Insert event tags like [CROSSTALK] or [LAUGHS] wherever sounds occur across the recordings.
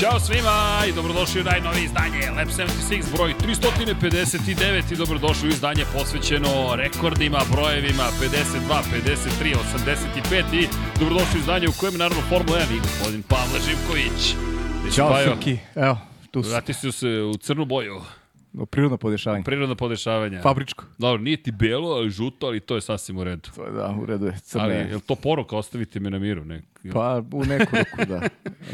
Ćao svima i dobrodošli u najnovije izdanje Lab 76 broj 359 i dobrodošli u izdanje posvećeno rekordima, brojevima 52, 53, 85 i dobrodošli u izdanje u kojem je naravno Formula 1 i gospodin Pavle Živković. Ćao, Srki. Evo, tu su. Vrati se u crnu boju. Prirodno podešavanje. Prirodno podešavanje. Fabričko. Dobro, nije ti belo, ali žuto, ali to je sasvim u redu. To je, da, u redu je. Crne. Ali, je li to poruka, ostavite me na miru? Ne? Pa, u neku ruku, da.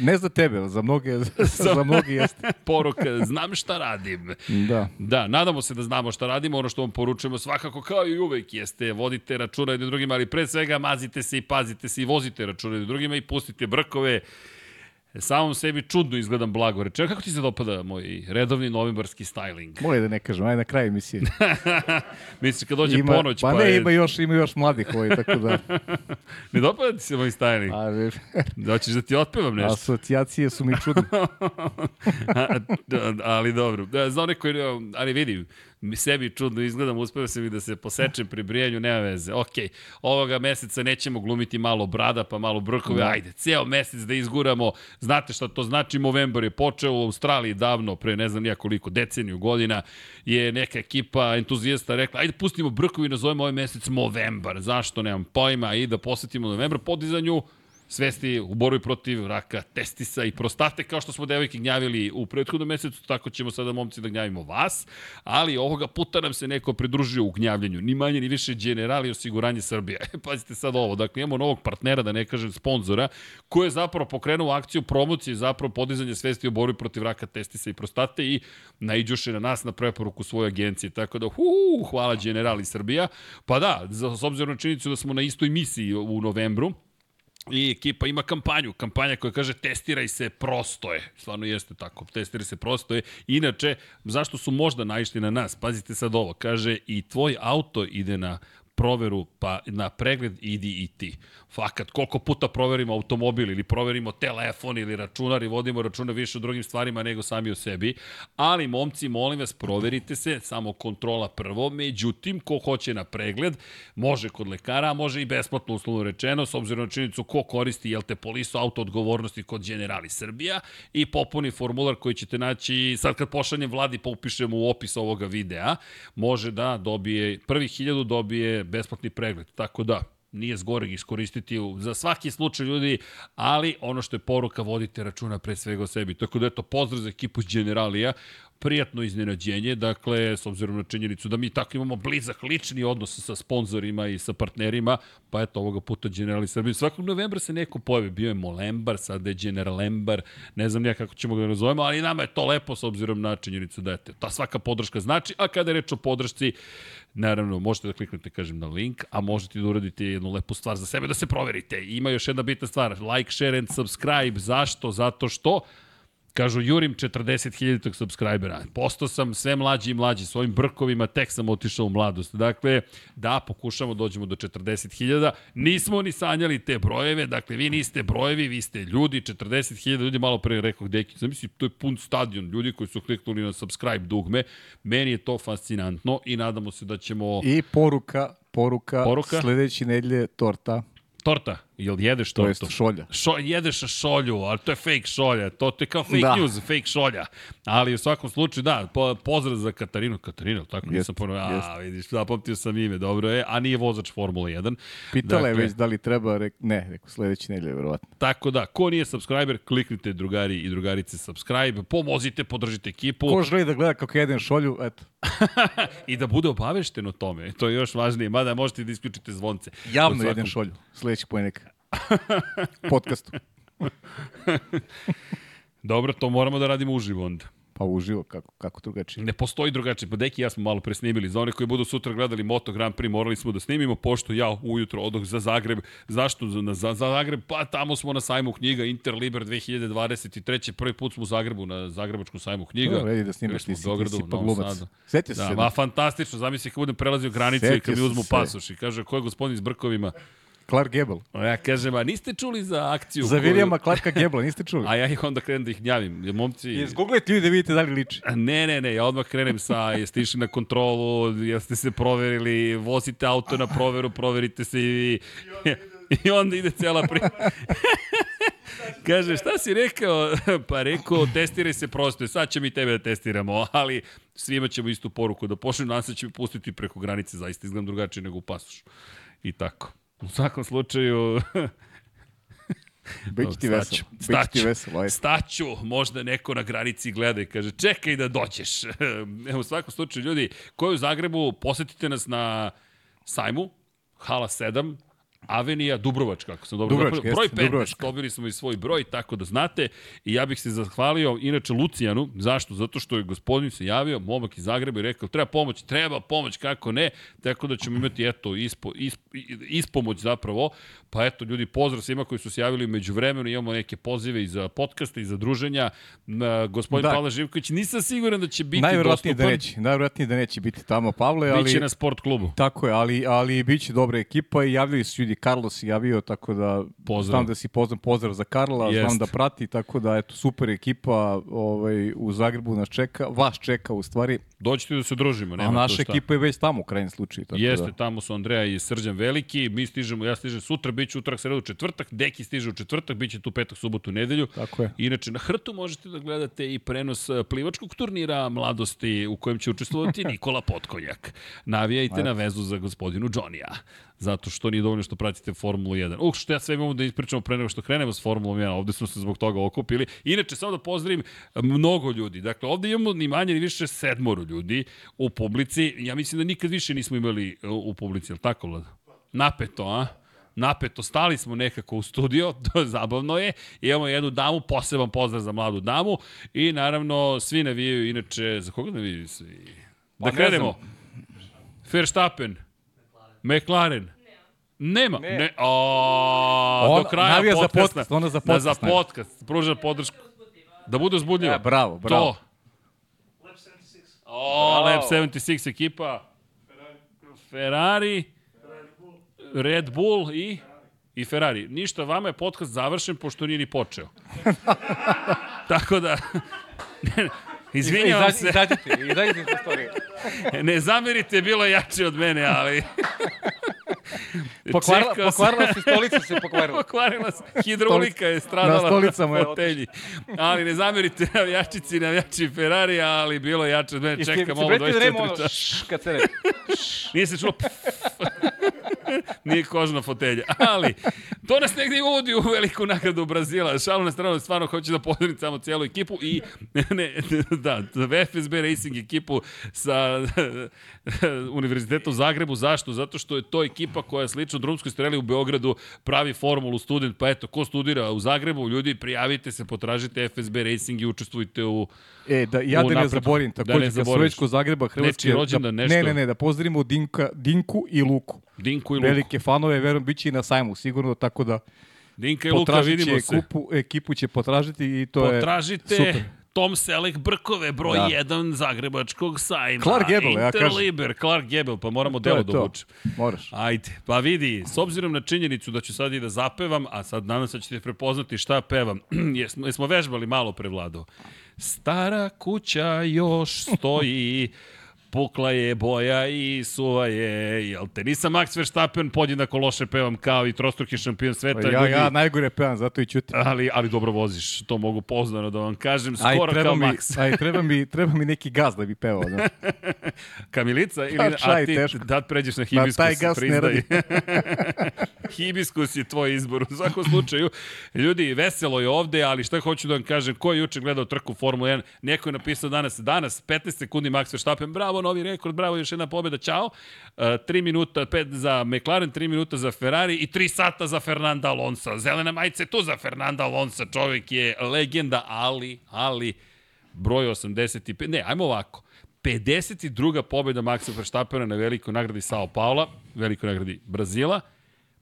Ne za tebe, za mnoge, [LAUGHS] za, za mnogi jeste. poruka, znam šta radim. Da. Da, nadamo se da znamo šta radimo, ono što vam poručujemo svakako kao i uvek jeste, vodite računa jednim drugima, ali pre svega mazite se i pazite se i vozite računa jednim drugima i pustite brkove. Samom sebi čudno izgledam blago rečeno. Kako ti se dopada moj redovni novembarski styling? Moje da ne kažem, ajde na kraju emisije. [LAUGHS] Misliš kad dođe ima, ponoć pa, pa, ne, je... ima još, ima još mladih ovaj, tako da. [LAUGHS] ne dopada ti se moj styling? A, Da hoćeš da ti otpevam nešto? asocijacije su mi čudne. [LAUGHS] Da, ali dobro. Da, za one koji, ali vidim, mi sebi čudno izgledam, uspeo sam i da se posečem pri brijanju, nema veze. Ok, ovoga meseca nećemo glumiti malo brada, pa malo brkove, Da. ajde, ceo mesec da izguramo. Znate šta to znači, Movember je počeo u Australiji davno, pre ne znam nija koliko, deceniju godina, je neka ekipa entuzijasta rekla, ajde pustimo brkovi i nazovemo ovaj mesec Movember. Zašto, nemam pojma, i da posetimo November podizanju svesti u borbi protiv raka testisa i prostate, kao što smo devojke gnjavili u prethodnom mesecu, tako ćemo sada momci da gnjavimo vas, ali ovoga puta nam se neko pridružio u gnjavljenju, ni manje ni više generali osiguranje Srbije. Pazite sad ovo, dakle imamo novog partnera, da ne kažem sponzora, koji je zapravo pokrenuo akciju promocije, zapravo podizanje svesti u borbi protiv raka testisa i prostate i naiđuše na nas na preporuku svoje agencije, tako da hu, hvala generali Srbija. Pa da, za, s obzirom na činjenicu da smo na istoj misiji u novembru, I ekipa ima kampanju, kampanja koja kaže testiraj se, prosto je. Stvarno jeste tako, testiraj se, prosto je. Inače, zašto su možda naišli na nas? Pazite sad ovo, kaže i tvoj auto ide na proveru, pa na pregled idi i ti. Fakat, koliko puta proverimo automobil ili proverimo telefon ili računar i vodimo računa više o drugim stvarima nego sami o sebi. Ali, momci, molim vas, proverite se, samo kontrola prvo. Međutim, ko hoće na pregled, može kod lekara, a može i besplatno uslovno rečeno, s obzirom na činjenicu ko koristi, jel te, polisu auto odgovornosti kod Generali Srbija i popuni formular koji ćete naći, sad kad pošaljem vladi pa upišemo u opis ovoga videa, može da dobije, prvih hiljadu dobije besplatni pregled. Tako da, nije zgoreg iskoristiti u, za svaki slučaj ljudi, ali ono što je poruka, vodite računa pre svega o sebi. Tako da eto, pozdrav za ekipu Generalija, prijatno iznenađenje, dakle, s obzirom na činjenicu da mi tako imamo blizak lični odnos sa sponzorima i sa partnerima, pa eto, ovoga puta Generali Srbije. Svakog novembra se neko pojavi, bio je Molembar, sada je Generalembar, ne znam nija kako ćemo ga nazovemo, ali nama je to lepo s obzirom na činjenicu da eto, ta svaka podrška znači, a kada je reč o podršci, Naravno, možete da kliknete, kažem, na link, a možete da uradite jednu lepu stvar za sebe, da se proverite. Ima još jedna bitna stvar, like, share and subscribe. Zašto? Zato što Kažu, jurim 40.000 subscribera. Postao sam sve mlađi i mlađi. Svojim brkovima tek sam otišao u mladost. Dakle, da, pokušamo, dođemo do 40.000. Nismo ni sanjali te brojeve. Dakle, vi niste brojevi, vi ste ljudi. 40.000 ljudi, malo pre rekao, deki, zamisli, to je pun stadion. Ljudi koji su kliknuli na subscribe dugme. Meni je to fascinantno i nadamo se da ćemo... I poruka, poruka, Poruka? sledeći nedelje torta, Torta, jel jedeš to tortu? jest šolja. Šo, jedeš šolju, ali to je fake šolja, to, to je kao fake Da. news, fake šolja. Ali u svakom slučaju, da, po, pozdrav za Katarinu. Katarinu, tako Jest, nisam ponovio. A, jest. vidiš, zapamtio sam ime, dobro je, a nije vozač Formula 1. Pitala je Dakle- već da li treba, rek, ne, rekao sledeći nedelje, verovatno. Tako da, ko nije subscriber, kliknite drugari i drugarice subscribe, pomozite, podržite ekipu Ko želi da gleda kako jedem šolju, eto, [LAUGHS] i da bude obavešten o tome. To je još važnije, mada možete da isključite zvonce. Javno svakom- jedem šolju, sledeći pojenek. [LAUGHS] Podcastu. [LAUGHS] Dobro, to moramo da radimo uživo onda. Pa uživo, kako, kako drugačije. Ne postoji drugačije. Pa Deki i ja smo malo pre snimili. Za one koji budu sutra gledali Moto Grand Prix, morali smo da snimimo, pošto ja ujutro odoh za Zagreb. Zašto za, za, za Zagreb? Pa tamo smo na sajmu knjiga Interliber 2023. Prvi put smo u Zagrebu, na Zagrebačkom sajmu knjiga. To, vredi da snimaš, ti si, ti Beogradu, si pa glumac. Sjetio Da, se ma da fantastično. Zamisli kad budem prelazio granicu i kad mi uzmu se. pasoš i kaže ko je gospodin s brkovima. Clark Gable. A ja kažem, a niste čuli za akciju? Za koju- Clarka Gable, niste čuli? [LAUGHS] A ja ih onda krenem da ih gnjavim. Jer momci... Izgooglajte ljudi da vidite da li liči. Ne, ne, ne, ja odmah krenem sa jeste išli na kontrolu, jeste se proverili, vozite auto na proveru, proverite se i vi. [LAUGHS] I onda ide cela priča. [LAUGHS] Kaže, šta si rekao? Pa rekao, testiraj se prosto, sad ćemo i tebe da testiramo, ali svima ćemo istu poruku da pošli, nas će mi pustiti preko granice, zaista izgledam drugačije nego u pasošu. I tako. U svakom slučaju, [LAUGHS] Biće ti veselo. Biće ti veselo. Ajde. Staću, možda neko na granici gleda i kaže čekaj da dođeš. [LAUGHS] Evo, u svakom slučaju, ljudi, koji u Zagrebu, posetite nas na sajmu, Hala 7, Avenija Dubrovačka, ako sam dobro Dubrovačka, Broj jeste, 15, Dubrovačka. dobili smo i svoj broj, tako da znate. I ja bih se zahvalio, inače, Lucijanu. Zašto? Zato što je gospodin se javio, momak iz Zagreba i rekao, treba pomoć, treba pomoć, kako ne. Tako da ćemo imati, eto, ispo, isp, ispomoć zapravo. Pa eto, ljudi, pozdrav svima koji su se javili među vremenu. Imamo neke pozive i za podcaste i za druženja. Gospodin Da. da. Pavle Živković, nisam siguran da će biti Najverovatnije dostupan. da neće, najverovatnije da neće biti tamo Pavle, ali Biće na sport klubu. tako je, ali ali biće dobra ekipa i javljaju se ljudi Carlos je javio tako da Pozdrav. znam da si pozdrav pozdrav za Karla, Jest. znam da prati tako da eto super ekipa, ovaj u Zagrebu nas čeka, vas čeka u stvari, Dođite da se družimo. a Nema naša tu šta. ekipa je već tamo u krajnjem slučaju tako Jeste, da. tamo su Andreja i Srđan Veliki, mi stižemo, ja stižem sutra, bit ću utorak, sredu, četvrtak, Deki stiže u četvrtak, bit će tu petak, subotu, nedelju. Tako je. Inače, na Hrtu možete da gledate i prenos eh, plivačkog turnira mladosti u kojem će učestvovati [LAUGHS] Nikola Potkonjak. Navijajte na vezu za gospodinu Johnija. Zato što nije dovoljno što pratite Formulu 1. Uh, što ja sve imamo da ispričamo pre nego što krenemo s Formulom 1. Ovde smo se zbog toga okupili. Inače, samo da pozdravim mnogo ljudi. Dakle, ovde imamo ni manje ni više sedmoru ljudi u publici. Ja mislim da nikad više nismo imali u publici, je li tako, Vlada? Napeto, a? napeto, stali smo nekako u studio, [LAUGHS] to je zabavno je, imamo jednu damu, poseban pozdrav za mladu damu i naravno svi navijaju, inače, za koga navijaju svi? Da Pa ne krenemo. Verstappen, McLaren, Nema. Ne. ne. O, On do kraja navija za podcasta. podcast, ona za Da, podcast za navija. podcast. Pruža podršku. Da bude uzbudljivo. E, bravo, bravo. To. O, Lab 76 ekipa. Ferrari. Red Bull i i Ferrari. Ništa, vama je podcast završen pošto nije ni počeo. [LAUGHS] Tako da, izvinjavam se, Izađite, izađite iz storije. ne zamerite, bilo je jače od mene, ali... [LAUGHS] Pokvarila, Čekao pokvarila se stolica se pokvarila. [LAUGHS] Pokvarila se, hidrolika je stradala Na stolicama je na fotelji. Ali ne zamerite navijačici, navijači Ferrari, ali bilo jače od mene. Čekam ovo 24 časa. kad se ne... Nije se čulo. [LAUGHS] Nije kožna fotelja. Ali, to nas negdje uvodi u veliku nagradu Brazila. Šalu na stranu, stvarno hoću da pozdravim samo cijelu ekipu i ne, da, FSB Racing ekipu sa Univerziteta u Zagrebu. Zašto? Zato što je to ekipa koja slično drumskoj streli u Beogradu pravi formulu student. Pa eto, ko studira u Zagrebu, ljudi, prijavite se, potražite FSB Racing i učestvujte u E, da, ja da ne zaborim, Da takođe, ne su zaboraviš. već kod Zagreba Hrvatske... Rođendan, da, nešto. Ne, ne, ne, da pozdravimo Dinka, Dinku i Luku. Dinku i Luku. Velike fanove, verujem, bit će i na sajmu, sigurno, tako da Dinka i Luka, vidimo se. ekipu, ekipu će potražiti i to Potražite je super. Tom Selek Brkove, broj Da. 1 Zagrebačkog sajma. Clark Gable, ja kažem. Interliber, Clark Gable, pa moramo delo da obučem. Moraš. Ajde, pa vidi, s obzirom na činjenicu da ću sad i da zapevam, a sad nadam se da ćete prepoznati šta pevam, [CLEARS THROAT] jesmo, jesmo vežbali malo pre Vlado. Stara kuća još stoji, pukla je boja i suva je, jel te? Nisam Max Verstappen, podjednako loše pevam kao i trostruki šampion sveta. Ja, ljudi. ja najgore pevam, zato i ćutim. Ali, ali dobro voziš, to mogu poznano da vam kažem, Aj, skoro treba kao mi, Max. aj, treba, mi, [LAUGHS] treba mi neki gaz da bi pevao. Da. [LAUGHS] Kamilica ili Pa, a čaj, ti teško. da pređeš na hibiskus, taj gas ne priznaj. radi. [LAUGHS] hibiskus je tvoj izbor. U svakom slučaju, ljudi, veselo je ovde, ali šta hoću da vam kažem, ko je juče gledao trku Formula 1, neko je napisao danas, danas 15 sekundi Max Verstappen, bravo, novi rekord, bravo, još jedna pobjeda, čao. Uh, 3 minuta, 5 za McLaren, 3 minuta za Ferrari i 3 sata za Fernanda Alonso. Zelena majica je tu za Fernanda Alonso, čovjek je legenda, ali, ali, broj 85, ne, ajmo ovako. 52. pobjeda Maxa Verstappena na velikoj nagradi Sao Paula, velikoj nagradi Brazila.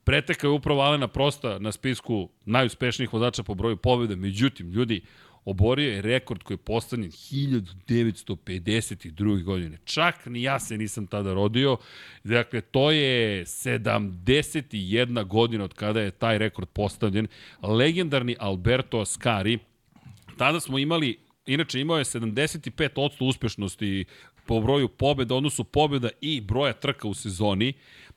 Pretekao je upravo Alena Prosta na spisku najuspešnijih vozača po broju pobjeda. Međutim, ljudi, oborio je rekord koji je postavljen 1952. godine. Čak ni ja se nisam tada rodio. Dakle, to je 71 godina od kada je taj rekord postavljen. Legendarni Alberto Ascari, tada smo imali Inače, imao je 75% uspešnosti po broju pobjeda, odnosu pobjeda i broja trka u sezoni,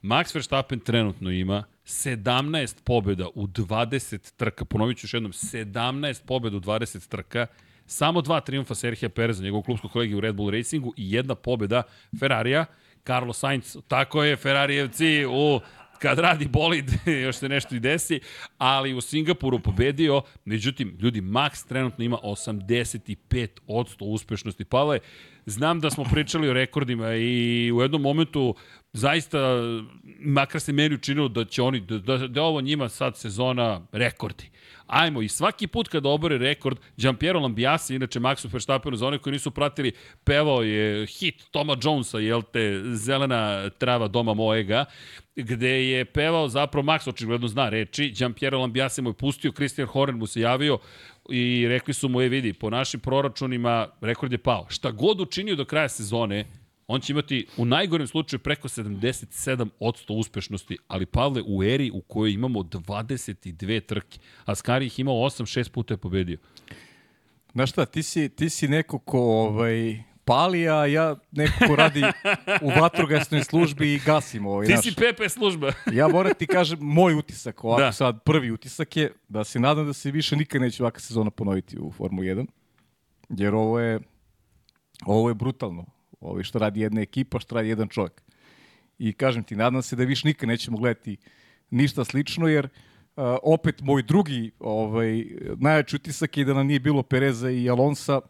Max Verstappen trenutno ima 17 pobjeda u 20 trka. Ponovit ću još jednom, 17 pobjeda u 20 trka. Samo dva triumfa Serhija Pereza, njegov klubskog kolegi u Red Bull Racingu i jedna pobjeda Ferrarija. Carlos Sainz, tako je, Ferrarijevci u kad radi bolid, [LAUGHS] još se nešto i desi, ali u Singapuru pobedio, međutim, ljudi, Max trenutno ima 85% uspešnosti. Pavle, znam da smo pričali o rekordima i u jednom momentu zaista, makar se meni učinilo da će oni, da, da, da ovo njima sad sezona rekordi. Ajmo, i svaki put kada obore rekord, Giampiero Lambiasi, inače Maxu Verstappenu, za one koji nisu pratili, pevao je hit Toma Jonesa, jel te, zelena trava doma mojega, gde je pevao zapravo Max, očigledno zna reči, Giampiero Lambiasi mu je pustio, Christian Horner mu se javio, i rekli su mu, je vidi, po našim proračunima rekord je pao. Šta god učinio do kraja sezone, on će imati u najgorem slučaju preko 77% uspešnosti, ali Pavle u eri u kojoj imamo 22 trke, a Skari ih imao 8-6 puta je pobedio. Znaš šta, ti si, ti si neko ko ovaj, pali, a ja neko ko radi u vatrogasnoj službi i gasim ovaj, Ti naš. si PP služba. ja moram ti kažem, moj utisak, ovako da. sad, prvi utisak je da se nadam da se više nikad neće ovakva sezona ponoviti u Formuli 1, jer ovo je, ovo je brutalno ovaj, što radi jedna ekipa, što radi jedan čovjek. I kažem ti, nadam se da više nikad nećemo gledati ništa slično, jer uh, opet moj drugi ovaj, najjači utisak je da nam nije bilo Pereza i Alonsa,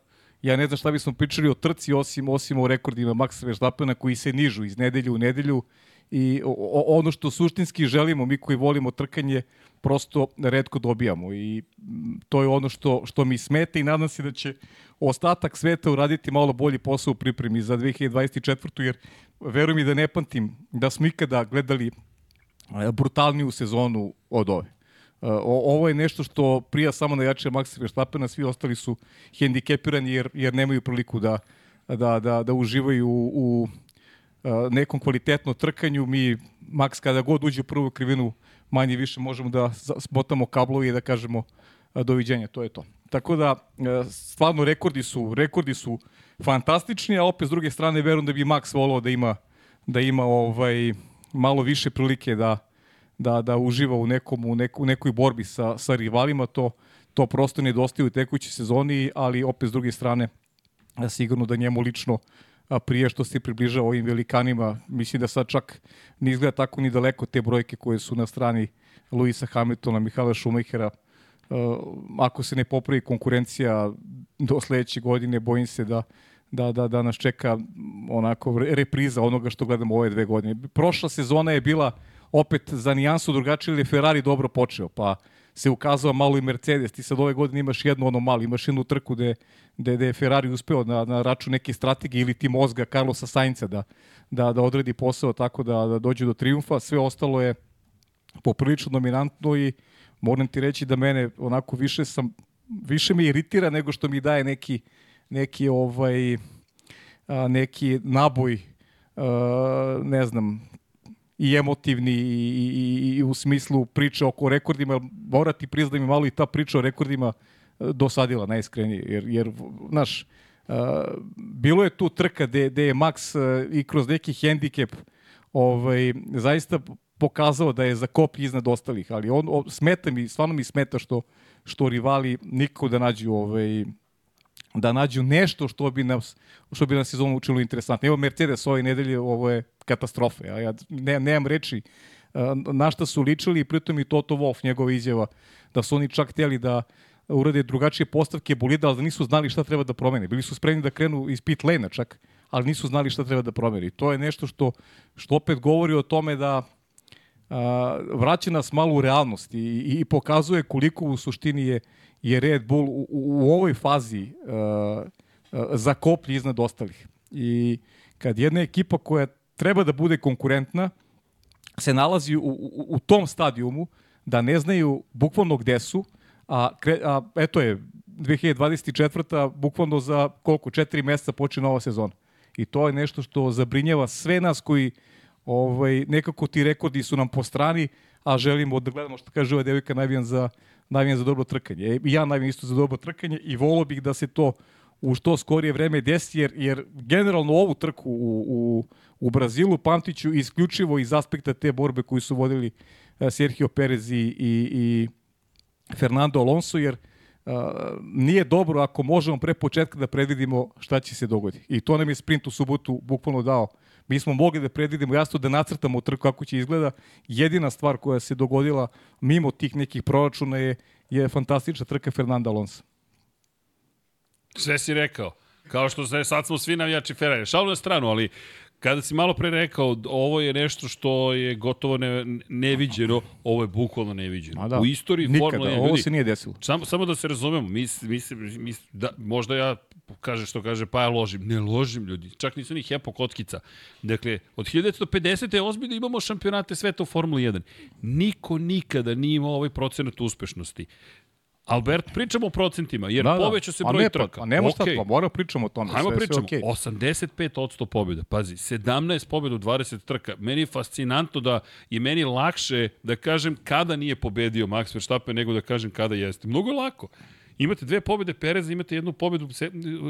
ja ne znam šta bismo pričali o trci osim, osim o rekordima Maxa Verstappena koji se nižu iz nedelju u nedelju. I o, ono što suštinski želimo, mi koji volimo trkanje, prosto redko dobijamo. I to je ono što, što mi smete i nadam se da će ostatak sveta uraditi malo bolji posao u pripremi za 2024. jer verujem mi da ne pamtim da smo ikada gledali e, brutalniju sezonu od ove. E, o, ovo je nešto što prija samo na jače Maxa Verstappena, svi ostali su hendikepirani jer, jer nemaju priliku da, da, da, da uživaju u, u e, nekom kvalitetnom trkanju. Mi, Max, kada god uđe u prvu krivinu, manje više možemo da smotamo kablovi i da kažemo doviđenja, to je to. Tako da, e, stvarno rekordi su, rekordi su fantastični, a opet s druge strane verujem da bi Max volao da ima, da ima ovaj, malo više prilike da, da, da uživa u, nekom, u, neku, u nekoj borbi sa, sa rivalima, to, to prosto nedostaje u tekućoj sezoni, ali opet s druge strane sigurno da njemu lično prije što se približava ovim velikanima, mislim da sad čak ne izgleda tako ni daleko te brojke koje su na strani Luisa Hamiltona, Mihala Šumahera, ako se ne popravi konkurencija do sledeće godine, bojim se da, da, da, da nas čeka onako repriza onoga što gledamo ove dve godine. Prošla sezona je bila opet za nijansu drugačije, ili je Ferrari dobro počeo, pa se ukazao malo i Mercedes. Ti sad ove godine imaš jednu ono malo, imaš jednu trku gde, gde, gde je Ferrari uspeo na, na račun neke strategije ili ti mozga Carlosa Sainca da, da, da odredi posao tako da, da dođe do triumfa. Sve ostalo je poprilično dominantno i moram ti reći da mene onako više sam više me iritira nego što mi daje neki neki ovaj a, neki naboj a, ne znam i emotivni i, i, i u smislu priče oko rekordima, mora ti priznati da mi malo i ta priča o rekordima dosadila najiskrenije, jer, jer znaš, uh, bilo je tu trka gde, gde je Max uh, i kroz neki hendikep ovaj, zaista pokazao da je za koplji iznad ostalih, ali on, on smeta mi, stvarno mi smeta što, što rivali nikako da nađu ovaj, da nađu nešto što bi nas što bi nas sezonu učinilo interesantno. Evo Mercedes ove nedelje, ovo je katastrofa. Ja, ja ne, nemam reči na šta su ličili i pritom i Toto Wolff, njegova izjava, da su oni čak htjeli da urade drugačije postavke bolida, ali da nisu znali šta treba da promene. Bili su spremni da krenu iz pit lane čak, ali nisu znali šta treba da promeni. To je nešto što, što opet govori o tome da vraća nas malo u realnost i, i pokazuje koliko u suštini je, je Red Bull u, u ovoj fazi zakoplji iznad ostalih. I kad jedna ekipa koja treba da bude konkurentna se nalazi u, u, u tom stadijumu da ne znaju bukvalno gde su, a, kre, a eto je 2024. bukvalno za koliko, četiri meseca počne nova sezona. I to je nešto što zabrinjava sve nas koji ovaj, nekako ti rekordi su nam po strani, a želimo da gledamo što kaže ova devojka navijam za, navijam za dobro trkanje. I ja navijam isto za dobro trkanje i volio bih da se to u što skorije vreme desi, jer, jer generalno ovu trku u, u, u Brazilu pamtiću isključivo iz aspekta te borbe koju su vodili uh, Sergio Perez i, i, i Fernando Alonso, jer uh, nije dobro ako možemo pre početka da predvidimo šta će se dogoditi. I to nam je sprint u subotu bukvalno dao. Mi smo mogli da predvidimo jasno da nacrtamo trku kako će izgleda. Jedina stvar koja se dogodila mimo tih nekih proračuna je, je fantastična trka Fernanda Alonso. Sve si rekao. Kao što se, sad smo svi navijači Ferrari. Šalu na stranu, ali kada si malo pre rekao, ovo je nešto što je gotovo ne, neviđeno, ovo je bukvalno neviđeno. da. U istoriji Nikada, Formule 1 ovo ljudi, se nije desilo. Samo, samo da se razumemo, mi, mi, mi, da, možda ja kaže što kaže, pa ja ložim. Ne ložim ljudi, čak nisu ni hepo kockica. Dakle, od 1950. je ozbiljno imamo šampionate sveta u Formuli 1. Niko nikada nije imao ovaj procenat uspešnosti. Albert, pričamo o procentima, jer da, da. poveća se broj a ne, trka. A nema okay. šta, pa moramo pričamo o tome. Hajmo sve, pričamo, sve okay. 85% pobjeda, pazi, 17 pobjeda u 20 trka. Meni je fascinantno da je meni lakše da kažem kada nije pobedio Max Verstappen nego da kažem kada jeste. Mnogo je lako. Imate dve pobjede Pereza, imate jednu pobjedu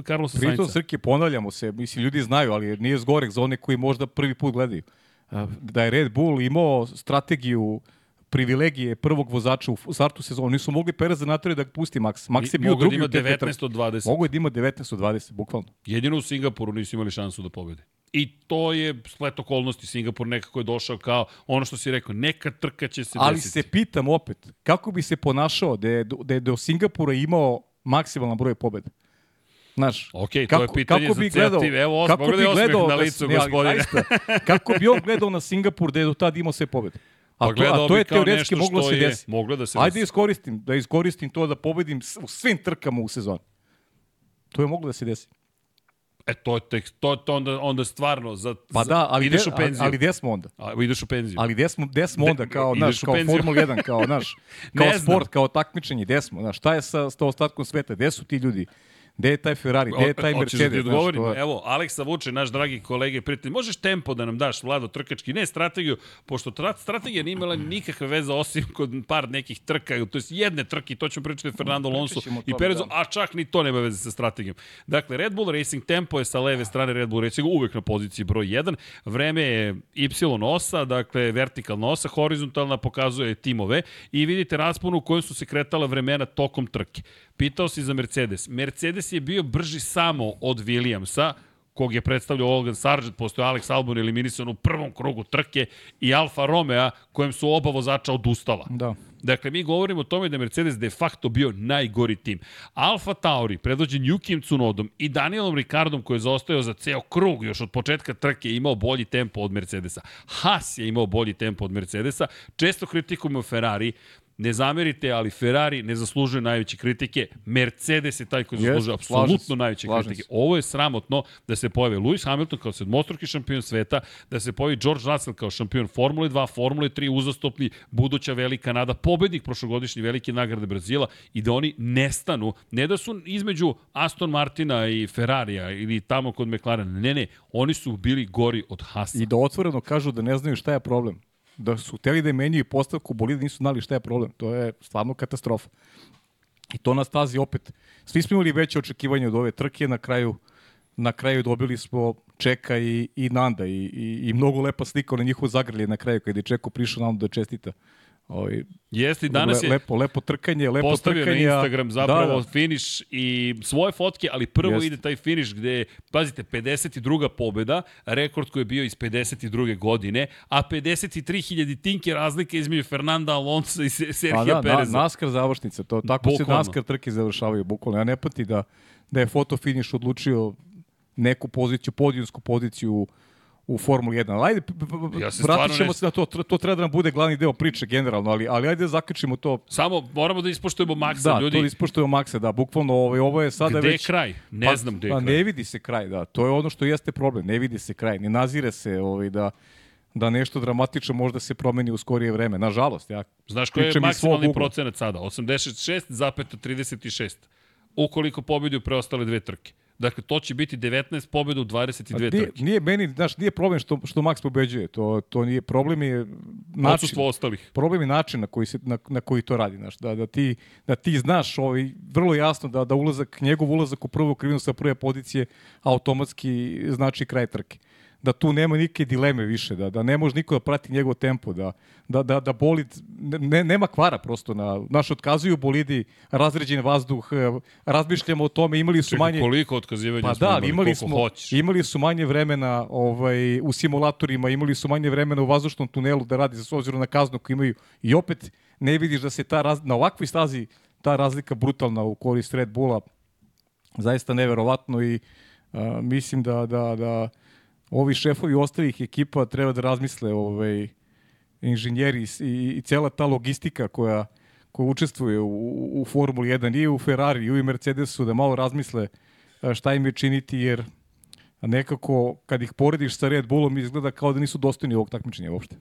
Carlosa Sainca. Pritom, Srke, ponavljamo se, mislim, ljudi znaju, ali nije zgorek za one koji možda prvi put gledaju. Da je Red Bull imao strategiju privilegije prvog vozača u startu sezonu. Nisu mogli Perez da natore da pusti Max. Max je bio Mogu drugi da ima 19 od 20. Mogu da ima 19 od 20, bukvalno. Jedino u Singapuru nisu imali šansu da pobede. I to je splet okolnosti. Singapur nekako je došao kao ono što si rekao, neka trka će se Ali desiti. se pitam opet, kako bi se ponašao da je, da je do Singapura imao maksimalan broj pobeda? Znaš, ok, to kako, je pitanje kako bi za gledao, Evo, os, kako bi gledao na licu, da, gospodine. Zaista, kako bi on gledao na Singapur da je do tada imao sve pobede? A, Pa to, a to je teoretski moglo se je, desiti. Moglo da se Ajde iskoristim, da iskoristim to da pobedim u svim trkama u sezoni. To je moglo da se desi. E, to je tek, to, to onda, onda stvarno, za, Pa da, ali, ideš de, u penziju. ali gde smo onda? A, ideš u penziju. Ali gde smo, gde smo De- onda kao, naš, kao. Formula 1, kao, naš, [LAUGHS] kao Ne znam. sport, kao takmičenje, gde smo? Znaš, šta je sa, sa ostatkom sveta? Gde su ti ljudi? Gde je taj Ferrari? Gde je taj Hoćeš Mercedes? Da ti znaš, odgovorim? to je- Evo, Aleksa Vuče, naš dragi kolege, prijatelj, možeš tempo da nam daš, Vlado, trkački, ne strategiju, pošto tra, strategija nije imala nikakve veze osim kod par nekih trka, to jest jedne trke, to ćemo pričati Fernando Alonso i Perezu, da. a čak ni to nema veze sa strategijom. Dakle, Red Bull Racing Tempo je sa leve strane Red Bull Racing uvek na poziciji broj 1, vreme je Y osa, dakle vertikalna osa, horizontalna pokazuje timove i vidite rasponu u kojem su se kretala vremena tokom trke. Pitao si za Mercedes. Mercedes je bio brži samo od Williamsa, kog je predstavljao Logan Sargent, postoje Alex Albon eliminisan u prvom krugu trke i Alfa Romeo, kojem su oba vozača odustala. Da. Dakle, mi govorimo o tome da Mercedes de facto bio najgori tim. Alfa Tauri, predvođen Yukijem Tsunodom i Danielom Ricardom koji je zaostajao za ceo krug još od početka trke imao bolji tempo od Mercedesa. Haas je imao bolji tempo od Mercedesa. Često kritikujemo Ferrari, Ne zamerite, ali Ferrari ne zaslužuje najveće kritike. Mercedes je taj koji zaslužuje slažem apsolutno najveće slažem kritike. se. Ovo je sramotno da se pojave Lewis Hamilton kao sedmostruki šampion sveta, da se pojavi George Russell kao šampion Formule 2, Formule 3, uzastopni, buduća velika nada, pobednik prošlogodišnje velike nagrade Brazila i da oni nestanu. Ne da su između Aston Martina i Ferrarija ili tamo kod McLarena. Ne, ne, oni su bili gori od Hasa. I da otvoreno kažu da ne znaju šta je problem. Da su hteli da menjaju postavku bolida, nisu znali šta je problem. To je stvarno katastrofa. I to na stazi opet. Svi smo imali veće očekivanje od ove trke, na kraju na kraju dobili smo Čeka i, i Nanda i, i, i mnogo lepa slika na njihovo zagrlje na kraju kada je Čeko prišao Nandu da čestita. Ovaj, Jeste, i danas je lepo, lepo trkanje, lepo postavio trkanje. na Instagram zapravo da, da, finiš i svoje fotke, ali prvo Jeste. ide taj finiš gde pazite, 52. pobjeda, rekord koji je bio iz 52. godine, a 53.000 tinke razlike između Fernanda Alonso i Se- Pa Serhija da, na, Pereza. NASCAR završnica, to tako Bukvalno. se NASCAR trke završavaju bukvalno. Ja ne pati da da je fotofiniš odlučio neku poziciju, podijonsku poziciju u Formuli 1. Ali ajde, Ja se vratit ćemo se na to, to treba da nam bude glavni deo priče generalno, ali, ali ajde da zaključimo to. Samo moramo da ispoštujemo maksa, Da, ljudi. to ispoštujemo Maksa, da, bukvalno ovo, ovo je sada Gde je već... kraj? Ne pa, znam gde je pa, kraj. Ne vidi se kraj, da. To je ono što jeste problem. Ne vidi se kraj. Ne nazire se ovaj, da da nešto dramatično možda se promeni u skorije vreme. Nažalost, ja Znaš koji je maksimalni procenat sada? 86,36. Ukoliko pobedu preostale dve trke. Dakle, to će biti 19 pobjeda u 22 nije, trke. nije meni, znaš, nije problem što, što Max pobeđuje. To, to nije problem je način, Odsustvo ostalih. problem je način na koji, se, na, na koji to radi. Znaš, da, da, ti, da ti znaš ovaj, vrlo jasno da, da ulazak, njegov ulazak u prvu krivinu sa prve pozicije automatski znači kraj trke da tu nema nike dileme više, da, da ne može niko da prati njegov tempo, da, da, da, da bolid, ne, nema kvara prosto, na, naš otkazuju bolidi, razređen vazduh, e, razmišljamo o tome, imali su Čekaj, manje... koliko otkazivanja Pa smo da, imali, imali smo, hoćeš. imali su manje vremena ovaj, u simulatorima, imali su manje vremena u vazdušnom tunelu da radi s obzirom na kaznu koju imaju i opet ne vidiš da se ta raz, na ovakvoj stazi ta razlika brutalna u korist Red Bulla zaista neverovatno i a, mislim da, da, da ovi šefovi ostalih ekipa treba da razmisle ovaj, inženjeri i, i cela ta logistika koja, koja učestvuje u, u Formuli 1 i u Ferrari i u Mercedesu da malo razmisle šta im je činiti jer nekako kad ih porediš sa Red Bullom izgleda kao da nisu dostojni ovog takmičenja uopšte.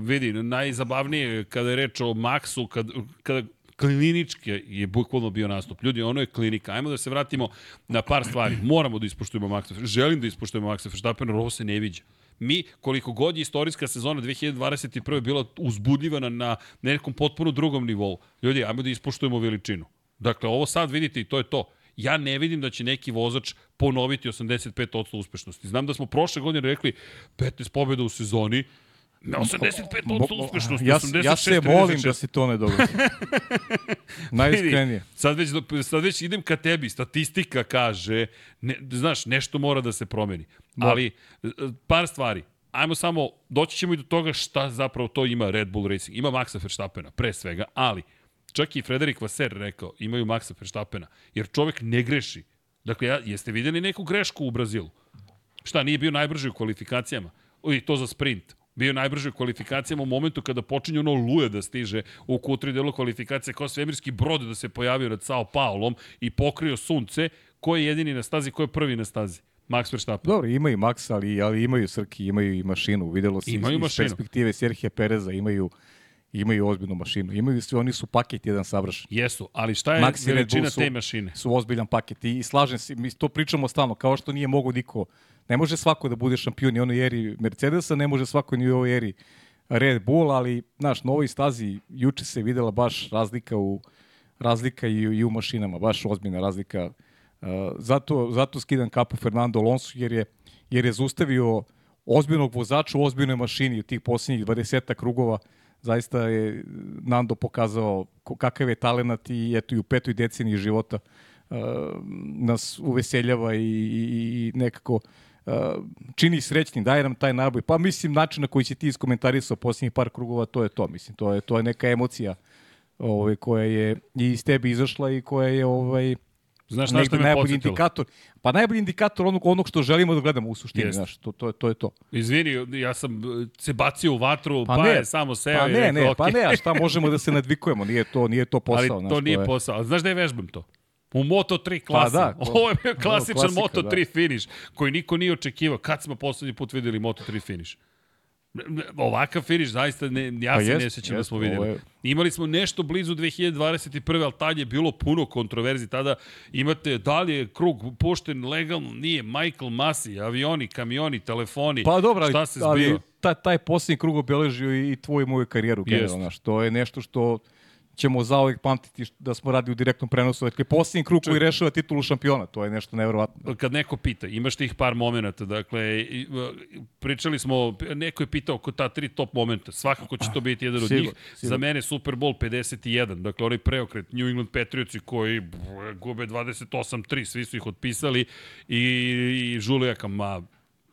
Vidi, najzabavnije kada je reč o Maxu, kad, kada klinički je bukvalno bio nastup. Ljudi, ono je klinika. Ajmo da se vratimo na par stvari. Moramo da ispoštujemo Maxa. Želim da ispoštujemo Maxa Verstappen, ovo se ne viđa. Mi, koliko god je istorijska sezona 2021. bila uzbudljiva na, na nekom potpuno drugom nivou. Ljudi, ajmo da ispoštujemo veličinu. Dakle, ovo sad vidite i to je to. Ja ne vidim da će neki vozač ponoviti 85% uspešnosti. Znam da smo prošle godine rekli 15 pobjeda u sezoni, 85% uspešnosti, ja, 86, ja se molim da se to ne dogodi. [LAUGHS] Najiskrenije. Sad već, sad već idem ka tebi, statistika kaže, ne, znaš, nešto mora da se promeni. Ali, par stvari. Ajmo samo, doći ćemo i do toga šta zapravo to ima Red Bull Racing. Ima Maxa Verstappena, pre svega, ali čak i Frederik Vaser rekao, imaju Maxa Verstappena, jer čovek ne greši. Dakle, ja, jeste videli neku grešku u Brazilu? Šta, nije bio najbrži u kvalifikacijama? I to za sprint bio najbrži u kvalifikacijama u momentu kada počinje ono luje da stiže u Q3 delu kvalifikacije kao svemirski brod da se pojavio nad Sao Paulom i pokrio sunce, ko je jedini na stazi, ko je prvi na stazi. Max Verstappen. Dobro, imaju Max, ali, ali imaju Srki, imaju i mašinu. Videlo se imaju iz, mašinu. iz perspektive Serhija Pereza, imaju imaju ozbiljnu mašinu. Imaju svi, oni su paket jedan savršen. Jesu, ali šta je Max i Red veličina te mašine? Su ozbiljan paket i, i slažem se, mi to pričamo stalno, kao što nije mogo niko, ne može svako da bude šampion i onoj eri Mercedesa, ne može svako ni u ovoj eri Red Bull, ali, znaš, na ovoj stazi juče se videla baš razlika u razlika i, i u mašinama, baš ozbiljna razlika. Uh, zato, zato skidam kapu Fernando Alonso, jer je, jer je zaustavio ozbiljnog vozača u ozbiljnoj mašini u tih posljednjih 20 krugova. Zaista je Nando pokazao kakav je talenat i eto i u petoj deceniji života uh, nas uveseljava i, i, i nekako uh, čini srećnim, daje nam taj naboj. Pa mislim način na koji si ti iskomentarisao posljednjih par krugova, to je to, mislim, to je to je neka emocija ovaj koja je i iz tebe izašla i koja je ovaj Znaš na što me najbolji podsjetilo? indikator. Pa najbolji indikator onog onog što želimo da gledamo u suštini, Jest. znaš, to to to je to. Izvini, ja sam uh, se bacio u vatru, pa, Pa pa ne, je samo seo Pa i ne, rekao, ne, ok. pa ne, a šta možemo da se nadvikujemo, nije to, nije to posao, Ali znaš, to nije je... posao. A Znaš da je vežbam to? U Moto3 klasi. da, [LAUGHS] to- Ovo je bio klasičan klasika, Moto3 da. finish, koji niko nije očekivao. Kad smo poslednji put videli Moto3 finish? Ovakav finish, zaista ne, ja Pa se jest, ne sjećam da smo videli. je- Imali smo nešto blizu 2021. ali tad je bilo puno kontroverzi. Tada imate da li je krug pušten legalno, nije. Michael Masi, avioni, kamioni, telefoni. Pa dobro, ali, šta se ali zbiva? taj, taj posljednji krug obeležio i, i tvoju i moju karijeru. Generalno, znaš, to je nešto što ćemo zauvek pamtiti da smo radili u direktnom prenosu. Dakle, posljednji krug koji rešava titulu šampiona, to je nešto neverovatno. kad neko pita, imaš tih par momenta, dakle, pričali smo, neko je pitao oko ta tri top momenta, svakako će to biti jedan od Sigur- njih. sigur. Za mene Super Bowl 51, dakle, onaj preokret New England Patriotsi koji gube 28-3, svi su ih otpisali i, i Žulijaka, ma,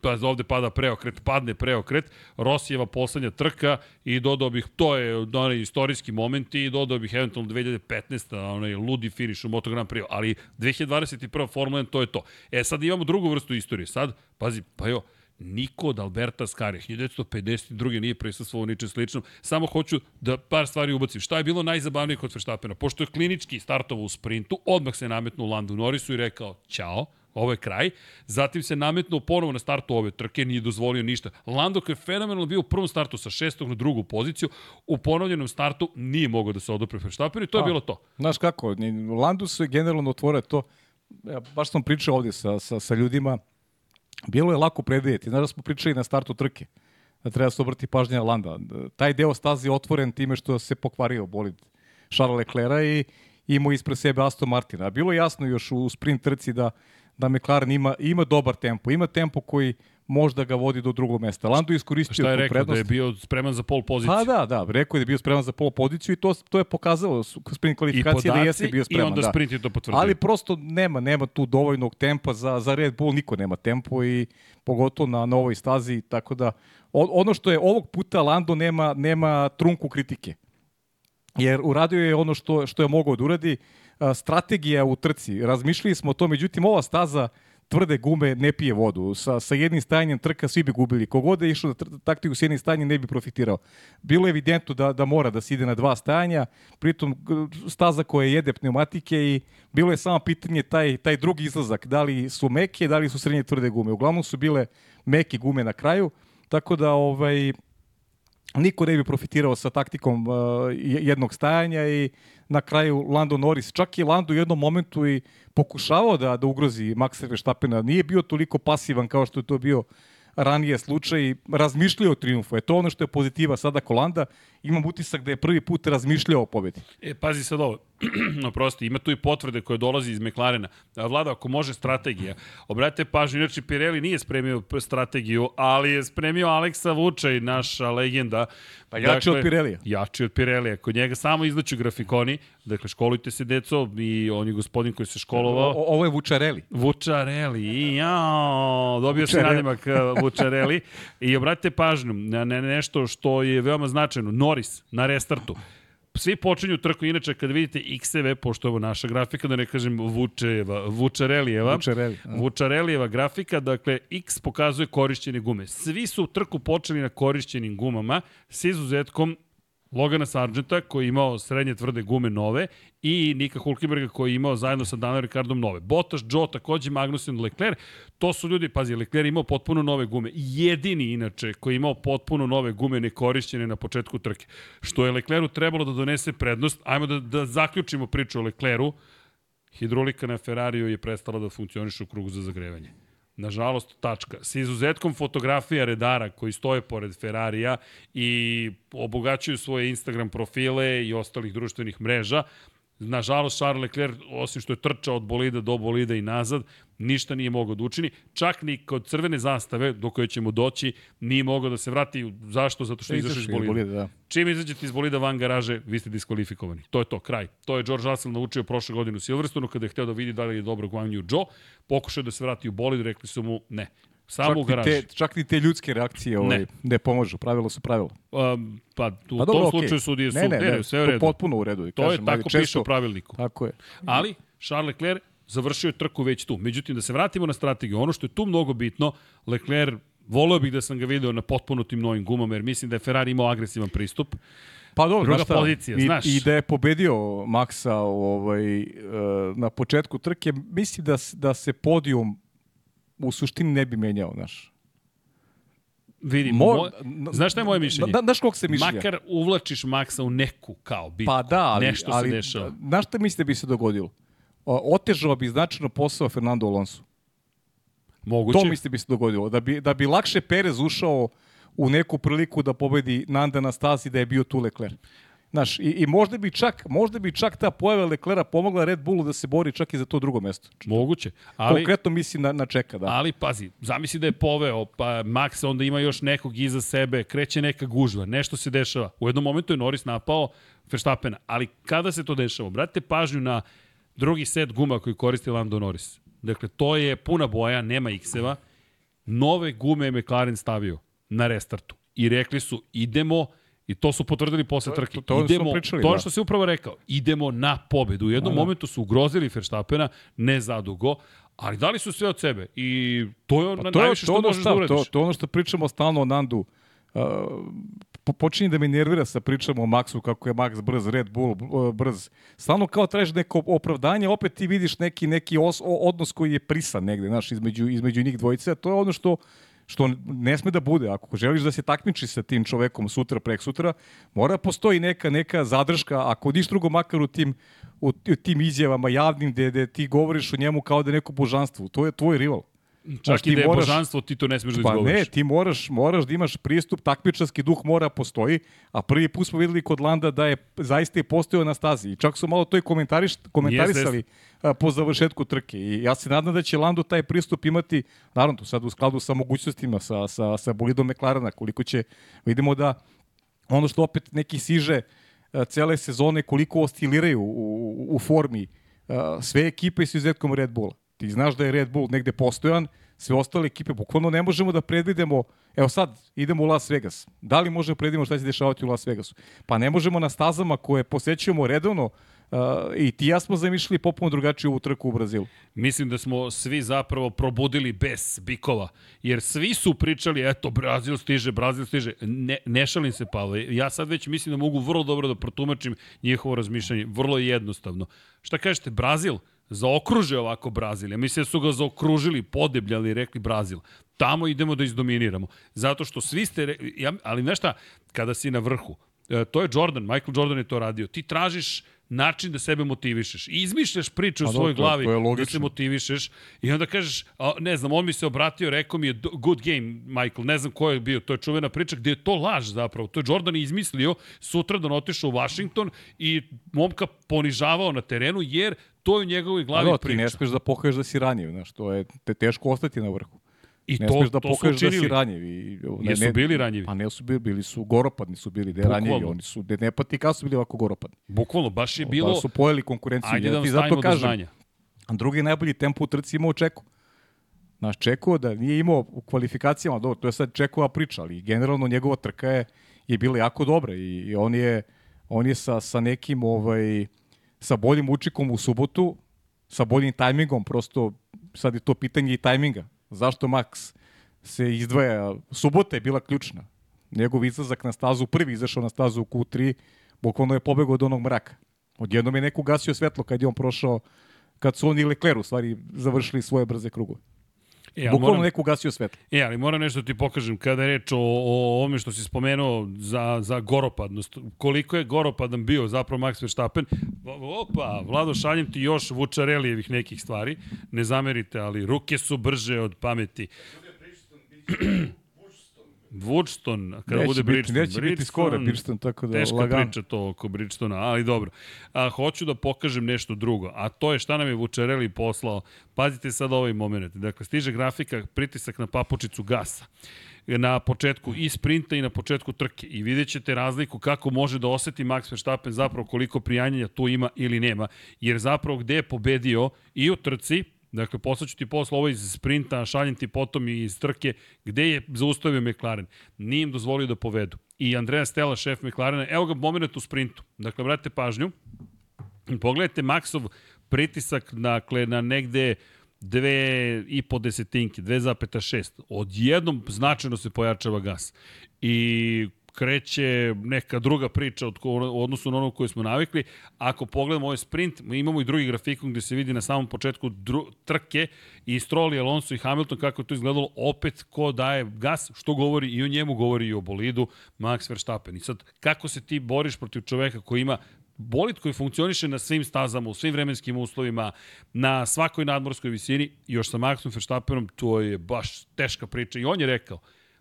pa ovde pada preokret, padne preokret, Rosijeva poslednja trka i dodao bih, to je onaj istorijski moment i dodao bih eventualno 2015. onaj ludi finiš u Moto Grand Prix, ali 2021. Formula 1 to je to. E sad imamo drugu vrstu istorije, sad, pazi, pa jo, Niko od Alberta Skari, 1952. nije prisustvovao ničem sličnom. Samo hoću da par stvari ubacim. Šta je bilo najzabavnije kod Verstappena? Pošto je klinički startovao u sprintu, odmah se nametnuo Landu Norrisu i rekao ćao, ovo je kraj. Zatim se nametnuo ponovo na startu ove trke, nije dozvolio ništa. Lando koji je fenomenalno bio u prvom startu sa šestog na drugu poziciju, u ponovljenom startu nije mogao da se odupre Verstappenu i to je A. bilo to. Znaš kako, Landus je generalno otvorio to, ja, baš sam pričao ovdje sa, sa, sa ljudima, bilo je lako predvidjeti, znaš da smo pričali na startu trke, da treba se obrati pažnja na Landa. Taj deo staze je otvoren time što se pokvario bolid Charles Leclerca i imao ispred sebe Aston Martina. Bilo je jasno još u sprint trci da, da McLaren ima, ima dobar tempo, ima tempo koji možda ga vodi do drugog mesta. Lando je iskoristio tu prednost. Šta je rekao, prednost. da je bio spreman za pol poziciju? Pa da, da, rekao je da je bio spreman za pol poziciju i to, to je pokazalo sprint kvalifikacije da jeste bio spreman. I onda da. sprint je to potvrdio. Ali prosto nema, nema tu dovoljnog tempa za, za Red Bull, niko nema tempo i pogotovo na, na ovoj stazi, tako da ono što je ovog puta Lando nema, nema trunku kritike. Jer uradio je ono što, što je mogao da uradi, strategija u trci. Razmišljali smo o to, međutim ova staza tvrde gume ne pije vodu. Sa, sa jednim stajanjem trka svi bi gubili. Kogod je išao na taktiku s jednim stajanjem ne bi profitirao. Bilo je evidentno da, da mora da se ide na dva stajanja, pritom staza koja jede pneumatike i bilo je samo pitanje taj, taj drugi izlazak. Da li su meke, da li su srednje tvrde gume. Uglavnom su bile meke gume na kraju, tako da ovaj, niko ne bi profitirao sa taktikom uh, jednog stajanja i na kraju Lando Norris, čak i Lando u jednom momentu i pokušavao da, da ugrozi Maxa Verstappena, nije bio toliko pasivan kao što je to bio ranije slučaj, razmišljao o triumfu. Je to ono što je pozitiva sada Kolanda. Imam utisak da je prvi put razmišljao o pobedi. E, pazi sad ovo. [CLEARS THROAT] no prosti, ima tu i potvrde koje dolazi iz McLarena. Vlada, ako može strategija, obratite pažnju, inače Pirelli nije spremio strategiju, ali je spremio Aleksa Vučaj, naša legenda. Pa jači dakle, od Pirelija. Jači od Pirelija. Kod njega samo izlaću grafikoni. Dakle, školujte se, deco, i on je gospodin koji se školovao. O, ovo je Vučareli. Vučareli, jao, dobio se nadimak [LAUGHS] Vučareli. I obratite pažnju na nešto što je veoma značajno. Norris na restartu svi počinju trku, inače kad vidite X-eve, pošto je ovo naša grafika, da ne kažem Vučeva, Vučarelijeva, Vučareli, Vučarelijeva grafika, dakle X pokazuje korišćene gume. Svi su trku počeli na korišćenim gumama, s izuzetkom Logana Sargenta koji je imao srednje tvrde gume nove i Nika Hulkenberga koji je imao zajedno sa Daniel Ricardom nove. Bottas, Joe, takođe Magnussen, Leclerc, to su ljudi, pazi, Leclerc imao potpuno nove gume. Jedini, inače, koji je imao potpuno nove gume nekorišćene na početku trke. Što je Leclercu trebalo da donese prednost. Ajmo da, da zaključimo priču o Leclercu. Hidrolika na Ferrariju je prestala da funkcioniše u krugu za zagrevanje. Nažalost, tačka. Sa izuzetkom fotografija redara koji stoje pored Ferrarija i obogaćuju svoje Instagram profile i ostalih društvenih mreža, Nažalost, Charles Leclerc, osim što je trčao od bolida do bolida i nazad, ništa nije mogao da učini. Čak ni kod crvene zastave, do koje ćemo doći, nije mogao da se vrati. Zašto? Zato što izašao iz bolida. bolida da. Čim izađete iz bolida van garaže, vi ste diskvalifikovani. To je to, kraj. To je George Russell naučio prošle godine u Silverstonu kada je hteo da vidi da li je dobro Guan Yu Zhou. Pokušao da se vrati u bolid, rekli su mu ne. Samo čak u garaži. Te, čak ni te ljudske reakcije ovaj, ne. ne pomažu. Pravilo su pravilo. Um, pa u pa tom dobro, slučaju okay. sudije su... Ne, ne, ne, ne, sve u redu. potpuno u redu. To kažem, je tako često, piše u pravilniku. Tako je. Ali, Charles Leclerc završio je trku već tu. Međutim, da se vratimo na strategiju, ono što je tu mnogo bitno, Leclerc, voleo bih da sam ga video na potpuno tim novim gumama, jer mislim da je Ferrari imao agresivan pristup. Pa dobro, Druga šta, pozicija, i, znaš. I da je pobedio Maxa ovaj, na početku trke, mislim da, da se podijum u suštini ne bi menjao, znaš. Vidi, Mo, moj, znaš šta je moje mišljenje? Da, znaš kog se mišljenja? Makar uvlačiš Maksa u neku kao bitku. Pa da, ali, nešto ali, se dešava. Znaš šta mislite bi se dogodilo? Otežao bi značajno posao Fernando Alonso. Moguće. To mislite bi se dogodilo. Da bi, da bi lakše Perez ušao u neku priliku da pobedi Nanda na stazi da je bio tu Leclerc. Znaš, i, i možda bi čak, možda bi čak ta pojava Leclera pomogla Red Bullu da se bori čak i za to drugo mesto. Moguće. Ali, Konkretno mislim na, na čeka, da. Ali, pazi, zamisli da je poveo, pa Max onda ima još nekog iza sebe, kreće neka gužva, nešto se dešava. U jednom momentu je Norris napao Verstappena, ali kada se to dešava? Bratite pažnju na drugi set guma koji koristi Lando Norris. Dakle, to je puna boja, nema X-eva. Nove gume je McLaren stavio na restartu. I rekli su, idemo I to su potvrdili posle trke. To, to, idemo, pričali, to da. što se upravo rekao, idemo na pobedu. U jednom da, da. momentu su ugrozili Verstappena, ne zadugo, ali dali su sve od sebe. I to je pa to, najviše to, što možeš da uradiš. To, to ono što pričamo stalno o Nandu. Uh, počinje da me nervira sa pričama o Maxu, kako je Max brz, Red Bull uh, brz. Stalno kao tražiš neko opravdanje, opet ti vidiš neki, neki os, odnos koji je prisan negde, znaš, između, između njih dvojice. To je ono što što ne sme da bude. Ako želiš da se takmiči sa tim čovekom sutra, prek sutra, mora postoji neka, neka zadrška, ako niš drugo makar u tim, u, tim izjavama javnim gde, gde ti govoriš o njemu kao da je neko božanstvo. To je tvoj rival. Čak i da je moraš, božanstvo, ti to ne smeš da izgovoriš. Pa ne, ti moraš, moraš da imaš pristup, takmičarski duh mora postoji, a prvi put smo videli kod Landa da je zaista je postojao na stazi. I čak su malo to i komentariš, komentarisali yes, yes. po završetku trke. I ja se nadam da će Lando taj pristup imati, naravno, sad u skladu sa mogućnostima, sa, sa, sa bolidom McLarena, koliko će, vidimo da ono što opet neki siže cele sezone, koliko osciliraju u, u, u formi sve ekipe su izuzetkom Red Bulla. Ti znaš da je Red Bull negde postojan, sve ostale ekipe, bukvalno ne možemo da predvidimo, evo sad idemo u Las Vegas, da li možemo da predvidimo šta će dešavati u Las Vegasu? Pa ne možemo na stazama koje posećujemo redovno, uh, i ti ja smo zamišljali popuno drugačiju ovu trku u Brazilu. Mislim da smo svi zapravo probudili bez bikova, jer svi su pričali, eto, Brazil stiže, Brazil stiže. Ne, ne šalim se, Pavle, ja sad već mislim da mogu vrlo dobro da protumačim njihovo razmišljanje, vrlo jednostavno. Šta kažete, Brazil? Zaokruže ovako Brazil. Ja mislim da su ga zaokružili, podebljali i rekli Brazil. Tamo idemo da izdominiramo. Zato što svi ste, ja, ali znaš šta, kada si na vrhu, to je Jordan, Michael Jordan je to radio. Ti tražiš način da sebe motivišeš. I izmišljaš priče u svojoj glavi da se motivišeš i onda kažeš, a, ne znam, on mi se obratio, rekao mi je good game, Michael, ne znam ko je bio, to je čuvena priča gde je to laž zapravo. To je Jordan izmislio, sutra da otišao u Washington i momka ponižavao na terenu jer to je u njegovoj glavi priča. Ti ne smeš da pokažeš da si ranjiv, znaš, to je te teško ostati na vrhu. I ne to, smeš da to pokažeš da si ranjiv. I, ne, Jesu bili ranjivi? Pa ne su bili, bili su goropadni su bili, da ranjivi, oni su, de ne pati kad su bili ovako goropadni. Bukvalno, baš je bilo... Da su pojeli konkurenciju. Ajde da vam zato kažem, znanja. Drugi najbolji tempo u trci imao Čeko. Naš Čeko da nije imao u kvalifikacijama, dobro, to je sad Čekova priča, ali generalno njegova trka je, je bila jako dobra i, i on je, on je sa, sa nekim ovaj, sa boljim učikom u subotu, sa boljim tajmingom, prosto sad je to pitanje i tajminga Zašto Max se izdvaja? Subota je bila ključna. Njegov izlazak na stazu, prvi izašao na stazu u Q3, bukvalno je pobegao od onog mraka. Odjednom je neko gasio svetlo kad je on prošao, kad su on i Leclerc u stvari završili svoje brze krugove. E, Bukvalno moram, neko ugasio svetlo. E, ali moram nešto da ti pokažem. Kada je reč o, o ovome što si spomenuo za, za goropadnost, koliko je goropadan bio zapravo Max Verstappen, opa, Vlado, šaljem ti još Vučarelijevih nekih stvari, ne zamerite, ali ruke su brže od pameti. Woodstone, kada neće bude Bridgestone. Neće biti skoro Bridgestone, tako da teška lagano. priča to oko Bridgestona, ali dobro. A, hoću da pokažem nešto drugo, a to je šta nam je Vučareli poslao. Pazite sad ovaj moment. Dakle, stiže grafika, pritisak na papučicu gasa na početku i sprinta i na početku trke i vidjet ćete razliku kako može da oseti Max Verstappen zapravo koliko prijanjanja tu ima ili nema, jer zapravo gde je pobedio i u trci, Dakle, poslaću ti posle ovo iz sprinta, šaljem ti potom i iz trke, gde je zaustavio McLaren. Nije im dozvolio da povedu. I Andrea Stella, šef McLarena, evo ga moment u sprintu. Dakle, vratite pažnju. Pogledajte Maxov pritisak, dakle, na negde dve i po desetinke, 2,6. Odjednom značajno se pojačava gas. I kreće neka druga priča od, u odnosu na ono koju smo navikli. Ako pogledamo ovaj sprint, imamo i drugi grafikon gde se vidi na samom početku dru, trke i Stroll i Alonso i Hamilton kako to izgledalo, opet ko daje gas, što govori i o njemu, govori i o bolidu Max Verstappen. I sad, kako se ti boriš protiv čoveka koji ima bolid koji funkcioniše na svim stazama, u svim vremenskim uslovima, na svakoj nadmorskoj visini, još sa Maxom Verstappenom, to je baš teška priča. I on je rekao,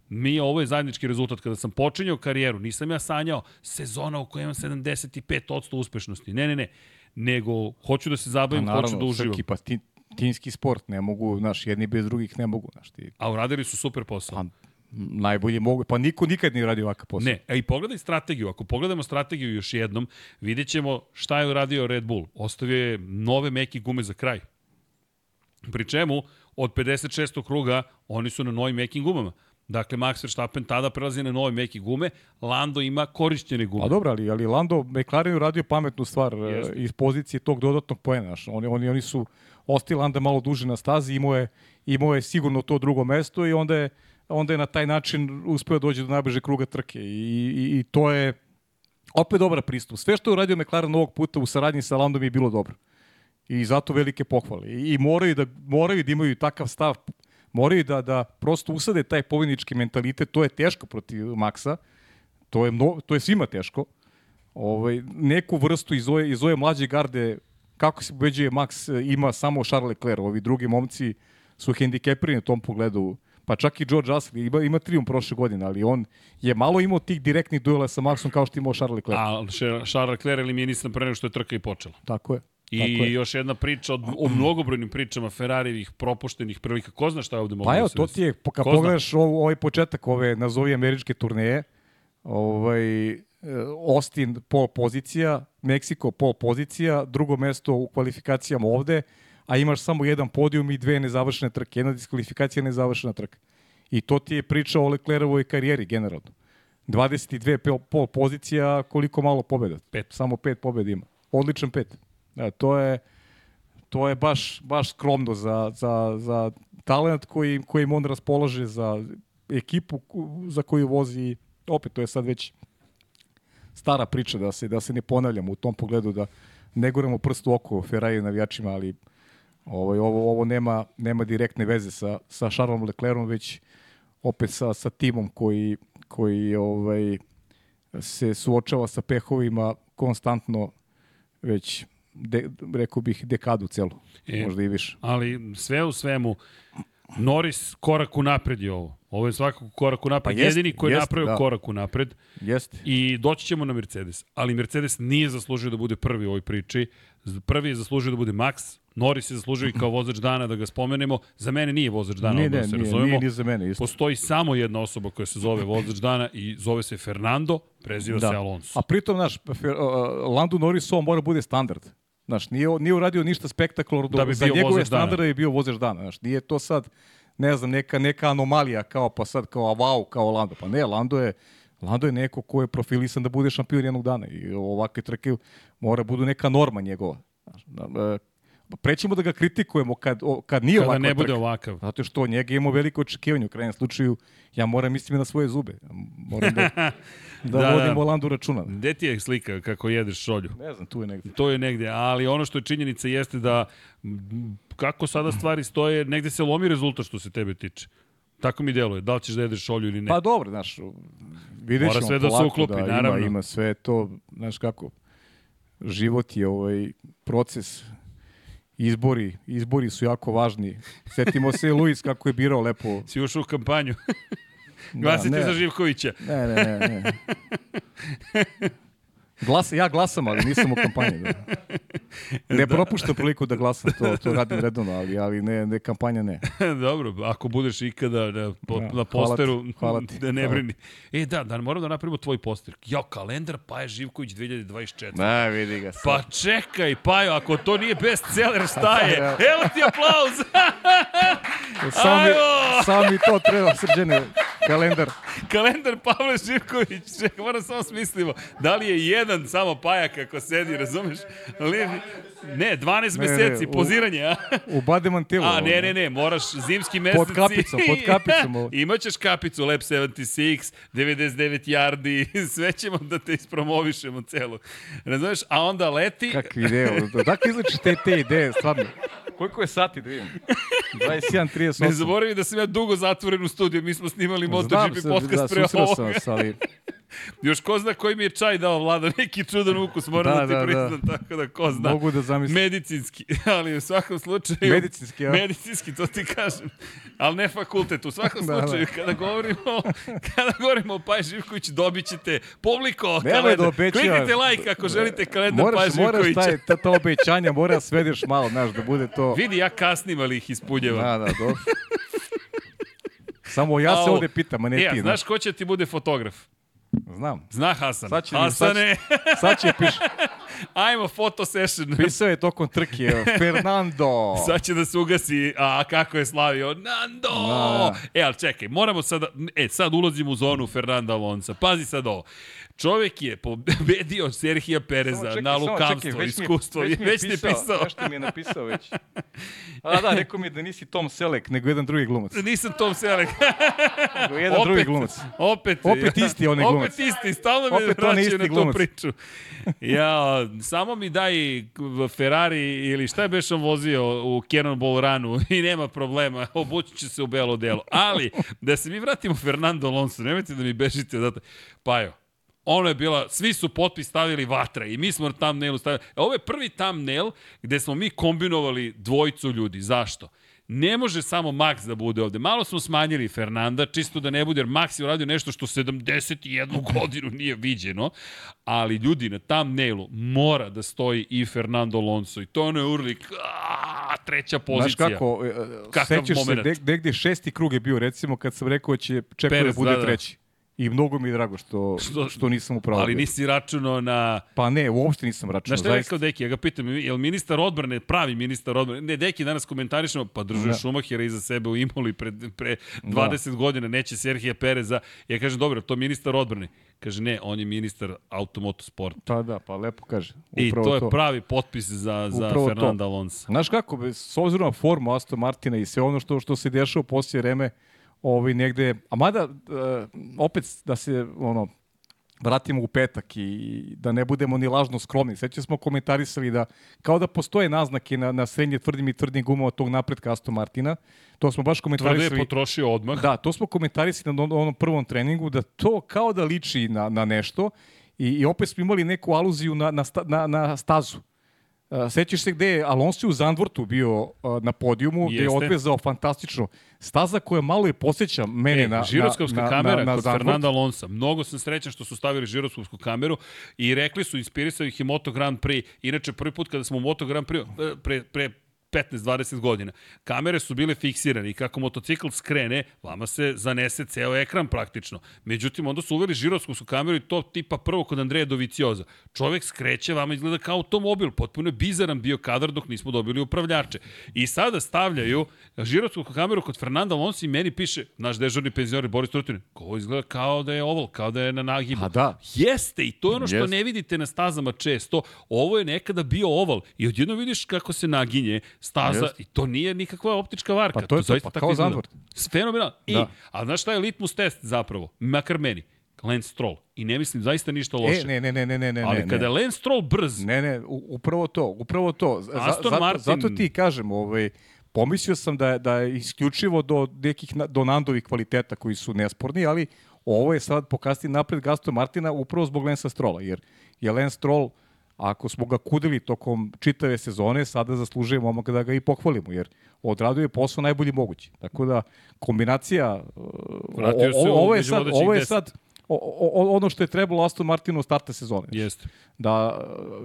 Mi, ovo je zajednički rezultat. Kada sam počinjao karijeru, nisam ja sanjao sezona u kojoj imam 75% uspešnosti. Ne, ne, ne. Nego, hoću da se zabavim, pa, naravno, hoću da uživam. Srki, pa ti, timski sport, ne mogu, znaš, jedni bez drugih ne mogu, znaš ti. A uradili su super posao. Pa, najbolje mogu, pa niko nikad nije radio ovakav posao. Ne, a i pogledaj strategiju. Ako pogledamo strategiju još jednom, vidjet ćemo šta je uradio Red Bull. Ostavio je nove meki gume za kraj. Pri čemu, od 56. kruga, oni su na novim mekim gumama. Dakle, Max Verstappen tada prelazi na nove meke gume, Lando ima korišćene gume. A dobro, ali, ali Lando McLaren uradio pametnu stvar Jest. iz pozicije tog dodatnog poena. Oni, oni, oni su ostali Landa malo duže na stazi, imao je, imao je sigurno to drugo mesto i onda je, onda je na taj način uspeo dođe do najbrže kruga trke. I, i, i to je opet dobar pristup. Sve što je uradio McLaren ovog puta u saradnji sa Landom je bilo dobro. I zato velike pohvale. I, i moraju, da, moraju da imaju takav stav moraju da, da prosto usade taj povjednički mentalitet, to je teško protiv Maksa, to je, mno, to je svima teško. Ovaj, neku vrstu iz ove, iz ove mlađe garde, kako se pobeđuje Max, ima samo Charles Leclerc, ovi drugi momci su hendikepirani u tom pogledu. Pa čak i George Russell ima, ima trium prošle godine, ali on je malo imao tih direktnih duela sa Maxom kao što imao Charles Leclerc. A Charles Leclerc eliminisan pre nego što je trka i počela. Tako je. I je. još jedna priča o, o mnogobrojnim pričama Ferrarijevih propuštenih prilika. Ko zna šta je ovde moglo Pa evo, da se to ti je, kad Ko zna? pogledaš ov, ovaj početak ove, nazovi američke turneje, ovaj, e, Austin pol pozicija, Meksiko pol pozicija, drugo mesto u kvalifikacijama ovde, a imaš samo jedan podijum i dve nezavršene trke. Jedna diskvalifikacija nezavršena trka. I to ti je priča o Leclerovoj karijeri generalno. 22 pol, pozicija, koliko malo pobjeda? Pet. Samo pet pobjeda ima. Odličan pet. Da, to je to je baš, baš skromno za, za, za talent koji, kojim on raspolaže za ekipu za koju vozi opet to je sad već stara priča da se da se ne ponavljamo u tom pogledu da ne goremo prst u oko Ferrari navijačima ali ovaj ovo ovo nema nema direktne veze sa sa Charlesom Leclercom već opet sa sa timom koji koji ovaj se suočava sa pehovima konstantno već de, rekao bih dekadu celu, E, možda i više. Ali sve u svemu, Norris korak u napred je ovo. Ovo je svakako korak u napred. Pa jest, Jedini koji je jest, napravio da. korak u napred. Jeste. I doći ćemo na Mercedes. Ali Mercedes nije zaslužio da bude prvi u ovoj priči. Prvi je zaslužio da bude Max. Norris je zaslužio i kao vozač dana da ga spomenemo. Za mene nije vozač dana, Nije, da se nije, razumemo. nije ni za mene isto. Postoji samo jedna osoba koja se zove vozač dana i zove se Fernando, preziva se Alonso. A pritom, znaš, uh, Landu Norris ovo mora bude standard. Znaš, nije, nije uradio ništa spektakularno. Da bi za njegove standarde je bio vozač dana. Znaš, nije to sad, ne znam, neka, neka anomalija kao pa sad kao wow, kao Lando. Pa ne, Lando je, Lando je neko ko je profilisan da bude šampion jednog dana. I ovakve trke mora budu neka norma njegova. Znaš, e, prećemo da ga kritikujemo kad, o, kad nije Kada ovakva ne bude trka. ovakav. Zato što njega imamo veliko očekivanje. U krajnjem slučaju, ja moram misliti na svoje zube. Moram da, da, [LAUGHS] Da, da da. vodim o Landu računa. Gde ti je slika kako jedeš šolju? Ne znam, tu je negde. To je negde, ali ono što je činjenica jeste da kako sada stvari stoje, negde se lomi rezultat što se tebe tiče. Tako mi deluje, da li ćeš da jedeš šolju ili ne. Pa dobro, znaš, vidjet Mora ćemo sve da se uklopi, da, naravno. Ima, ima sve to, znaš kako, život je ovaj proces, izbori, izbori su jako važni. Setimo se Luis kako je birao lepo. [LAUGHS] Si ušao u kampanju. Glasite ne. za Živkovića. Ne, ne, ne. ne. [LAUGHS] Glasa, ja glasam, ali nisam u kampanji. Da. [LAUGHS] Ne propuštam priliku da glasam, to, to radim redovno, ali, ali ne, ne kampanja ne. [LAUGHS] Dobro, ako budeš ikada na, po, Ja, na hvala posteru, ti, hvala ti, [LAUGHS] da ne hvala. brini. E, da, da, moram da napravimo tvoj poster. Jo, kalendar Paja Živković 2024. Ne, vidi ga sad. Pa čekaj, Pajo, ako to nije bestseller, šta je? Evo ti aplauz! Samo mi, samo mi to treba, srđene, kalendar. Kalendar Pavle Živković, čekaj, moram samo smislimo. Da li je jedan samo Paja kako sedi, razumeš? Ali, ne, 12 Ne, ne, meseci, u- poziranje, a? U Bademantilu. A, ne, ne, ne, moraš zimski meseci. Pod kapicom, pod kapicom. [LAUGHS] Imaćeš kapicu Lab 76, 99 yardi, [LAUGHS] sve ćemo da te ispromovišemo celu. Razumeš? A onda leti... Kakvi ideje. Dakle izlačiš te, te ideje, stvarno. Koliko je sati da vidim? 21.38. Ne zaboravi da sam ja dugo zatvoren u studiju, mi smo snimali MotoGP se, podcast da, pre susreo ovoga. sam vas, ali Još ko zna koji mi je čaj dao vlada, neki čudan ukus, moram da, Da, ti da, da. priznam, tako da ko zna. mogu da zamislim. Medicinski, [LAUGHS] ali u svakom slučaju... Medicinski, ja. Medicinski, to ti kažem. Ali ne fakultet. U svakom [LAUGHS] Da, da. slučaju, kada govorimo, kada govorimo o Paj Živković, dobit ćete publiko Nemoj kalendar. da. Kliknite like ako želite kalendar Paj moraš, moraš Živkovića. taj, ta, ta obećanja, mora da svedeš malo, znaš, da bude to... Vidi, ja kasnim, ali ih ispunjavam. Da, da, dobro. Samo ja se ovde pitam, a ne E, a ti. znaš ko će ti bude fotograf? Znam. Zna Hasan. Sad će, Hasane, sad, sad će piš, [LAUGHS] ajmo foto session. pisao je tokom trke [LAUGHS] Fernando. Sad će da se ugasi, a kako je slavio, Nando! Da, E, ali čekaj, moramo sada, e, sad ulazimo u zonu Fernanda Alonso. Pazi sad ovo. Čovek je pobedio Serhija Pereza Samo čekaj, na samo lukamstvo, čekaj, već mi iskustvo. već mi je već ti je pisao. Nešto mi je napisao već. A da, rekao mi da nisi Tom Selleck, nego jedan drugi glumac. Nisam Tom Selleck. Nego jedan drugi glumac. Opet, Opet isti onaj glumac. Opet isti, stalno me Opet vraćaju na tu glumac. priču. Ja, samo mi daj Ferrari ili šta je beš on vozio u Cannonball Runu [LAUGHS] i nema problema, obući će se u belo delo. Ali, da se mi vratimo Fernando Alonso, nemojte da mi bežite odatle. Pajo, ono je bila, svi su potpis stavili vatra i mi smo na thumbnailu stavili. E, Ovo je prvi thumbnail gde smo mi kombinovali dvojicu ljudi. Zašto? Ne može samo Max da bude ovde. Malo smo smanjili Fernanda, čisto da ne bude, jer Max je uradio nešto što 71 [LAUGHS] godinu nije viđeno, ali ljudi na tam nailu mora da stoji i Fernando Alonso i to ono je urlik, aaa, treća pozicija. Znaš kako, e, sećaš se, negde šesti krug je bio, recimo, kad sam rekao da će čekao da bude da, da. I mnogo mi je drago što, što, što nisam upravo. Ali nisi računao na... Pa ne, uopšte nisam računao. Znaš šta je rekao Deki? Ja ga pitam, je li ministar odbrane, pravi ministar odbrane? Ne, Deki danas komentarišemo, pa držuje ja. Šumahira iza sebe u Imoli pre, pre 20 da. godina, neće Serhija Pereza. Ja kažem, dobro, to ministar odbrane. Kaže, ne, on je ministar automotosporta. Pa da, pa lepo kaže. Upravo I to je to. pravi potpis za, za Fernanda Alonso. Znaš kako, s obzirom na formu Aston Martina i sve ono što, što se dešava u poslije vreme, ovaj, negde, a mada, uh, opet da se, ono, vratimo u petak i da ne budemo ni lažno skromni. Sveće smo komentarisali da kao da postoje naznake na, na srednje tvrdim i tvrdim gumova tog napretka Aston Martina. To smo baš komentarisali. Tvrde je potrošio odmah. Da, to smo komentarisali na onom prvom treningu, da to kao da liči na, na nešto i, i opet smo imali neku aluziju na, na, na, na stazu. Uh, sećaš se gde je Alonso u Zandvortu bio uh, na podijumu, Jeste. gde je odvezao fantastično. Staza koja malo je posjeća mene e, na, žiroskopska na, kamera na, na kod Zandvort. Fernanda Alonso. Mnogo sam srećan što su stavili žiroskopsku kameru i rekli su, inspirisao ih i Moto Grand Prix. Inače, prvi put kada smo u Moto Grand Prix, e, pre, pre 15-20 godina. Kamere su bile fiksirane i kako motocikl skrene, vama se zanese ceo ekran praktično. Međutim, onda su uveli žiroskopsku kameru i to tipa prvo kod Andreja Dovicioza. Čovek skreće, vama izgleda kao automobil. Potpuno je bizaran bio kadar dok nismo dobili upravljače. I sada stavljaju žiroskopsku kameru kod Fernanda Alonso i meni piše, naš dežurni penzioner Boris Trutin, ko izgleda kao da je oval, kao da je na nagibu. A da. Jeste, i to je ono što Jeste. ne vidite na stazama često. Ovo je nekada bio oval i odjedno vidiš kako se naginje, staza Just. i to nije nikakva optička varka. Pa to je to, to pa kao Zandvoort. Fenomenalno. I, da. a znaš šta je litmus test zapravo? Makar meni. Lance Stroll. I ne mislim zaista ništa loše. E, ne, ne, ne, ne, ne, ne. Ali kada je Lance Stroll brz... Ne, ne, upravo to, upravo to. Za, Aston zato, Martin... zato ti kažem, ovaj, pomislio sam da da je isključivo do nekih do Nandovih kvaliteta koji su nesporni, ali ovo je sad pokazati napred Gaston Martina upravo zbog Lensa Strolla, jer je Lance Stroll uh, ako smo ga kudili tokom čitave sezone, sada zaslužuje momak da ga i pohvalimo, jer odradio je posao najbolji mogući. Tako da, kombinacija, o, ovo je sad, ovo je sad o, o, ono što je trebalo Aston Martinu starta sezone. Jeste. Da,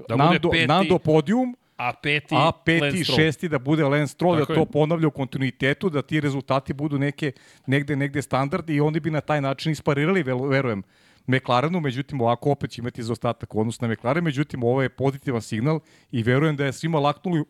da Nando, peti, Nando podijum, a peti, a peti šesti da bude Lance Stroll, da to ponavlja u kontinuitetu, da ti rezultati budu neke, negde, negde standard i oni bi na taj način isparirali, verujem, McLarenu, međutim ovako opet će imati zaostatak u odnosu na McLaren, međutim ovo je pozitivan signal i verujem da je svima laknuli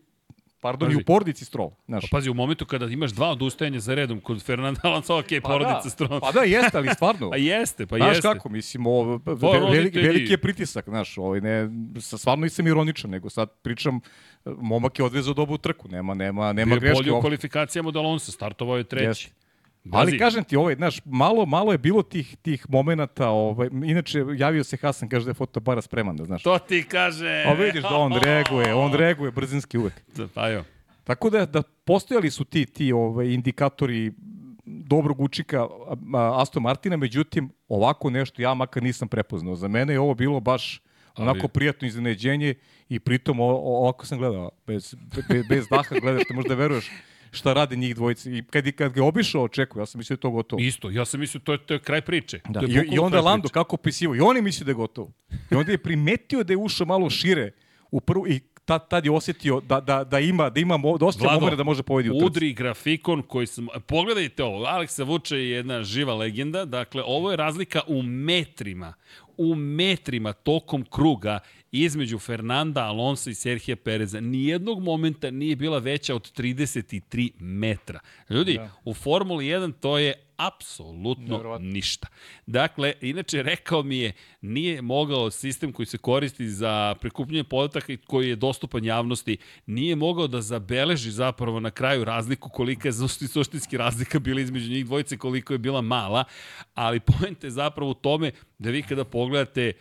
Pardon, pazi. i u porodici Stroll. Znaš. Pa pazi, u momentu kada imaš dva odustajanja za redom kod Fernanda Alonso, ok, pa porodica da, Stroll. Pa da, jeste, ali stvarno. [LAUGHS] pa jeste, pa znaš jeste. Znaš kako, mislim, ovo, pa, veliki, veliki je pritisak, znaš, ovaj, ne, stvarno nisam ironičan, nego sad pričam, momak je odvezao dobu trku, nema, nema, nema greške. Bio bolji u kvalifikacijama od Alonso, startovao je treći. Jeste. Bazi. Ali kažem ti, ovaj, znaš, malo, malo je bilo tih, tih momenata, ovaj, inače javio se Hasan, kaže da je fotobara spreman, da znaš. To ti kaže. A vidiš da on reaguje, on [LAUGHS] reaguje brzinski uvek. Pa jo. Tako da, da postojali su ti, ti ovaj, indikatori dobrog učika Aston Martina, međutim, ovako nešto ja makar nisam prepoznao. Za mene je ovo bilo baš onako Ali... prijatno iznenađenje i pritom ovako sam gledao, bez, bez, bez daha gledate, možda veruješ šta rade njih dvojice. I kad, kad ga obišao, očekuje, ja sam mislio da je to gotovo. Isto, ja sam mislio to je, to je kraj priče. Da. To je I, I onda Lando priče. kako opisivo, i oni misle da je gotovo. I onda je primetio da je ušao malo šire u prvu, i tad, tad je osetio da, da, da ima, da ima dosta momena da može povediti u trci. Udri grafikon koji sam... Pogledajte ovo, Aleksa Vuče je jedna živa legenda, dakle, ovo je razlika u metrima u metrima tokom kruga između Fernanda Alonso i Serhija Pereza. Nijednog momenta nije bila veća od 33 metra. Ljudi, da. u Formuli 1 to je apsolutno Nevrovatno. ništa. Dakle, inače rekao mi je, nije mogao sistem koji se koristi za prikupljanje podataka i koji je dostupan javnosti, nije mogao da zabeleži zapravo na kraju razliku kolika je suštinski razlika bila između njih dvojice, koliko je bila mala, ali [LAUGHS] pojente je zapravo u tome da vi kada pogledate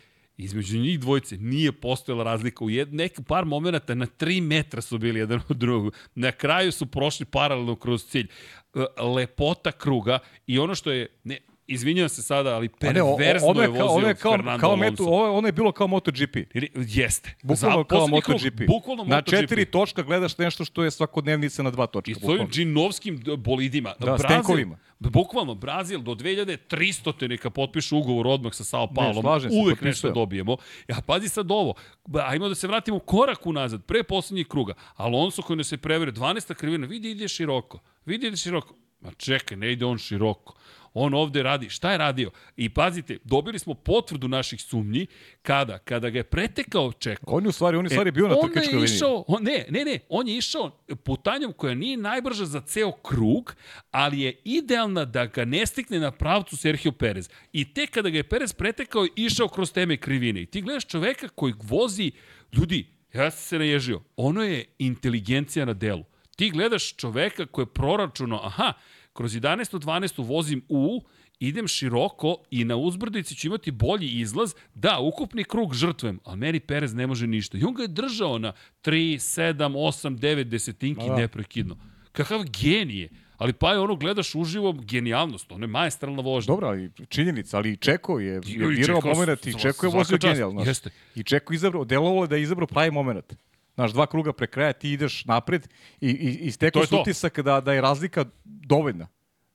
između njih dvojice nije postojala razlika. U jed, nek, par momenta na 3 metra su bili jedan od drugog. Na kraju su prošli paralelno kroz cilj. E, lepota kruga i ono što je... Ne, izvinjam se sada, ali ne, perverzno ono je je kao, vozio ono je kao, Fernando kao Alonso. metu, ovo, ono je bilo kao MotoGP. Ili- Jeste. Bukvalno kao poslednji krug, MotoGP. Bukvalno Na MotoGP. četiri točka gledaš nešto što je svakodnevnica na dva točka. I s ovim džinovskim bolidima. Da, s tenkovima. Bukvalno, Brazil do 2300 neka potpišu ugovor odmah sa Sao Paulom. se, Uvek potpisujem. nešto dobijemo. Ja, pazi sad ovo. Ajmo da se vratimo korak unazad, pre poslednjeg kruga. Alonso koji nas je prevere, 12. krivina, vidi ide široko. Vidi ide široko. Ma čekaj, ne ide on široko. On ovde radi, šta je radio? I pazite, dobili smo potvrdu naših sumnji kada, kada ga je pretekao Čeko. On je u stvari, on je u stvari bio na E, on trkačkoj je liniji. išao, on, ne, ne, ne, on je išao putanjom koja nije najbrža za ceo krug, ali je idealna da ga ne stikne na pravcu Sergio Perez. I tek kada ga je Perez pretekao, išao kroz teme krivine. I ti gledaš čoveka koji vozi, ljudi, ja sam se naježio, ono je inteligencija na delu. Ti gledaš čoveka koji je proračunao, aha, kroz 11. 12. vozim u, idem široko i na uzbrdici ću imati bolji izlaz, da, ukupni krug žrtvujem, ali meni Perez ne može ništa. I on ga je držao na 3, 7, 8, 9 desetinki Da. neprekidno. Kakav genije. Ali pa je ono, gledaš uživo genijalnost, ono je majestralna vožnja. Dobro, ali činjenica, ali i Čeko je, je Čeko, moment i Čeko je vozio genijalno. Jeste. I Čeko izabrao, delovalo je da je izabrao pravi moment. Znaš, dva kruga pre kraja, ti ideš napred i, i, i stekao se utisak da, da je razlika dovoljna.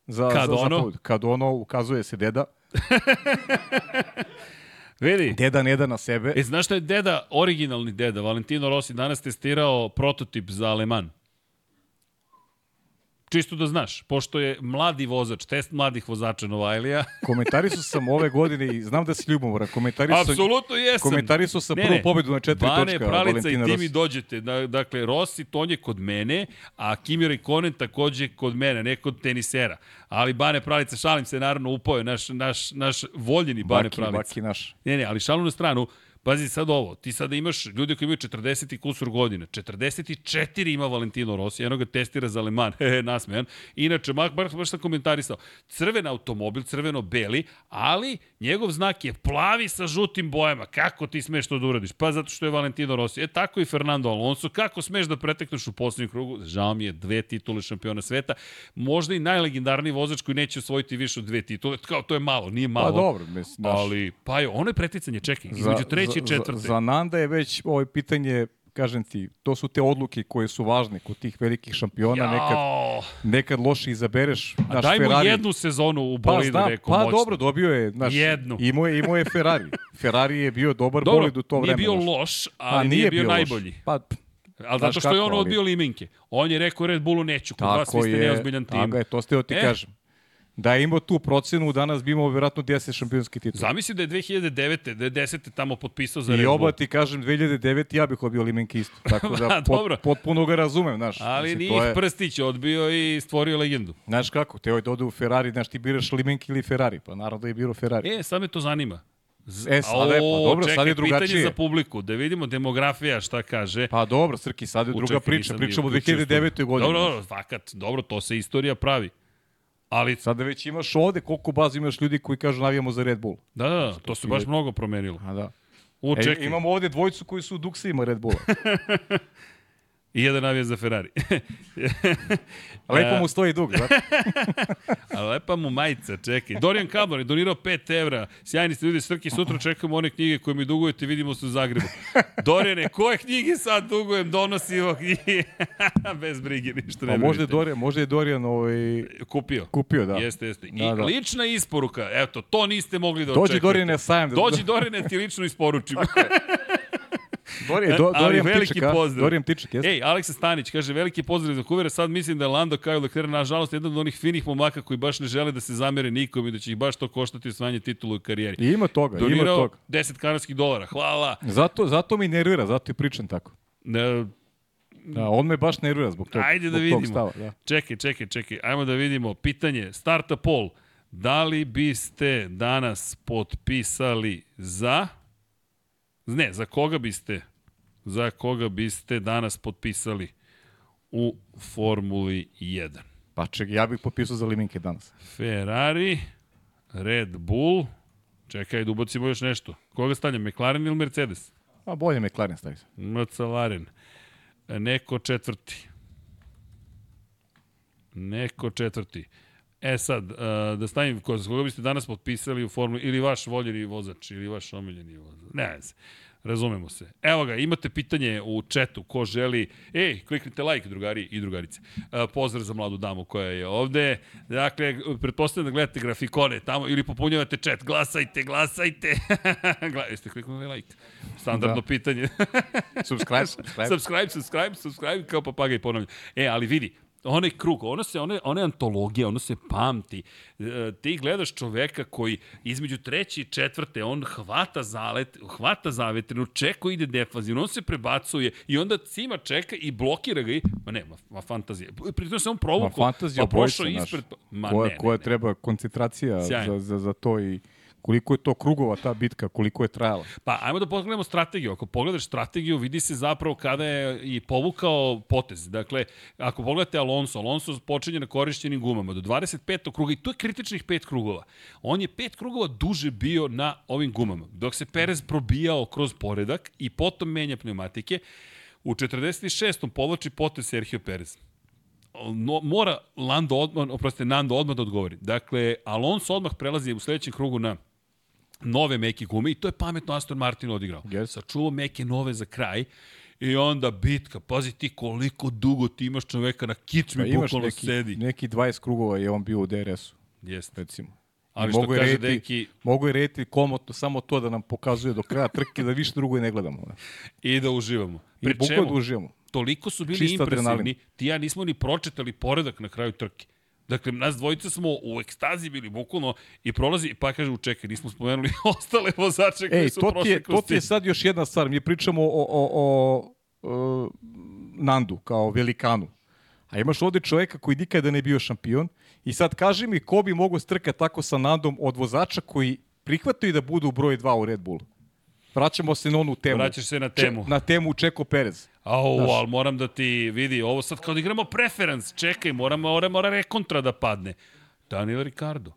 Za, Kad za, za ono? pobjedu. Kad ono, ukazuje se deda, [LAUGHS] Vidi, deda ne da na sebe. E, znaš šta je deda, originalni deda, Valentino Rossi danas testirao prototip za Le Mans. Čisto da znaš, pošto je mladi vozač, test mladih vozača Novajlija. [LAUGHS] Komentarisao sam ove godine i znam da si ljubomoran. Komentarisao sam, Apsolutno jesam. komentarisao sam Ne, prvu ne. pobedu na četiri Bane, točka Pralica Valentina i ti mi Rossi. dođete. Da, dakle, Rossi, to on je kod mene, a Kimi Raikkonen takođe kod mene, ne kod tenisera. Ali Bane Pralica, šalim se, naravno, upao je naš, naš, naš voljeni Bane Baki, Pralica. baki naš. Ne, ne, ali šalu na stranu, pazi sad ovo, ti sada imaš ljude koji imaju 40 i kusur godina, 44 ima Valentino Rossi, jedno ga testira za Le Mans, [LAUGHS] nasmejan. Inače, mak, baš, baš sam komentarisao, crven automobil, crveno-beli, ali njegov znak je plavi sa žutim bojama. Kako ti smeš to da uradiš? Pa zato što je Valentino Rossi. E tako i Fernando Alonso. Kako smeš da pretekneš u poslednjem krugu? Žao mi je, dve titule šampiona sveta. Možda i najlegendarniji vozač koji neće osvojiti više od dve titule. Kao, to je malo, nije malo. Pa dobro, mislim, znaš. Ali, pa je, ono je preticanje, čekaj, između treće i četvrte. Za, za Nanda je već ovo pitanje, kažem ti, to su te odluke koje su važne kod tih velikih šampiona, nekad, Jao, nekad loše izabereš. a Naš daj mu Ferrari, jednu sezonu u pa, bolidu, znam, rekao pa moćno. dobro, dobio je. Znaš, Jednu. Imao je, imao je Ferrari. [LAUGHS] Ferrari je bio dobar Dobro, bolid u to nije vreme. bio znaš. loš, Pa, ali nije, bio, loš. najbolji. Pa, Ali zato što je kako, on ali- odbio limenke. On je rekao Red Bullu neću, kod vas vi ste je, neozbiljan tim. tako je, to ste ti E. kažem. Da je imao tu procenu, danas bi imao vjerojatno 10 šampionski titul. Zamisli da je 2009. da je 10. tamo potpisao za I Red Bull. oba ti kažem 2009 ja bih odbio limenke isto. Tako [LAUGHS] da dobro. pot, potpuno ga razumem, znaš. Ali Mislim, nije je- prstić odbio i stvorio legendu. Znaš kako, te da ode u Ferrari, znaš ti biraš limenke ili Ferrari, pa naravno da je bilo Ferrari. E, sad me to zanima. Z- E, sada je- pa dobro, sad čekaj, je drugačije. pitanje za publiku, da vidimo demografija šta kaže. Pa dobro, Srki, sad je druga Čekaj, priča, pričamo o ni uključio 2009. studiju. godini. Dobro, dobro, fakat, dobro, to se istorija pravi. Ali, Sada već imaš ovde, koliko baza imaš ljudi koji kažu navijamo za Red Bull. da, da, da, to se baš mnogo promenilo. A da. U, E, imamo ovde dvojicu koji su u duksima Red Bulla. [LAUGHS] i jedan navija za Ferrari. [LAUGHS] Lepo mu stoji dug, da? [LAUGHS] A lepa mu majica, čekaj. Dorijan Kablar je donirao 5 evra. Sjajni ste ljudi, Srki, sutra čekamo one knjige koje mi dugujete, vidimo se u Zagrebu. Dorijane, koje knjige sad dugujem, donosimo knjige. [LAUGHS] Bez brige, ništa ne Pa možda je. Dorijan, možda je Dorijan ovaj, Kupio. kupio, da. Jeste, jeste. I Da, da. lična isporuka, eto, to niste mogli da Dođi očekujete. Dorijan na sajam. Da, Dođi Dorijane, ti lično isporučimo. Dorijan, do, Ali Dorijan veliki Tiček, a? pozdrav. Dorijan Tiček, jeste. Ej, Aleksa Stanić kaže, veliki pozdrav iz Vancouver, sad mislim da je Lando Kyle Leclerc, nažalost, jedan od onih finih momaka koji baš ne žele da se zamere nikom i da će ih baš to koštati osvajanje titula u karijeri. I ima toga, ima Donirao toga. 10 kanadskih dolara, hvala. Zato, zato mi nervira, zato i pričam tako. Ne, Da, on me baš nervira zbog tog, Ajde da vidimo. stava. Da. čekaj, čekaj, čekaj, ajmo da vidimo. Pitanje, starta pol. Da li biste danas potpisali za... Ne, za koga biste za koga biste danas potpisali u Formuli 1? Pa čekaj, ja bih popisao za liminke danas. Ferrari, Red Bull, čekaj da ubacimo još nešto. Koga stavljam, McLaren ili Mercedes? A bolje McLaren staviti. McLaren. Neko četvrti. Neko četvrti. E sad, uh, da stavim, ko, koga biste danas potpisali u formuli, ili vaš voljeni vozač, ili vaš omiljeni vozač. Ne, ne Razumemo se. Evo ga, imate pitanje u četu, ko želi... Ej, kliknite like, drugari i drugarice. E, pozdrav za mladu damu koja je ovde. Dakle, pretpostavljam da gledate grafikone tamo ili popunjavate chat. Glasajte, glasajte. [LAUGHS] Gla, jeste kliknuli like? Standardno da. pitanje. [LAUGHS] subscribe, subscribe. subscribe, subscribe, subscribe, kao papagaj ponavljam. E, ali vidi, onaj krug, ono se, one, one antologije, ono se pamti. E, ti gledaš čoveka koji između treće i četvrte, on hvata zalet, hvata zavetrinu, čeko ide defazivno, on se prebacuje i onda cima čeka i blokira ga i, ma ne, ma, ma fantazija. Pritom se on provukao, pa prošao ispred, ma koja, ne, koja ne, ne. treba koncentracija za, za, za to i koliko je to krugova ta bitka, koliko je trajala. Pa, ajmo da pogledamo strategiju. Ako pogledaš strategiju, vidi se zapravo kada je i povukao potez. Dakle, ako pogledate Alonso, Alonso počinje na korišćenim gumama do 25. kruga i to je kritičnih pet krugova. On je pet krugova duže bio na ovim gumama, dok se Perez probijao kroz poredak i potom menja pneumatike. U 46. povlači potez Sergio Perez no, mora Lando odmah, oprostite, Nando odmah da odgovori. Dakle, Alonso odmah prelazi u sledećem krugu na nove meke gume i to je pametno Aston Martin odigrao. Yes. Sačuvao meke nove za kraj i onda bitka. Pazi ti koliko dugo ti imaš čoveka na kičmi, pa bukvalno neki, sedi. Neki 20 krugova je on bio u DRS-u. Jeste. Recimo. Ali što kaže reti, deki... Mogu je reti komotno samo to da nam pokazuje do kraja trke da više drugo i ne gledamo. Ne? I da uživamo. Pri I čemu, da uživamo. Toliko su bili Čista impresivni. Adrenalin. Ti ja nismo ni pročitali poredak na kraju trke. Dakle, nas dvojica smo u ekstazi bili bukvalno i prolazi, pa kaže, čekaj, nismo spomenuli [LAUGHS] ostale vozače koji Ej, su to prošli je, to ti je sad još jedna stvar. Mi pričamo o, o, o, o Nandu kao velikanu. A imaš ovde čoveka koji nikada ne bio šampion i sad kaži mi ko bi mogo strkati tako sa Nandom od vozača koji prihvataju da budu broj 2 u Red Bullu. Vraćamo se na onu temu. Vraćaš se na temu. Če, na temu Čeko Perez. Au, Znaš. ali moram da ti vidi, ovo sad kao da igramo preference, čekaj, mora, mora, mora rekontra da padne. Daniel Ricardo.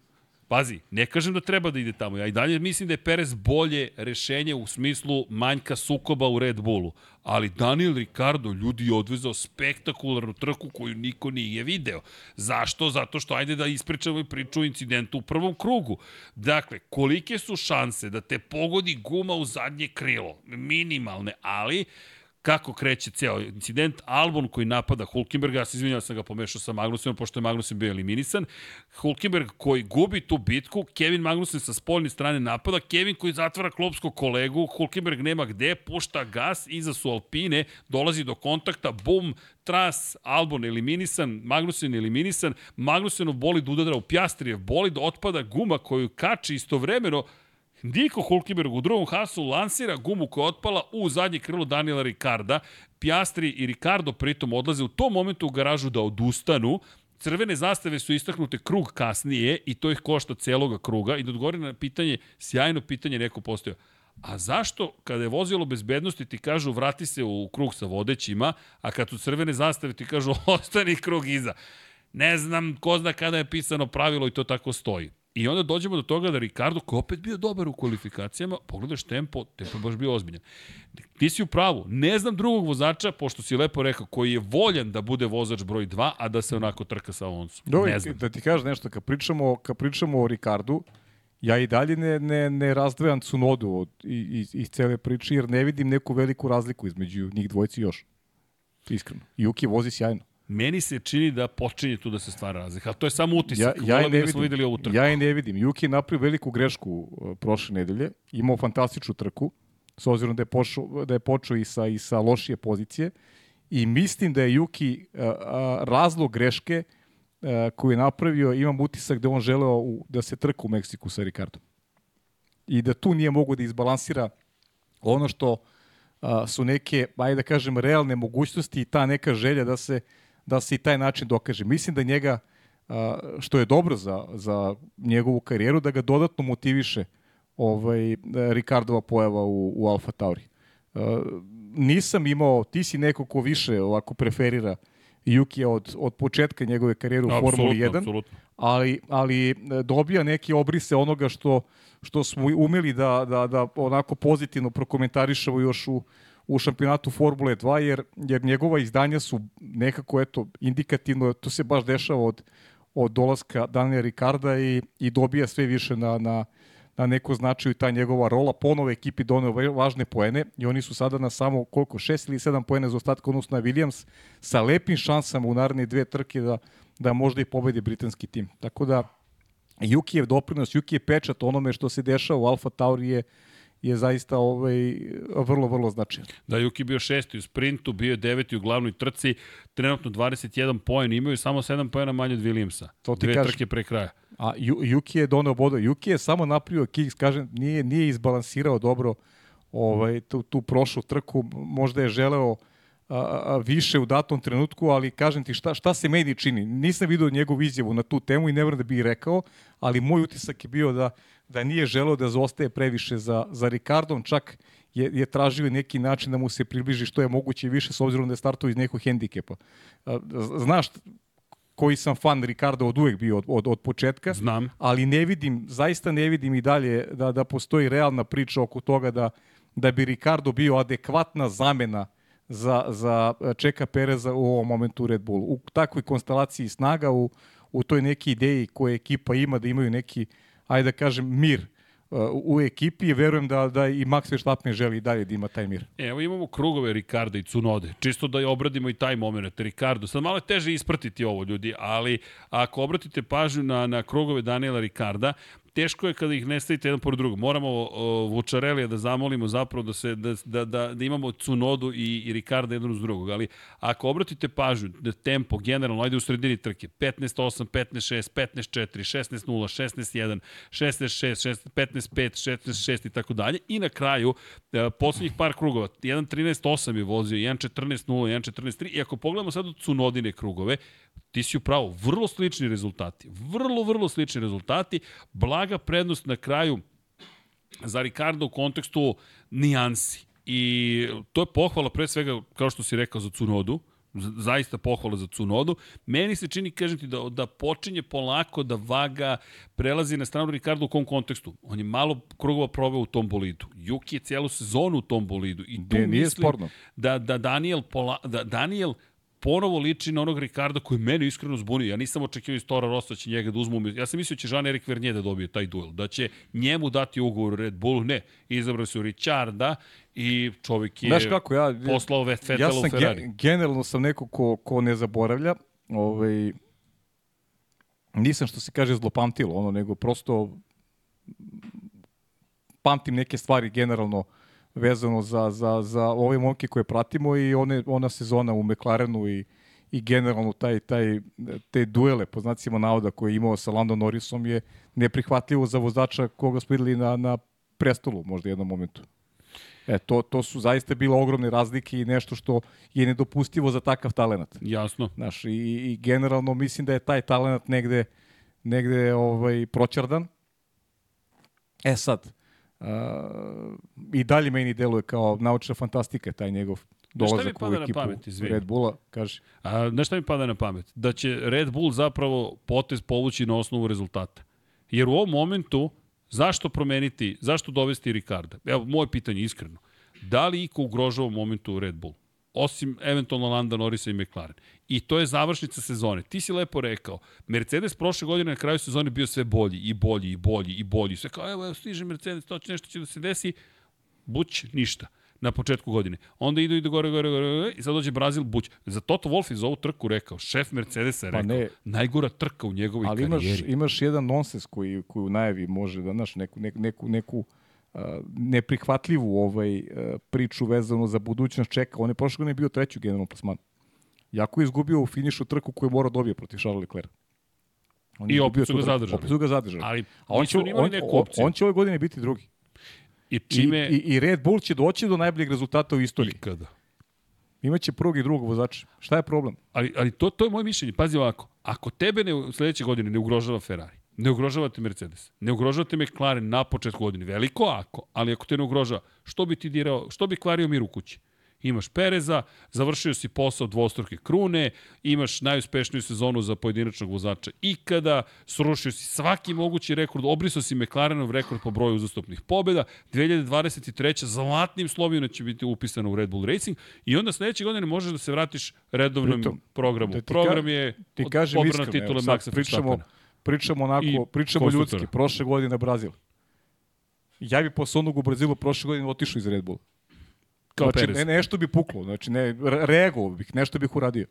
Pazi, ne kažem da treba da ide tamo. Ja i dalje mislim da je Perez bolje rešenje u smislu manjka sukoba u Red Bullu. Ali Daniel Ricardo ljudi je odvezao spektakularnu trku koju niko nije video. Zašto? Zato što ajde da ispričamo i priču o incidentu u prvom krugu. Dakle, kolike su šanse da te pogodi guma u zadnje krilo? Minimalne, ali kako kreće ceo incident. Albon koji napada Hulkenberga, ja se izvinjam, sam ga pomešao sa Magnusenom, pošto je Magnusen bio eliminisan. Hulkenberg koji gubi tu bitku, Kevin Magnusen sa spoljne strane napada, Kevin koji zatvara klopskog kolegu, Hulkenberg nema gde, pušta gas, iza su Alpine, dolazi do kontakta, bum, Tras, Albon eliminisan, Magnusen eliminisan, Magnusenov bolid udara u Pjastrijev bolid, otpada guma koju kači istovremeno Niko Hulkenberg u drugom hasu lansira gumu koja je otpala u zadnje krilo Daniela Ricarda. Piastri i Ricardo pritom odlaze u tom momentu u garažu da odustanu. Crvene zastave su istaknute krug kasnije i to ih košta celoga kruga. I da odgovori na pitanje, sjajno pitanje neko postoja. A zašto kada je vozilo bezbednosti ti kažu vrati se u krug sa vodećima, a kad su crvene zastave ti kažu [LAUGHS] ostani krug iza? Ne znam ko zna kada je pisano pravilo i to tako stoji. I onda dođemo do toga da Ricardo, koji opet bio dobar u kvalifikacijama, pogledaš tempo, tempo je baš bio ozbiljan. Ti si u pravu, ne znam drugog vozača, pošto si lepo rekao, koji je voljan da bude vozač broj 2, a da se onako trka sa Alonso. Dobro, ne znam. da ti kažeš nešto, kad pričamo, kad pričamo o Ricardu, ja i dalje ne, ne, ne razdvajam Cunodu od, iz, iz cele priče, jer ne vidim neku veliku razliku između njih dvojci još. Iskreno. Juki vozi sjajno. Meni se čini da počinje tu da se stvara razlika, ali to je samo utisak. Ja, ja, ne vidim, da smo videli ovu trku. ja i ne vidim. Juki je napravio veliku grešku uh, prošle nedelje, imao fantastičnu trku, s obzirom da je, pošao, da je počeo i sa, i sa lošije pozicije. I mislim da je Juki uh, uh, razlog greške uh, koju je napravio, imam utisak da on želeo u, da se trka u Meksiku sa Ricardom. I da tu nije mogo da izbalansira ono što uh, su neke, ajde da kažem, realne mogućnosti i ta neka želja da se uh, da se i taj način dokaže. Mislim da njega, što je dobro za, za njegovu karijeru, da ga dodatno motiviše ovaj, Ricardova pojava u, u Alfa Tauri. Nisam imao, ti si neko ko više ovako preferira Jukija od, od početka njegove karijere u Formuli 1, absolutno. ali, ali dobija neke obrise onoga što, što smo umeli da, da, da onako pozitivno prokomentarišemo još u, u šampionatu Formule 2, jer, jer njegova izdanja su nekako, eto, indikativno, to se baš dešava od, od dolaska Daniela Ricarda i, i dobija sve više na, na, na neku značaju ta njegova rola. Ponovo ekipi doneo važne poene i oni su sada na samo koliko, šest ili sedam poene za ostatka odnosno na Williams sa lepim šansama u naredne dve trke da, da možda i pobedi britanski tim. Tako da Jukijev doprinos, Jukijev pečat onome što se dešava u Alfa Tauri je je zaista ovaj, vrlo, vrlo značajan. Da, Juki bio šesti u sprintu, bio je deveti u glavnoj trci, trenutno 21 poen, imaju samo 7 poena manje od Williamsa. To ti Dve kažem. trke pre kraja. A Juki je doneo bodo. Juki je samo napravio kiks, kažem, nije, nije izbalansirao dobro ovaj, tu, tu prošlu trku. Možda je želeo a, a, više u datom trenutku, ali kažem ti šta, šta se meni čini. Nisam vidio njegovu izjavu na tu temu i ne vrem da bih rekao, ali moj utisak je bio da da nije želeo da zostaje previše za, za Ricardom, čak je, je tražio neki način da mu se približi što je moguće više s obzirom da je startao iz nekog hendikepa. Znaš koji sam fan Ricardo od uvek bio od, od, od početka, Znam. ali ne vidim, zaista ne vidim i dalje da, da postoji realna priča oko toga da, da bi Ricardo bio adekvatna zamena za, za Čeka Pereza u ovom momentu u Red Bullu. U takvoj konstelaciji snaga, u, u toj neki ideji koje ekipa ima da imaju neki uh, ajde da kažem, mir uh, u ekipi i verujem da, da i Max Verstappen želi dalje da ima taj mir. Evo imamo krugove Ricarda i Cunode, čisto da je obradimo i taj moment. Ricardo, sad malo je teže ispratiti ovo ljudi, ali ako obratite pažnju na, na krugove Daniela Ricarda, teško je kada ih ne stavite jedan pored drugog. Moramo o, Vučarelija da zamolimo zapravo da, se, da, da, da, da imamo Cunodu i, i Ricarda jedan uz drugog. Ali ako obratite pažnju da tempo generalno ajde u sredini trke 15-8, 15-6, 15-4, 16-0, 16-1, 16-6, 15-5, 16-6 i tako dalje. I na kraju e, poslednjih par krugova 1-13-8 je vozio, 1-14-0, 1-14-3 i ako pogledamo sad od Cunodine krugove, Ti si upravo, vrlo slični rezultati. Vrlo, vrlo slični rezultati. Blaga prednost na kraju za Ricardo u kontekstu nijansi. I to je pohvala pre svega, kao što si rekao, za Cunodu. Zaista pohvala za Cunodu. Meni se čini, kažem ti, da, da počinje polako da vaga prelazi na stranu Ricardo u kom kontekstu. On je malo krugova probao u tom bolidu. Juki je cijelu sezonu u tom bolidu. I tu nije sporno. Da, da Daniel, pola, da Daniel ponovo liči na onog Ricarda koji mene iskreno zbunio. Ja nisam očekio iz Tora Rosta da će njega da uzmu. Ja sam mislio da će Jean-Eric Vernier da dobije taj duel, da će njemu dati ugovor Red Bullu. Ne, izabrali su Richarda i čovjek je Znaš kako, ja, poslao Vettel ja sam u Ferrari. Gen, generalno sam neko ko, ko ne zaboravlja. Ovaj, nisam što se kaže zlopamtilo, ono, nego prosto pamtim neke stvari generalno uh, vezano za, za, za ove momke koje pratimo i one, ona sezona u McLarenu i, i generalno taj, taj, te duele, po znacima navoda koje je imao sa Lando Norrisom je neprihvatljivo za vozača koga smo videli na, na prestolu možda jednom momentu. E, to, to su zaista bile ogromne razlike i nešto što je nedopustivo za takav talent. Jasno. Znaš, i, i generalno mislim da je taj talent negde, negde ovaj, proćardan. E sad, Uh, I dalje meni deluje kao naučna fantastika taj njegov dolazak u ekipu pamet, Red Bulla, kaže. A, nešto mi pada na pamet? Da će Red Bull zapravo potez povući na osnovu rezultata. Jer u ovom momentu, zašto promeniti, zašto dovesti Ricarda? Evo, moje pitanje iskreno. Da li iko ugrožava u momentu Red Bull? Osim eventualno Landa Norrisa i McLaren. I to je završnica sezone. Ti si lepo rekao, Mercedes prošle godine na kraju sezone bio sve bolji i bolji i bolji i bolji. Sve kao, evo, evo stiže Mercedes, to će nešto će da se desi, buć, ništa na početku godine. Onda idu i do gore, gore, gore, gore i sad dođe Brazil buć. Za Toto Wolff je za ovu trku rekao, šef Mercedesa je pa rekao, pa ne, najgora trka u njegovoj ali karijeri. Ali imaš, imaš jedan nonsens koji, koji u najavi može da, znaš, neku, neku, neku, neku neprihvatljivu ovaj priču vezano za budućnost čeka. On je prošle godine bio treći u generalnom plasmanu. Jako je izgubio u finišu trku koju je morao dobije protiv Charles Leclerc. On I opet su ga zadržali. Opet su ga zadržali. Ali A on će, on, on, on će ove godine biti drugi. I, čime... I, i, I Red Bull će doći do najboljeg rezultata u istoriji. Ikada. Imaće prvog i drugog vozača. Šta je problem? Ali, ali to, to je moje mišljenje. Pazi ovako. Ako tebe ne, sledeće godine ne ugrožava Ferrari, Ne ugrožavate Mercedes. Ne ugrožavate McLaren na početku godine. Veliko ako, ali ako te ne ugrožava, što bi ti dirao, što bi kvario mir u kući? Imaš Pereza, završio si posao dvostruke krune, imaš najuspešniju sezonu za pojedinačnog vozača ikada, srušio si svaki mogući rekord, obrisao si McLarenov rekord po broju uzastopnih pobjeda, 2023. zlatnim slovima će biti upisano u Red Bull Racing i onda sledeće godine možeš da se vratiš redovnom Pritom, programu. Da Program je ti kažem iskreno, titule Maxa pričamo, pričamo onako, I pričamo ljudski, prošle godine Brazil. Ja bi posle onog u Brazilu prošle godine otišao iz Red Bulla. Kao znači, ne, nešto bi puklo, znači ne, reagovao bih, nešto bih uradio.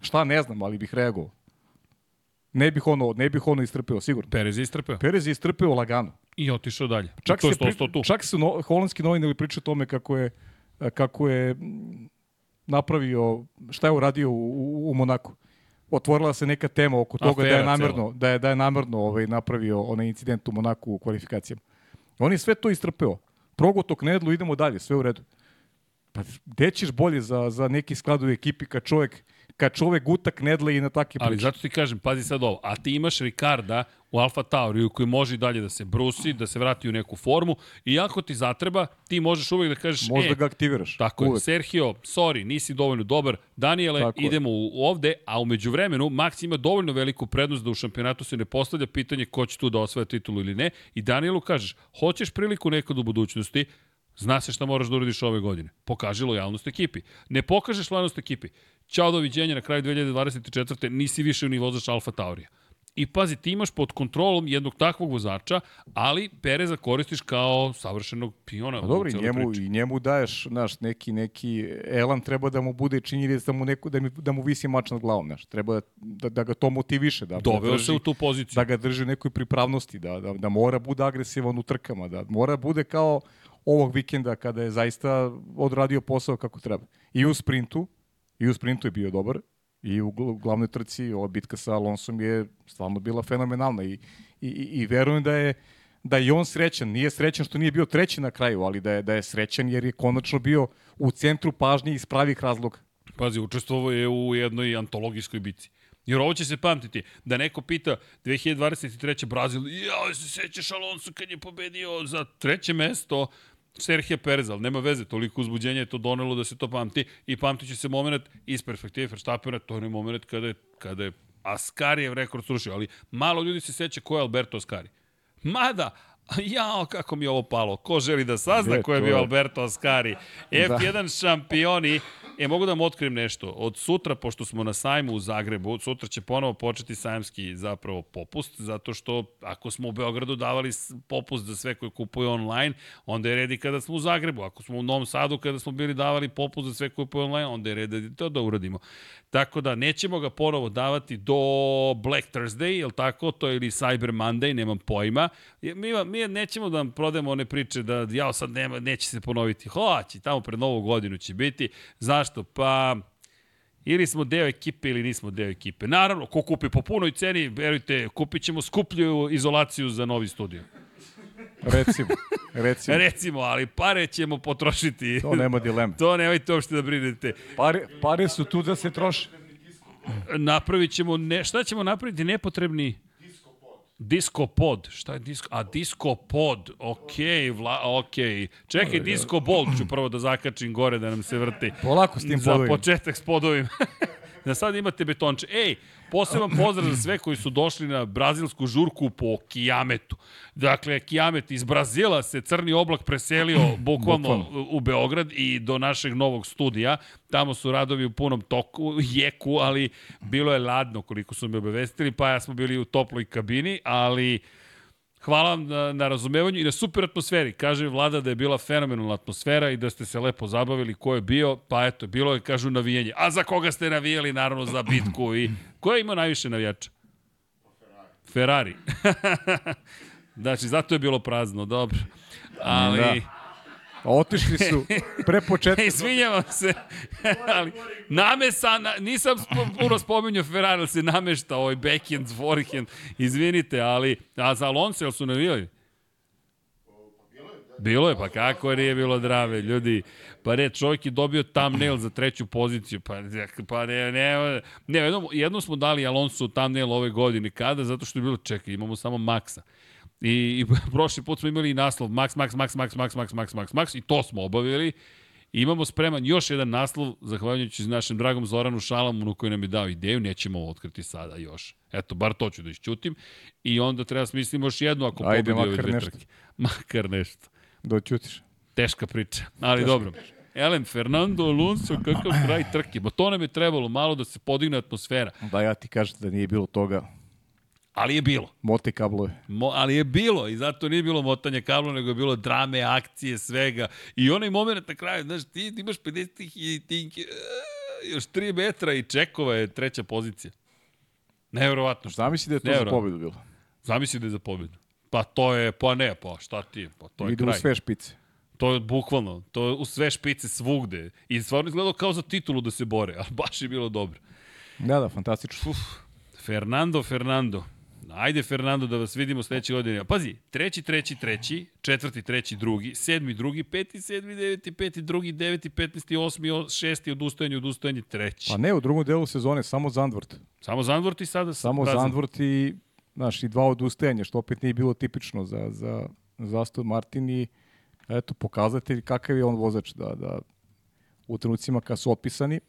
Šta ne znam, ali bih reagovao. Ne bih ono, ne bih ono istrpeo, sigurno. Perez je istrpeo. Perez je istrpeo lagano. I otišao dalje. Čak, se, pri, tu. čak su no, holandski novinari pričaju o tome kako je, kako je napravio, šta je uradio u, u, u Monaku. Otvorila se neka tema oko toga Afera da je namerno, da je, da je namerno ovaj, napravio onaj incident u Monaku u kvalifikacijama. On je sve to istrpeo. Progotok nedlu, idemo dalje, sve u redu. Pa gde ćeš bolje za, za neki sklad u ekipi kad čovek, kad čovek gutak nedle i na takve priče? Ali zato ti kažem, pazi sad ovo, a ti imaš Ricarda u Alfa Tauriju koji može dalje da se brusi, da se vrati u neku formu i ako ti zatreba, ti možeš uvek da kažeš Možda e, ga aktiviraš. Tako uvek. je, Sergio, sorry, nisi dovoljno dobar, Daniele, tako idemo u, ovde, a umeđu vremenu Max ima dovoljno veliku prednost da u šampionatu se ne postavlja pitanje ko će tu da osvaja titulu ili ne i Danielu kažeš, hoćeš priliku nekad u budućnosti, Zna se šta moraš da uradiš ove godine. Pokaži lojalnost ekipi. Ne pokažeš lojalnost ekipi. Ćao, doviđenja, na kraju 2024. nisi više ni vozač Alfa Taurija. I pazi, ti imaš pod kontrolom jednog takvog vozača, ali Pereza koristiš kao savršenog piona. A dobro, i njemu, i njemu daješ naš, neki, neki elan treba da mu bude činjenic da mu, neko, da, mi, da mu visi mač nad glavom. Naš. Treba da, da ga to motiviše. Da, Doveo da drži, se u tu poziciju. Da ga drži u nekoj pripravnosti, da, da, da mora bude agresivan u trkama, da mora bude kao ovog vikenda kada je zaista odradio posao kako treba. I u sprintu, i u sprintu je bio dobar, i u glavnoj trci ova bitka sa Alonsom je stvarno bila fenomenalna i, i, i verujem da je da je on srećan. Nije srećan što nije bio treći na kraju, ali da je, da je srećan jer je konačno bio u centru pažnje iz pravih razloga. Pazi, učestvovao je u jednoj antologijskoj bici. Jer ovo će se pamtiti. Da neko pita 2023. Brazil, ja se sećaš Alonso kad je pobedio za treće mesto Serhija Perez, ali nema veze, toliko uzbuđenja je to donelo da se to pamti i pamtit će se moment iz perspektive Verstappena, to je moment kada je, kada je Askarijev rekord srušio, ali malo ljudi se seća ko je Alberto Ascari. Mada, jao, kako mi je ovo palo. Ko želi da sazna ko je bio Alberto Ascari? F1 da. šampioni E, mogu da vam otkrijem nešto. Od sutra, pošto smo na sajmu u Zagrebu, sutra će ponovo početi sajamski zapravo popust, zato što ako smo u Beogradu davali popust za sve koje kupuju online, onda je redi kada smo u Zagrebu. Ako smo u Novom Sadu kada smo bili davali popust za sve koje kupuju online, onda je redi to da uradimo. Tako da nećemo ga ponovo davati do Black Thursday, je tako? To je ili Cyber Monday, nemam pojma. Mi, mi nećemo da vam prodajemo one priče da ja sad nema, neće se ponoviti. Hoće, tamo pred novu godinu će biti. Zašto? Pa ili smo deo ekipe ili nismo deo ekipe. Naravno, ko kupi po punoj ceni, verujte, kupit ćemo skuplju izolaciju za novi studio. Recimo, [LAUGHS] recimo. recimo, ali pare ćemo potrošiti. To nema dileme. to nemojte uopšte da brinete. Pare, pare su tu da se troše. Napravit ćemo, ne, šta ćemo napraviti? Nepotrebni Disco pod. Šta je disco? A disco pod. Okej, vla, okej. Čekaj, disco bol ću prvo da zakačim gore da nam se vrti. Polako s tim Za početak s podovima. [LAUGHS] da sad imate betonče. Ej, poseban pozdrav za sve koji su došli na brazilsku žurku po Kijametu. Dakle, Kijamet iz Brazila se crni oblak preselio [CLEARS THROAT] bukvalno u Beograd i do našeg novog studija. Tamo su radovi u punom toku, jeku, ali bilo je ladno koliko su me obavestili, pa ja smo bili u toploj kabini, ali Hvala vam na, na razumevanju i na super atmosferi. Kaže vlada da je bila fenomenalna atmosfera i da ste se lepo zabavili ko je bio. Pa eto, bilo je, kažu, navijenje. A za koga ste navijali? Naravno za bitku. I [CLEARS THROAT] ko je imao najviše navijača? Ferrari. [LAUGHS] znači, zato je bilo prazno, dobro. Ali... Da. Otišli su pre početka. [LAUGHS] Izvinjavam se, [LAUGHS] ali namesa, na, nisam puno spominjao Ferrari, se namešta ovaj backhand, forehand, izvinite, ali, a za Alonso, jel su navijali? Bilo je, pa kako nije bilo drave, ljudi. Pa ne, čovjek je dobio thumbnail za treću poziciju, pa, pa ne, ne, ne, jednom, jednom smo dali Alonso thumbnail ove godine, kada? Zato što je bilo, čekaj, imamo samo Maxa. I, i [LAUGHS] prošli put smo imali i naslov Max, Max, Max, Max, Max, Max, Max, Max, Max i to smo obavili. I imamo spreman još jedan naslov, zahvaljujući našem dragom Zoranu Šalamunu koji nam je dao ideju, nećemo ovo otkriti sada još. Eto, bar to ću da išćutim. I onda treba smislimo još jednu ako Ajde, pobedi ove dve trke. [LAUGHS] Makar nešto. Doćutiš. Teška priča, ali Teška. dobro. Elem, Fernando Alonso, kakav kraj trke. Bo to nam je trebalo malo da se podigne atmosfera. Da ja ti kažem da nije bilo toga. Ali je bilo. Mote kablove. Mo, ali je bilo i zato nije bilo motanje kabla, nego je bilo drame, akcije, svega. I onaj moment na kraju, znaš, ti, ti imaš 50 i ti, uh, još 3 metra i čekova je treća pozicija. Nevjerovatno. Što? Zamisli da je to za pobedu bilo. Zamisli da je za pobedu. Pa to je, pa ne, pa šta ti, pa to je Ide kraj. u sve špice. To je bukvalno, to je u sve špice svugde. I stvarno izgledalo kao za titulu da se bore, [LAUGHS] ali baš je bilo dobro. Da, da, fantastično. Uf, Fernando, Fernando. Ajde, Fernando, da vas vidimo sledeće godine. Pazi, treći, treći, treći, četvrti, treći, drugi, sedmi, drugi, peti, sedmi, deveti, peti, drugi, deveti, petnesti, osmi, os, šesti, odustajanje, odustajanje, treći. Pa ne, u drugom delu sezone samo Zandvort. Samo Zandvort i sada... Samo prazan. Zandvort i, znaš, i dva odustajanja, što opet nije bilo tipično za, za, za Aston Martin i eto, pokazatelj kakav je on vozač, da, da u trenucima kad su opisani,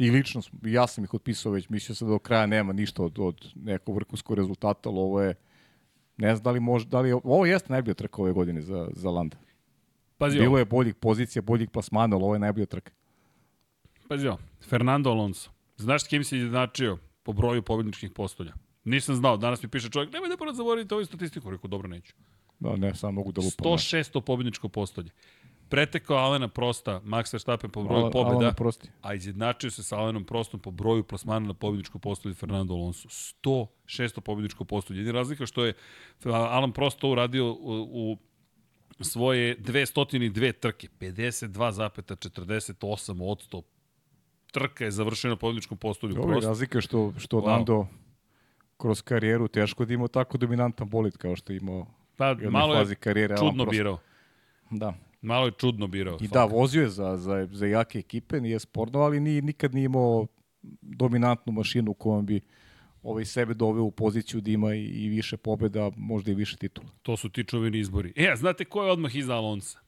i lično, ja sam ih otpisao već, mislio sam da do kraja nema ništa od, od nekog vrhunskog rezultata, ali ovo je, ne znam da li može, da li, ovo jeste najbolja trka ove godine za, za Landa. Pazi Bilo je boljih pozicija, boljih plasmana, ali ovo je najbolja trka. Pazi ovo, Fernando Alonso. Znaš s kim se izjednačio po broju pobjedničkih postolja? Nisam znao, danas mi piše čovjek, nemoj da prvo zaboravite ovu statistiku, rekao, dobro, neću. Da, ne, samo mogu da lupam. 106. pobjedničko postolje. Pretekao Alena Prosta, Max Verstappen po broju pobjeda, Alena Prosti. a izjednačio se sa Alenom Prostom po broju plasmana na pobjedničko postolje Fernando Alonso. 106. pobjedničko postolje. Jedina razlika što je Alan Prost to uradio u, u svoje 202 trke, 52,48 od 100 trka je završena na pobjedničkom postolju. Ovo je razlika što, što wow. Lando kroz karijeru teško da imao tako dominantan bolid kao što je imao pa, malo fazi karijere. čudno birao. Da. Malo je čudno birao. I da, vozio je za, za, za jake ekipe, nije sporno, ali ni, nikad nije imao dominantnu mašinu kojom bi ovaj sebe doveo u poziciju da ima i, i više pobjeda, možda i više titula. To su ti čuveni izbori. E, a znate ko je odmah iza Alonsa?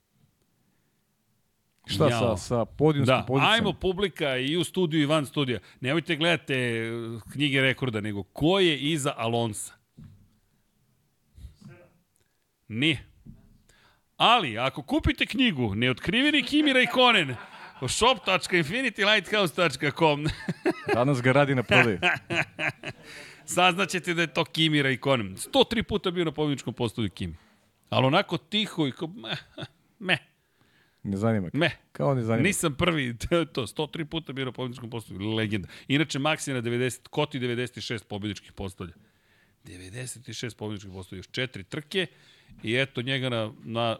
Šta Njao. sa, sa podijumskim da, pozicijama? ajmo publika i u studiju i van studija. Nemojte gledate knjige rekorda, nego ko je iza Alonsa? Nije. Ali, ako kupite knjigu Neotkriveni Kimi Raikkonen, shop.infinitylighthouse.com [LAUGHS] Danas ga radi na prodaju. [LAUGHS] Saznaćete da je to Kimi Raikkonen. 103 puta bio na pobjedničkom postolju Kimi. Ali onako tiho i kao, meh, meh. Ne zanima. Me. Kao ne zanima. Nisam prvi, [LAUGHS] to, 103 puta bio na pobjedičkom postolju, legenda. Inače, Max je na 90, Koti 96 pobjedičkih postolja. 96 pobjedičkih postolja, još četiri trke i eto njega na, na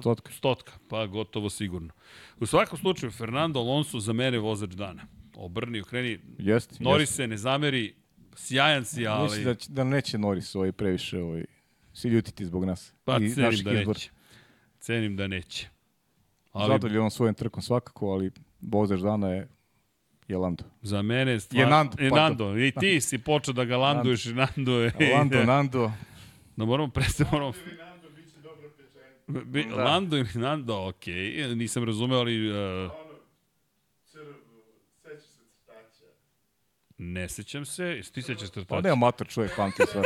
Stotka. Stotka, pa gotovo sigurno. U svakom slučaju, Fernando Alonso za mene vozač dana. Obrni, okreni. Jest, Norris jest. se ne zameri, sjajan si, ali... Mislim da, će, da neće Norris ovaj previše ovaj, si ljutiti zbog nas. Pa I cenim da izbora. neće. Cenim da neće. Ali... Zadovoljan svojim trkom svakako, ali vozač dana je je Lando. Za mene stvar... Je Nando, je Nando. I ti si počeo da ga landuješ i Nando je... Lando, Nando. Da moramo prestati, moramo... Bi, da. Lando ili Nando, ok, nisam razumeo, ali... Uh, ne sećam se, jesi ti sećaš crtača? Pa ne, amator čovjek, pamti sve.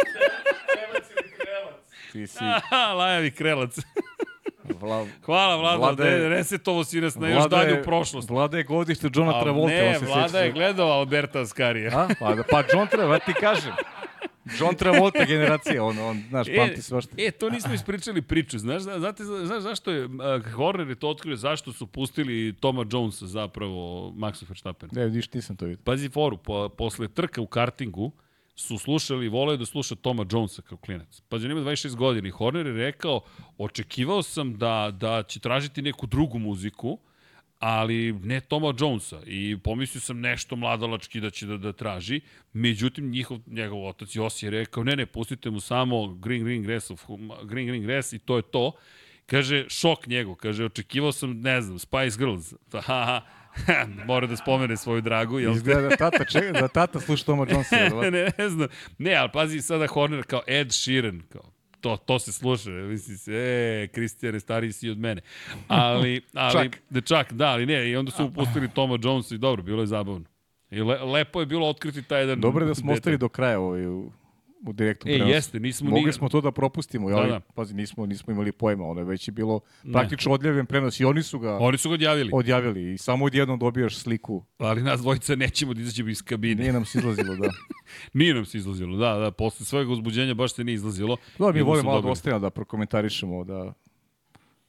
[LAUGHS] ti si... Aha, lajavi krelac. Vla... Hvala, Vlada je, resetovo si nas na još dalju prošlost. Vlada je godište Johna Travolta. Ne, Vlada je gledao Alberta Askarija. A, pa, pa John Travolta, ti kažem. John Travolta generacija, on, on znaš, e, pamti svašta. E, to nismo ispričali priču. Znaš, znate, znaš zašto je, uh, Horner je to otkrio, zašto su pustili Toma Jonesa zapravo Maxu Verstappen? Ne, ništa nisam to vidio. Pazi foru, po, posle trka u kartingu, su slušali, voleo da sluša Toma Jonesa kao klinac. Pazi, on ima 26 godina i Horner je rekao, očekivao sam da, da će tražiti neku drugu muziku, ali ne Toma Jonesa i pomislio sam nešto mladalački da će da, da traži, međutim njihov, njegov otac Josi je rekao ne ne, pustite mu samo Green Green Grass, of, Green Green Grass i to je to. Kaže, šok njegov, kaže, očekivao sam, ne znam, Spice Girls. [LAUGHS] Haha, [LAUGHS] mora da spomene svoju dragu. Jel? Izgleda da tata, čeka, da tata sluša Toma [LAUGHS] Jonesa. ne, ne znam. Ne, ali pazi sada Horner kao Ed Sheeran, kao to, to se sluša, misli se, e, Kristijane, stariji si od mene. [LAUGHS] Ali, ali, čak. Da, čak, da, ali ne, i onda su upustili Toma Jonesa i dobro, bilo je zabavno. I le, lepo je bilo otkriti taj jedan... Dobro je da smo ostali do kraja ovaj, u, u direktnom e, prenosu. jeste, nismo Mogli ni... smo to da propustimo, da, da. pazi, nismo, nismo imali pojma, ono je već je bilo praktično odljeven prenos i oni su ga Oni su ga odjavili. odjavili i samo odjednom dobijaš sliku. Ali nas dvojica nećemo da izađemo iz kabine. Nije nam se izlazilo, da. [LAUGHS] nije nam se izlazilo, da, da, posle svojeg uzbuđenja baš se nije izlazilo. Da, mi volimo malo da ostavimo da prokomentarišemo, da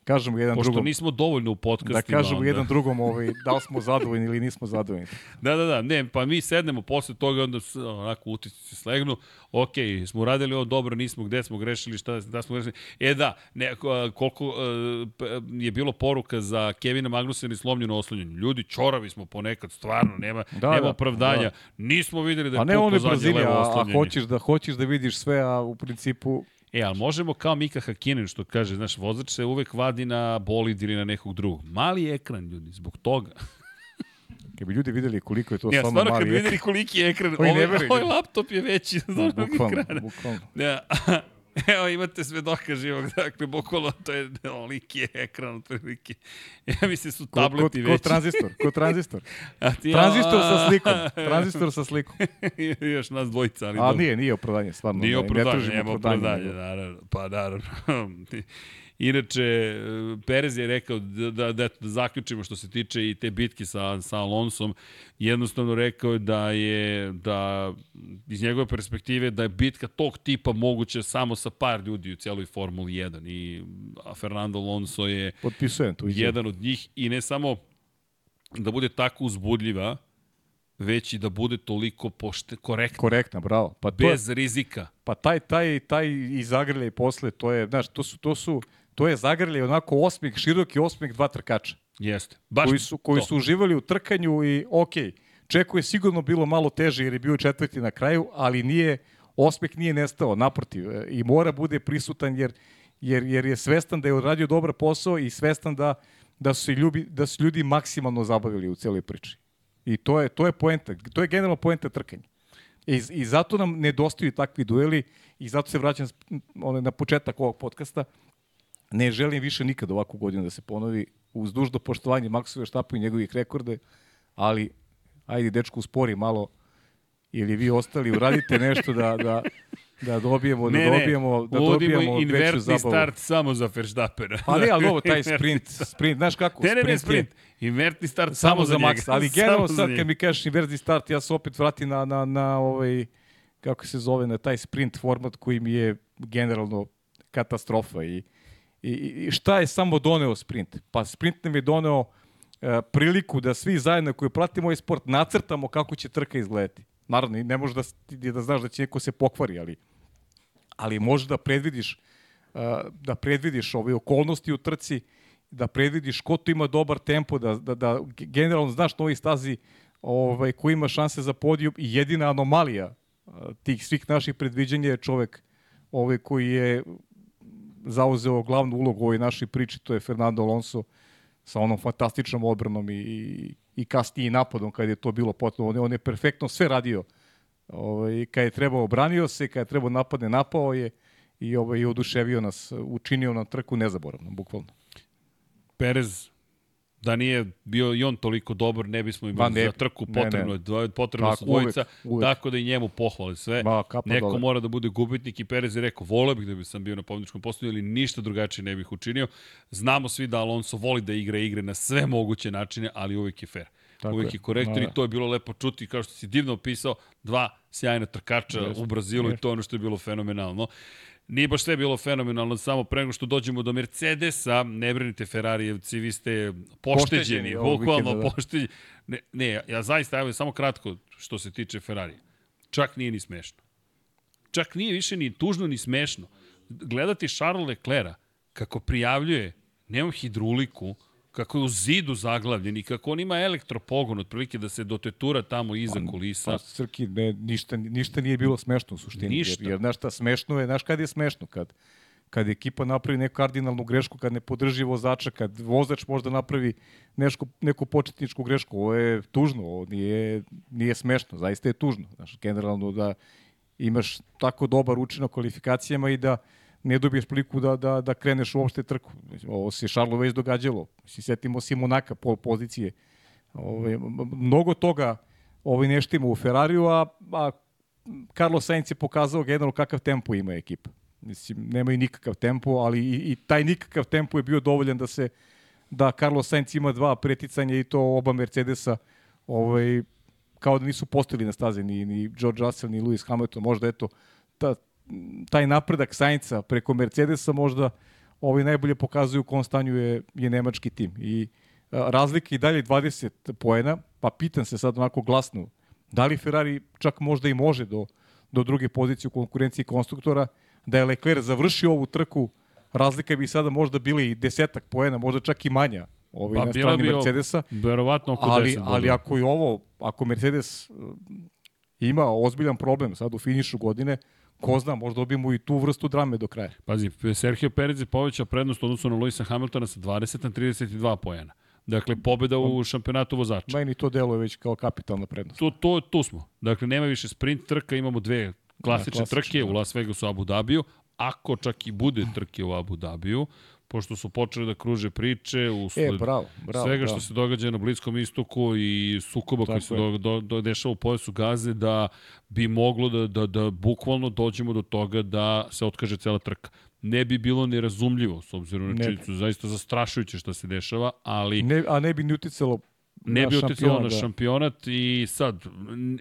kažemo jedan Pošto drugom. nismo dovoljno u podcastima. Da kažemo onda. jedan drugom ovaj, da li smo zadovoljni ili nismo zadovoljni. [LAUGHS] Da, da, da, ne, pa mi sednemo posle toga, onda onako utisci se slegnu, ok, smo uradili ovo dobro, nismo, gde smo grešili, šta da smo grešili. E da, ne, ko- koliko uh, je bilo poruka za Kevina Magnusena i slomljeno oslonjenje. Ljudi, čoravi smo ponekad, stvarno, nema, Da, nema da, opravdanja. da. Nismo videli da je A ne puklo ono je zadnje brzini, levo a, a oslonjenje. hoćeš da hoćeš da vidiš sve, a u principu E, ali možemo kao Mika Hakinen što kaže, znaš, vozač se uvek vadi na bolid ili na nekog drugog. Mali ekran, ljudi, zbog toga. [LAUGHS] kad bi ljudi videli koliko je to Ja, stvarno stvarno kad mali bi videli koliki je ekran, ovaj, ovaj laptop je veći od onog bukvalno, ekrana. bukvalno. Ja, [LAUGHS] evo imate svedoka živog, dakle, bukvalno to je oliki je ekran otprilike. [LAUGHS] Ja mislim su Ko, ko, tableti ko veći. tranzistor, ko tranzistor. [LAUGHS] A ti, Tranzistor sa a, slikom, tranzistor sa slikom. Još nas dvojica, ali A dobro. nije, nije opravdanje, stvarno. Nije opravdanje, nema opravdanje, naravno. Pa naravno. Inače, Perez je rekao da, da, da, da zaključimo što se tiče i te bitke sa, sa Alonsom, jednostavno rekao je da je, da iz njegove perspektive, da je bitka tog tipa moguća samo sa par ljudi u cijeloj Formuli 1 i Fernando Alonso je Potpisujem tu jedan od njih. I ne samo da bude tako uzbudljiva, već i da bude toliko pošte, korektna, Korektna, bravo. Pa to je, bez rizika. pa taj taj taj i zagrljaj posle to je, znaš, to su to su to je zagrljaj onako osmeh, široki osmeh dva trkača. Jeste. Baš koji su koji to. su uživali u trkanju i okej. Čeku je sigurno bilo malo teže jer je bio četvrti na kraju, ali nije osmeh nije nestao, naprotiv. e, I mora bude prisutan jer jer jer je svestan da je odradio dobar posao i svestan da da su se ljudi da su ljudi maksimalno zabavili u celoj priči. I to je to je poenta, to je generalno poenta trkanja. I, I zato nam nedostaju takvi dueli i zato se vraćam na početak ovog podcasta. Ne želim više nikad ovakvu godinu da se ponovi uz dužno poštovanje Maksove štapu i njegovih rekorde, ali ajde dečku uspori malo ili vi ostali uradite nešto da, da, da dobijemo, da dobijemo, da uvodimo dobijemo veću invertni zabavu. start samo za Verstappena. Pa ne, ali ovo, taj [LAUGHS] sprint, sprint, znaš kako? Ne, ne, ne, je sprint. Invertni start samo, samo, za njega. Max, ali [LAUGHS] generalno sad kad mi kažeš inverzni start, ja se opet vratim na, na, na ovaj, kako se zove, na taj sprint format koji mi je generalno katastrofa i, i, i šta je samo doneo sprint? Pa sprint nam je doneo e, priliku da svi zajedno koji pratimo ovaj sport nacrtamo kako će trka izgledati. Naravno, ne možeš da, da znaš da će neko se pokvari, ali, ali možeš da predvidiš e, da predvidiš ove okolnosti u trci, da predvidiš ko tu ima dobar tempo, da, da, da generalno znaš na ovoj stazi ovaj, ko ima šanse za podijum i jedina anomalija a, tih svih naših predviđanja je čovek ovaj, koji je zauzeo glavnu ulogu u ovoj našoj priči, to je Fernando Alonso sa onom fantastičnom odbranom i, i, i kasnije napadom kad je to bilo potrebno. On je, on je perfektno sve radio. Ovaj, kad je trebao, branio se, kad je trebao napadne, napao je i ovaj, i oduševio nas, učinio nam trku nezaboravno, bukvalno. Perez, da nije bio i on toliko dobar, ne bismo Ma imali ne, za trku ne, potrebno, ne. je dvoje, potrebno Tako, su dvojica, uvek, tako da i njemu pohvale sve. Kapa Neko dole. mora da bude gubitnik i Perez je rekao, voleo bih da bi sam bio na pobjedičkom postoju ili ništa drugačije ne bih učinio. Znamo svi da Alonso voli da igra igre na sve moguće načine, ali uvek je fair. Tako uvek je. je korektan Ma, i da. to je bilo lepo čuti, kao što si divno opisao, dva sjajna trkača Jeste, u Brazilu i jeste. to je ono što je bilo fenomenalno. Nije baš sve bilo fenomenalno, samo pre nego što dođemo do Mercedesa, ne brinite Ferarijevci, vi ste pošteđeni, bukvalno da. pošteđeni. Ne, ne, ja, zaista, evo samo kratko što se tiče Ferrari. Čak nije ni smešno. Čak nije više ni tužno ni smešno. Gledati Charles Leclerca kako prijavljuje, nema hidruliku, kako je u zidu zaglavljen i kako on ima elektropogon, otprilike da se dotetura tamo iza kulisa. Pa, Srki, ne, ništa, ništa nije bilo smešno u suštini. Ništa. Jer, jer znaš šta, smešno je, znaš kad je smešno? Kad, kad ekipa napravi neku kardinalnu grešku, kad ne podrži vozača, kad vozač možda napravi nešku, neku početničku grešku. Ovo je tužno, ovo nije, nije smešno, zaista je tužno. Znaš, generalno da imaš tako dobar učinak kvalifikacijama i da ne dobiješ priliku da, da, da kreneš uopšte trku. Ovo se Šarlo već događalo. Si setimo si Monaka, pol pozicije. Ove, mnogo toga ovaj neštima u Ferrariju, a, a Carlos Sainz je pokazao generalno kakav tempo ima ekipa. Mislim, nema i nikakav tempo, ali i, i taj nikakav tempo je bio dovoljan da se da Carlos Sainz ima dva preticanja i to oba Mercedesa ovaj, kao da nisu postojili na stazi ni, ni George Russell ni Lewis Hamilton. Možda eto ta, taj napredak Sainca preko Mercedesa možda ovaj najbolje pokazuju u kom stanju je, je nemački tim. I a, razlika i dalje 20 poena, pa pitan se sad onako glasno, da li Ferrari čak možda i može do, do druge pozicije u konkurenciji konstruktora, da je Leclerc završio ovu trku, razlika bi sada možda bili i desetak poena, možda čak i manja ovaj, pa, na strani bio, Mercedesa. Verovatno oko ali, 10 ali ako je ovo, ako Mercedes uh, ima ozbiljan problem sad u finišu godine, ko zna, možda dobijemo i tu vrstu drame do kraja. Pazi, Sergio Perez je povećao prednost odnosno na Luisa Hamiltona sa 20 na 32 pojena. Dakle, pobeda u šampionatu vozača. Meni to deluje već kao kapitalna prednost. Tu, to, tu smo. Dakle, nema više sprint trka, imamo dve klasične, da, klasične trke da. u Las Vegasu, Abu Dhabiju. Ako čak i bude trke u Abu Dhabiju, pošto su počeli da kruže priče u e, bravo, bravo, svega bravo. što se događa na Bliskom istoku i sukoba koji se do, do, do, dešava u pojasu gaze, da bi moglo da, da, da bukvalno dođemo do toga da se otkaže cela trka. Ne bi bilo nerazumljivo, s obzirom na činjenicu, zaista zastrašujuće što se dešava, ali... Ne, a ne bi ni uticalo ne bi uticalo na da. šampionat i sad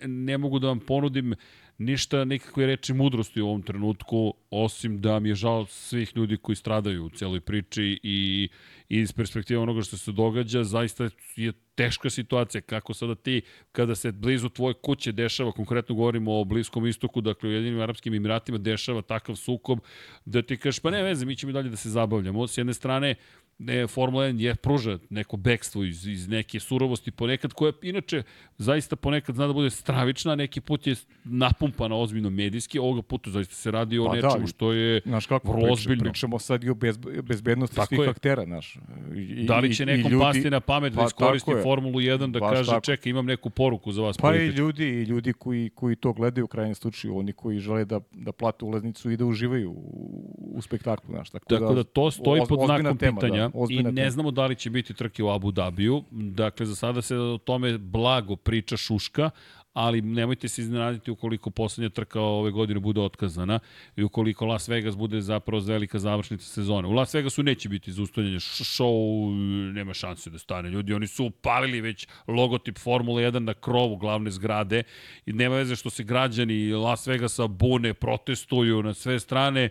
ne mogu da vam ponudim ništa, nikakve reči mudrosti u ovom trenutku, osim da mi je žao svih ljudi koji stradaju u celoj priči i, iz perspektive onoga što se događa, zaista je teška situacija. Kako sada ti, kada se blizu tvoje kuće dešava, konkretno govorimo o Bliskom istoku, dakle u Jedinim Arabskim Emiratima dešava takav sukob, da ti kažeš, pa ne veze, mi ćemo dalje da se zabavljamo. S jedne strane, ne, Formula 1 je pruža neko bekstvo iz, iz neke surovosti ponekad, koja inače zaista ponekad zna da bude stravična, neki put je napumpana ozbiljno medijski, ovoga puta zaista se radi o pa da, nečemu da, što je znaš kako, vrlo ozbiljno. Pričamo sad i o bez, bezbednosti Tako svih je. aktera, znaš. I, da li će nekom ljudi, pasti na pamet da pa, iskoristi Formulu 1 da Baš kaže, tako. čekaj, imam neku poruku za vas. Pa i ljudi, i ljudi koji, koji to gledaju u krajnjem slučaju, oni koji žele da, da plate ulaznicu i da uživaju u, u spektaklu, znaš. Tako, tako da, da to stoji pod znakom tema, pitanja. Da i ne tema. znamo da li će biti trke u Abu Dhabiju. Dakle, za sada se o tome blago priča šuška, ali nemojte se iznenaditi ukoliko poslednja trka ove godine bude otkazana i ukoliko Las Vegas bude zapravo velika završnica sezone. U Las Vegasu neće biti zaustavljanje show, nema šanse da stane. Ljudi, oni su upalili već logotip Formule 1 na krovu glavne zgrade i nema veze što se građani Las Vegasa bune, protestuju na sve strane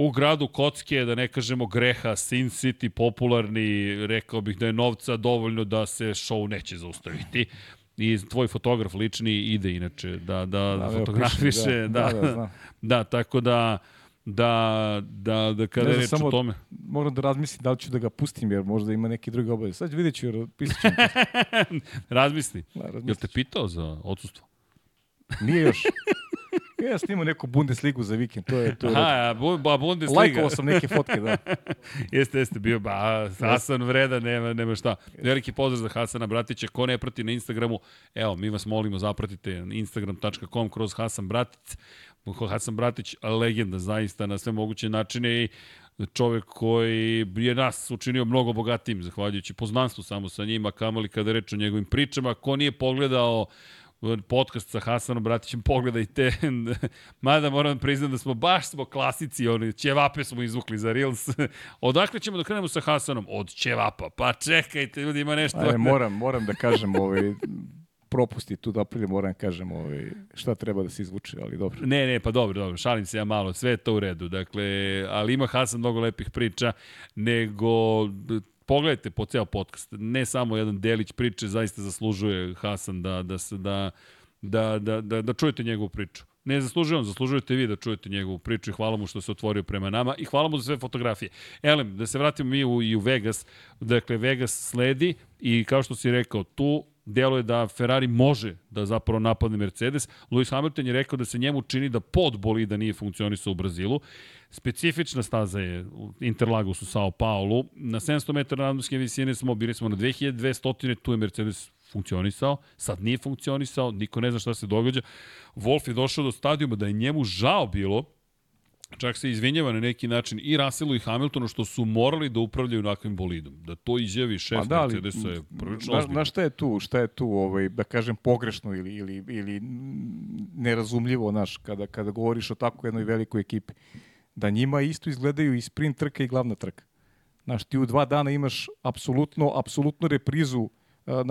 u gradu Kocke, da ne kažemo greha, Sin City popularni, rekao bih da je novca dovoljno da se show neće zaustaviti. I tvoj fotograf lični ide inače da, da, da fotografiše. Da, da, da, da, da, tako da da, da, da kada je reč o tome. Moram da razmislim da li ću da ga pustim, jer možda ima neki drugi obavez. Sad vidjet ću, jer pisat ću. [LAUGHS] Razmisli. Da, razmisli. Jel te pitao za odsustvo? Nije još. [LAUGHS] [LAUGHS] Ja snimao neku Bundesligu za vikend, to je... To je Aha, bu, ba, Bundesliga. Lajkovao sam neke fotke, da. [LAUGHS] jeste, jeste, bio, ba, Hasan vreda, nema, nema šta. Veliki pozdrav za Hasana Bratića, ko ne prati na Instagramu, evo, mi vas molimo, zapratite instagram.com kroz Hasan Bratic. Hasan Bratić, legenda zaista na sve moguće načine i čovek koji je nas učinio mnogo bogatijim, zahvaljujući poznanstvu samo sa njima, kamali kada reč o njegovim pričama. Ko nije pogledao podcast sa Hasanom Bratićem, pogledajte. [LAUGHS] Mada moram da priznam da smo baš smo klasici, oni ćevape smo izvukli za Reels. [LAUGHS] Odakle ćemo da krenemo sa Hasanom? Od ćevapa. Pa čekajte, ljudi, ima nešto. Ajde, moram, moram da kažem ovaj, propusti tu da aprilje, moram da kažem ovaj, šta treba da se izvuče, ali dobro. Ne, ne, pa dobro, dobro, šalim se ja malo, sve je to u redu, dakle, ali ima Hasan mnogo lepih priča, nego pogledajte po ceo podcast. Ne samo jedan delić priče, zaista zaslužuje Hasan da, da, se, da, da, da, da, da čujete njegovu priču. Ne zaslužuje on, zaslužujete vi da čujete njegovu priču i hvala mu što se otvorio prema nama i hvala mu za sve fotografije. Elem, da se vratimo mi u, i u Vegas. Dakle, Vegas sledi i kao što si rekao, tu delo je da Ferrari može da zapravo napadne Mercedes. Lewis Hamilton je rekao da se njemu čini da pod bolida nije funkcionisao u Brazilu. Specifična staza je u Sao Paulo. Na 700 metara nadmorske visine smo, bili smo na 2200, tu je Mercedes funkcionisao, sad nije funkcionisao, niko ne zna šta se događa. Wolf je došao do stadijuma da je njemu žao bilo čak se izvinjava na neki način i Russellu i Hamiltonu što su morali da upravljaju nakvim bolidom. Da to izjavi šef da, Mercedesa je prilično na, na šta je tu, šta je tu, ovaj, da kažem, pogrešno ili, ili, ili nerazumljivo, naš, kada, kada govoriš o tako jednoj velikoj ekipi, da njima isto izgledaju i sprint trka i glavna trka. Znaš, ti u dva dana imaš apsolutno, apsolutno reprizu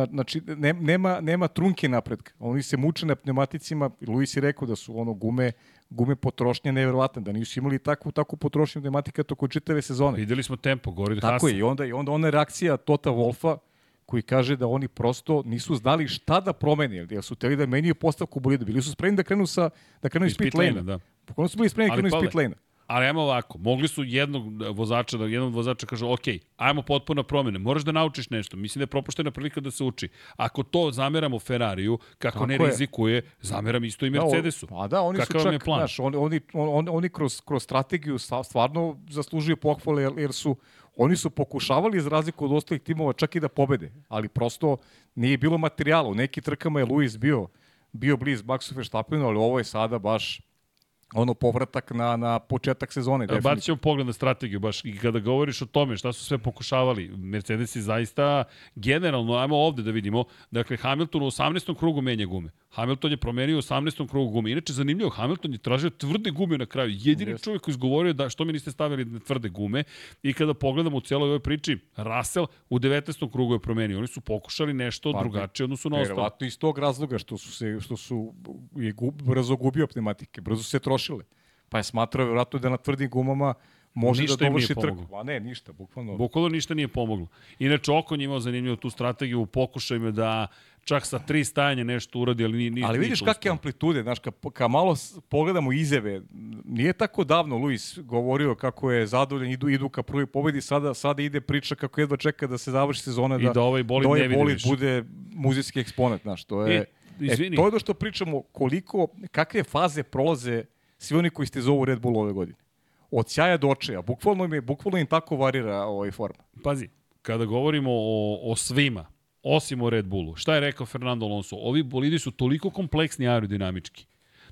znači ne, nema, nema trunke napredka. Oni se muče na pneumaticima, Luis je rekao da su ono gume gume potrošnje neverovatne, da nisu imali takvu takvu potrošnju pneumatika toko čitave sezone. Videli smo tempo, gori Tako je, i onda, i onda ona reakcija Tota Wolfa koji kaže da oni prosto nisu znali šta da promene, jer su teli da menjaju postavku bolida. Bili su spremni da krenu sa da krenu iz, iz pit lane. Da. Pokono su bili spremni da krenu iz pit lane. Ali ajmo ovako, mogli su jednog vozača, da jednog vozača kaže, ok, ajmo potpuno promene, moraš da naučiš nešto, mislim da je propuštena prilika da se uči. Ako to zameramo Ferrariju, kako Tako ne je. rizikuje, zameram isto i Mercedesu. Da, pa da, oni Kakav su čak, znaš, oni, oni, oni, oni kroz, kroz strategiju stvarno zaslužuju pohvale, jer, jer su oni su pokušavali za razliku od ostalih timova čak i da pobede, ali prosto nije bilo materijala. U neki trkama je Luis bio bio bliz Maxu Verstappenu, ali ovo je sada baš ono povratak na, na početak sezone. Bacit ćemo pogled na strategiju, baš i kada govoriš o tome šta su sve pokušavali, Mercedes je zaista generalno, ajmo ovde da vidimo, dakle Hamilton u 18. krugu menja gume. Hamilton je promenio u 18. krugu gume. Inače, zanimljivo, Hamilton je tražio tvrde gume na kraju. Jedini yes. čovjek koji izgovorio da što mi niste stavili na tvrde gume. I kada pogledamo u cijeloj ovoj priči, Russell u 19. krugu je promenio. Oni su pokušali nešto pa, drugačije odnosu na ostalo. Verovatno iz tog razloga što su se što su je gub, brzo gubio pneumatike, brzo se trošile. Pa je smatrao verovatno da na tvrdim gumama može ništa da dovrši trku. A ne, ništa, bukvalno. Bukvalno ništa nije pomoglo. Inače, Okon je imao zanimljivo tu strategiju u pokušajima da čak sa tri stajanja nešto uradi, ali nije, Ali vidiš kakve amplitude, znaš, ka, ka malo pogledamo izjave, nije tako davno Luis govorio kako je zadovoljan, idu, idu ka prvi pobedi, sada, sada ide priča kako jedva čeka da se završi sezona, da, I da ovaj bolid, da ovaj bolid bude muzijski eksponat, znaš, to je... E, e, to je da što pričamo koliko, kakve faze prolaze svi oni koji ste zovu Red Bull ove godine. Od sjaja do očeja, bukvalno im, je, bukvalno im tako varira ovaj forma. Pazi, kada govorimo o, o svima, osim o Red Bullu. Šta je rekao Fernando Alonso? Ovi bolidi su toliko kompleksni aerodinamički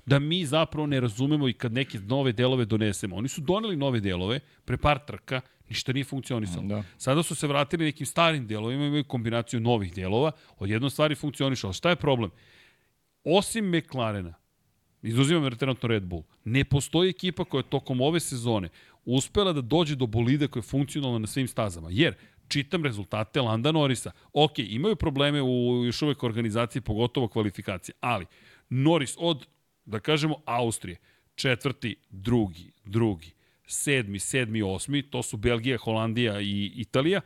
da mi zapravo ne razumemo i kad neke nove delove donesemo. Oni su doneli nove delove pre par trka, ništa nije funkcionisalo. Da. Sada su se vratili nekim starim delovima, imaju kombinaciju novih delova, od jednom stvari funkcionišalo. Šta je problem? Osim McLarena, izuzimam trenutno Red Bull, ne postoji ekipa koja je tokom ove sezone uspela da dođe do bolida koja je funkcionalna na svim stazama. Jer čitam rezultate Landa Norisa. Ok, imaju probleme u još uvek organizaciji, pogotovo kvalifikacije, ali Noris od, da kažemo, Austrije, četvrti, drugi, drugi, sedmi, sedmi, osmi, to su Belgija, Holandija i Italija,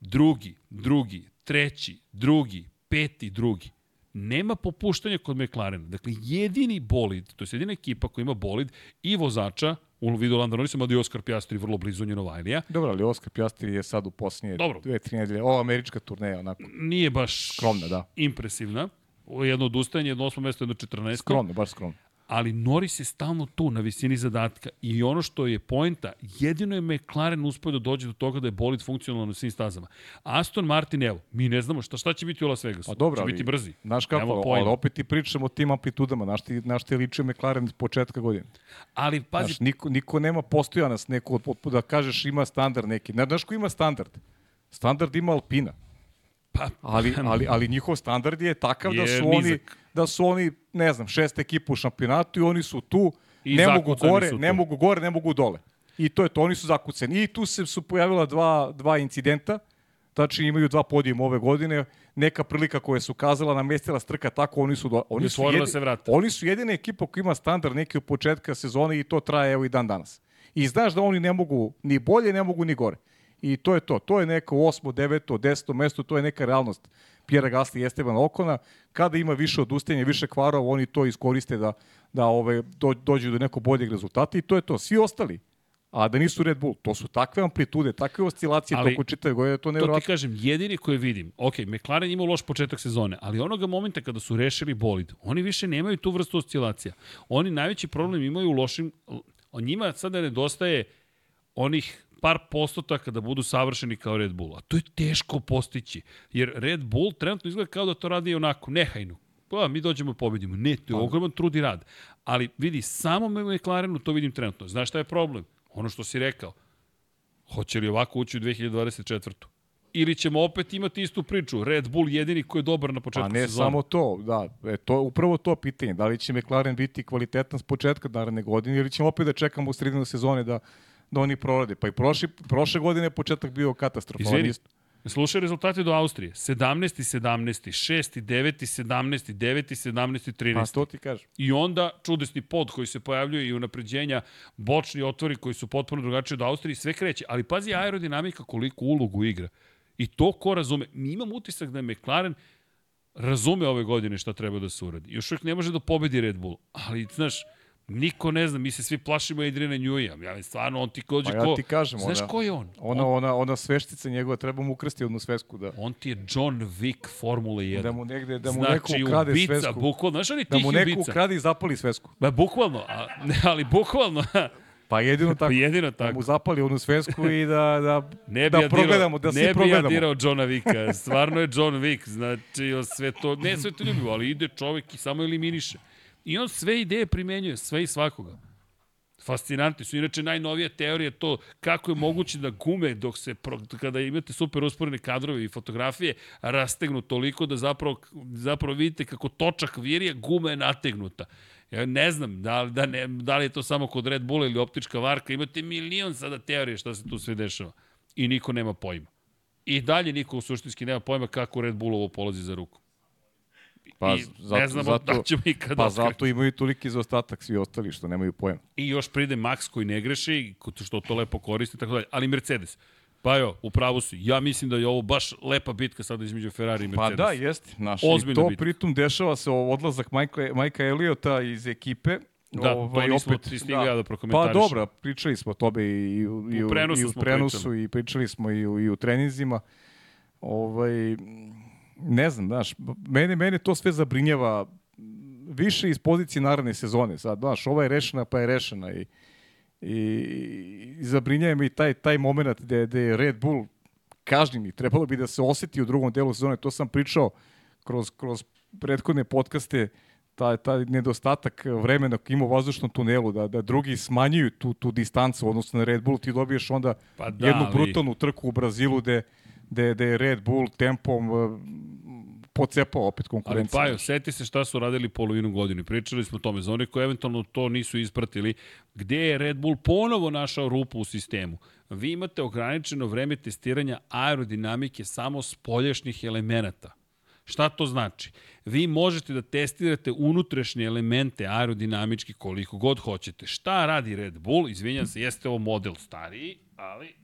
drugi, drugi, treći, drugi, peti, drugi. Nema popuštanja kod McLarena. Dakle, jedini bolid, to je jedina ekipa koja ima bolid i vozača u vidu Landa Norrisa, mada i Oskar Pjastri vrlo blizu njeno Vajlija. Dobro, ali Oskar Pjastri je sad u posljednje Dobro. dve, tri nedelje. Ova američka turneja, onako. Nije baš skromna, da. impresivna. Jedno odustajanje, jedno osmo mesto, jedno 14. Skromno, baš skromno ali Norris je stalno tu na visini zadatka i ono što je poenta, jedino je McLaren uspio da dođe do toga da je bolid funkcionalno na svim stazama. Aston Martin, evo, mi ne znamo šta, šta će biti u Las Vegasu. Pa dobro, će biti brzi. Znaš kako, ali opet ti pričamo o tim amplitudama, znaš ti, znaš ti ličio McLaren iz početka godine. Ali, pazi... Znaš, niko, niko nema postojanost neko, da kažeš ima standard neki. Znaš ko ima standard? Standard ima Alpina. Pa, ali, ali, ali njihov standard je takav da je da su nizak. Da su oni, ne znam, šest ekipa u šampionatu i oni su tu, I ne mogu gore, ne mogu gore, ne mogu dole. I to je to, oni su zakuceni. I tu se su pojavila dva, dva incidenta, znači imaju dva podijuma ove godine, neka prilika koja su kazala namestila strka tako, oni su do, oni su, jedini, se vrata. oni su jedina ekipa koja ima standard neki od početka sezone i to traje evo i dan danas. I znaš da oni ne mogu ni bolje, ne mogu ni gore. I to je to. To je neko osmo, deveto, deseto mesto, to je neka realnost Pjera Gasli i Esteban Okona. Kada ima više odustajanja, više kvarova, oni to iskoriste da, da ove, do, dođu do nekog boljeg rezultata i to je to. Svi ostali, a da nisu Red Bull. To su takve amplitude, takve oscilacije ali, toko čitave godine, to nevjerojatno. To ti kažem, jedini koje vidim, ok, McLaren ima loš početak sezone, ali onoga momenta kada su rešili bolid, oni više nemaju tu vrstu oscilacija. Oni najveći problem imaju u lošim, njima sada nedostaje onih par postotaka da budu savršeni kao Red Bull. A to je teško postići. Jer Red Bull trenutno izgleda kao da to radi onako, nehajno. pa mi dođemo i pobedimo. Ne, to je ogroman trud i rad. Ali vidi, samo me McLarenu to vidim trenutno. Znaš šta je problem? Ono što si rekao. Hoće li ovako ući u 2024 ili ćemo opet imati istu priču. Red Bull jedini koji je dobar na početku sezone. A ne sezona. samo to, da, e, to upravo to pitanje. Da li će McLaren biti kvalitetan s početka naredne godine ili ćemo opet da čekamo u sredinu sezone da, da oni prorade. Pa i prošli, prošle godine početak bio katastrofalan. Izvini, Slušaj rezultate do Austrije. 17. 17. 6. 9. 17. 9. 17. 13. Pa to ti kažem. I onda čudesni pod koji se pojavljuje i unapređenja, bočni otvori koji su potpuno drugačiji od Austrije, sve kreće. Ali pazi aerodinamika koliko ulogu igra. I to ko razume. Mi imam utisak da je McLaren razume ove godine šta treba da se uradi. Još uvijek ne može da pobedi Red Bull, ali, znaš, Niko ne zna, mi se svi plašimo Adriana Njuija. Ja, stvarno, on ti kođe pa ja ko... ti kažem, Znaš ona, ko je on? Ona, on, ona, ona sveštica njegova, treba mu ukrsti jednu svesku. Da, on ti je John Wick Formula 1. da mu, negde, da mu znači, neko ukrade ubica, svesku. bukvalno. Znaš, on je Da mu neko ubica. ukrade i zapali svesku. Ba, bukvalno, a, ne, [LAUGHS] ali bukvalno. Pa jedino tako. Pa jedino Da tako. mu zapali onu svesku i da, da, Ne bi da ja progledamo, da svi progledamo. Ne bi ja dirao Johna Vicka, stvarno je John Wick, znači sve to, ne sve to ljubivo, ali ide čovek i samo eliminiše. I on sve ideje primenjuje, sve i svakoga. Fascinantni su. Inače, najnovija teorija to kako je moguće da gume, dok se, kada imate super usporene kadrove i fotografije, rastegnu toliko da zapravo, zapravo vidite kako točak virija, guma je nategnuta. Ja ne znam da li, da, ne, da li je to samo kod Red Bulla ili optička varka. Imate milion sada teorije šta se tu sve dešava. I niko nema pojma. I dalje niko u suštinski nema pojma kako Red Bull ovo polazi za ruku. Pa, I zato, ne znamo zato, da ćemo ikada Pa otkreći. zato imaju toliki zaostatak svi ostali što nemaju pojma. I još pride Max koji ne greši, što to lepo koristi, tako dalje. Ali Mercedes, pa jo, u pravu su. Ja mislim da je ovo baš lepa bitka sada između Ferrari i Pa Mercedes. da, jeste. Naš, Ozbiljna I to bitka. pritom dešava se o odlazak Majka, Majka Eliota iz ekipe. Da, to nismo ti stigli ja da Pa prokomentarišem. dobro, pričali smo o tome i, i, u- i, U prenosu i u prenosu pričali. i pričali smo i u, i u treninzima. Ovaj, ne znam, znaš, mene, mene to sve zabrinjava više iz pozicije naredne sezone. Sad, znaš, ova je rešena, pa je rešena i, i, i zabrinjava me i taj, taj moment gde, gde je Red Bull kažnjen i trebalo bi da se oseti u drugom delu sezone. To sam pričao kroz, kroz prethodne podcaste, taj, taj nedostatak vremena koji ima u vazdušnom tunelu, da, da drugi smanjuju tu, tu distancu, odnosno na Red Bull, ti dobiješ onda Pa da, jednu brutalnu trku u Brazilu gde, gde, gde je Red Bull tempom uh, pocepao opet Ali konkurenciju. Pajo, seti se šta su radili polovinu godine. Pričali smo o tome. Za one koji eventualno to nisu ispratili, gde je Red Bull ponovo našao rupu u sistemu. Vi imate ograničeno vreme testiranja aerodinamike samo spoljašnjih elemenata. Šta to znači? Vi možete da testirate unutrašnje elemente aerodinamički koliko god hoćete. Šta radi Red Bull? Izvinjam se, jeste ovo model stariji, ali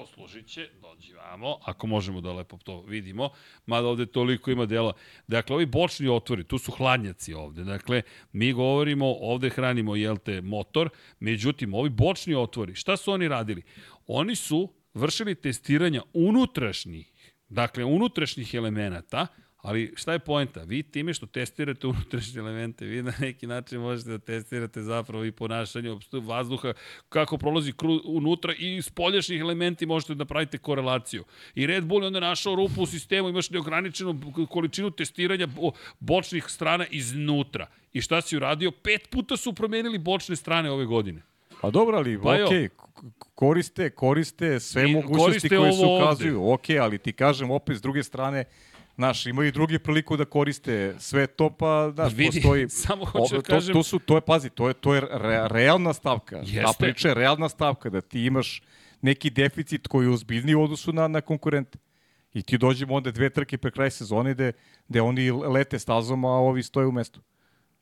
poslužit će, dođi vamo, ako možemo da lepo to vidimo, mada ovde toliko ima dela. Dakle, ovi bočni otvori, tu su hladnjaci ovde, dakle, mi govorimo, ovde hranimo, jel te, motor, međutim, ovi bočni otvori, šta su oni radili? Oni su vršili testiranja unutrašnjih, dakle, unutrašnjih elemenata, Ali šta je poenta? Vi time što testirate unutrašnje elemente, vi na neki način možete da testirate zapravo i ponašanje vazduha, kako prolazi kru, unutra i spoljašnjih elementi možete da pravite korelaciju. I Red Bull je onda našao rupu u sistemu, imaš neograničenu količinu testiranja bo, bočnih strana iznutra. I šta si uradio? Pet puta su promenili bočne strane ove godine. Pa dobro, ali Pa okej, k- koriste, koriste sve I mogućnosti koriste koje se ukazuju. Okej, ali ti kažem opet s druge strane, Znaš, imaju i drugi priliku da koriste sve to, pa, znaš, Vidi, postoji... [LAUGHS] samo hoću da kažem- To, to, su, to je, pazi, to je, to je re, realna stavka. Ta Jeste. priča je realna stavka, da ti imaš neki deficit koji je ozbiljniji u odnosu na, na konkurente. I ti dođemo onda dve trke pre kraj sezone gde, gde oni lete stazom, a ovi stoje u mestu.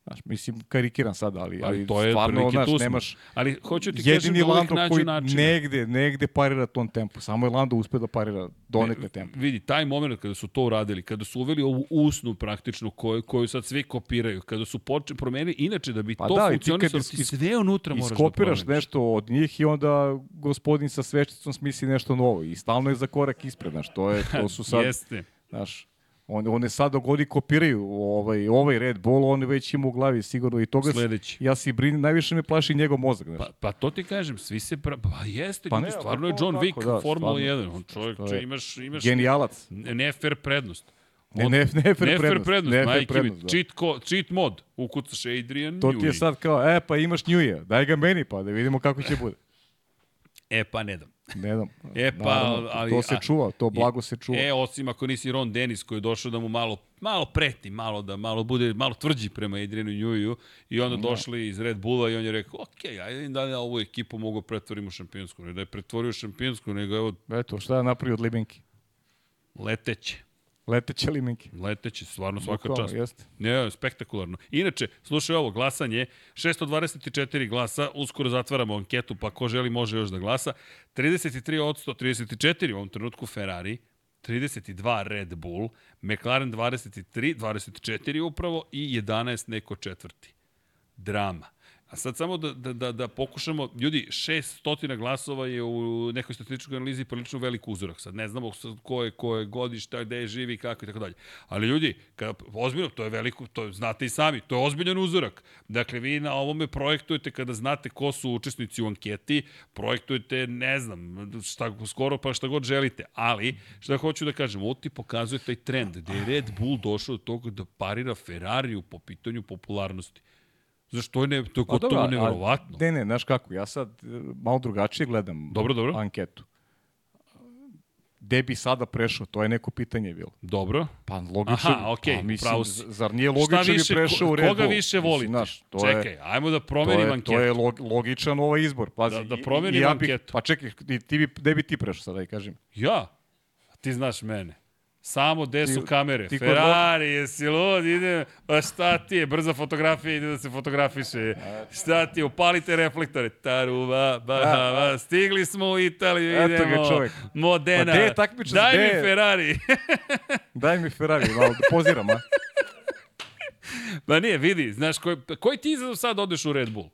Znaš, mislim, karikiram sad, ali, ali, Ali to je stvarno, znaš, tu nemaš... Ali hoću ti kažem da uvijek nađu koji načina. negde, negde parira tom tempu. Samo je Lando uspio da parira donekle tempu. Vidi, taj moment kada su to uradili, kada su uveli ovu usnu praktično koju, koju sad svi kopiraju, kada su počeli promenili, inače da bi Pa to da, ti funkcionisalo, ti is- sve unutra moraš da promeniš. nešto od njih i onda gospodin sa svešticom smisli nešto novo i stalno je za korak ispred, znaš, to, je, to su sad, [LAUGHS] Jeste. znaš, on, one sad dok oni kopiraju ovaj, ovaj Red Bull, on već ima u glavi sigurno i toga, Sledeći. ja se brin, najviše me plaši njegov mozak, znaš. Pa, pa to ti kažem, svi se... Pra... Pa jeste, Pa pa ne, stvarno je to John tako, Wick, da, Formula stvarno. 1. On čovjek, je imaš, imaš Genijalac. ne fair prednost. Ne, ne, ne, fair ne prednost. prednost, ne fair majke prednost, da. cheat, ko, cheat mod, ukucaš Adrian To ti je Newey. sad kao, e, pa imaš Njuja, daj ga meni pa da vidimo kako će [LAUGHS] bude. E, pa ne dam. Ne znam. E, pa, Naravno, ali- to se a- čuva, to blago se čuva. E, osim ako nisi Ron Dennis koji je došao da mu malo, malo preti, malo da malo bude malo tvrđi prema Adrianu Njuju i onda došli iz Red Bulla i on je rekao, ok, ajde da ja ovu ekipu mogu pretvoriti u šampionsku. Ne da je pretvorio u šampionsku, nego evo Eto, šta je napravio od Liminki? leteće. Leteće Liminki. Leteće, stvarno svaka Bukvalno, čast. Jeste. Ne, spektakularno. Inače, slušaj ovo, glasanje, 624 glasa, uskoro zatvaramo anketu, pa ko želi može još da glasa. 33 od 100, 34 u ovom trenutku Ferrari, 32 Red Bull, McLaren 23, 24 upravo i 11 neko četvrti. Drama. A sad samo da, da, da, da pokušamo, ljudi, 600 glasova je u nekoj statističkoj analizi prilično velik uzorak. Sad ne znamo ko je, ko je godišta, gde je živi, kako i tako dalje. Ali ljudi, kada, ozbiljno, to je veliko, to je, znate i sami, to je ozbiljan uzorak. Dakle, vi na ovome projektujete kada znate ko su učesnici u anketi, projektujete, ne znam, šta, skoro pa šta god želite. Ali, šta hoću da kažem, ovo ti pokazuje taj trend, da je Red Bull došao do toga da parira Ferrariju po pitanju popularnosti. Znaš, to je, ne, to je Pa gotovo neverovatno. Ne, ne, znaš kako, ja sad e, malo drugačije gledam Dobro, dobro. anketu. Gde bi sada prešao, to je neko pitanje bilo. Dobro. Pa logično. Aha, okej, pa, mislim, pravo si. Zar nije Šta logično više, bi prešao ko- u Red koga više Mislim, volite? Znaš, to Čekaj, je, ajmo da to promenim je, anketu. to je log, logičan ovaj izbor. Pazi, Da- da i- promenim i ja bih, anketu. Pa čekaj, ti, bi, gde bi ti prešao sada, da kažem? Ja? Ti znaš mene. Samo gde su kamere. ti kod Ferrari, jesi lud, ide, pa šta ti je, brza fotografija, ide da se fotografiše. Šta ti je, upalite reflektore. Taruva, bahava, stigli smo u Italiju, Eto ga idemo. čovek. Modena. Pa je takmičac, Daj gde mi je? Ferrari. [LAUGHS] Daj mi Ferrari, malo da poziram, a? [LAUGHS] Pa nije, vidi, znaš, koji, koji ti izazov sad odeš u Red Bull?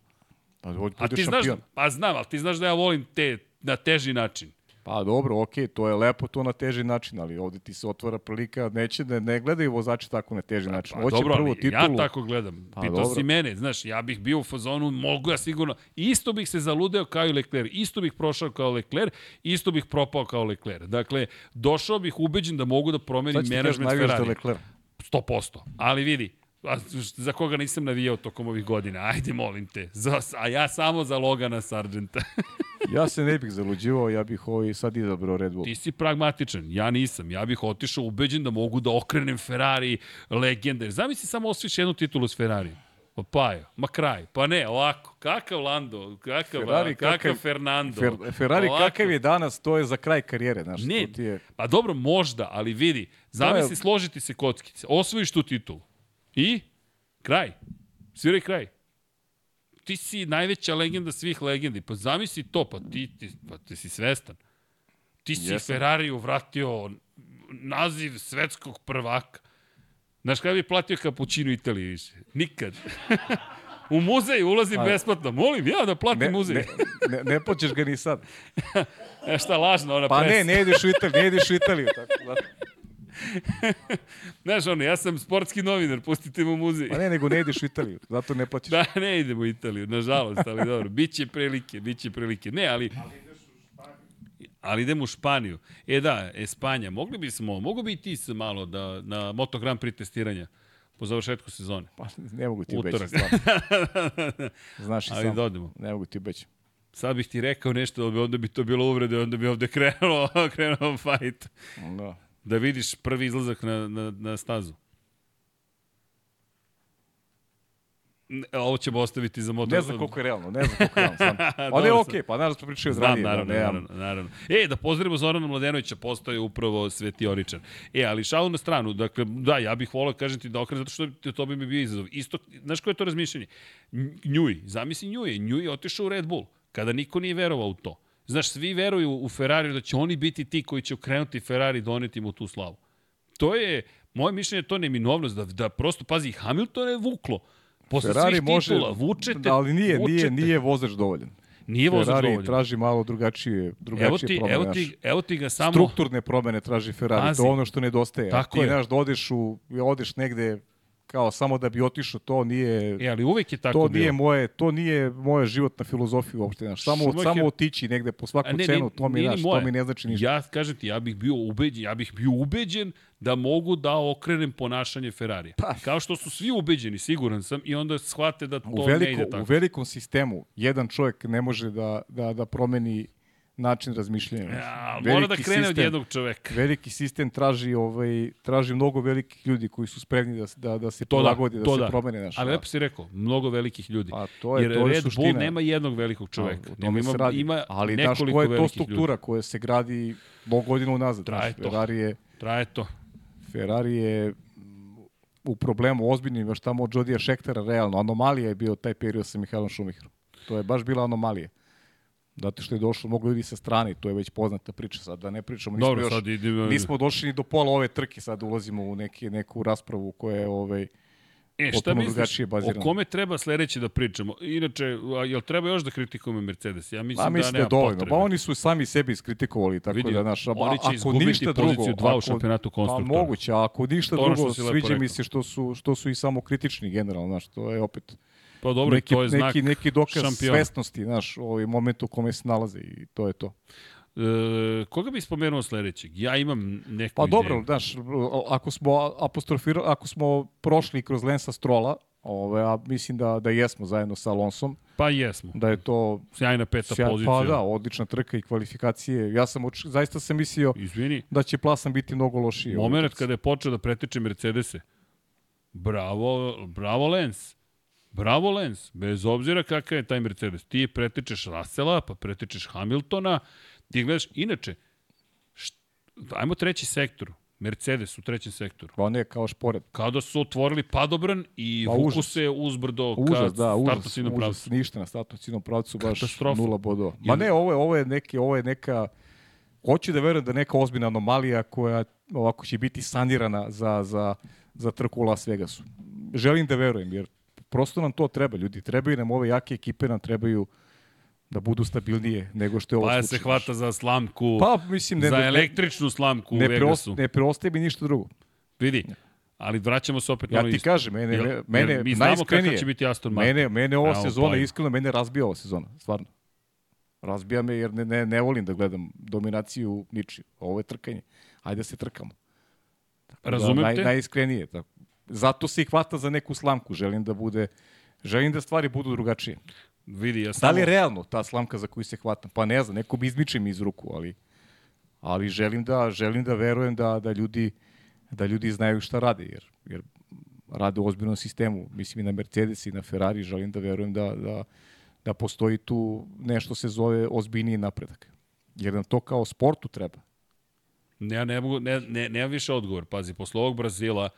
Pa A ti znaš, šampion. pa znam, ali ti znaš da ja volim te na teži način. Pa dobro, okej, to je lepo to na teži način, ali ovde ti se otvara prilika, neće da ne gledaju vozači tako na teži način. Pa Hoće dobro, prvu ali titulu. ja tako gledam. Pa Pitao dobro. si mene, znaš, ja bih bio u fazonu, mogu ja sigurno, isto bih se zaludeo kao i Leclerc, isto bih prošao kao Leclerc, isto bih propao kao Leclerc. Dakle, došao bih ubeđen da mogu da promenim Sad ću ti kažem, menadžment Ferrari. Leclerc. 100%. Ali vidi, a za koga nisam navijao tokom ovih godina, ajde molim te. Za, a ja samo za Logana Sargenta. [LAUGHS] Ja se ne bih zaluđivao, ja bih ovaj sad izabrao Red Bull. Ti si pragmatičan, ja nisam. Ja bih otišao ubeđen da mogu da okrenem Ferrari legende. Zamisli samo osviš jednu titulu s Ferrari. Pa pa je, ma kraj. Pa ne, ovako. Kakav Lando, kakav, Ferrari, kakav, kakav- Fernando. Fer, Ferrari Ovako. kakav je danas, to je za kraj karijere, znaš. Ne, ti je... pa dobro, možda, ali vidi, zamisli, je- složiti se kockice, osvojiš tu titulu. I? Kraj. Sviraj kraj. Ti si najveća legenda svih legendi. Pa zamisli to, pa ti, ti, pa ti si svestan. Ti si Jesam. Ferrariju vratio naziv svetskog prvaka. Znaš kada bi platio kapućinu Italiji više? Nikad. [LAUGHS] U muzej ulazim besplatno. Molim ja da platim Ne, muzej. ne, ne, ne plaćeš ga ni sad. [LAUGHS] E šta, lažno, ona Pa presa. ne, ne ideš u Italiju, ne ideš u Italiju. Tako, [LAUGHS] da. [LAUGHS] Znaš, ono, ja sam sportski novinar, pustite mu muzej. Pa ne, nego ne ideš u Italiju, zato ne plaćaš. Da, ne idemo u Italiju, nažalost, ali dobro, bit će prilike, bit će prilike. Ne, ali... Ali idemo u Španiju. E da, Espanja, mogli bismo, mogu bi i ti se malo da, na Moto Grand Prix testiranja po završetku sezone. Pa ne mogu ti Utorak. obećati. stvarno. [LAUGHS] Znaš i Ali sam. da odemo. Ne mogu ti obećati. Sad bih ti rekao nešto, onda bi to bilo uvrede, onda bi ovde krenulo, [LAUGHS] krenulo fajt. Da. Da vidiš prvi izlazak na, na, na stazu. Ne, Ovo ćemo ostaviti za moto. Ne znam koliko je realno, ne znam koliko je realno. Sam. [LAUGHS] Ali je okej, pa naravno smo pričali Znam, ranije. naravno, da, nemam- naravno, naravno. E, da pozdravimo Zorana Mladenovića, postoje upravo svetioričan. E, ali šalu na stranu, dakle, da, ja bih volao, kažem ti, da okrenem, zato što to, bi mi bio izazov. Isto, znaš koje je to razmišljanje? Nj- Njuj, zamisli Njuj, Njuj je otišao u Red Bull, kada niko nije verovao u to. Znaš, svi veruju u Ferrari da će oni biti ti koji će okrenuti Ferrari i doneti mu tu slavu. To je, moje mišljenje, je to neminovnost, da, da prosto, pazi, Hamilton je vuklo. Posle Ferrari svih može, titula, vučete, da, ali nije, vučete. nije, nije vozač dovoljan. Nije vozač Ferrari traži malo drugačije, drugačije Evo ti, promene. evo ti, evo ti ga samo... Strukturne promene traži Ferrari, Pazi. to je ono što nedostaje. Tako ti, je. znaš, da odeš, u, odeš negde kao samo da bi otišao, to nije... E, ali uvek je tako to bilo. nije moje, to nije moja životna filozofija uopšte, znaš. Samo, Schumacher- samo otići negde po svaku A ne, cenu, to mi, znaš, to mi ne znači ništa. Ja, kažem ti, ja bih bio ubeđen, ja bih bio ubeđen da mogu da okrenem ponašanje Ferrarija. Pa. Kao što su svi ubeđeni, siguran sam, i onda shvate da to u, ne veliko, ide u tako. velikom sistemu jedan čovjek ne može da, da, da promeni način razmišljanja. Ja, mora da krene od jednog čoveka. Veliki sistem traži ovaj traži mnogo velikih ljudi koji su spremni da se- da da se To da, prilagode, da, to se da. promene naš. Ali lepo si rekao, mnogo velikih ljudi. Pa to je Jer to je Red suština. Bull nema jednog velikog čoveka. O nego tome ima, se radi. ima Ali nekoliko koja je to struktura ljudi. koja se gradi mnogo godina unazad. Traje to. Ferrari je Traje to. Ferrari je u problemu ozbiljnim, još tamo od Jodija Šektera, realno. Anomalija je bio taj period sa Mihajlom Šumicherom. To je baš bila anomalija. Zato što je došlo mnogo ljudi sa strane, to je već poznata priča, sad da ne pričamo, nismo, Dobro, još, sad idemo... nismo došli ni do pola ove trke, sad ulazimo u neki, neku raspravu koja je ovaj, E, šta misliš, o kome treba sledeće da pričamo? Inače, a, jel treba još da kritikujemo Mercedes? Ja mislim, Pa mislim da da je nema dovoljno. potrebe. Pa oni su sami sebi iskritikovali, tako Vidio, da, naš, oni će ako izgubiti ništa poziciju drugo, dva u ako, šampionatu Pa konstruktora. moguće, a ako ništa To drugo, sviđa mi se što su, što su i samo kritični generalno, znaš, to je opet Pa dobro, neki, to je znak neki, neki dokaz šampiona. svesnosti, znaš, ovaj moment u kome se nalaze i to je to. E, koga bi spomenuo sledećeg? Ja imam neku Pa ideju. dobro, znaš, ako smo apostrofirali, ako smo prošli kroz Lensa Strola, ovaj, a mislim da, da jesmo zajedno sa Alonsom, Pa jesmo. da je to Sjajna peta sjaj- pozicija. Pa da, odlična trka i kvalifikacije. Ja sam oč, zaista sam mislio Izvini, da će plasan biti mnogo lošiji. moment kada je počeo da pretiče Mercedese. Bravo, bravo Lens. Bravo Lens. Bez obzira kakav je taj Mercedes. Ti pretičeš Russella, pa pretičeš Hamiltona. Ti gledaš, inače, št, ajmo treći sektor. Mercedes u trećem sektoru. Pa ne, kao šporet. Kao da su otvorili padobran i Pa vuku se uzbrdo Užas, ka da, startu užas, ciljnom užas, pravcu. ništa na startu ciljnom pravcu, baš Katastrofa. nula bodova. Ma ne, ovo je, ovo je, neke, ovo je neka, hoću da verujem da je neka ozbiljna anomalija koja ovako će biti sanirana za, za, za trku u Las Vegasu. Želim da verujem, jer prosto nam to treba, ljudi. Trebaju nam ove jake ekipe, nam trebaju da budu stabilnije nego što je ovo Pa slučaj. se hvata za slamku, Pa, mislim, ne, za ne, električnu slamku u ne, Vegasu. preostaje, ne preostaje mi ništa drugo. Vidi, ali vraćamo se opet na Ja ono ti isto. kažem, mene, Jel- mene jer mi znamo najiskrenije, kakav će biti Aston Martin. Mene, mene ova sezona, pojma. iskreno, mene razbija ova sezona, stvarno. Razbija me jer ne, ne, ne volim da gledam dominaciju ničiju. Ovo je trkanje. Ajde da se trkamo. Tako Razumem da, naj, te. Najiskrenije. Tako. Zato se i hvata za neku slamku. Želim da bude Želim da stvari budu drugačije. Vidi, ja Da samo... li je realno ta slamka za koju se hvatam? Pa ne znam, neko bi izmiče mi iz ruku, ali, ali želim, da, želim da verujem da, da, ljudi, da ljudi znaju šta rade, jer, jer rade u ozbiljnom sistemu. Mislim i na Mercedes i na Ferrari, želim da verujem da, da, da postoji tu nešto se zove ozbiljniji napredak. Jer nam to kao sportu treba. Ne, ne mogu, ne, ne, nemam više odgovor. Pazi, posle ovog Brazila,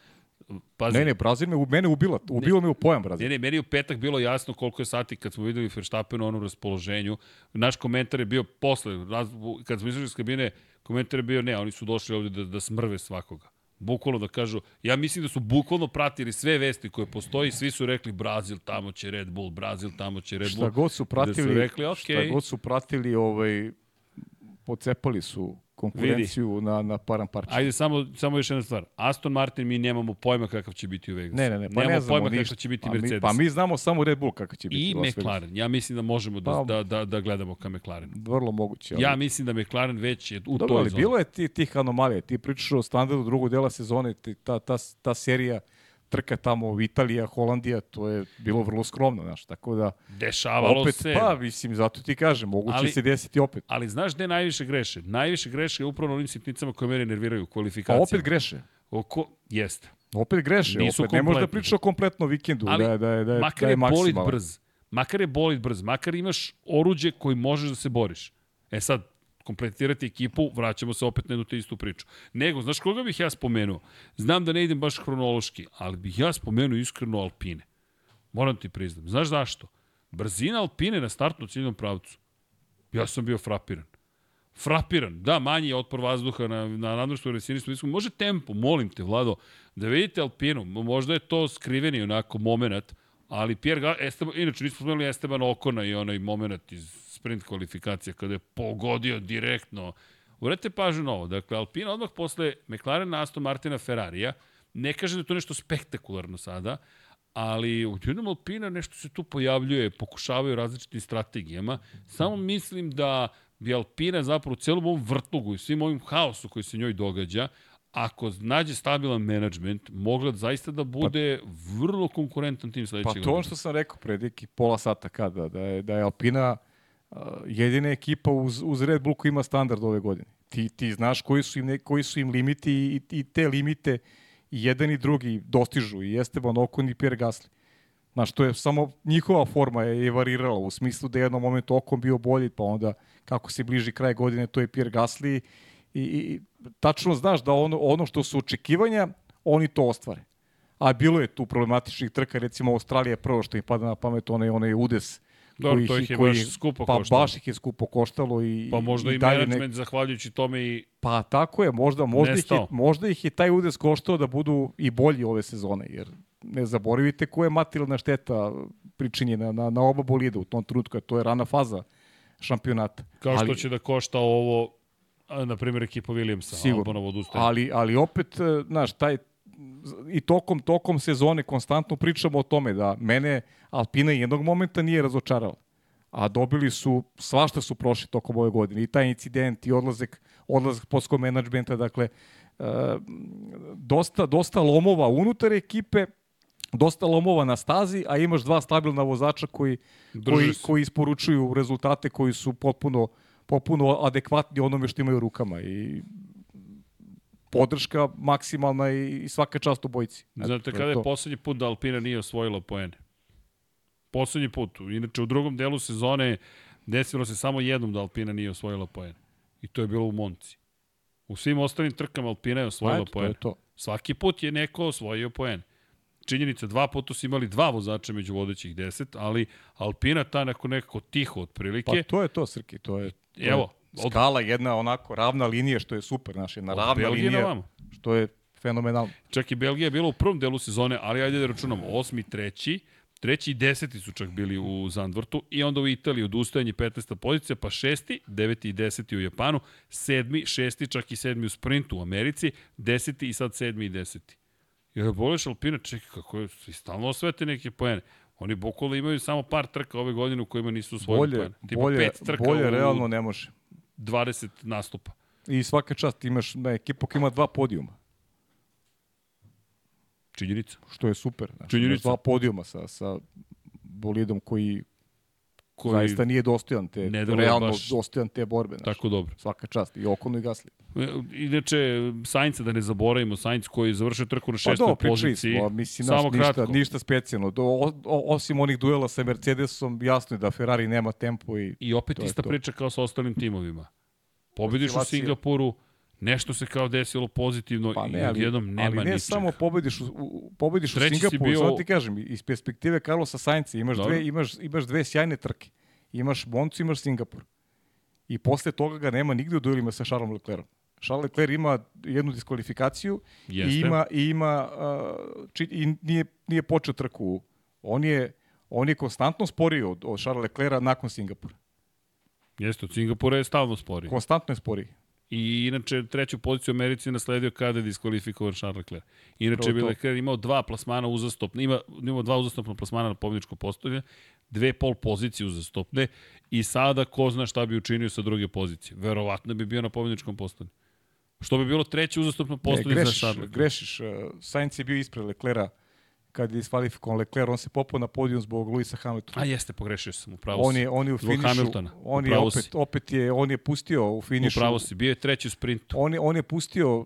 pazi, Ne, ne, Brazil me, mene ubila, ubilo me u pojam Brazil. Ne, ne, meni je u petak bilo jasno koliko je sati kad smo videli Verstappen u onom raspoloženju. Naš komentar je bio posle, kad smo izašli iz kabine, komentar je bio ne, oni su došli ovde da, da smrve svakoga. Bukvalno da kažu, ja mislim da su bukvalno pratili sve vesti koje postoji, svi su rekli Brazil, tamo će Red Bull, Brazil, tamo će Red Bull. Šta god su pratili, da su rekli, ok, šta god su pratili, ovaj, pocepali su konkurenciju na, na param parče. Ajde, samo, samo još jedna stvar. Aston Martin, mi nemamo pojma kakav će biti u Vegasu. Ne, ne, ne, pa nemamo ne znamo pojma ništa. kakav će biti pa mi, Mercedes. pa mi znamo samo Red Bull kakav će biti. I. McLaren. Ja mislim da možemo da, Pa- da, da, da gledamo ka McLarenu. Vrlo moguće. Ali... Ja mislim da McLaren već je u Dobro, toj zoni. bilo je ti, tih anomalija. Ti pričaš o standardu drugog dela sezone, ti, ta, ta, ta serija trka tamo Italija, Holandija, to je bilo vrlo skromno, znaš, tako da Dešavalo opet, se. pa, mislim, zato ti kažem, moguće Ali- se desiti opet. Ali znaš gde najviše greše? Najviše greše je upravo na onim sitnicama koje mene nerviraju u A kvalifikacijama. opet greše. Oko, jeste. Opet greše, Nisu opet ne možeš da pričaš o kompletnom vikendu, Ali da, je- da, je- da, je- makar da je, je bolid brz. Makar je bolid brz. Makar imaš oruđe koji možeš da se boriš. E sad, kompletirati ekipu, vraćamo se opet na jednu te istu priču. Nego, znaš koga bih ja spomenuo? Znam da ne idem baš hronološki, ali bih ja spomenuo iskreno Alpine. Moram ti priznam. Znaš zašto? Brzina Alpine na startnu ciljnom pravcu. Ja sam bio frapiran. Frapiran. Da, manji je otpor vazduha na, na nadmorskoj resini. smo Može tempo, molim te, Vlado, da vidite Alpinu. Možda je to skriveni onako moment, ali Pierre Ga Esteban, inače nismo spomenuli Esteban Okona i onaj moment iz sprint kvalifikacije kada je pogodio direktno. Uredite pažnju na ovo. Dakle, Alpina odmah posle McLaren, Aston Martina, Ferrarija Ne kažem da je to nešto spektakularno sada, ali u jednom Alpina nešto se tu pojavljuje, pokušavaju različitim strategijama. Samo mislim da bi Alpina zapravo u celom ovom vrtlugu i svim ovim haosu koji se njoj događa, ako nađe stabilan menadžment, mogla zaista da bude pa, vrlo konkurentan tim sledećeg Pa to ono što sam rekao pre neki pola sata kada, da je, da je Alpina uh, jedina ekipa uz, uz Red Bull koji ima standard ove godine. Ti, ti znaš koji su im, koji su im limiti i, i te limite i jedan i drugi dostižu i Esteban Ocon i Pierre Gasly. Znaš, to je samo njihova forma je, je varirala u smislu da je jednom momentu Ocon bio bolji, pa onda kako se bliži kraj godine, to je Pierre Gasly i, i tačno znaš da ono, ono što su očekivanja, oni to ostvare. A bilo je tu problematičnih trka, recimo Australija je prvo što im pada na pamet, onaj, onaj udes Dobro, to ih je koji, baš skupo pa koštalo. baš ih je skupo koštalo. I, pa možda i, i management ne... zahvaljujući tome i Pa tako je, možda, možda, ih je, možda ih je taj udes koštao da budu i bolji ove sezone, jer ne zaboravite koja je materijalna šteta pričinjena na, na oba bolida u tom trenutku, to je rana faza šampionata. Kao što ali, će da košta ovo, na primjer, ekipa Williamsa, sigurno, odustaje. Ali, ali opet, e, znaš, taj, i tokom, tokom sezone konstantno pričamo o tome da mene Alpina jednog momenta nije razočarala. A dobili su, svašta su prošli tokom ove godine. I taj incident i odlazak, odlazak polskog menadžmenta, dakle, e, dosta, dosta lomova unutar ekipe, dosta lomova na stazi, a imaš dva stabilna vozača koji, koji, koji isporučuju rezultate koji su potpuno, potpuno adekvatni onome što imaju rukama. I podrška maksimalna i svaka čast u bojici. Znate kada je to. poslednji put da Alpina nije osvojila poene? Poslednji put. Inače, u drugom delu sezone desilo se samo jednom da Alpina nije osvojila poene. I to je bilo u Monci. U svim ostalim trkama Alpina je osvojila poene. To je to. Svaki put je neko osvojio poene činjenica, dva puta su imali dva vozača među vodećih deset, ali Alpina ta neko nekako tiho otprilike. Pa to je to, Srki, to je... Evo, od... skala jedna onako ravna linija što je super, znaš, jedna ravna Belgije linija na što je fenomenalno. Čak i Belgija je bila u prvom delu sezone, ali ajde da računamo, osmi, treći, treći i deseti su čak bili u Zandvortu i onda u Italiji odustajanje 15. pozicija, pa šesti, deveti i deseti u Japanu, sedmi, šesti, čak i sedmi u sprintu u Americi, deseti i sad sedmi i deseti. Jer da voliš Alpina, čekaj, kako je, stalno osvete neke poene. Oni bukvalno imaju samo par trka ove godine u kojima nisu osvojili bolje, poene. Tipa bolje, pet trka bolje realno ne može. 20 nastupa. I svaka čast imaš na ekipu koja ima dva podijuma. Činjenica. Što je super. Znači, Činjenica. Dva podijuma sa, sa bolidom koji koji zaista nije dostojan te, ne realno baš... dostojan te borbe. Znači. Tako dobro. Svaka čast. I Okonu i Gasli. E, inače, Sainca da ne zaboravimo, Sainc koji je završio trku na šestoj pa poziciji. Smo, mislim, Samo ništa, kratko. ništa specijalno. Do, o, osim onih duela sa Mercedesom, jasno je da Ferrari nema tempo. I, I opet ista priča kao sa ostalim timovima. Pobediš u Singapuru, nešto se kao desilo pozitivno pa ne, ali, i jednom nema ničega. Ali ne ničeg. samo pobediš u, pobediš u Singapuru, bio... ti kažem, iz perspektive Carlosa Sainca imaš, Dobro. dve, imaš, imaš dve sjajne trke. Imaš Moncu, imaš Singapur. I posle toga ga nema nigde u duelima sa Charlesom Leclerom. Charles Leclerc ima jednu diskvalifikaciju Jeste. i ima, i, ima uh, či, i nije, nije počeo trku. On je, on je konstantno sporio od, od Charles Leclerca nakon Singapura. Jeste, od Singapura je stalno sporiji. Konstantno je sporiji. I inače treću poziciju u Americi nasledio kada je diskvalifikovan Charles Leclerc. Inače bi Leclerc imao dva plasmana uzastopne, ima, imao dva uzastopna plasmana na pobjedičko postavljanje, dve pol pozicije uzastopne i sada ko zna šta bi učinio sa druge pozicije. Verovatno bi bio na pobjedičkom postavljanju. Što bi bilo treće uzastopno postavljanje za Charles Leclerc. Grešiš, uh, Sainz je bio ispred Leclerca kad je diskvalifikovan Leclerc, on se popao na podijum zbog Luisa Hamiltona. A jeste, pogrešio sam, upravo on je, on je u finišu, Hamiltona. On je opet, opet je, on je pustio u finišu. Upravo si, bio je treći u sprintu. On je, on je pustio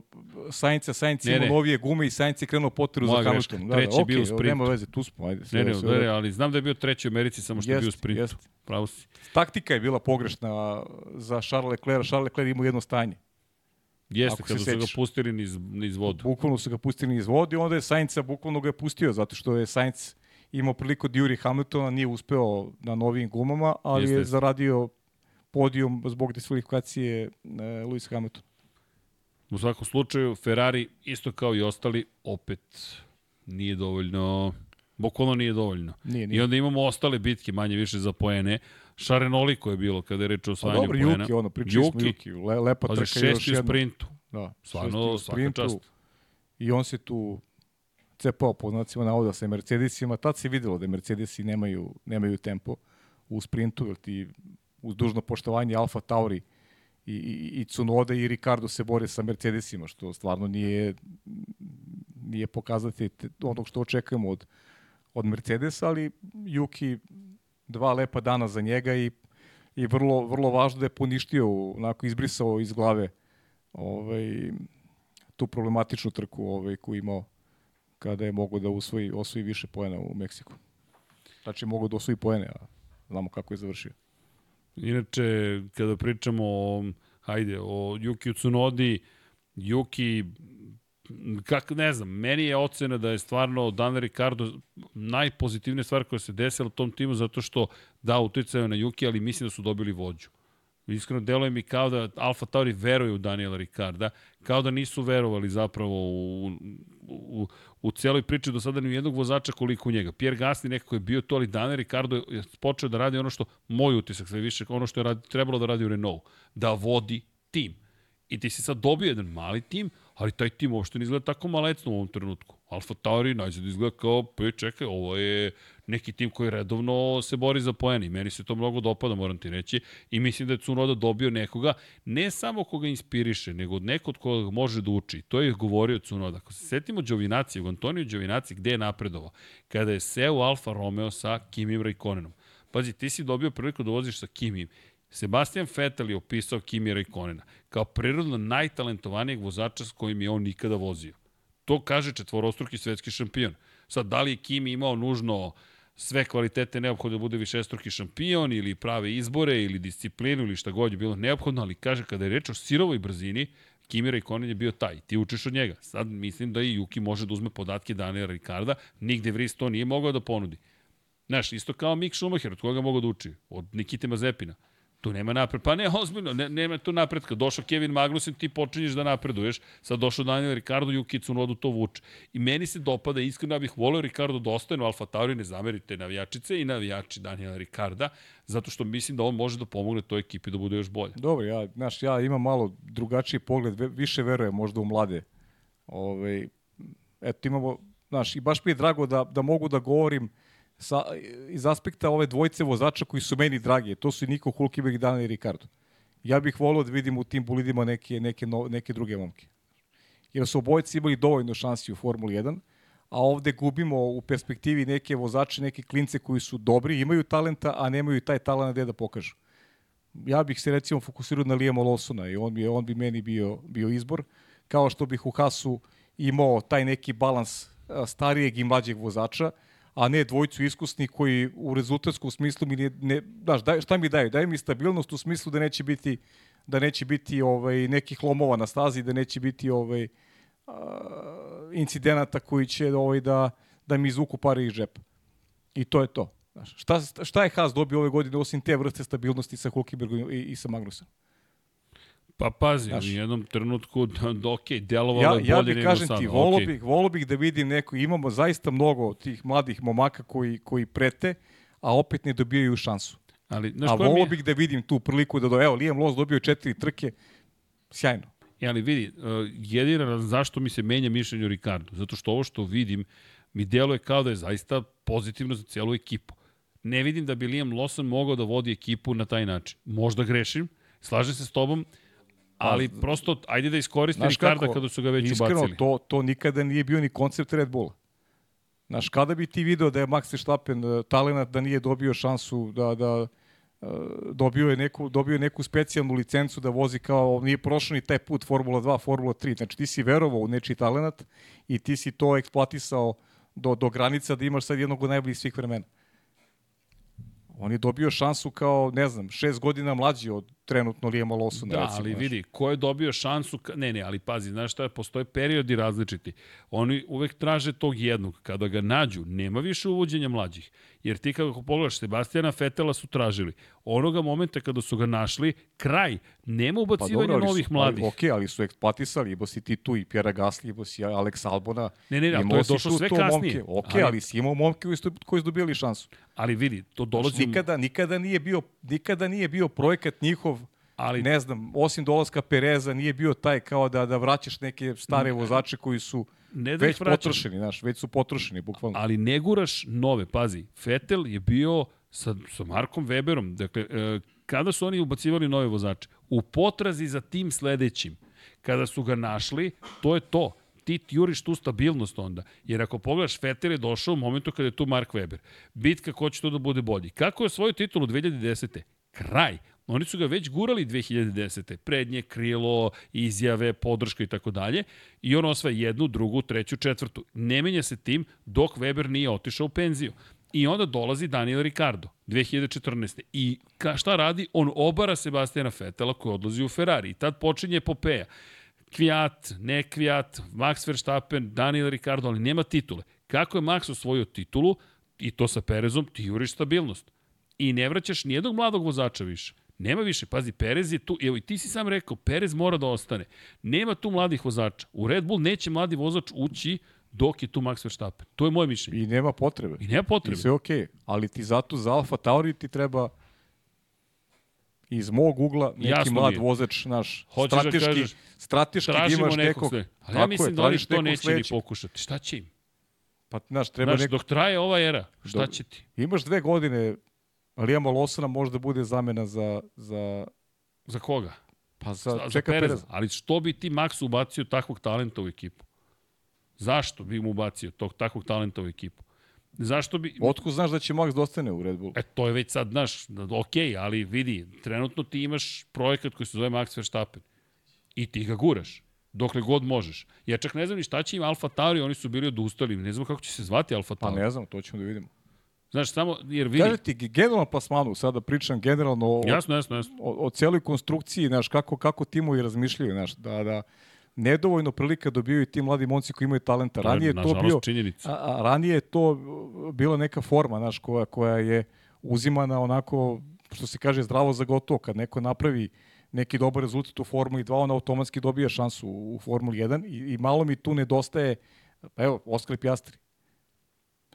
Sainca, Sainc ima novije gume i Sainc je krenuo poteru za Hamilton. Da, treći da, okay, bio u sprintu. Nema veze, tu smo, ajde. Sve, ne, ne, sve, ne, ali znam da je bio treći u Americi, samo što jest, je bio u sprintu. Jest. Pravo si. Taktika je bila pogrešna za Charles Leclerc. Charles Leclerc ima jedno stanje. Jeste, kada su ga pustili niz, niz vodu. Bukvalno su ga pustili niz vodu i onda je Sainca bukvalno ga je pustio, zato što je Sainz imao priliku da juri Hamiltona, nije uspeo na novim gumama, ali Jeste. je zaradio podijum zbog diskvalifikacije e, Lewis Hamilton. U svakom slučaju, Ferrari, isto kao i ostali, opet nije dovoljno, bukvalno nije dovoljno. Nije, nije. I onda imamo ostale bitke, manje više za poene. Šarenoliko je bilo kada je reč o osvajanju poena. Dobro, Juki, ono, pričali Juki, smo Juki, le, lepa trka šesti još u sprintu. Da, Stvarno, svaka čast. I on se tu cepao po znacima navoda sa Mercedesima, tad se videlo da Mercedesi nemaju, nemaju tempo u sprintu, jer ti uz dužno poštovanje Alfa Tauri i, i, i Cunoda i Ricardo se bore sa Mercedesima, što stvarno nije, nije pokazati onog što očekujemo od, od Mercedesa, ali Juki dva lepa dana za njega i, i vrlo, vrlo važno da je poništio, onako izbrisao iz glave ovaj, tu problematičnu trku ovaj, koju imao kada je mogo da usvoji, osvoji više poena u Meksiku. Znači, mogu da osvoji poene, a znamo kako je završio. Inače, kada pričamo o, hajde, o Yuki Tsunodi, Yuki, kak, ne znam, meni je ocena da je stvarno Dan Ricardo najpozitivnija stvar koja se desila tom timu zato što da uticaju na Yuki, ali mislim da su dobili vođu. Iskreno, deluje mi kao da Alfa Tauri veruje u Daniela Ricarda, kao da nisu verovali zapravo u, u, u cijeloj priči do sada ni jednog vozača koliko u njega. Pierre Gasly nekako je bio to, ali Daniel Ricardo je počeo da radi ono što, moj utisak sve više, ono što je radi, trebalo da radi u Renault, da vodi tim. I ti si sad dobio jedan mali tim, ali taj tim uopšte ne izgleda tako malecno u ovom trenutku. Alfa Tauri najzad izgleda kao, pa čekaj, ovo je neki tim koji redovno se bori za poeni. Meni se to mnogo dopada, moram ti reći. I mislim da je Cunoda dobio nekoga, ne samo koga inspiriše, nego od nekog koga može da uči. To je govorio Cunoda. Ako se setimo Đovinacije, Antoniju Đovinacije, gde je napredovao? Kada je seo Alfa Romeo sa Kimim Raikkonenom. Pazi, ti si dobio priliku da voziš sa Kimim. Sebastian Vettel je opisao Kimi Raikkonena kao prirodno najtalentovanijeg vozača s kojim je on nikada vozio. To kaže četvorostruki svetski šampion. Sad, da li je Kimi imao nužno sve kvalitete neophodno da bude višestruki šampion ili prave izbore ili disciplinu ili šta god je bilo neophodno, ali kaže kada je reč o sirovoj brzini, Kimi Raikkonen je bio taj. Ti učiš od njega. Sad mislim da i Juki može da uzme podatke Daniela Ricarda, nigde Vries to nije mogao da ponudi. Znaš, isto kao Mick Schumacher, od koga mogu da uči? Od Nikite Mazepina. Tu nema napred. Pa ne, ozbiljno, ne, nema tu napretka. Došao Kevin Magnussen, ti počinješ da napreduješ. Sad došao Daniel Ricardo, Yuki Tsunoda to vuče. I meni se dopada, iskreno ja bih volio Ricardo da ostane u Alfa Tauri, ne zamerite navijačice i navijači Daniela Ricarda, zato što mislim da on može da pomogne toj ekipi da bude još bolje. Dobro, ja, znaš, ja imam malo drugačiji pogled, više verujem možda u mlade. Ove, ovaj, eto, imamo, znaš, i baš mi je drago da, da mogu da govorim sa, iz aspekta ove dvojce vozača koji su meni dragi. To su i Niko Hulkenberg i Daniel Ricardo. Ja bih volio da vidim u tim bolidima neke, neke, no, neke druge momke. Jer su obojci imali dovoljno šansi u Formuli 1, a ovde gubimo u perspektivi neke vozače, neke klince koji su dobri, imaju talenta, a nemaju taj talent gde da pokažu. Ja bih se recimo fokusirao na Liam Lawsona i on bi, on bi meni bio, bio izbor, kao što bih u Hasu imao taj neki balans starijeg i mlađeg vozača, a ne dvojcu iskusni koji u rezultatskom smislu mi ne, ne daš, daj, šta mi daju? Daju mi stabilnost u smislu da neće biti da neće biti ovaj nekih lomova na stazi, da neće biti ovaj incidenata koji će ovaj da da mi izvuku pare iz džepa. I to je to. Znaš, šta, šta je Haas dobio ove godine osim te vrste stabilnosti sa Hulkenbergom i, i sa Magnusom? Pa pazi, Znaš, u jednom trenutku, [LAUGHS] ok, delovalo ja, je bolje nego sad. Ja bih kažem ti, volo, okay. bih, volo bih da vidim neko, imamo zaista mnogo tih mladih momaka koji, koji prete, a opet ne dobijaju šansu. Ali, znaš, a volo mi... bih da vidim tu priliku da do, evo, Liam Loss dobio četiri trke, sjajno. Ja, e, ali vidi, uh, jedina zašto mi se menja mišljenje o Ricardu, zato što ovo što vidim mi deluje kao da je zaista pozitivno za cijelu ekipu. Ne vidim da bi Liam Lawson mogao da vodi ekipu na taj način. Možda grešim, slažem se s tobom, Ali prosto, ajde da iskoriste Ricarda kada su ga već iskreno, ubacili. to, to nikada nije bio ni koncept Red Bulla. Znaš, kada bi ti video da je Max Verstappen uh, talent da nije dobio šansu da, da uh, dobio, je neku, dobio je neku specijalnu licencu da vozi kao, nije prošao ni taj put Formula 2, Formula 3. Znači ti si verovao u nečiji talent i ti si to eksploatisao do, do granica da imaš sad jednog od najboljih svih vremena. On je dobio šansu kao, ne znam, šest godina mlađi od trenutno Lijema Lawsona. Da, recimo, ali vidi, ko je dobio šansu, ne, ne, ali pazi, znaš šta je, postoje periodi različiti. Oni uvek traže tog jednog. Kada ga nađu, nema više uvođenja mlađih. Jer ti kako pogledaš, Sebastijana Fetela su tražili. Onoga momenta kada su ga našli, kraj, nema pa ubacivanja pa dobro, novih su, mladih. Ali, ok, ali su eksploatisali, ibo si ti tu i Pjera Gasli, ibo si Alex Albona. Ne, ne, ne, to je došlo sve kasnije. Momke. Ok, ali, ali si imao momke koji su dobili šansu. Ali vidi, to dolazi... Nikada, nikada, nije bio, nikada nije bio projekat njihov ali ne znam, osim dolaska Pereza nije bio taj kao da da vraćaš neke stare vozače koji su ne da već potrošeni, znaš, već su potrošeni, bukvalno. Ali ne guraš nove, pazi. Vettel je bio sa, sa Markom Weberom, dakle, e, kada su oni ubacivali nove vozače? U potrazi za tim sledećim. Kada su ga našli, to je to ti juriš tu stabilnost onda. Jer ako pogledaš, Vettel je došao u momentu kada je tu Mark Webber. Bitka ko će to da bude bolji. Kako je svoju titulu 2010. Kraj. Oni su ga već gurali 2010. Prednje, krilo, izjave, podrška i tako dalje. I on osvaja jednu, drugu, treću, četvrtu. Ne menja se tim dok Weber nije otišao u penziju. I onda dolazi Daniel Ricardo, 2014. I ka, šta radi? On obara Sebastijana Fetela koji odlazi u Ferrari. I tad počinje epopeja. Kvijat, ne Kvijat, Max Verstappen, Daniel Ricardo, ali nema titule. Kako je Max osvojio titulu, i to sa Perezom, ti juriš stabilnost. I ne vraćaš nijednog mladog vozača više. Nema više, pazi, Perez je tu, evo i ti si sam rekao, Perez mora da ostane. Nema tu mladih vozača. U Red Bull neće mladi vozač ući dok je tu Max Verstappen. To je moje mišljenje. I nema potrebe. I nema potrebe. I sve okej, okay. ali ti zato za Alfa Tauri ti treba iz mog ugla neki Jasno mlad vozač naš Hoćeš da strateški, da kažeš, strateški da imaš nekog, sve. Ali ja mislim je, da oni to neće sledeći. ni pokušati. Šta će im? Pa, znaš, treba znaš, neko... dok traje ova era, šta dok, će ti? Imaš dve godine, ali imamo Losana možda bude zamena za... Za, za koga? Pa za, za Čeka Pereza. Pereza. Ali što bi ti Max ubacio takvog talenta u ekipu? Zašto bi mu ubacio tog takvog talenta u ekipu? Zašto bi... Otko znaš da će Max dostane da u Red Bull? E, to je već sad, znaš, ok, ali vidi, trenutno ti imaš projekat koji se zove Max Verstappen. I ti ga guraš dokle god možeš. Ja čak ne znam ni šta će im Alfa Tauri, oni su bili odustali, ne znam kako će se zvati Alfa pa Tauri. Pa ne znam, to ćemo da vidimo. Znaš, samo, jer vidi... Kaže ti, generalno plasmanu, sada pričam generalno o, jasno, jasno, jasno. o, o cijeloj konstrukciji, znaš, kako, kako timovi razmišljaju, znaš, da, da, nedovoljno prilika dobijaju ti mladi momci koji imaju talenta. Ranije to, je, to bio, a, a, ranije je to bila neka forma, znaš, koja, koja je uzimana onako, što se kaže, zdravo za gotovo. Kad neko napravi neki dobar rezultat u Formuli 2, on automatski dobija šansu u Formuli 1 i, i malo mi tu nedostaje, pa evo, Oskar Pjastri.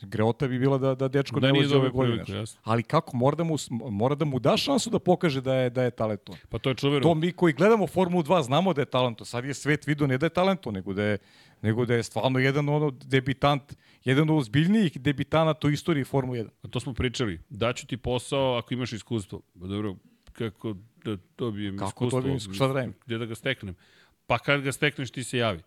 Greota bi bila da, da dečko da ne vozi ove godine. Ali kako, mora da, mu, mora da mu da šansu da pokaže da je, da je talentovan. Pa to je čuveno. To mi koji gledamo Formulu 2 znamo da je talento. Sad je svet vidio ne da je talento, nego da je, nego da je stvarno jedan ono debitant, jedan od ozbiljnijih debitanata u istoriji Formule 1. A to smo pričali. Daću ti posao ako imaš iskustvo. Pa dobro, kako da dobijem kako iskustvo? Kako dobijem iskustvo? Šta da radim? Gde da ga steknem? Pa kad ga stekneš ti se javi.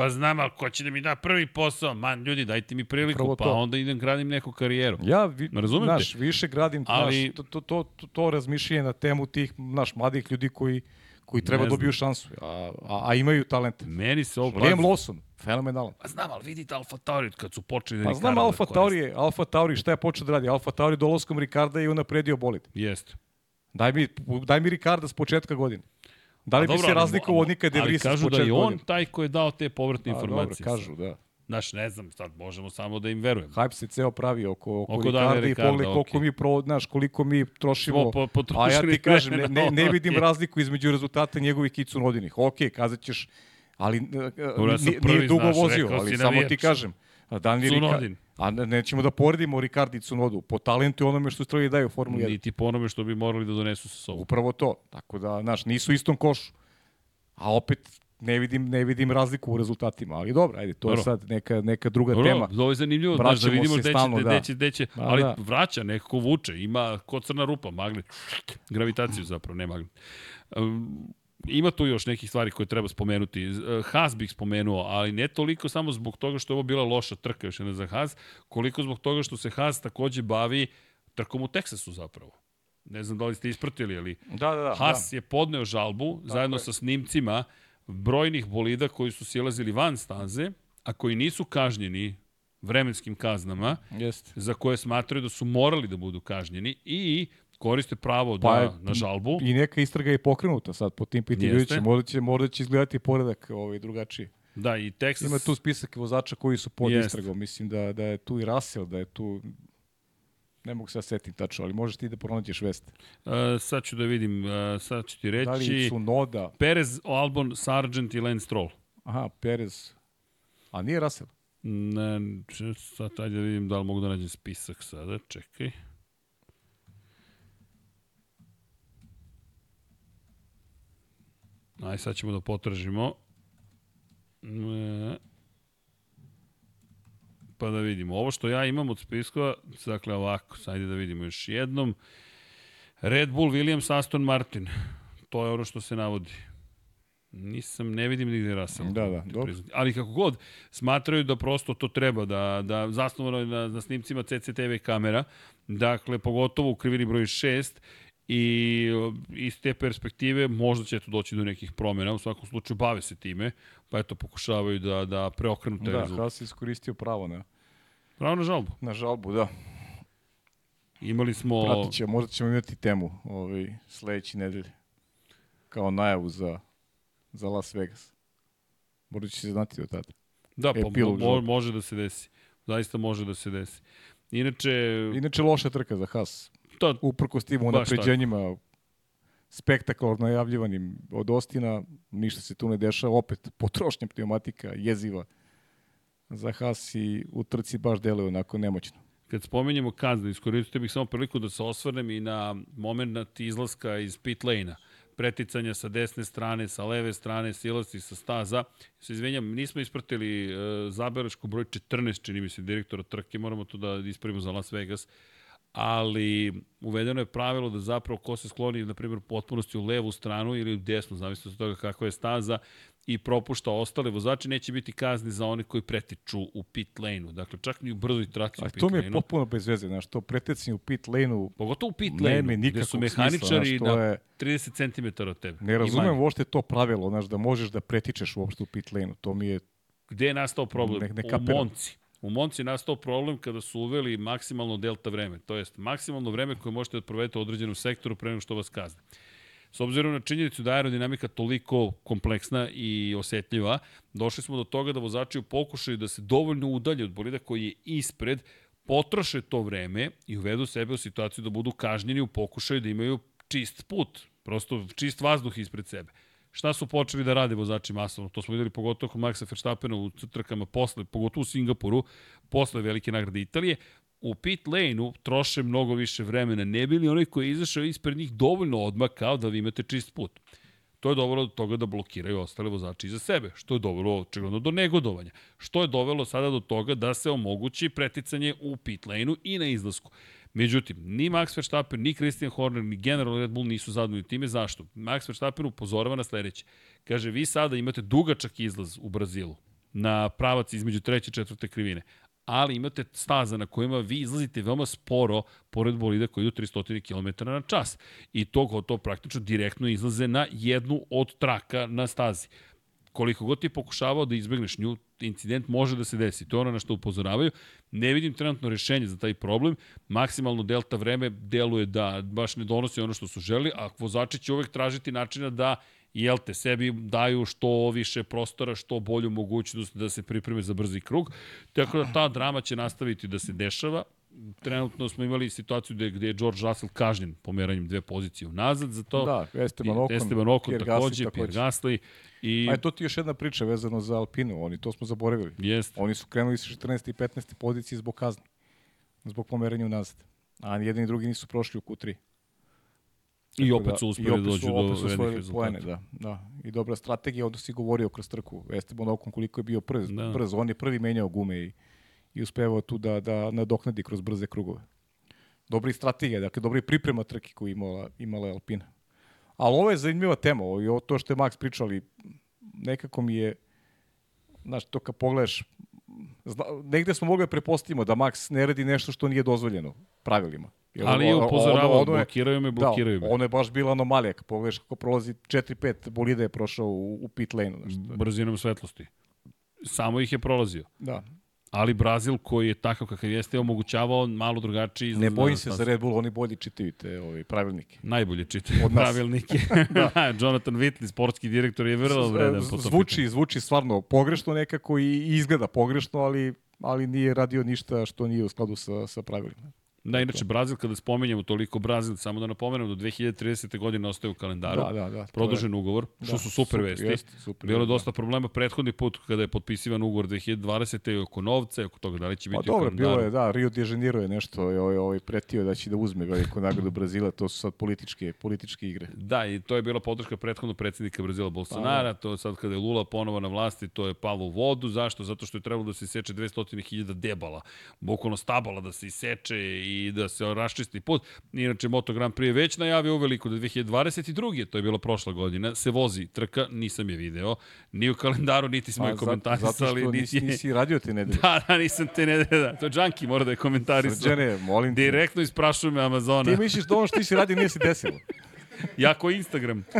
Pa znam, ali ko će da mi da prvi posao? Man, ljudi, dajte mi priliku, pa to. onda idem gradim neku karijeru. Ja, vi, Razumete? naš, više gradim ali, naš, to, to, to, to, to razmišljanje na temu tih naš mladih ljudi koji koji treba dobiju šansu, a, a, a imaju talent. Meni se ovo... Liam Lawson, fenomenalan. Pa znam, ali vidite Alfa Tauri kad su počeli da Pa znam Alfa da Tauri, Alfa Tauri, šta je počeo da radi? Alfa Tauri dolaskom Ricarda je unapredio bolid. Jeste. Daj mi, daj mi Ricarda s početka godine. Da li bi se razlikovao od nikad De Vries kažu da je on taj koji je dao te povratne informacije. Dobro, kažu, da. Znaš, ne znam, sad možemo samo da im verujemo. Hype se ceo pravi oko, oko, oko Ricarda i pogled okay. koliko mi pro, znaš, koliko mi trošimo. Po, po, a ja ti [LAUGHS] kažem, ne, ne, ne vidim okay. razliku između rezultata njegovih i Cunodinih. Ok, kazat ćeš, ali Dobra, nije dugo znaš, vozio, ali samo ti kažem. Dani Cunodin. A nećemo da poredimo Ricardi i Cunodu. Po talentu i onome što stroji daju u Formuli 1. Niti po onome što bi morali da donesu sa sobom. Upravo to. Tako da, znaš, nisu istom košu. A opet, ne vidim, ne vidim razliku u rezultatima, ali dobro, ajde, to dobro. je sad neka, neka druga dobro, tema. Ovo je zanimljivo, znaš, da vidimo gde će, stalno, da. će, gde će, da, ali da. vraća, nekako vuče, ima ko crna rupa, magnet, gravitaciju zapravo, ne magnet. Um, ima tu još nekih stvari koje treba spomenuti. E, Haas bih spomenuo, ali ne toliko samo zbog toga što je ovo bila loša trka još jedna za Haas, koliko zbog toga što se Haas takođe bavi trkom u Teksasu zapravo. Ne znam da li ste ispratili, ali da, da, da, Haas da. je podneo žalbu Tako zajedno je. sa snimcima brojnih bolida koji su silazili van staze, a koji nisu kažnjeni vremenskim kaznama, Jest. za koje smatraju da su morali da budu kažnjeni i koriste pravo pa da, na žalbu. I neka istraga je pokrenuta sad po tim pitanju. Možda će, možda će izgledati poredak ovaj, drugačiji. Da, i Texas... Ima tu spisak vozača koji su pod Jest. istragom. Mislim da, da je tu i Russell, da je tu... Ne mogu se ja setim tačno, ali možeš ti da pronađeš vest. Uh, sad ću da vidim, uh, sad ću ti reći... Da li su Noda? Perez, Albon, Sargent i Lance Stroll. Aha, Perez. A nije Russell? Ne, sad ajde da vidim da li mogu da nađem spisak sada, čekaj. Aj, sad ćemo da potražimo. E, pa da vidimo. Ovo što ja imam od spiskova, dakle ovako, sajde da vidimo još jednom. Red Bull, Williams, Aston Martin. To je ono što se navodi. Nisam, ne vidim nigde Russell. Da, da, dobro. Ali kako god, smatraju da prosto to treba, da, da zasnovano je na, na snimcima CCTV kamera, dakle, pogotovo u krivini broj 6, i iz te perspektive možda će to doći do nekih promjena, u svakom slučaju bave se time, pa eto pokušavaju da, da preokrenu taj da, rezultat. Da, Haas iskoristio pravo na... Pravo na žalbu. Na žalbu, da. Imali smo... Pratit će, možda ćemo imati temu ovaj, sledeći nedelje. Kao najavu za, za Las Vegas. Možda će se znati od tada. Da, pa mo, mo, može da se desi. Zaista može da se desi. Inače... Inače loša trka za Haas. To, Uprko s tim unapređenjima, spektakularno najavljivanim od Ostina, ništa se tu ne dešava, opet potrošnja pneumatika jeziva za Haas i u trci baš deluje onako nemoćno. Kad spomenjemo kazne, iskoristite bih samo priliku da se osvrnem i na moment izlaska iz pit lane-a. Preticanja sa desne strane, sa leve strane, silasti sa staza. Se izvenjam, nismo ispratili uh, zabelešku broj 14, čini mi se, direktora trke, moramo to da ispravimo za Las Vegas ali uvedeno je pravilo da zapravo ko se skloni, na primjer, potpunosti u levu stranu ili u desnu, zavisno od toga kakva je staza, i propušta ostale vozače, neće biti kazni za one koji pretiču u pit lane-u. Dakle, čak ni u brzoj traci u pit lane-u. to mi je potpuno bez veze, znaš, to pretecanje u pit lane-u... Pogotovo u pit lane-u, gde su mehaničari smisla, na je... 30 cm od tebe. Ne razumem uopšte to pravilo, znaš, da možeš da pretičeš uopšte u pit lane-u. To mi je... Gde je nastao problem? Ne, ne u Monci. U Monci je nastao problem kada su uveli maksimalno delta vreme, to jest maksimalno vreme koje možete da provedete u određenom sektoru pre nego što vas kazne. S obzirom na činjenicu da je aerodinamika toliko kompleksna i osetljiva, došli smo do toga da vozači u pokušaju da se dovoljno udalje od bolida koji je ispred, potroše to vreme i uvedu sebe u situaciju da budu kažnjeni u pokušaju da imaju čist put, prosto čist vazduh ispred sebe. Šta su počeli da rade vozači masovno? To smo videli pogotovo kod Maxa Verstappena u trkama posle, pogotovo u Singapuru, posle velike nagrade Italije. U pit lane-u troše mnogo više vremena. Ne bili onaj koji je izašao ispred njih dovoljno odmah kao da vi imate čist put. To je dovelo do toga da blokiraju ostale vozači iza sebe, što je dovelo očigledno do negodovanja. Što je dovelo sada do toga da se omogući preticanje u pit lane-u i na izlasku. Međutim, ni Max Verstappen, ni Christian Horner, ni General Red Bull nisu zadovoljni time. Zašto? Max Verstappen upozorava na sledeće. Kaže, vi sada imate dugačak izlaz u Brazilu na pravac između treće i četvrte krivine, ali imate staza na kojima vi izlazite veoma sporo pored bolida koji idu 300 km na čas. I to, to praktično direktno izlaze na jednu od traka na stazi koliko god ti pokušavao da izbegneš nju, incident može da se desi. To je ono na što upozoravaju. Ne vidim trenutno rešenje za taj problem. Maksimalno delta vreme deluje da baš ne donosi ono što su želi, a vozači će uvek tražiti načina da jel te, sebi daju što više prostora, što bolju mogućnost da se pripreme za brzi krug. Tako da ta drama će nastaviti da se dešava trenutno smo imali situaciju gde, gde je George Russell kažnjen pomeranjem dve pozicije unazad za to. Da, Esteban Ocon, Esteban Ocon Pierre takođe, Gasly, Pierre Gasly. I... A je to ti još jedna priča vezano za Alpinu, oni to smo zaboravili. Jest. Oni su krenuli sa 14. i 15. pozicije zbog kazne, zbog pomeranja unazad. A jedan i drugi nisu prošli u Q3. I opet su uspeli da dođu do vrednih rezultata. Pojene, da, da. I dobra strategija, onda si govorio kroz trku. Esteban Ocon koliko je bio brz, da. brz. On je prvi menjao gume i i uspevao tu da, da nadoknadi kroz brze krugove. Dobri strategija, dakle, dobri priprema trke koju imala, imala Alpina. Ali ovo je zanimljiva tema, ovo, i ovo to što je Max pričali, nekako mi je, znaš, to kad pogledaš, zna, negde smo mogli da prepostavimo da Max ne radi nešto što nije dozvoljeno pravilima. Jer Ali je upozoravao, ono, ono blokiraju me, blokiraju da, me. Ono je baš bila anomalija, kad pogledaš kako prolazi 4-5 bolida je prošao u, u pit lane. Brzinom svetlosti. Samo ih je prolazio. Da ali Brazil koji je takav kakav jeste omogućavao malo drugačiji Ne bojim se za Red Bull, oni bolje čitaju te ovi pravilnike. Najbolje čitaju Od pravilnike. [LAUGHS] da. da. Jonathan Whitley, sportski direktor, je vrlo vredan. Po zvuči, zvuči stvarno pogrešno nekako i izgleda pogrešno, ali, ali nije radio ništa što nije u skladu sa, sa pravilima. Da, inače, Brazil, kada spomenjamo toliko Brazil, samo da napomenemo, do 2030. godine ostaje u kalendaru. Da, da, da. Produžen ugovor, što Da, su super, super, vesti. jeste, super, Bilo je da. dosta problema prethodni put kada je potpisivan ugovor 2020. i oko novca i oko toga da li će Pa biti u dobro, kalendaru. bilo je, da, Rio de Janeiro je nešto ovaj, ovaj pretio da će da uzme veliku nagradu Brazila, to su sad političke, političke igre. Da, i to je bila podrška prethodnog predsjednika Brazila Bolsonara, to je sad kada je Lula ponovo na vlasti, to je palo u vodu. Zašto? Zato što je trebalo da se iseče 200.000 debala, bukvalno stabala da se iseče i da se raščisti put. Inače, Moto Grand Prix je već najavio uveliko da 2022. to je bila prošla godina, se vozi trka, nisam je video, ni u kalendaru, niti smo je Pa, za- komentarisali, Zato što niti nisi, je... nisi radio te nedelje. [LAUGHS] Da, da, nisam te ne... Da, to je Junkie, mora da je komentarisao. Srđane, molim te. Direktno isprašuju me Amazona. Ti misliš da ono što ti si radio nije se desilo? [LAUGHS] Jako Instagram. [LAUGHS]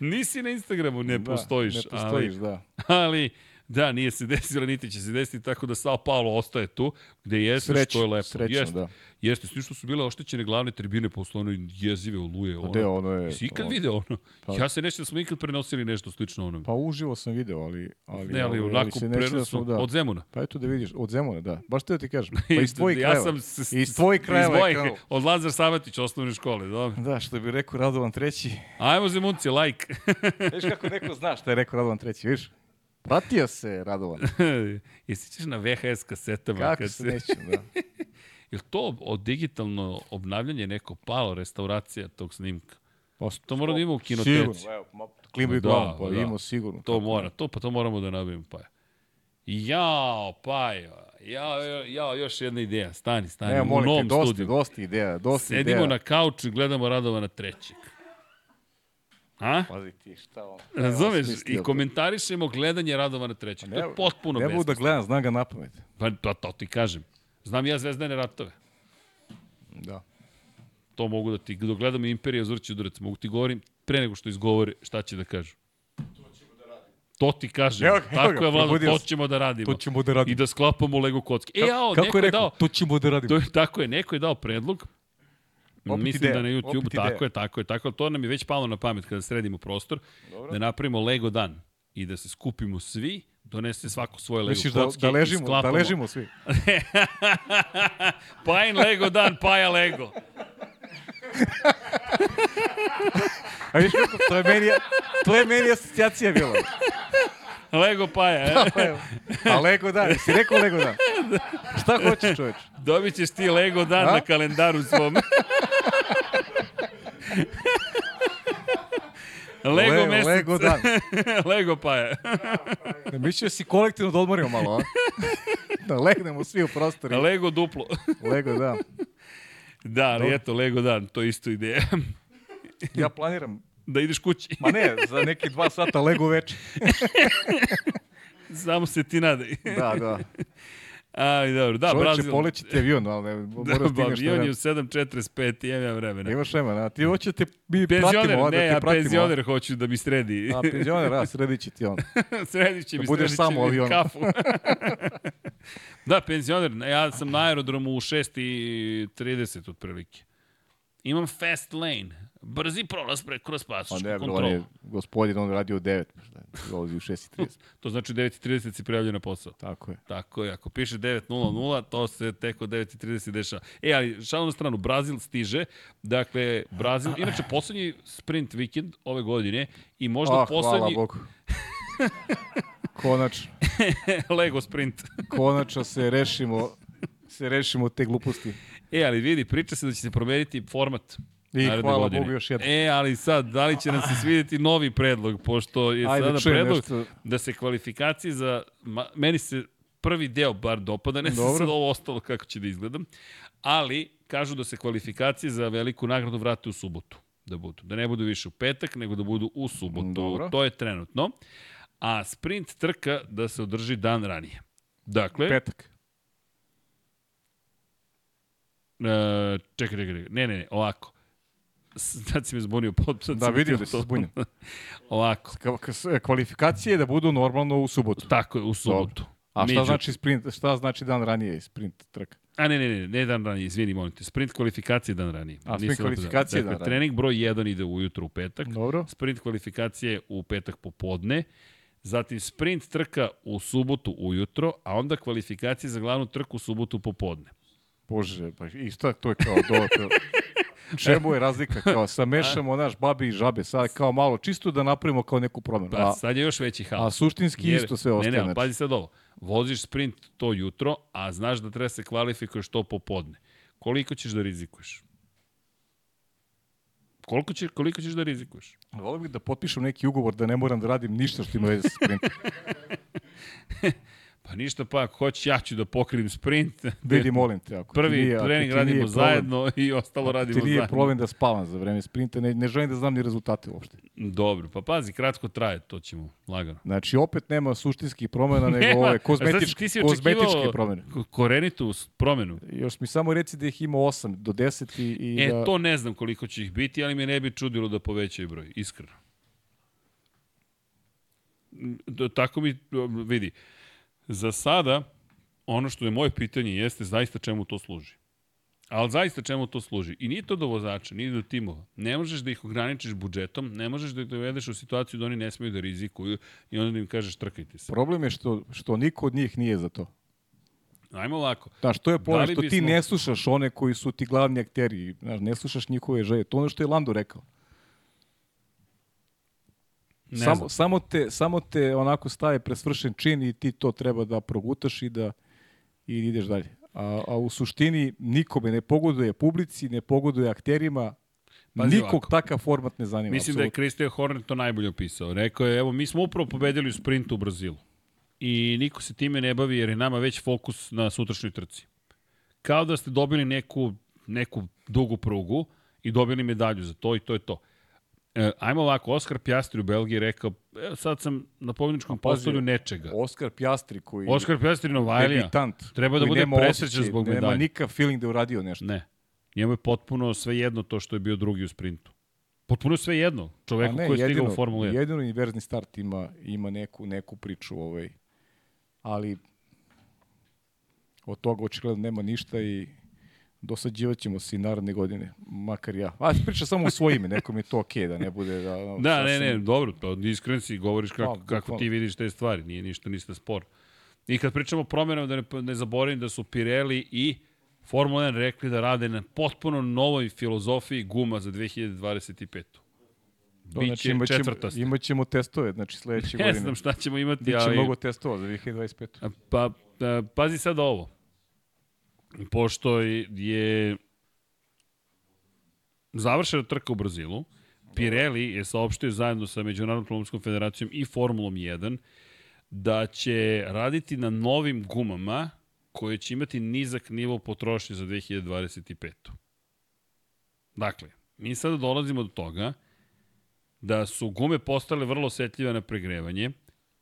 Nisi na Instagramu, ne Da, postojiš. Ne postojiš, ali, da. ali, da, nije se desilo, niti će se desiti, tako da Sao Paulo ostaje tu, gde jeste, Srećno, što je lepo. srećno, jeste, da. Jeste, svi što su bile oštećene glavne tribine posle onoj jezive oluje. Ono. Gde ono je? Si ikad to- video ono? Pa- ja se nećem da smo ikad prenosili nešto slično onom. Pa uživo sam video, ali... ali ne, ali ovaj, onako da prenosu smo- da. od Zemuna. Pa eto da vidiš, od Zemuna, da. Baš te da ti kažem. [LAUGHS] Pa iz tvojih ja krajeva. sam s, Iz tvojih krajeva Iz mojih, krenulo. od Lazar Savatić, osnovne škole, dobro. Da, što bi rekao Radovan treći. Ajmo Zemunci, like. Viš kako neko zna šta je rekao Radovan treći, viš? Pratio se Radovan. [LAUGHS] Jesi ćeš na VHS kasetama? Kako kad se neću, da. [LAUGHS] Je li to od digitalno obnavljanje neko palo, restauracija tog snimka? To mora da ima u kinoteci. Sigurno, evo, ma, klimaju Da, glavom, pa da. ima sigurno. To Kako mora, to pa to moramo da nabijemo, pa. Jao, pa jao, jao, još jedna ideja, stani, stani, Ne, u molim te, novom dosta, studiju. dosta ideja, dosta Sedimo ideja. na kauču i gledamo Radovana trećeg. A? Pazi ti, šta on... Razumeš? smislio I komentarišemo gledanje Radovana trećeg. To je potpuno Ne mogu da besmisleno. gledam, znam ga na pamet. Pa to, to ti kažem. Znam ja zvezdane ratove. Da. To mogu da ti, dok gledam Imperija Zvrći udarac, mogu ti govorim pre nego što izgovore šta će da kažu. To ti kažem. Evo evo Tako ga, je, Vlado, to ćemo da radimo. To ćemo da I radimo. da sklapamo Lego kocke. E, jao, Kako neko je je, rekao? dao... To ćemo da radimo. To je, tako je, neko je dao predlog. Opet Mislim ideja, da na YouTube, opet tako ideja. je, tako je, tako je. To nam je već palo na pamet kada sredimo prostor. Da napravimo Lego dan i da se skupimo svi, donese svako svoje Lego Misliš da, kocke da, i ležimo, da sklapamo. ležimo svi? [LAUGHS] Pajin Lego dan, Paja Lego. [LAUGHS] A viš kako, to je meni, to je meni asocijacija bila. Lego Paja, e? Pa evo. A Lego dan, jesi rekao Lego dan? [LAUGHS] Šta hoćeš čoveč? Dobit ćeš ti Lego dan A? na kalendaru svom. Lego Le- mesec. Lego dan. [LAUGHS] Lego Paja. Ne mislio da si kolektivno da odmorimo malo, a? Da legnemo svi u prostori. Lego duplo. Lego, da. Da, ali eto, Lego dan, to je isto ideja. Ja planiram, da ideš kući. ma ne, za neki dva sata Lego veče. [LAUGHS] Samo se ti nadaj. Da, da. Aj, dobro. Da, Čovječe, Brazil. polećete avion, ali ne, [LAUGHS] Da, moraš ba, stigneš na avion je u 7.45 i imam vremena. Imaš vremena, a ti hoćete mi pratimo, Penzioner, a da ne, te ja pratimo. penzioner hoću da mi sredi. A, penzioner, a, sredit će ti on. [LAUGHS] Sredit će Da mi, budeš sredit sam će u mi avionu. kafu. [LAUGHS] da, penzioner, ja sam na aerodromu u 6.30 otprilike. Imam fast lane, brzi prolaz pre, kroz Pa pasušku ne, bro, on kontrolu. je gospodin, on radi u 9, pa šta, dolazi u 6.30. [LAUGHS] To znači u 9.30 si prijavljen na posao. Tako je. Tako je, ako piše 9.00, to se tek od 9.30 dešava. E, ali šalno na stranu, Brazil stiže, dakle, Brazil, inače poslednji sprint vikend ove godine i možda Ah, hvala poslednji Bogu. [LAUGHS] Konačno, [LAUGHS] Lego sprint. konačno se rešimo, se rešimo te gluposti. E, ali vidi, priča se da će se promeniti format. I naredne hvala godine. Bogu još jednom. E, ali sad, da li će nam se svidjeti novi predlog, pošto je Ajde, sada predlog nešto. da se kvalifikacije za... Ma, meni se prvi deo bar dopada, ne [LAUGHS] znam sad ovo ostalo kako će da izgledam, ali kažu da se kvalifikacije za veliku nagradu vrate u subotu da budu. Da ne budu više u petak, nego da budu u subotu. Dobro. To je trenutno. A sprint trka da se održi dan ranije. Dakle, Petak. E, čekaj, čekaj, čekaj. Ne, ne, ne, ovako. Sad si me zbunio. [LAUGHS] Sad Da, vidim da si zbunjen. [LAUGHS] ovako. Ka- ka- Kvalifikacije da budu normalno u subotu. Tako je, u subotu. A šta Međutim- znači sprint, šta znači dan ranije sprint trka? A ne, ne, ne, ne dan ranije, izvini, molim te. Sprint kvalifikacije dan ranije. A, sprint Nisam kvalifikacije dakle, dan ranije. trening broj 1 ide ujutro u petak. Dobro. Sprint kvalifikacije u petak popodne. Zatim sprint trka u subotu ujutro, a onda kvalifikacije za glavnu trku u subotu popodne. Bože, pa isto to je kao dobro. [LAUGHS] Čemu je razlika? Kao samešamo naš babi i žabe, sad kao malo, čisto da napravimo kao neku promenu. Pa sad je još veći haos. a suštinski Jer- isto sve Ne, ostaje. ne, znači. pazi sad ovo. Voziš sprint to jutro, a znaš da treba se kvalifikuješ to popodne. Koliko ćeš da rizikuješ? Koliko, će, koliko ćeš da rizikuješ? Volio bih da potpišem neki ugovor da ne moram da radim ništa što ima veze sa sprintom. [LAUGHS] Pa ništa pa, ako hoćeš, ja ću da pokrijem sprint. [LAUGHS] Vidi, molim te. Ako ti Prvi nije, trening ti radimo nije problem- zajedno i ostalo Ti radimo nije zajedno. problem da spavam za vreme sprinta, ne, ne želim da znam ni rezultate uopšte. Dobro, pa pazi, kratko traje, to ćemo lagano. Znači, opet nema suštinskih promena, [LAUGHS] nego Nema. ove A kozmetičke, ti si kozmetičke promene. ko- Korenitu promenu. Još mi samo reci da ih ima 8 do 10 i, i E, da... to ne znam koliko će ih biti, ali me ne bi čudilo da povećaju broj, iskreno. Da, tako mi, vidi, za sada, ono što je moje pitanje jeste zaista čemu to služi. Ali zaista čemu to služi? I nije to do vozača, nije do timova. Ne možeš da ih ograničiš budžetom, ne možeš da ih dovedeš u situaciju da oni ne smeju da rizikuju i onda da im kažeš trkajte se. Problem je što, što niko od njih nije za to. Ajmo ovako. Znaš, to je Da problem li što ti ne slušaš one koji su ti glavni akteri. Znaš, ne slušaš njihove želje. To je ono što je Lando rekao. Ne samo, znam. samo, te, samo te onako staje presvršen čin i ti to treba da progutaš i da i ideš dalje. A, a u suštini nikome ne pogoduje publici, ne pogoduje akterima, Pazi nikog ovako. takav format ne zanima. Mislim da je. Christian Horner to najbolje opisao. Rekao je, evo, mi smo upravo pobedili u sprintu u Brazilu. I niko se time ne bavi jer je nama već fokus na sutrašnjoj trci. Kao da ste dobili neku, neku dugu prugu i dobili medalju za to i to je to. E, ajmo ovako, Oskar Pjastri u Belgiji rekao, e, sad sam na pobjedničkom postolju nečega. Oskar Pjastri koji Oskar Pjastri Novajlija, debitant, treba da bude nema presrećan zbog Nema medalje. nikakav feeling da je uradio nešto. ne. Njemu je potpuno sve jedno to što je bio drugi u sprintu. Potpuno sve jedno. Čoveku ne, koji je stigao u Formulu 1. Jedino inverzni start ima, ima neku, neku priču, ovaj, ali od toga očigledno nema ništa i dosađivat ćemo se i naredne godine, makar ja. A priča samo u svoje ime, nekom je to okej, da ne bude da... Da, ne, ne, dobro, to iskren si, govoriš kako, Da, kako ti vidiš te stvari, nije ništa, niste spor. I kad pričamo o promjenama, da ne, ne zaboravim da su Pirelli i Formula 1 rekli da rade na potpuno novoj filozofiji guma za 2025. To Biće znači, imat ćemo, četvrta. imat ćemo testove, znači sledeće [LAUGHS] Ne godine. znam šta ćemo imati, Biće ali... mnogo testova za 2025. Pa, pazi sad ovo. Pošto je završena trka u Brazilu, Pirelli je saopštio zajedno sa Međunarodnom automobilskom federacijom i Formulom 1 da će raditi na novim gumama koje će imati nizak nivo potrošnje za 2025. Dakle, mi sada dolazimo do toga da su gume postale vrlo osetljive na pregrevanje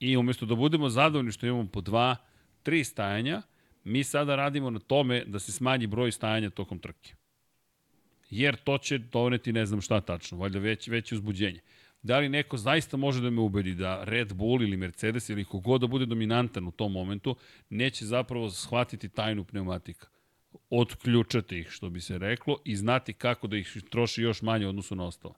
i umjesto da budemo zadovoljni što imamo po dva, tri stajanja, mi sada radimo na tome da se smanji broj stajanja tokom trke. Jer to će doneti ne znam šta tačno, valjda već, veće uzbuđenje. Da li neko zaista može da me ubedi da Red Bull ili Mercedes ili kogod da bude dominantan u tom momentu, neće zapravo shvatiti tajnu pneumatika. Otključati ih, što bi se reklo, i znati kako da ih troši još manje odnosu na ostalo.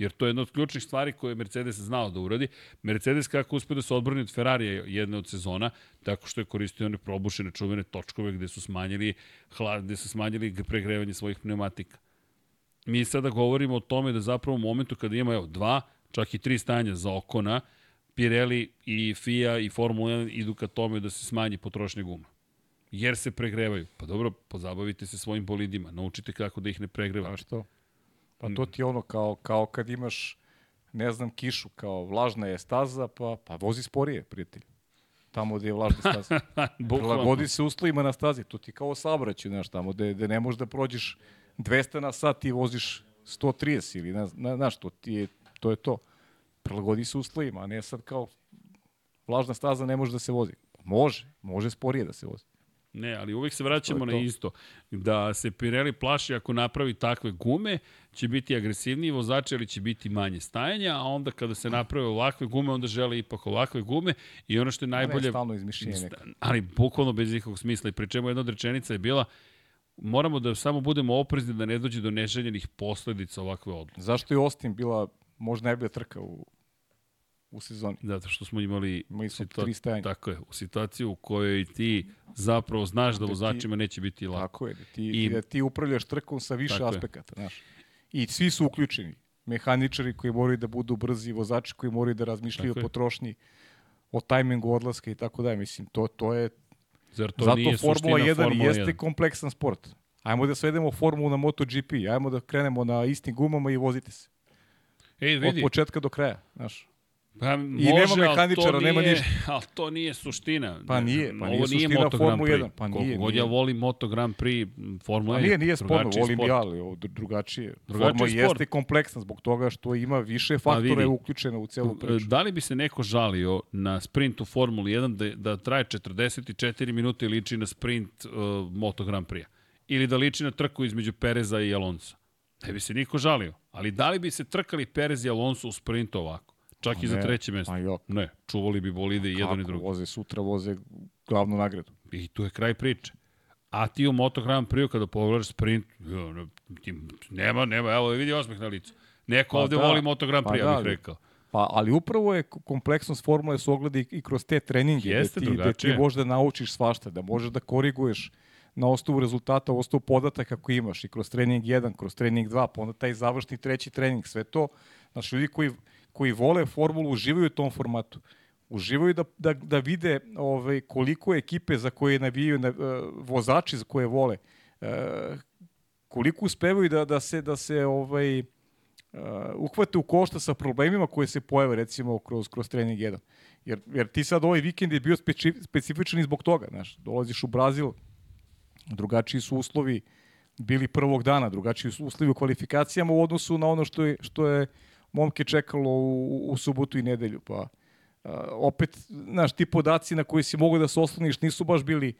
Jer to je jedna od ključnih stvari koje je Mercedes znao da uradi. Mercedes kako uspio da se odbrani od Ferrarija jedne od sezona, tako što je koristio one probušene čuvene točkove gde su smanjili, hlad, gde su smanjili pregrevanje svojih pneumatika. Mi sada govorimo o tome da zapravo u momentu kada ima evo, dva, čak i tri stanja za Okona, Pirelli i FIA i Formula 1 idu ka tome da se smanji potrošnje guma. Jer se pregrevaju. Pa dobro, pozabavite se svojim bolidima, naučite kako da ih ne pregreva. A što? Pa to ti je ono kao, kao kad imaš, ne znam, kišu, kao vlažna je staza, pa, pa vozi sporije, prijatelj. Tamo gde je vlažna staza. [LAUGHS] Prilagodi se uslovima na stazi. To ti kao saobraćaj, znaš, tamo gde, gde ne možeš da prođeš 200 na sat, ti voziš 130 ili, ne, zna- znaš, to, ti je, to je to. Prilagodi se uslovima, a ne sad kao vlažna staza ne može da se vozi. Može, može sporije da se vozi. Ne, ali uvek se vraćamo na je to. isto. Da se Pirelli plaši ako napravi takve gume, će biti agresivniji vozači, ali će biti manje stajanja, a onda kada se naprave ovakve gume, onda žele ipak ovakve gume i ono što je Najbolje... Ne, stalno izmišljenje ali bukvalno bez ikakvog smisla. I pri čemu jedna od rečenica je bila moramo da samo budemo oprezni da ne dođe do neželjenih posledica ovakve odluke. Zašto je Austin bila možda najbolja trka u u sezoni. Zato što smo imali Imali smo situa- tri stajanja. Tako je, u situaciju u kojoj ti zapravo znaš da Da ti- vozačima neće biti lako. Tako je, da ti, I- da ti upravljaš trkom sa više je. aspekata, znaš. I svi su uključeni. Mehaničari koji moraju da budu brzi, vozači koji moraju da razmišljaju Tako o je. potrošnji, o tajmingu odlaska i tako dalje. Mislim, to, to je... Zar to zato nije Formula suština 1 Formula jeste 1? kompleksan sport. Ajmo da svedemo formulu na MotoGP, ajmo da krenemo na istim gumama i vozite se. Ej, Od vidi, početka do kraja, znaš. Pa, nema može, ali mehaničara, to nema nije, ništa. [LAUGHS] Ali to nije suština. Pa nije, pa Ovo nije suština Prix. 1, pa Koliko nije, god nije. ja volim Moto Grand Prix, Formula Pa 1 nije, je nije sporno, volim sport. ja, ali drugačije. Drugačiji Formula sport. jeste kompleksna zbog toga što ima više faktora vidi. uključena u celu priču. Da li bi se neko žalio na sprint u Formuli 1 da, da traje 44 minute i liči na sprint uh, Moto Grand Prix? Ili da liči na trku između Pereza i Alonso? Ne bi se niko žalio. Ali da li bi se trkali Perez i Alonso u sprintu ovako? Čak Pa i za treće mesto. pa jok. Ne, čuvali bi bolide i jedan i drugi. voze sutra, voze glavnu nagradu. I tu je kraj priče. A ti u Moto Grand Prix kada pogledaš sprint, ti, nema, nema, evo vidi osmeh na licu. Neko Pa ovde da, voli Moto Grand pa Prix, ja da, bih rekao. Pa, ali upravo je kompleksnost formule se ogleda i, kroz te treninge, Jeste da ti, da ti možeš da naučiš svašta, da možeš da koriguješ na osnovu rezultata, osnovu podataka koji imaš i kroz trening 1, kroz trening 2, pa onda taj završni treći trening, sve to, znači ljudi koji, koji vole formulu uživaju u tom formatu. Uživaju da, da, da vide ovaj, koliko ekipe za koje navijaju, na, uh, vozači za koje vole, uh, koliko uspevaju da, da se, da se ovaj, uh, uhvate u košta sa problemima koje se pojave recimo kroz, kroz trening 1. Jer, jer ti sad ovaj vikend je bio speci, specifičan i zbog toga. Znaš, dolaziš u Brazil, drugačiji su uslovi bili prvog dana, drugačiji su uslovi u kvalifikacijama u odnosu na ono što je, što je momke čekalo u, u subotu i nedelju. Pa, a, opet, znaš, ti podaci na koji si mogu da se osloniš nisu baš bili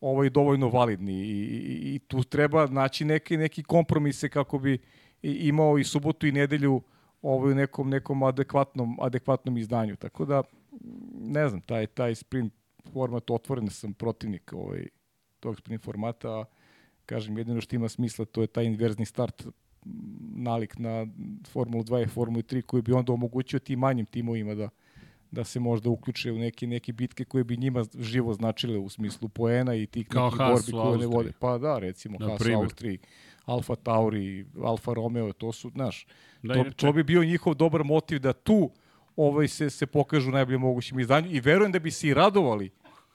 ovaj dovoljno validni i, i, i tu treba naći neke, neki kompromise kako bi imao i subotu i nedelju ovaj, u nekom, nekom adekvatnom, adekvatnom izdanju. Tako da, ne znam, taj, taj sprint format otvoren sam protivnik ovaj, tog sprint formata, kažem, jedino što ima smisla to je taj inverzni start nalik na Formulu 2 i Formulu 3 koji bi onda omogućio tim manjim timovima da da se možda uključe u neke neke bitke koje bi njima živo značile u smislu poena i tih Kao nekih borbi koje ne vode. Pa da, recimo Haas u. Austriji, Alfa Tauri, Alfa Romeo, to su, znaš, Da, to, to bi bio njihov dobar motiv da tu ovaj se se pokažu u najboljem mogućem izdanju i verujem da bi se i radovali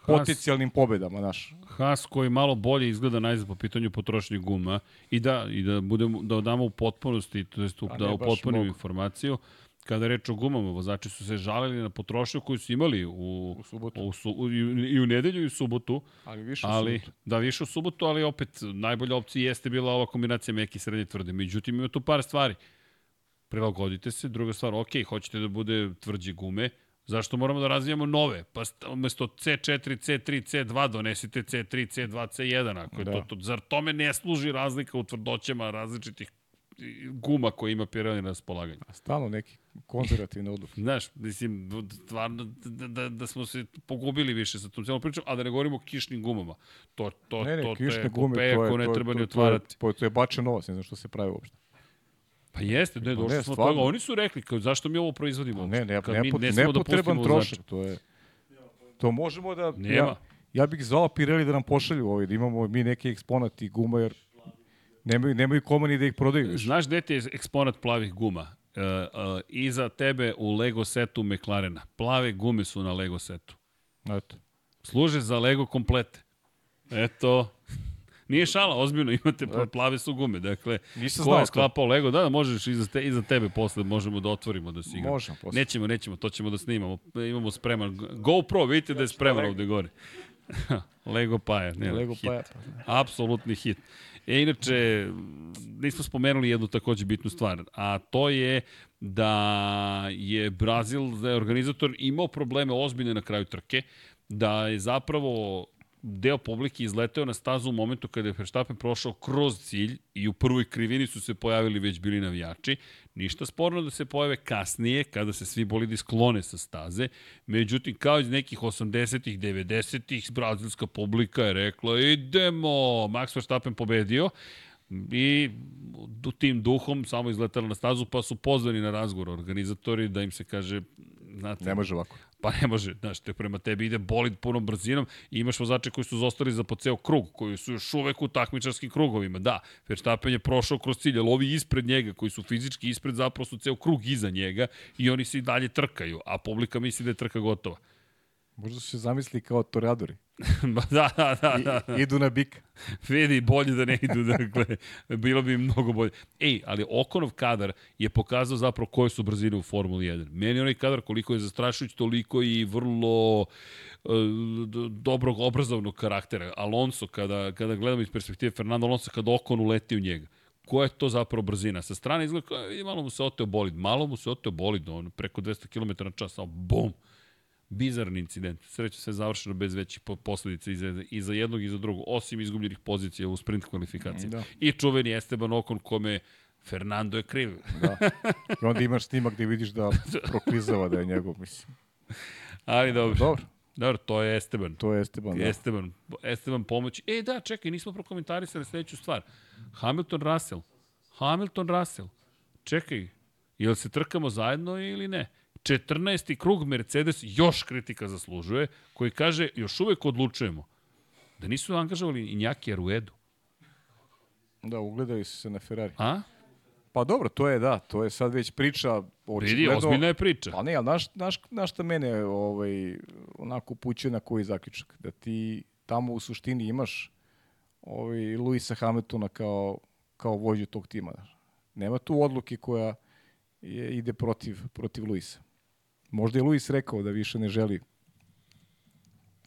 potencijalnim pobedama, znaš. Haas koji malo bolje izgleda najzad po pitanju potrošnje guma i da i da budemo da damo u potpunosti to jest da ne u baš potpunimo mnogo. informaciju kada reč o gumama vozači su se žalili na potrošnju koju su imali u U subotu. u, su, u, i u nedelju i u subotu Ali više u ali subotu. da više u subotu ali opet najbolja opcija jeste bila ova kombinacija meke i srednje tvrde međutim ima tu par stvari prilagodite se druga stvar ok hoćete da bude tvrđe gume Zašto moramo da razvijamo nove? Pa st- umesto C4, C3, C2 donesite C3, C2, C1. Ako je Da. to, to, zar tome ne služi razlika u tvrdoćama različitih guma koje ima Pirelli na raspolaganju? A Stalno neki konzervativne odluke. [LAUGHS] Znaš, mislim, stvarno da, da, da smo se pogubili više sa tom celom pričom, a da ne govorimo o kišnim gumama. To, to, Ne, ne, to, kišne to gume, epopeja to je, ne to, je- treba to, ni to, to, je, otvarati. to, to je bačen novac, ne znam što se pravi uopšte. Pa jeste, ne, došli ne, smo stvarno. toga. Oni su rekli, kao, zašto mi ovo proizvodimo? Ne, ne, Kad ne, mi ne, ne da nepotreban pustimo trošak, to je... To možemo da... Nema. Ja, ja bih zvao Pirelli da nam pošalju ovaj, da imamo mi neki eksponat i guma, jer nemaju, nemaju koma ni da ih prodaju. Znaš gde ti je eksponat plavih guma? Uh, uh, iza tebe u Lego setu McLarena. Plave gume su na Lego setu. Eto. Služe za Lego komplete. Eto, Nije šala, ozbiljno, [LAUGHS] imate pla- plave su gume. Dakle, Nisam ko je sklapao Lego, da, da, možeš iza, te, iza tebe posle, možemo da otvorimo da se igramo. Možemo posle. Nećemo, nećemo, to ćemo da snimamo. Imamo spreman. GoPro, vidite da je spreman ovde gore. [LAUGHS] Lego Paja. Ne, Lego hit. Paja, Apsolutni hit. E, inače, nismo spomenuli jednu takođe bitnu stvar, a to je da je Brazil, da je organizator imao probleme ozbiljne na kraju trke, da je zapravo deo publike izleteo na stazu u momentu kada je Verstappen prošao kroz cilj i u prvoj krivini su se pojavili već bili navijači. Ništa sporno da se pojave kasnije, kada se svi bolidi sklone sa staze. Međutim, kao iz nekih 80-ih, 90-ih, brazilska publika je rekla idemo, Max Verstappen pobedio i tim duhom samo izletala na stazu, pa su pozvani na razgovor organizatori da im se kaže Znate, Ne može ovako. Pa ne može, znaš, te prema tebi ide bolid punom brzinom i imaš vozače koji su zostali za po ceo krug, koji su još uvek u takmičarskim krugovima. Da, Verstappen je prošao kroz cilj, ali ovi ispred njega, koji su fizički ispred, zapravo su ceo krug iza njega i oni se i dalje trkaju, a publika misli da je trka gotova. Možda su se zamisli kao toreadori. [LAUGHS] Da, da, da, da. da. I, idu na bika. Vidi, bolje da ne idu, [LAUGHS] dakle, bilo bi mnogo bolje. Ej, ali Okonov kadar je pokazao zapravo koje su brzine u Formuli 1. Meni onaj kadar koliko je zastrašujući, toliko i vrlo uh, dobrog obrazovnog karaktera. Alonso, kada, kada gledamo iz perspektive Fernando Alonso, kada Okon uleti u njega koja je to zapravo brzina. Sa strane izgleda vidi, malo mu se oteo bolid, malo mu se oteo bolid, on preko 200 km na čas, samo bum, bizarni incident. Sreće se završeno bez većih posledica i za, i za jednog i za drugog, osim izgubljenih pozicija u sprint kvalifikaciji. Da. I čuveni Esteban Okon kome Fernando je kriv. da. I onda imaš snimak gde vidiš da proklizava da je njegov, mislim. Ali dobro. Dobro. Dobro, to je Esteban. To je Esteban, da. Esteban, Esteban pomoć. E, da, čekaj, nismo prokomentarisali sledeću stvar. Hamilton Russell. Hamilton Russell. Čekaj, jel se trkamo zajedno ili ne? 14. krug Mercedes još kritika zaslužuje, koji kaže, još uvek odlučujemo. Da nisu angažovali Injaki Aruedu. Da, ugledali su se na Ferrari. A? Pa dobro, to je da, to je sad već priča Vidi, ozbiljna je priča. Pa ne, ali naš, naš, naš šta mene ovaj, onako pućuje na koji zaključak? Da ti tamo u suštini imaš ovaj, Luisa Hamiltona kao, kao vođu tog tima. Nema tu odluke koja je, ide protiv, protiv Luisa. Možda je Luis rekao da više ne želi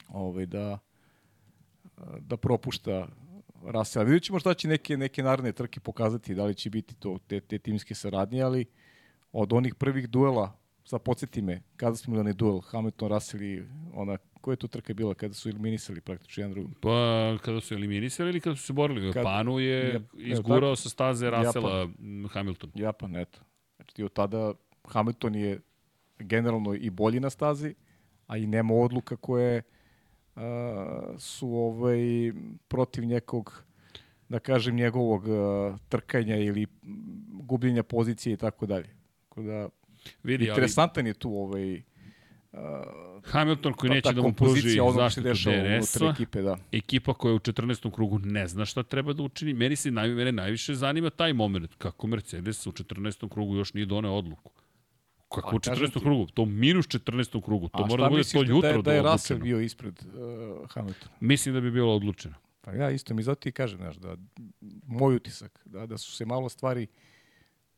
ovaj, da, da propušta Rasela. Vidjet ćemo šta će neke, neke naredne trke pokazati, da li će biti to te, te timske saradnje, ali od onih prvih duela, sad podsjeti me, kada smo imali duel, Hamilton, Russell i ona, koja je to trka bila kada su eliminisali praktično jedan drugom? Pa, kada su eliminisali ili kada su se borili? Kad, Japanu je Jap, izgurao sa staze Russella Japan. Hamilton. Japan, eto. Znači, od tada Hamilton je generalno i bolji na stazi, a i nema odluka koje uh, su ovaj, protiv nekog da kažem njegovog uh, trkanja ili gubljenja pozicije i tako dalje. Tako da Vidi, interesantan ali... je tu ovaj Uh, Hamilton koji neće da mu pruži zaštitu DRS-a, ekipe, da. ekipa koja u 14. krugu ne zna šta treba da učini. Meni se naj, mene najviše zanima taj moment, kako Mercedes u 14. krugu još nije doneo odluku. Kako u 14. krugu? To minus 14. krugu. To mora da bude to jutro da, da je Russell bio ispred uh, Hamiltona? Mislim da bi bilo odlučeno. Pa ja isto mi zato ti kažem, znaš, da moj utisak, da, da su se malo stvari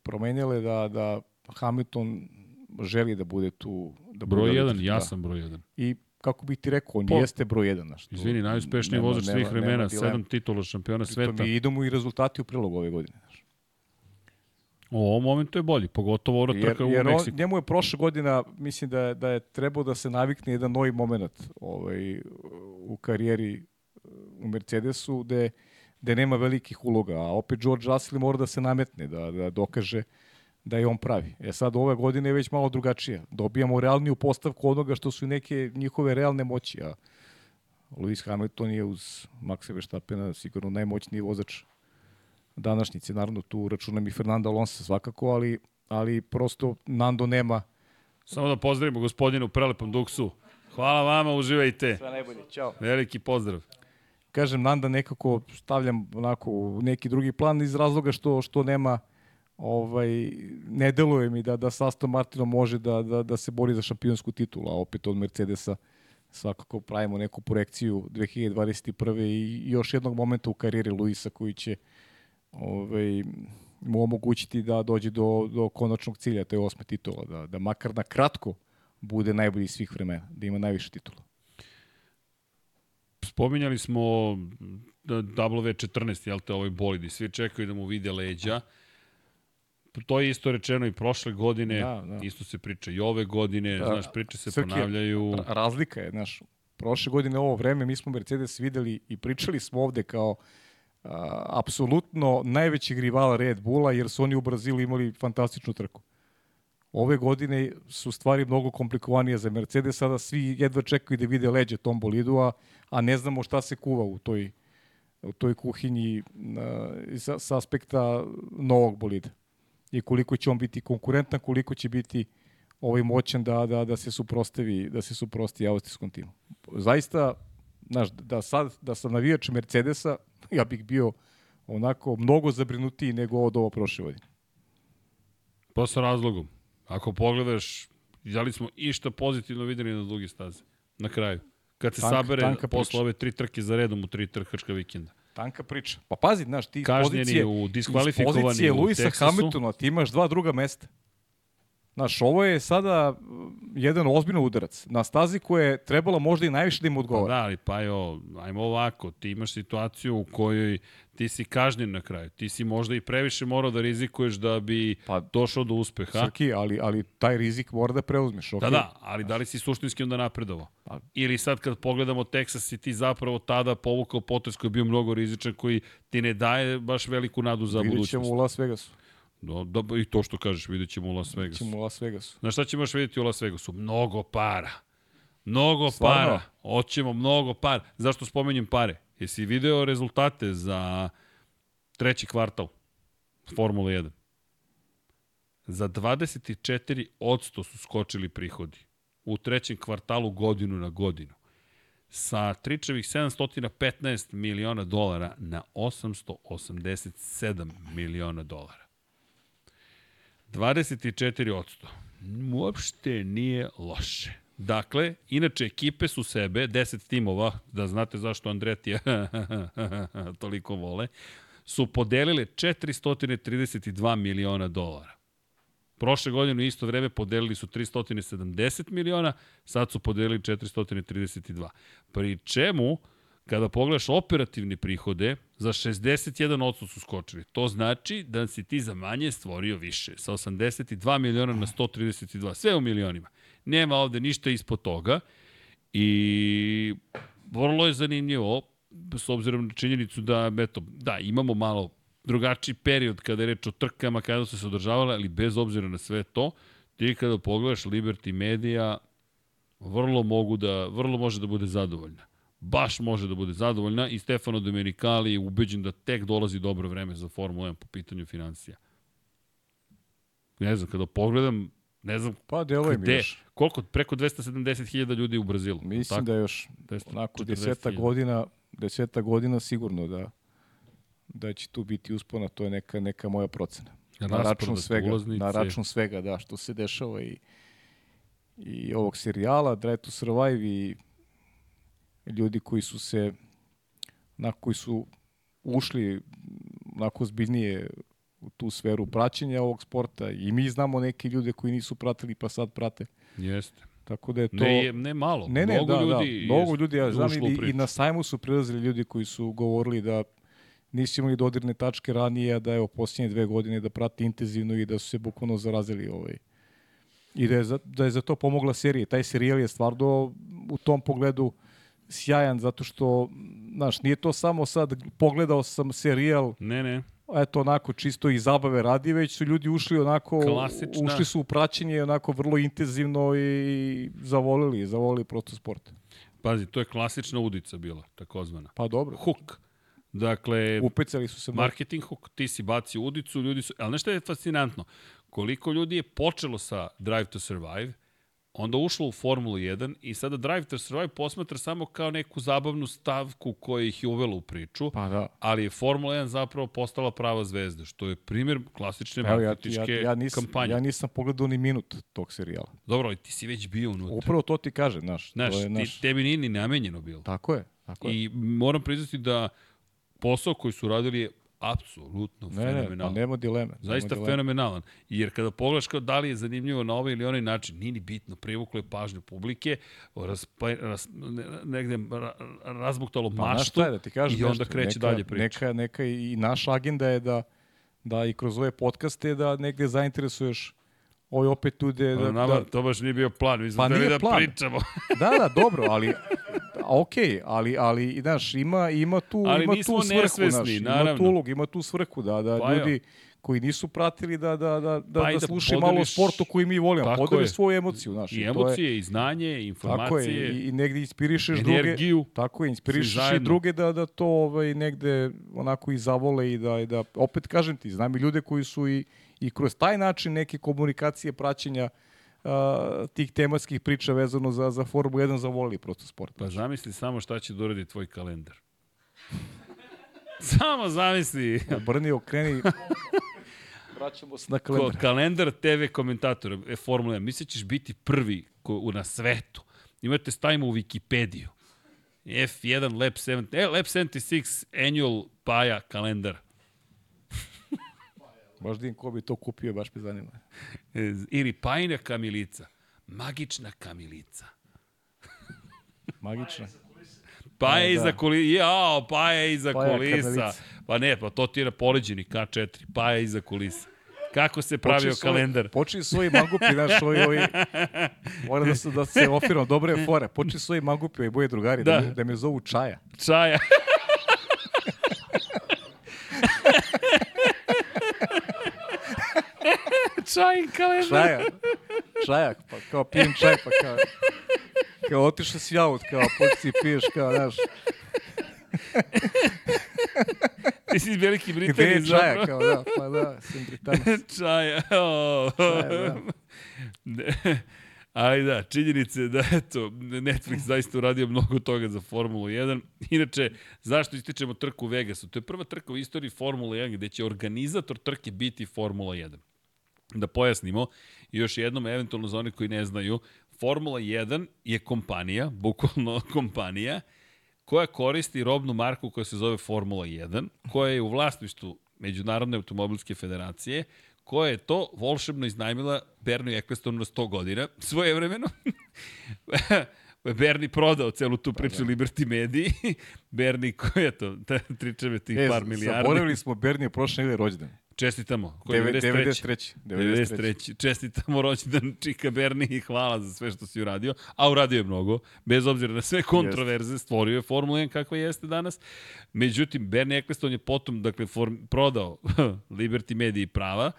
promenjale, da, da Hamilton želi da bude tu. Da broj 1, ja da. sam broj 1. I kako bih ti rekao, on po, jeste broj 1. Znaš, Izvini, najuspešniji vozač svih vremena, sedam titula šampiona sveta. Mi idemo i rezultati u prilogu ove godine. Znaš. U ovom momentu je bolji, pogotovo ova trka u jer Meksiku. On, njemu je prošla godina, mislim da je, da je trebao da se navikne jedan novi moment ovaj, u karijeri u Mercedesu, gde, gde nema velikih uloga, a opet George Russell mora da se nametne, da, da dokaže da je on pravi. E sad, ove godine je već malo drugačija. Dobijamo realniju postavku onoga što su neke njihove realne moći, a Lewis Hamilton je uz Maxa Verstappena sigurno najmoćniji vozač današnjice. Naravno, tu računam i Fernando Alonso svakako, ali, ali prosto Nando nema... Samo da pozdravimo gospodinu u prelepom duksu. Hvala vama, uživajte. Sve najbolje, čao. Veliki pozdrav. Kažem, Nanda nekako stavljam onako u neki drugi plan iz razloga što, što nema ovaj, ne deluje mi da, da sa Aston Martinom može da, da, da se bori za šampionsku titulu, a opet od Mercedesa svakako pravimo neku projekciju 2021. i još jednog momenta u karijeri Luisa koji će ovaj, mu omogućiti da dođe do, do konačnog cilja, to je osme titula, da, da makar na kratko bude najbolji svih vremena, da ima najviše titula. Spominjali smo W14, jel te, ovoj bolidi, svi čekaju da mu vide leđa. To je isto rečeno i prošle godine, da, da. isto se priča i ove godine, da, znaš, priče se Srki, ponavljaju. Razlika je, znaš, prošle godine ovo vreme mi smo Mercedes videli i pričali smo ovde kao apsolutno najvećeg rivala Red Bulla, jer su oni u Brazilu imali fantastičnu trku. Ove godine su stvari mnogo komplikovanije za Mercedes, sada svi jedva čekaju da vide leđe tom bolidu, a, a ne znamo šta se kuva u toj, u toj kuhinji a, sa, sa aspekta novog bolida. I koliko će on biti konkurentan, koliko će biti ovaj moćan da, da, da se suprostavi da se suprostavi austrijskom timu. Zaista, znaš, da, sad, da sam navijač Mercedesa, [LAUGHS] ja bih bio onako mnogo zabrinutiji nego od ovo prošle godine. Pa sa razlogom. Ako pogledaš, da li smo išta pozitivno videli na dugi staze? Na kraju. Kad se Tank- sabere tanka posle priča. ove tri trke za redom u tri trkačka vikenda. Tanka priča. Pa pazi, znaš, ti Kažnjeni pozicije, u iz pozicije Luisa. Hamiltona ti imaš dva druga mesta. Znaš, ovo je sada uh, jedan ozbiljno udarac. Na stazi koja je trebala možda i najviše da im Pa odgovara. da, ali pa jo, ajmo ovako, ti imaš situaciju u kojoj ti si kažnjen na kraju. Ti si možda i previše morao da rizikuješ da bi Pa, došao do uspeha. Srki, ali, ali taj rizik mora da preuzmeš. Da, Okay. da, ali da li si suštinski onda napredovao? Pa- Ili sad kad pogledamo Texas si ti zapravo tada povukao potez koji je bio mnogo rizičan, koji ti ne daje baš veliku nadu za Vidjet budućnost. ćemo u Las Vegasu. Do, da, I to što kažeš, vidjet ćemo u Las Vidjet Vegasu. ćemo u Las Vegasu. Znaš šta ćemo još vidjeti u Las Vegasu? Mnogo para. Mnogo Stvarno? para. Hoćemo mnogo para. Zašto spomenjem pare? Jesi video rezultate za treći kvartal Formula 1? Za 24% su skočili prihodi. U trećem kvartalu godinu na godinu. Sa tričevih 715 miliona dolara na 887 miliona dolara. 24%. Uopšte nije loše. Dakle, inače ekipe su sebe, 10 timova, da znate zašto Andretija [LAUGHS] toliko vole, su podelile 432 miliona dolara. Prošle godine u isto vreme podelili su 370 miliona, sad su podelili 432. Pri čemu, kada pogledaš operativne prihode, za 61% su skočili. To znači da si ti za manje stvorio više. Sa 82 miliona na 132. Sve u milionima. Nema ovde ništa ispod toga. I vrlo je zanimljivo, s obzirom na činjenicu da, eto, da, imamo malo drugačiji period kada je reč o trkama, kada su se održavale, ali bez obzira na sve to, ti kada pogledaš Liberty Media, vrlo mogu da, vrlo može da bude zadovoljna. Baš može da bude zadovoljna i Stefano Domenicali je ubeđen da tek dolazi dobro vreme za Formulu 1 po pitanju financija. Ne znam, kada pogledam, ne znam Pa deluje mi gde, još. koliko, preko 270.000 ljudi u Brazilu. Mislim da je još onako 240.000. deseta godina, deseta godina sigurno da da će tu biti uspona, to je neka neka moja procena. Na račun Rasprodat svega, ulaznice. na račun svega, da, što se dešava i i ovog serijala Drive to Survive i ljudi koji su se na koji su ušli onako zbiljnije u tu sferu praćenja ovog sporta i mi znamo neke ljude koji nisu pratili pa sad prate. Jeste. Tako da je to... Ne, ne malo. Ne, ne, mnogo da, ljudi da, mnogo ljudi, ja znam i, i na sajmu su prilazili ljudi koji su govorili da nisu imali dodirne tačke ranije, da je u posljednje dve godine da prati intenzivno i da su se bukvalno zarazili ovaj. I da je, za, da je za to pomogla serija. Taj serijal je stvarno u tom pogledu sjajan zato što, znaš, nije to samo sad pogledao sam serijal Ne, ne. eto onako čisto i zabave radi, već su ljudi ušli onako, Klasična. ušli su u praćenje onako vrlo intenzivno i zavolili, zavolili prosto sport. Pazi, to je klasična udica bila, takozvana. Pa dobro, Hook. Dakle, upecali su se marketing hook, ti si bacio udicu, ljudi su... Ali nešto je fascinantno? Koliko ljudi je počelo sa Drive to Survive, onda ušlo u Formulu 1 i sada Drive to Survive posmatra samo kao neku zabavnu stavku koja ih je uvela u priču, Pa da. ali je Formula 1 zapravo postala prava zvezda, što je primjer klasične Evo, ja, ja, marketičke ja, nisam, kampanje. ja nisam pogledao ni minut tog serijala. Dobro, ali ti si već bio unutra. Upravo to ti kaže, znaš. Znaš, to je, ti, znaš tebi nije ni namenjeno bilo. Tako je, tako je. I moram priznati da posao koji su radili je apsolutno Ne, ne, pa fenomenalan. nema dileme. nema Zaista dileme. fenomenalan. Jer kada pogledaš kao da li je zanimljivo na ovaj ili onaj način, nije ni bitno, privuklo je pažnju publike, raspa, ras, ne- negde ra, razbuktalo Pa, maštu je, da ti kažem i onda nešto, kreće neka, dalje priča. Neka, neka i naša agenda je da, da i kroz ove podcaste da negde zainteresuješ ove opet ljude. Da, Da, nama da, to baš nije bio plan, mi smo Pa da plan. pričamo. Da, da, dobro, ali ok, ali ali znaš, ima ima tu Ali ima tu svrhu, nesvesni, znaš, ima naravno. tu ulog, ima tu svrhu da da Pa jo. ljudi koji nisu pratili da da da da, Pa da, da malo o podeliš- sportu koji mi volimo, podeli svoju emociju, znaš, I je- emocije, i znanje, i Tako je, informacije, i, i negde inspirišeš energiju. druge. Tako je, inspirišeš i druge da, da to ovaj, negde onako i zavole i da, i da, opet kažem ti, znam i ljude koji su i, i kroz taj način neke komunikacije praćenja a, tih tematskih priča vezano za, za Formulu 1 zavolili prosto sport. Pa zamisli samo šta će da uradi tvoj kalendar. [LAUGHS] samo zamisli. Obrni, okreni. [LAUGHS] Vraćamo se na Ko, kalendar. kalendar TV komentatora e, Formula 1. Misli ćeš biti prvi ko, u, na svetu. Imate stavimo u Wikipediju. F1 Lab 7, e, Lab 76 Annual Paja kalendar. Baš din ko bi to kupio, baš me zanima. E, Ili Pajna kamilica. Magična kamilica. Magično. Pa je E, iza da. kulisa. Jao, pa je iza Paja kulisa. Pa ne, pa to ti je na poleđeni K4. Pa je iza kulisa. Kako se pravio svoj- kalendar? Počni svoji mangupi, znaš, [LAUGHS] ovi, ovi, mora da se, da se ofiramo, dobre je fore. Počni svoji mangupi, ovi boje drugari, da, Da. da me zovu Čaja. Čaja. [LAUGHS] Čajin kalendar. Čaja. Čaja, pa kao pijem čaj, pa kao, kao otišao si aut, kao počci piješ, kao, znaš, Ti si iz Velike gde je čaja, zapravo. kao, da, pa da, sam Britanac. Čaja. Oh. Čaja, Ne. Ali da, činjenice je da eto, Netflix zaista uradio mnogo toga za Formulu 1. Inače, zašto ističemo trku u Vegasu? To je prva trka u istoriji Formule 1 gde će organizator trke biti Formula 1. Da pojasnimo, i još jednom, eventualno za one koji ne znaju, Formula 1 je kompanija, bukvalno [LAUGHS] kompanija, koja koristi robnu marku koja se zove Formula 1, koja je u vlasništvu Međunarodne automobilske federacije, koja je to volšebno iznajmila Bernie Ecclestonu na 100 godina, [LAUGHS] svoje vremeno. [LAUGHS] Bernie prodao celu tu priču Liberty Mediji. Bernie, koji je to? Da, Tričeve tih E, par milijardi. zaboravili smo Bernije prošle nedelje rođendan. Čestitamo. Ko je 93. 93. 93. 93. Čestitamo rođendan Čika Berni i hvala za sve što si uradio. A uradio je mnogo, bez obzira na sve kontroverze, stvorio je Formula 1 kakva jeste danas. Međutim, Bernie Eccleston je potom dakle, form, prodao [LAUGHS] Liberty Media i prava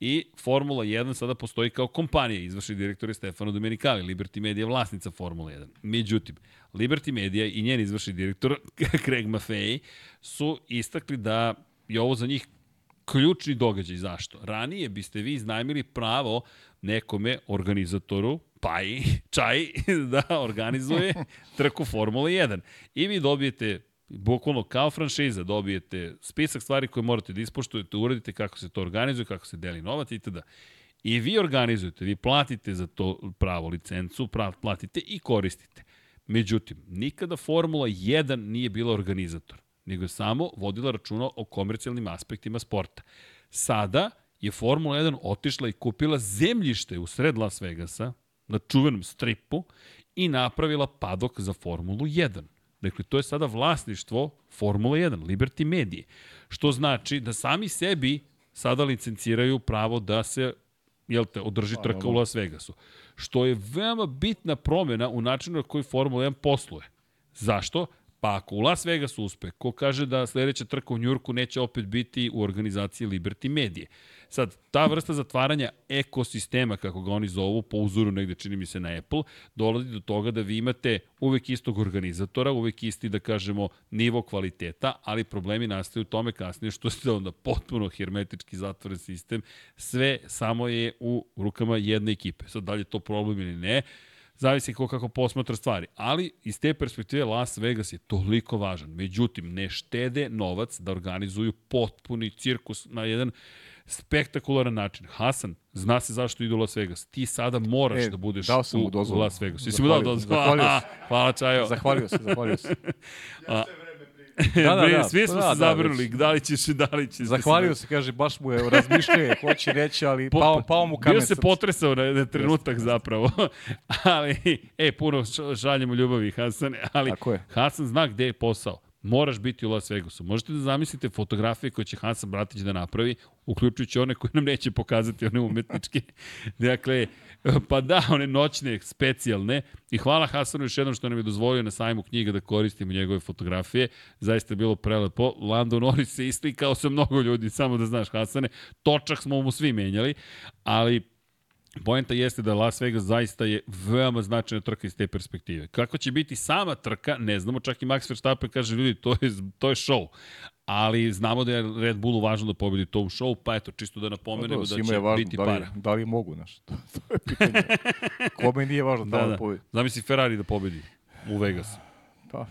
i Formula 1 sada postoji kao kompanija. Izvršni direktor je Stefano Domenicali. Liberty Media je vlasnica Formula 1. Međutim, Liberty Media i njen izvršni direktor [LAUGHS] Craig Maffei su istakli da je ovo za njih ključni događaj. Zašto? Ranije biste vi iznajmili pravo nekome, organizatoru, pa i čaj, [LAUGHS] da organizuje trku Formula 1. I vi dobijete bukvalno kao franšiza dobijete spisak stvari koje morate da ispoštujete, uradite kako se to organizuje, kako se deli novac itd. I vi organizujete, vi platite za to pravo licencu, platite i koristite. Međutim, nikada Formula 1 nije bila organizator, nego je samo vodila računa o komercijalnim aspektima sporta. Sada je Formula 1 otišla i kupila zemljište u sred Las Vegasa, na čuvenom stripu, i napravila padok za Formulu 1. Dakle, to je sada vlasništvo Formula 1, Liberty Medije. Što znači da sami sebi sada licenciraju pravo da se jel te, održi trka u Las Vegasu. Što je veoma bitna promjena u načinu na koji Formula 1 posluje. Zašto? Pa ako u Las Vegasu uspe, ko kaže da sledeća trka u Njurku neće opet biti u organizaciji Liberty Medije. Sad, ta vrsta zatvaranja ekosistema, kako ga oni zovu, po uzoru negde čini mi se na Apple, dolazi do toga da vi imate uvek istog organizatora, uvek isti, da kažemo, nivo kvaliteta, ali problemi nastaju u tome kasnije što ste onda potpuno hermetički zatvoren sistem, sve samo je u rukama jedne ekipe. Sad, da li je to problem ili ne, zavisi ko kako posmatra stvari. Ali iz te perspektive Las Vegas je toliko važan. Međutim, ne štede novac da organizuju potpuni cirkus na jedan spektakularan način. Hasan, zna se zašto ide u Las Vegas. Ti sada moraš E, da budeš dao sam u, u. Las Vegas. Jesi mu dao dozvolu? zahvalio Aha, [LAUGHS] Hvala Čajo. Zahvalio se, zahvalio se. da, [LAUGHS] [LAUGHS] da, da, da. Svi smo Da, se da, zabrinuli, već. da li ćeš i da li ćeš. Zahvalio se, kaže, baš mu je razmišljao, hoće reći, ali Po- pao, pao mu kamen. Bio se potresao na, na trenutak zapravo. [LAUGHS] ali, e, puno šaljemo ljubavi, Hasane, ali Tako je. Hasan zna gde je posao. Moraš biti u Las Vegasu. Možete da zamislite fotografije koje će Hasan Bratić da napravi, uključujući one koje nam neće pokazati, one umetničke. [LAUGHS] dakle, [LAUGHS] pa da, one noćne, specijalne. I hvala Hasanu još jednom što nam je dozvolio na sajmu knjiga da koristimo njegove fotografije. Zaista je bilo prelepo. Lando Norris se islikao sa mnogo ljudi, samo da znaš Hasane. Točak smo mu svi menjali, ali Poenta jeste da Las Vegas zaista je veoma značajna trka iz te perspektive. Kako će biti sama trka, ne znamo, čak i Max Verstappen kaže, ljudi, to je, to je show. Ali znamo da je Red Bullu važno da pobedi to u show, pa eto, čisto da napomenemo Pa da će je važno, biti da li, para. Da li mogu, znaš, to, to je pitanje. [LAUGHS] Kome nije važno da, Da, da, da. pobedi. Zamisli Ferrari da pobedi u Vegasu. Pa,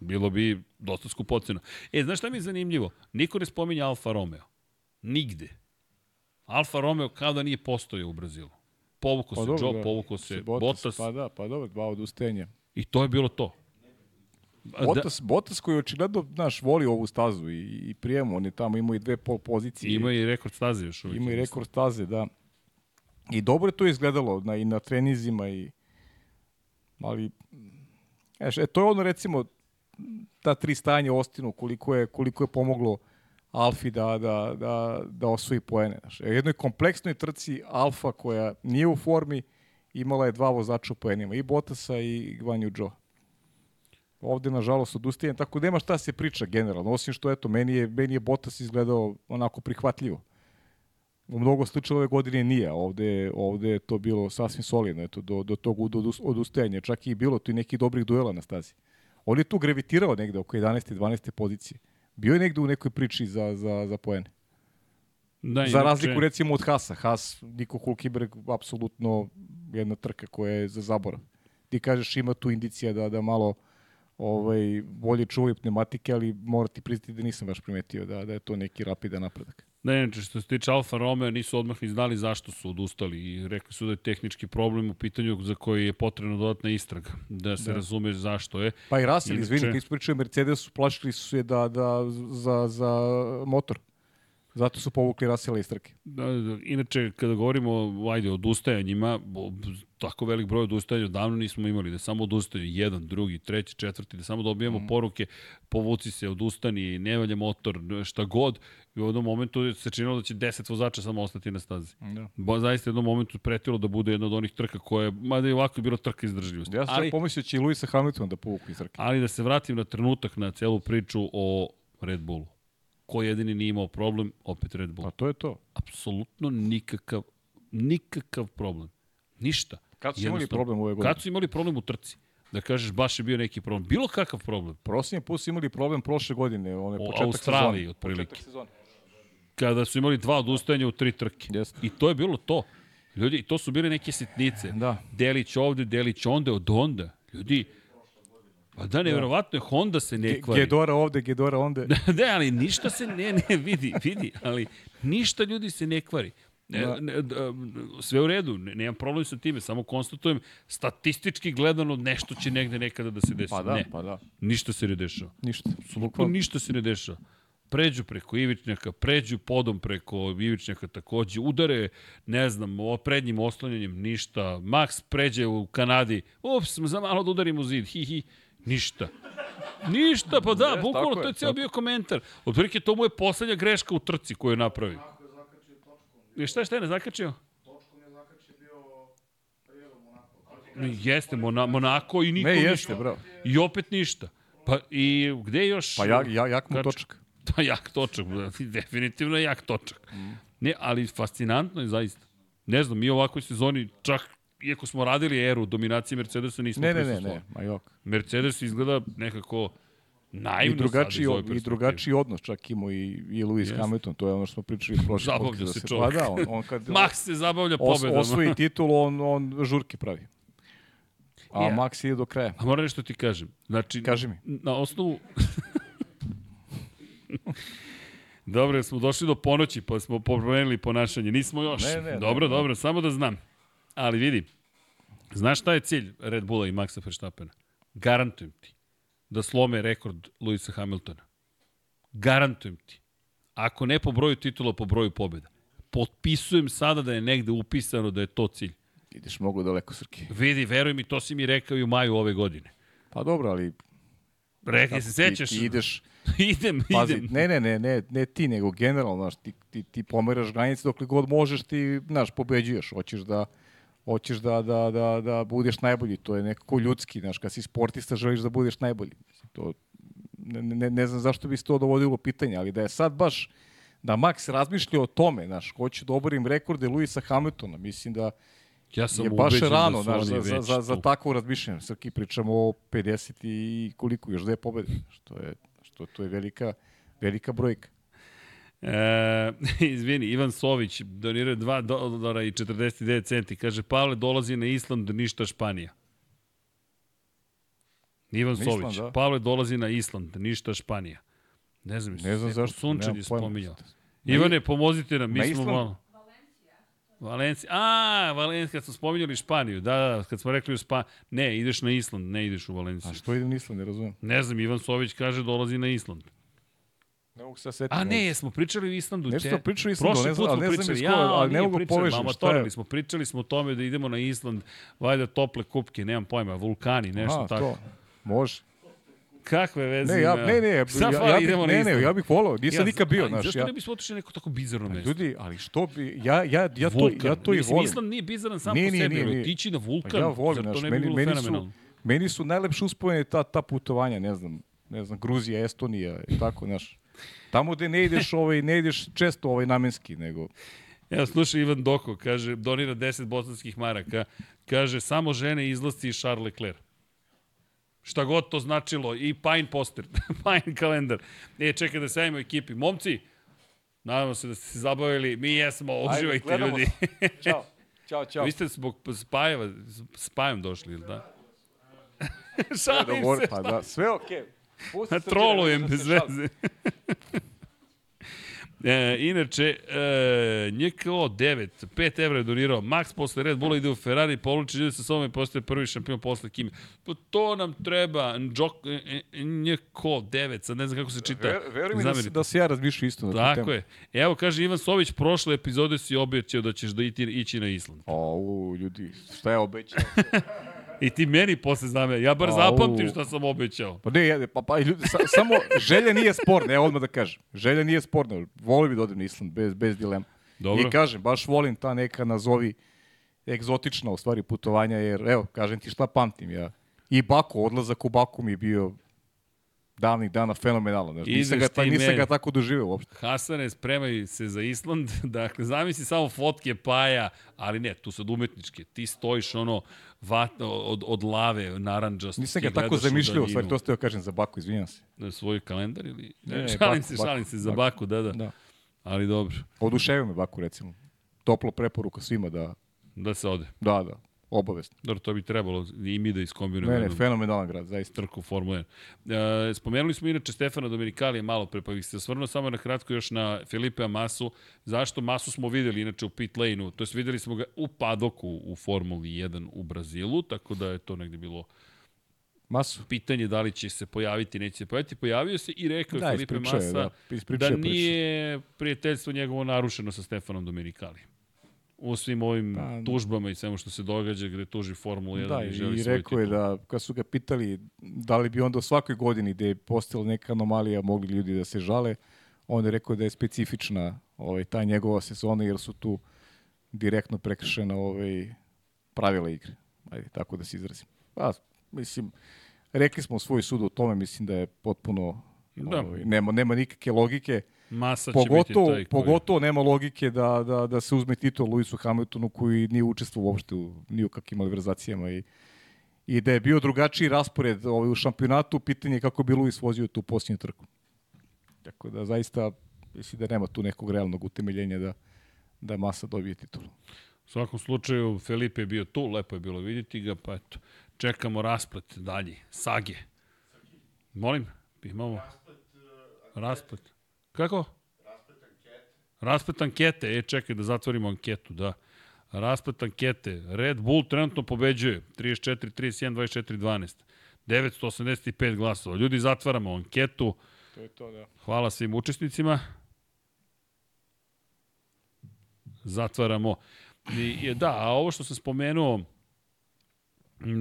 Bilo bi dosta skupoceno. E, znaš šta mi je zanimljivo? Niko ne spominja Alfa Romeo. Nigde. Alfa Romeo kao da nije postojao u Brazilu. Povukao pa se dobro, Joe, da. povukao se Bottas, Bottas Pa da, pa dobro, dva odustajanja. i to je bilo to. A Bottas, Bottas koji očigledno, znaš, voli ovu stazu i, i prijemu, on je tamo imao i dve pol pozicije. Ima i rekord staze još uvijek. Ima i rekord staze, da. I dobro je to izgledalo na, i na trenizima i ali Eš, e, to je ono recimo ta tri stajanja Ostinu koliko je, koliko je pomoglo Alfi da, da, da, da osvoji poene. Znaš. E, jednoj kompleksnoj trci Alfa koja nije u formi imala je dva vozača u poenima, i Bottasa i Gvanju Joe. Ovde, nažalost, odustajem, tako da nema šta se priča generalno, osim što, eto, meni je, meni je Bottas izgledao onako prihvatljivo. U mnogo slučajeva ove godine nije, ovde, ovde je to bilo sasvim solidno, eto, do, do tog odustajanja. Čak i bilo tu i nekih dobrih duela na stazi. On je tu gravitirao negde oko 11. 12. pozicije. Bio je negde u nekoj priči za, za, za poene. Da, Za razliku recimo od Hasa. Has, Niko Hulkenberg, apsolutno jedna trka koja je za zaborav. Ti kažeš ima tu indicija da, da malo ovaj, bolje čuvaju pneumatike, ali mora ti priznati da nisam baš primetio da, da je to neki rapidan napredak. Ne, ne, što se tiče Alfa Romeo, nisu odmah ni znali zašto su odustali i rekli su da je tehnički problem u pitanju za koji je potrebna dodatna istraga, da se da. razumeš zašto je. Pa i Russell, Inače- izvini, ti ispričaju Mercedesu, plašili su je da, da, za, za motor. Zato su povukli Russella iz trke. Da, da, inače, kada govorimo ajde, o odustajanjima, tako velik broj odustajanja odavno nismo imali, da samo odustaju jedan, drugi, treći, četvrti, da samo dobijemo mm. poruke, povuci se, odustani, ne valja motor, šta god, i u jednom momentu se činilo da će 10 vozača samo ostati na stazi. Da. Bo, zaista u jednom momentu pretilo da bude jedna od onih trka koja, mada je ovako bilo trka izdržljivosti. Ja sam ali, pomislio da će i Luisa Hamiltona da povuku iz trke. ali da se vratim na trenutak na celu priču o Red Bullu. Ko jedini nije imao problem, opet Red Bull Pa to je to. apsolutno nikakav, nikakav problem. Ništa. Kad su imali problem ove godine? Kad su imali problem u trci? Da kažeš baš je bio neki problem. Bilo kakav problem. Prosim put su imali problem prošle godine, onaj početak Australiji, sezone. otprilike. Početak sezone. Kada su imali dva odustajanja u tri trke. Jeste. I to je bilo to. Ljudi, to su bile neke sitnice. Da. Delić ovde, Delić onda, od onda. Ljudi, pa da, nevjerovatno je, Honda se ne kvari. Gedora ovde, Gedora onde. ne, [LAUGHS] ali ništa se ne, ne, vidi, vidi, ali ništa ljudi se ne kvari. Ne, Da. ne, d- sve u redu, ne, nemam problem sa time, samo konstatujem, statistički gledano nešto će negde nekada da se desi. Pa da, ne, pa da. ništa se ne dešava. Ništa. Apsolutno ništa se ne dešava. Pređu preko Ivičnjaka, pređu podom preko Ivičnjaka takođe, udare, ne znam, o prednjim oslanjanjem, ništa. Max pređe u Kanadi, ups, za malo da udarim u zid, hi, hi, ništa. Ništa, pa da, [LAUGHS] bukvalno, to je je, ceo tako. bio komentar. Otprilike, to mu je poslednja greška u trci koju je napravio. I šta je, šta je ne zakačio? Jeste, Mona, Monako i niko Ne, ništa. jeste, bravo. I opet ništa. Pa i gde je još? Pa ja, ja, jak mu Kač- točak. Pa jak točak, da, definitivno je jak točak. Ne, ali fascinantno je zaista. Ne znam, mi u ovakvoj sezoni čak iako smo radili eru dominacije Mercedesa nismo Ne, ne, ne, ne, ma jok. Mercedes izgleda nekako I naivno drugačiji, sad i drugačiji odnos čak imao i, i Lewis Jeste. Hamilton, to je ono što smo pričali prošle Zabavlja se da čovek. Pa da, on, on kad Max se zabavlja os, pobedama. osvoji [LAUGHS] titul, on, on žurke pravi. A Ja. Max ide do kraja. A moram nešto ti kažem. Znači, Kaži mi. na osnovu... [LAUGHS] dobro, smo došli do ponoći, pa smo promenili ponašanje. Nismo još. Ne, ne, ne, dobro, ne. dobro, samo da znam. Ali vidi, znaš šta je cilj Red Bulla i Maxa Verstappena? Garantujem ti da slome rekord Luisa Hamiltona. Garantujem ti. Ako ne po broju titula, po broju pobjeda. Potpisujem sada da je negde upisano da je to cilj. Ideš mnogo daleko, Srki. Vidi, veruj mi, to si mi rekao i u maju ove godine. Pa dobro, ali Rekli se, sećaš? ti, ti ideš, [LAUGHS] idem, pazi, idem. ne, ne, ne, ne, ne ti, nego generalno, znaš, ti, ti, ti pomeraš granice dokle god možeš, ti, znaš, pobeđuješ, hoćeš da, hoćeš da, da, da, da budeš najbolji, to je nekako ljudski, znaš, kad si sportista želiš da budeš najbolji. Mislim, To, ne, ne, ne znam zašto bi se to dovodilo pitanje, ali da je sad baš, da Max razmišlja o tome, znaš, hoću da oborim rekorde Luisa Hamiltona, mislim da Ja sam je baš ubeđen rano, da znaš, za, za, za, za takvo razmišljanje. Srki, pričamo o 50 i koliko, još dve pobede, što je, što to je velika, velika brojka. E, [LAUGHS] izvini, Ivan Sović donirao 2 dolara i 49 centi. Kaže, Pavle dolazi na Island, ništa Španija. Ivan Na Sović, Island, da. Pavle dolazi na Island, ništa Španija. Ne znam, Ne znam zašto, Sunčan nemam je pojma. spominjao. Ivane, pomozite nam, mi na smo Islandu? malo... Valencija. A, Valencija, kad smo spominjali Španiju. Da, da, kad smo rekli u Spa... Ne, ideš na Island, ne ideš u Valenciju. A što ide na Island, ne razumem. Ne znam, Ivan Sović kaže dolazi na Island. Ne mogu se setiti. A ne, jesmo pričali o Islandu. Nešto smo pričali o Islandu, Prošli ne znam- ali smo ne znam iz ja, koje, ali ne mogu povežem, šta je? amatorili smo, pričali smo o tome da idemo na Island, valjda tople kupke, nemam pojma, vulkani, nešto Aha, tako. to. Može. Kakve veze Ne, ja, ima? ne, ne, ja, ja, idemo na ne, ne, ja bih volao, nisam Ja, nikad bio, znaš, Zašto ja. ne bismo otišli neko tako bizarno mesto? Ljudi, ali što bi, ja, ja, ja, to, Vulkan. ja to i Mislim, volim. Island nije bizaran sam Nije, po sebi, nije, nije. otići na Pa vulkan, ja volim, zar to ne bi bilo meni, fenomenalno? su, meni su najlepše uspomene ta, ta putovanja, ne znam, ne znam, Gruzija, Estonija i tako, znaš. Tamo gde ne ideš, ovaj, ne ideš često ovaj namenski, nego... Evo, slušaj, Ivan Doko, kaže, donira 10 bosanskih maraka, kaže, samo žene izlasci i Charles Leclerc. Šta god to značilo, i Pine poster, [LAUGHS] Pine kalendar. E, čekaj da se javimo ekipi. Momci, nadamo se da ste se zabavili, mi jesmo, uživajte gledamo ljudi. [LAUGHS] Ćao. Ćao, čao. Vi ste zbog spajeva, spajom došli, ili da? [LAUGHS] Šalim se, pa da, sve okej. Pusti Srđana, trolujem da bez veze. E, inače, e, NJKO 9, 5 evra je donirao. Max posle Red Bulla ide u Ferrari, povlači ide sa sobom i postaje prvi šampion posle Kimi. Pa to nam treba. Njok, e, e, NJKO 9, sad ne znam kako se čita. Ver, veruj mi da, se- da se ja razmišljam isto na Tako temu. je. Evo, kaže Ivan Sović, prošle epizode si obećao da ćeš da iti, ići na Island. O, u, ljudi, šta je obećao? [LAUGHS] I ti meni posle zame. Ja bar zapamtim šta sam obećao. Pa ne, ja, pa, pa ljudi, sa, samo želja nije sporna, evo odmah da kažem. Želja nije sporna, volim bi da odem na Island, bez, bez dilema. Dobro. I kažem, baš volim ta neka nazovi egzotična u stvari putovanja, jer evo, kažem ti šta pamtim ja. I Baku, odlazak u Baku mi je bio davnih dana fenomenalan. Znaš, nisam, ga, ta, nisam ga tako doživeo uopšte. Hasane, spremaj se za Island. [LAUGHS] Dakle, zamisli samo fotke Paja, ali ne, tu sad umetničke. Ti stojiš ono vat, od, od lave naranđasto. Nisam ga tako gledaš u zamišljao, u stvari to ste joj kažem za Baku, izvinjam se. Na svoj kalendar ili... Ne, Ne, ne, [LAUGHS] šalim Baku, se, Baku, šalim se za Baku. Baku, da, da. Da. Ali dobro, Oduševio me Baku, recimo. Toplo preporuka svima da, da se ode. da, da, obavezno. Dobro, to bi trebalo i mi da iskombinujemo. Ne, ne, fenomenalan grad, zaista. trku Formule 1. E, spomenuli smo inače Stefana Dominikalija malo pre, pa bih se osvrnuo samo na kratko još na Filipe Masu. Zašto Masu smo videli inače u pit lane-u, to jest videli smo ga u padoku u Formuli 1 u Brazilu, tako da je to negde bilo Masu. pitanje da li će se pojaviti, neće se pojaviti. Pojavio se i rekao je Da, Filipe je, Masa da, da je nije prijateljstvo njegovo narušeno sa Stefanom Dominikalijem. U svim ovim Pa, da. tužbama i svemu što se događa gde tuži Formulu 1 Da, i želi i svoj rekao je da, kad su ga pitali da li bi onda u svakoj godini gde je postala neka anomalija mogli ljudi da se žale, on je rekao da je specifična ovaj, ta njegova sezona jer su tu direktno prekršena ovaj, pravila igre. Ajde, tako da se izrazim. Pa, mislim, rekli smo svoj sud o tome, mislim da je potpuno Da. ovaj, nema, nema nikakve logike. Masa će Pogotovo, biti taj koji... pogotovo nema logike da, da, da se uzme titul Luisu Hamiltonu koji nije učestvovao uopšte u ni u kakvim malverzacijama i, i da je bio drugačiji raspored ovaj, u šampionatu, pitanje je kako bi Luis vozio tu posljednju trku. Tako da zaista mislim da nema tu nekog realnog utemeljenja da, da Masa dobije titul. U svakom slučaju, Felipe je bio tu, lepo je bilo vidjeti ga, pa eto, čekamo rasplet dalje, sage. Molim, imamo rasplet. Kako? Rasplet ankete, e čekaj da zatvorimo anketu, da. Rasplet ankete, Red Bull trenutno pobeđuje, 34, 31, 24, 12. 985 glasova. Ljudi, zatvaramo anketu. To je to, da. Hvala svim učesnicima. Zatvaramo. I, da, a ovo što sam spomenuo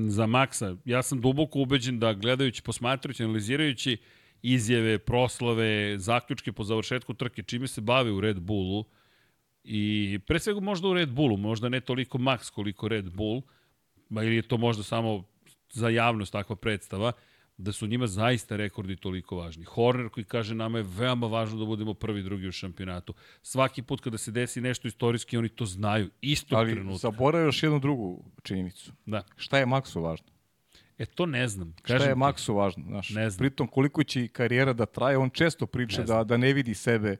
za Maksa, ja sam duboko ubeđen da gledajući, posmatrajući, analizirajući izjave, proslave, zaključke po završetku trke, čime se bave u Red Bullu, i pre svega možda u Red Bullu, možda ne toliko Max koliko Red Bull, ma ili je to možda samo za javnost takva predstava, da su njima zaista rekordi toliko važni. Horner koji kaže nama je veoma važno da budemo prvi, drugi u šampionatu. Svaki put kada se desi nešto istorijski, oni to znaju. Isto Ali trenutka. zaboravio još jednu drugu činjenicu. Da. Šta je Maxu važno? E, to ne znam. Kažem Šta je ti. Maxu važno? Znaš, Ne znam. Pritom koliko će karijera da traje, on često priča Ne da, da ne vidi sebe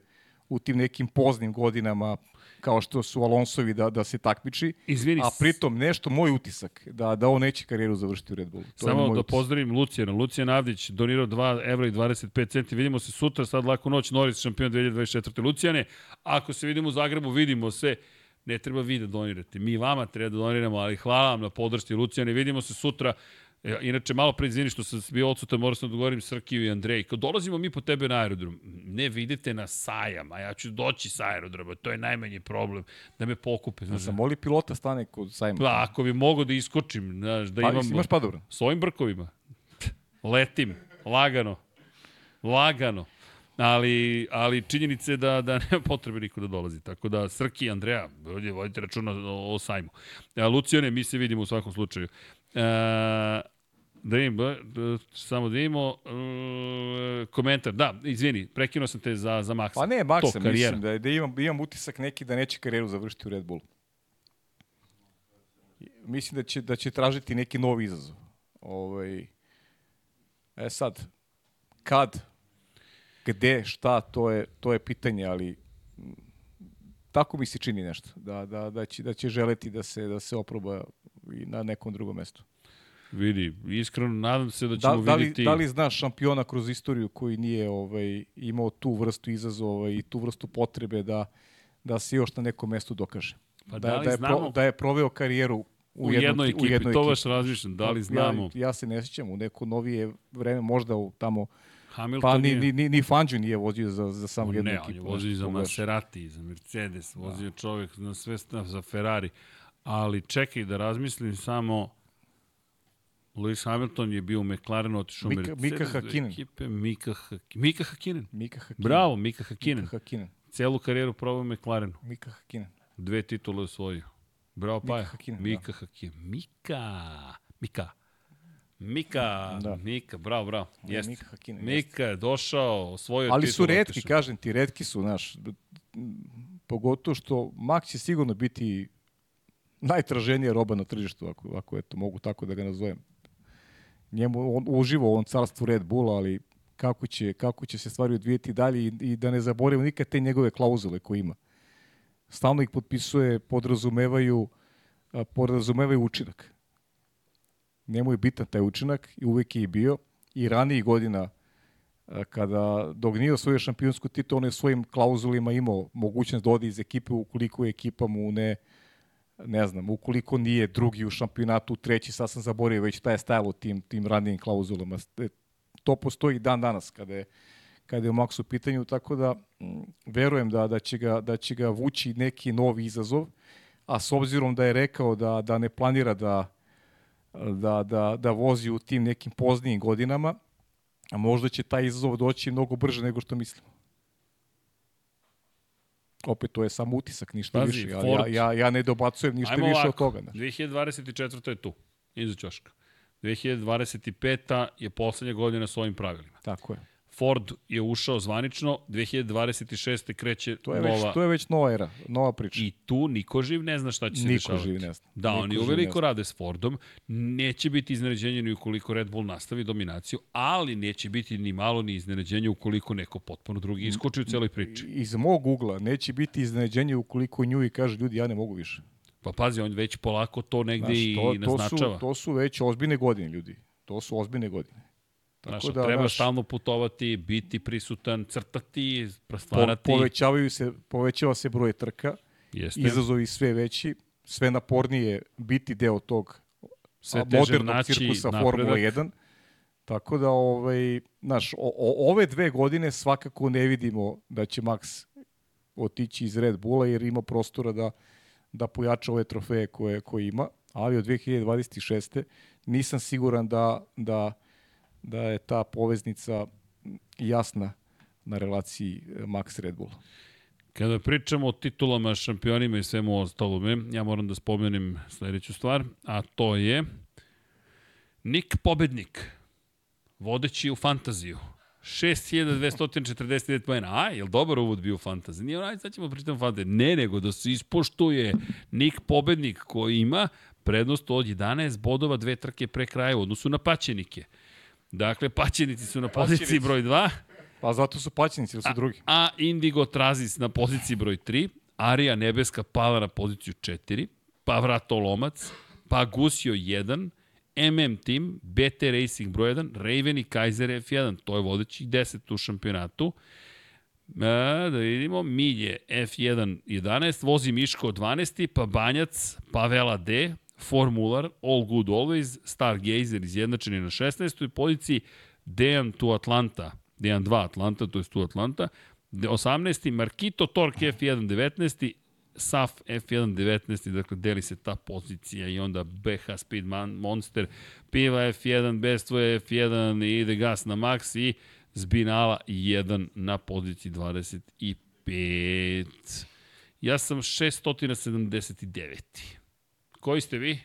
u tim nekim poznim godinama kao što su Alonsovi da, da se takmiči. Izvini, A pritom nešto, moj utisak, da, da on neće karijeru završiti u Red Bullu. To Samo da utisak. pozdravim Lucijana. Lucijan Avdić donirao 2 evra i 25 centi. Vidimo se sutra, sad laku noć, Norris šampion 2024. Lucijane, ako se vidimo u Zagrebu, vidimo se. Ne treba vi da donirate. Mi vama treba da doniramo, ali hvala vam na podršci Lucijane. Vidimo se sutra. E, Inače, malo pre izvini što sam bio odsutan, morao sam da govorim Srkiju i Andrej. Kad dolazimo mi po tebe na aerodrom, ne vidite na sajam, a ja ću doći sa aerodroma, to je najmanji problem, da me pokupe. Znaš, Sam moli pilota stane kod sajma. Pa, ako bi mogo da iskočim, znaš, da Pa, imam... imaš padobran? S ovim brkovima. Letim, lagano. Lagano. Ali, ali činjenice da, da [LAUGHS] nema potrebe niko da dolazi. Tako da, Srki i Andreja, ovdje vodite računa o, o sajmu. E, Lucione, mi se vidimo u svakom slučaju. E, da da, samo da vidimo e, komentar. Da, izvini, prekinuo sam te za, za Maxa. Pa ne, To, Maxa, karijera. mislim da, da imam, imam utisak neki da neće karijeru završiti u Red Bullu. Mislim da će, da će tražiti neki novi izazov. Ovaj, e sad, kad, gde, šta, to je, to je pitanje, ali tako mi se čini nešto, da, da, da, će, da će želeti da se, da se oproba i na nekom drugom mestu. Vidi, iskreno nadam se da Da, ćemo da, li, vidjeti... da li znaš šampiona kroz istoriju koji nije ovaj, imao tu vrstu izazova i tu vrstu potrebe da, da se još na nekom mestu dokaže? Pa da, da li da, je znamo- pro, da je proveo karijeru u, u jednoj ekipi, u jednoj to ekipi. baš razmišljam, da li znamo. Ja, ja se ne sjećam, u neko novije vreme, možda u tamo, Hamilton pa ni, ni, ni, ni Fangio nije vozio za, za samo jednu ne, ekipu. on je znaš, vozio za. Maserati, za Mercedes, vozio čovjek na sve za Ferrari. Ali čekaj da razmislim samo Lewis Hamilton je bio u McLarenu, otišao u Mika- Mercedes. Mika do Hakkinen. Ekipe, Mika, Hak- Mika Hakkinen. Mika Hakkinen. Bravo, Mika Hakkinen. Mika Hakkinen. Celu karijeru probao u McLarenu. Mika Hakkinen. Dve titule osvojio. Bravo, Paja. Hakkinen, Mika Hakkinen. Mika. Mika. Mika, Da. Mika, bravo, bravo. Da, Jeste. Mika Hakkinen, Mika je došao, osvojio Ali su otišao. kažem ti, redki su, znaš. Pogotovo što Max će sigurno biti najtraženija roba na tržištu, ako, ako eto, mogu tako da ga nazovem. Njemu, on uživa u ovom carstvu Red Bulla, ali kako će, kako će se stvari odvijeti dalje i, i da ne zaboravimo nikad te njegove klauzule koje ima. Stalno ih potpisuje, podrazumevaju, podrazumevaju učinak. Njemu je bitan taj učinak i uvek je i bio. I ranijih godina kada dok nije osvojio šampionsku titulu, on je svojim klauzulima imao mogućnost da ode iz ekipe ukoliko je ekipa mu ne ne znam, ukoliko nije drugi u šampionatu, treći, sad sam zaboravio već šta je stajalo tim, tim ranijim klauzulama. E, To postoji dan danas kada je, kada je Max u pitanju, tako da mm, verujem da, da, će ga, da će ga vući neki novi izazov, a s obzirom da je rekao da, da ne planira da, da, da, da vozi u tim nekim poznijim godinama, a možda će taj izazov doći mnogo brže nego što mislimo. Opet, to je samo utisak, ništa Pazi, više. Ja, ja, ja ne dobacujem ništa Ajmo više ovako, od toga. Ne. 2024. je tu, iza ćoška. 2025. je poslednja godina s ovim pravilima. Tako je. Ford je ušao zvanično, 2026. kreće To je, nova... već, to je već nova era, nova priča. I tu niko živ ne zna šta će se Niko dešavati. živ ne zna. Da, Niko oni uveliko rade s Fordom, neće biti iznenađenje ni ukoliko Red Bull nastavi dominaciju, ali neće biti ni malo ni iznenađenje ukoliko neko potpuno drugi iskoči u celoj priči. Iz mog ugla neće biti iznenađenje ukoliko nju i kaže ljudi ja ne mogu više. Pa pazi, on već polako to negde Znaš, i to, to, naznačava. su, to su već ozbiljne godine ljudi. To su ozbiljne godine. Znaš, da, treba znaš, stalno putovati, biti prisutan, crtati, po, stvarati. povećavaju se, povećava se broj trka, Jeste. izazovi sve veći, sve napornije biti deo tog Sve modernog naći cirkusa napredak. Formula 1. Tako da, ovaj, znaš, o, o, ove dve godine svakako ne vidimo da će Max otići iz Red Bulla jer ima prostora da, da pojača ove trofeje koje, koje ima, ali od 2026. nisam siguran da, da, da je ta poveznica jasna na relaciji eh, Max Red Bull. Kada pričamo o titulama, šampionima i svemu ostalome, ja moram da spomenem sledeću stvar, a to je Nik Pobednik. vodeći u fantaziju. 6249 pojena. A, je li dobar uvod bio u fantasy? Nije onaj, sad ćemo pričati o fantasy. Ne, nego da se ispoštuje Nik pobednik koji ima prednost od 11 bodova dve trke pre kraja u odnosu na paćenike. Dakle, paćenici su na poziciji broj 2, Pa zato su paćenici, ili su drugi. a Indigo Trazis na poziciji broj 3, Arija Nebeska pala na poziciju 4, pa Vratolomac, pa Gusio 1, MM Team, BT Racing broj 1, Raven i Kaiser F1, to je vodeći 10 u šampionatu. E, da vidimo, Milje F1 11, vozi Miško 12, pa Banjac, Pavela D, Formular, All Good Always, Stargazer izjednačeni na 16. poziciji, Dejan tu Atlanta, Dejan 2 Atlanta, to je tu Atlanta, 18. Markito Tork F1 19. SAF F1 19. Dakle, deli se ta pozicija i onda BH Speed Man, Monster, Piva F1, Bestvo F1 i ide gas na max i Zbinala 1 na poziciji 25. Ja sam 679. Koji ste vi?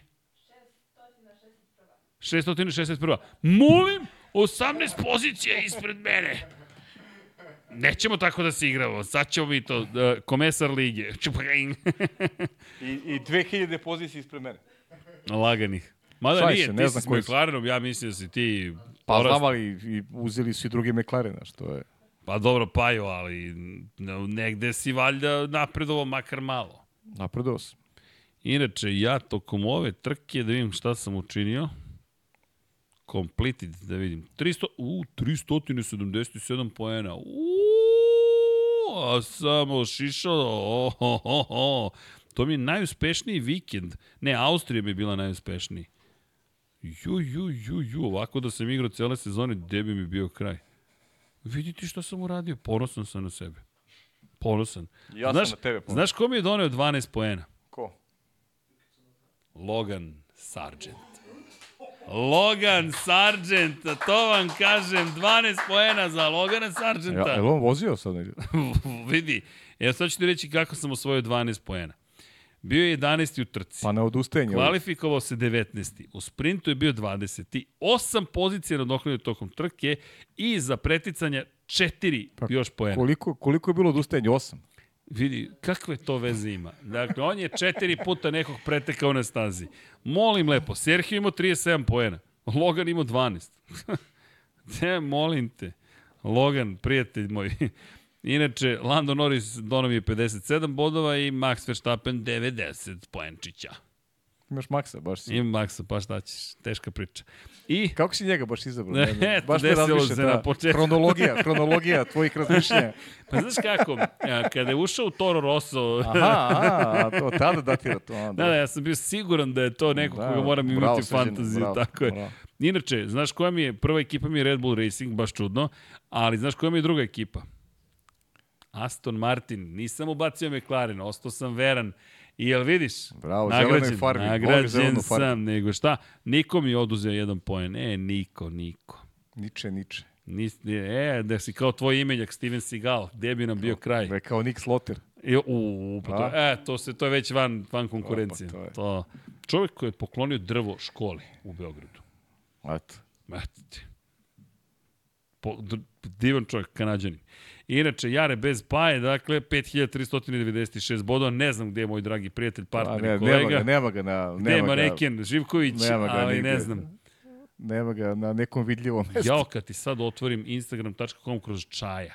661. Molim, 18 pozicija ispred mene. Nećemo tako da se igramo. Sad ćemo mi to, uh, komesar lige. I, I 2000 pozicije ispred mene. Laganih. Mada Šaj nije, se, ti ne si znam s. McLarenom, ja mislim da si ti Pa porast- znam, ali i uzeli su i drugi McLarena, što je... Pa dobro, Pajo, ali negde si valjda napredovo makar malo. Napredao sam. Inače, ja tokom ove trke, da vidim šta sam učinio, completed, da vidim, 300, u, 377 poena, u, a samo šišao, oh, oh, oh, oh. to mi je najuspešniji vikend, ne, Austrija je bila najuspešniji. Ju, ju, ju, ju, ovako da sam igrao cele sezone, gde bi mi bio kraj? Vidite šta sam uradio, ponosan sam na sebe. Ponosan. Ja sam znaš, na tebe ponosan. Znaš ko mi je doneo 12 poena? Logan Sargent. Logan Sargent, to vam kažem, 12 poena za Logana Sargenta. Ja, je on vozio sad negdje? [LAUGHS] Vidi, ja sad ću ti reći kako sam osvojio 12 poena. Bio je 11. u trci. Pa ne odustajanje. Kvalifikovao se 19. U sprintu je bio 20. Osam pozicija nadoknadio tokom trke i za preticanja četiri Pa još poena. Koliko, koliko je bilo odustajanje? Osam. Vidi, kakve to veze ima? Dakle, on je četiri puta nekog pretekao na stazi. Molim lepo, Sergio imao 37 poena, Logan imao 12. [LAUGHS] Te, molim te. Logan, prijatelj moj. Inače, Lando Norris je 57 bodova i Max Verstappen 90 poenčića. Imaš maksa, baš si. Ima Maxa, pa šta ćeš, teška priča. I Kako si njega baš izabrao? [LAUGHS] Ne, Ne, baš me razmišlja ta na početku. Hronologija, hronologija tvojih razmišljanja. [LAUGHS] Pa znaš kako, kada je ušao u Toro Rosso, Aha, a, to tada datira to. A, [LAUGHS] da, da, ja sam bio siguran da je to neko Da, koga moram bravo, imati u Srđan, fantaziji, bravo, tako je. bravo. Inače, znaš koja mi je, prva ekipa mi je Red Bull Racing, baš čudno, ali znaš koja mi je druga ekipa? Aston Martin, nisam ubacio McLaren, ostao sam veran. I jel vidiš? Bravo, zelenoj farbi, Nagrađen farbu. sam, nego šta? Niko mi je oduzeo jedan poen. E, niko, niko. Niče, niče. Nis, e, da si kao tvoj imenjak Steven Seagal, gde bi nam bio kraj? Da je kao Nick Slaughter. I, u, pa to, e, to, se, to je već van, van konkurencije. to je. to čovjek koji je poklonio drvo školi u Beogradu. Eto. Eto ti. Po, divan čovjek, kanadjanin. Inače, Jare bez paje, dakle, 5396 bodova, ne znam gde je moj dragi prijatelj, A partner ne, i kolega. nema ga, nema ga na... Gde je Nema ga, Mareken, Živković, nema ga ali nigde. ne znam. nema ga na nekom vidljivom mestu. Jao, kad ti sad otvorim instagram.com kroz čaja,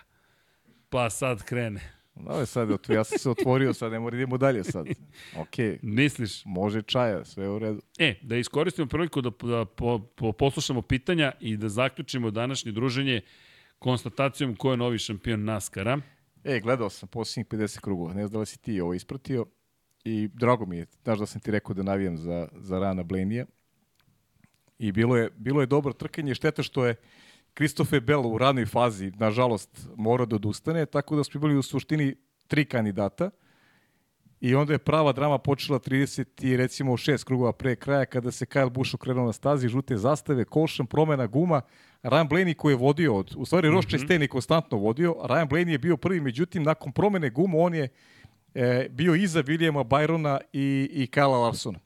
pa sad krene. Da, sad, otvo- ja sam se otvorio, sad ne mora idemo dalje sad. Okej, Misliš? može čaja, sve je u redu. E, da iskoristimo priliku da, da po, po, poslušamo pitanja i da zaključimo današnje druženje konstatacijom ko je novi šampion NASCAR-a. E, gledao sam posljednjih 50 krugova, ne znam da li si ti ovo ispratio i drago mi je, znaš da sam ti rekao da navijam za, za Rana Blenija i bilo je, bilo je dobro trkanje, šteta što je Kristofe Bell u ranoj fazi, nažalost, morao da odustane, tako da smo imali u suštini tri kandidata i onda je prava drama počela 30 i recimo 6 krugova pre kraja kada se Kyle Busch okrenuo na stazi, žute zastave, kolšan, promena guma, Ryan Blaney koji je vodio, od, u stvari Ross Chastain je konstantno vodio, Ryan Blaney je bio prvi, međutim nakon promene guma on je e, bio iza Williama Byrona i, i Kyle Larsona.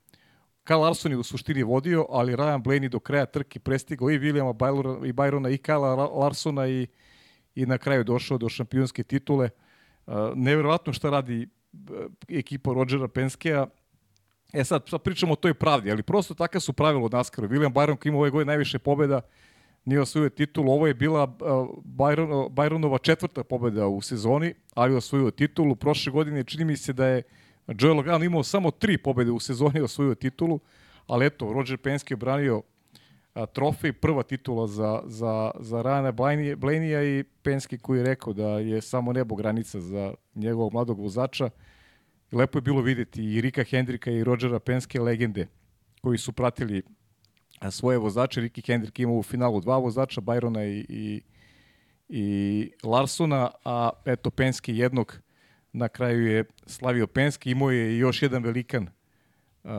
Kyle Larson je u suštini vodio, ali Ryan Blaney do kraja trke prestigao i Williama Byrona i, Byrona, i Kyle Larsona i, i na kraju došao do šampionske titule. Uh, neverovatno šta radi uh, ekipa Rodgera Penskea. E sad, sad pričamo o toj pravdi, ali prosto taka su pravila od NASCAR-u. William Byron koji ima ove godine najviše pobjeda, nije osvojio titulu. Ovo je bila Byron, Byronova četvrta pobjeda u sezoni, ali osvojio titulu. Prošle godine čini mi se da je Joel Logan imao samo tri pobjede u sezoni i osvojio titulu, ali eto, Roger Penske je branio trofej, prva titula za, za, za Rana Blanija i Penske koji je rekao da je samo nebo granica za njegovog mladog vozača. Lepo je bilo videti i Rika Hendrika i Rodgera Penske legende koji su pratili svoje vozače. Ricky Hendrik imao u finalu dva vozača, Byrona i, i, i Larsona, a eto Penske jednog na kraju je slavio Penske, imao je još jedan velikan uh,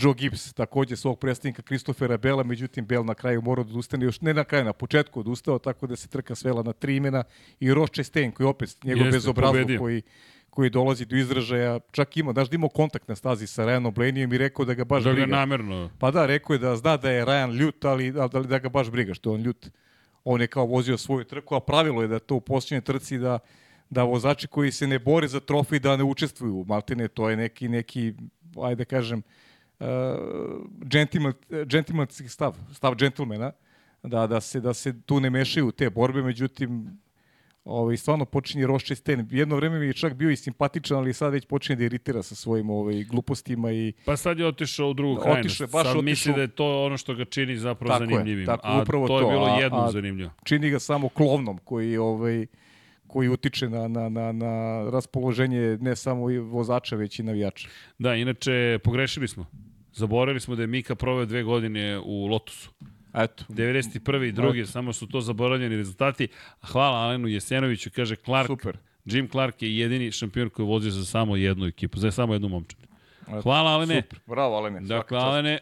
Joe Gibbs, takođe svog predstavnika Kristofera Bela, međutim Bell na kraju morao da odustane, još ne na kraju, na početku odustao, tako da se trka svela na tri imena i Ross Chastain, koji opet njegov bezobrazlog koji koji dolazi do izražaja, čak ima, daš da imao kontakt na stazi sa Ryanom Blaneyom i rekao da ga baš da briga. Da ga namerno. Pa da, rekao je da zna da je Ryan ljut, ali da, da ga baš briga, što on ljut. On je kao vozio svoju trku, a pravilo je da to u posljednjoj trci da da vozači koji se ne bore za trofej da ne učestvuju. Maltene, to je neki, neki ajde da kažem, uh, gentleman, gentlemanski stav, stav džentlmena, da, da, se, da se tu ne mešaju te borbe, međutim, ovaj, stvarno počinje rošče sten. Jedno vreme mi je čak bio i simpatičan, ali sad već počinje da iritira sa svojim ovaj, glupostima. I... Pa sad je otišao u drugu krajnost. Otišao, baš sad otišao... misli da je to ono što ga čini zapravo tako zanimljivim. Je, tako, a to, to je bilo jedno a, zanimljivo. Čini ga samo klovnom koji ovaj, koji utiče na, na, na, na raspoloženje ne samo vozača, već i navijača. Da, inače, pogrešili smo. Zaboravili smo da je Mika proveo dve godine u Lotusu. Eto. 91. i drugi, Eto. samo su to zaboravljeni rezultati. Hvala Alenu Jesenoviću, kaže Clark. Super. Jim Clark je jedini šampion koji vozi za samo jednu ekipu, za samo jednu momčanu. Hvala Alene. Super, bravo Alene. Dakle, Alene,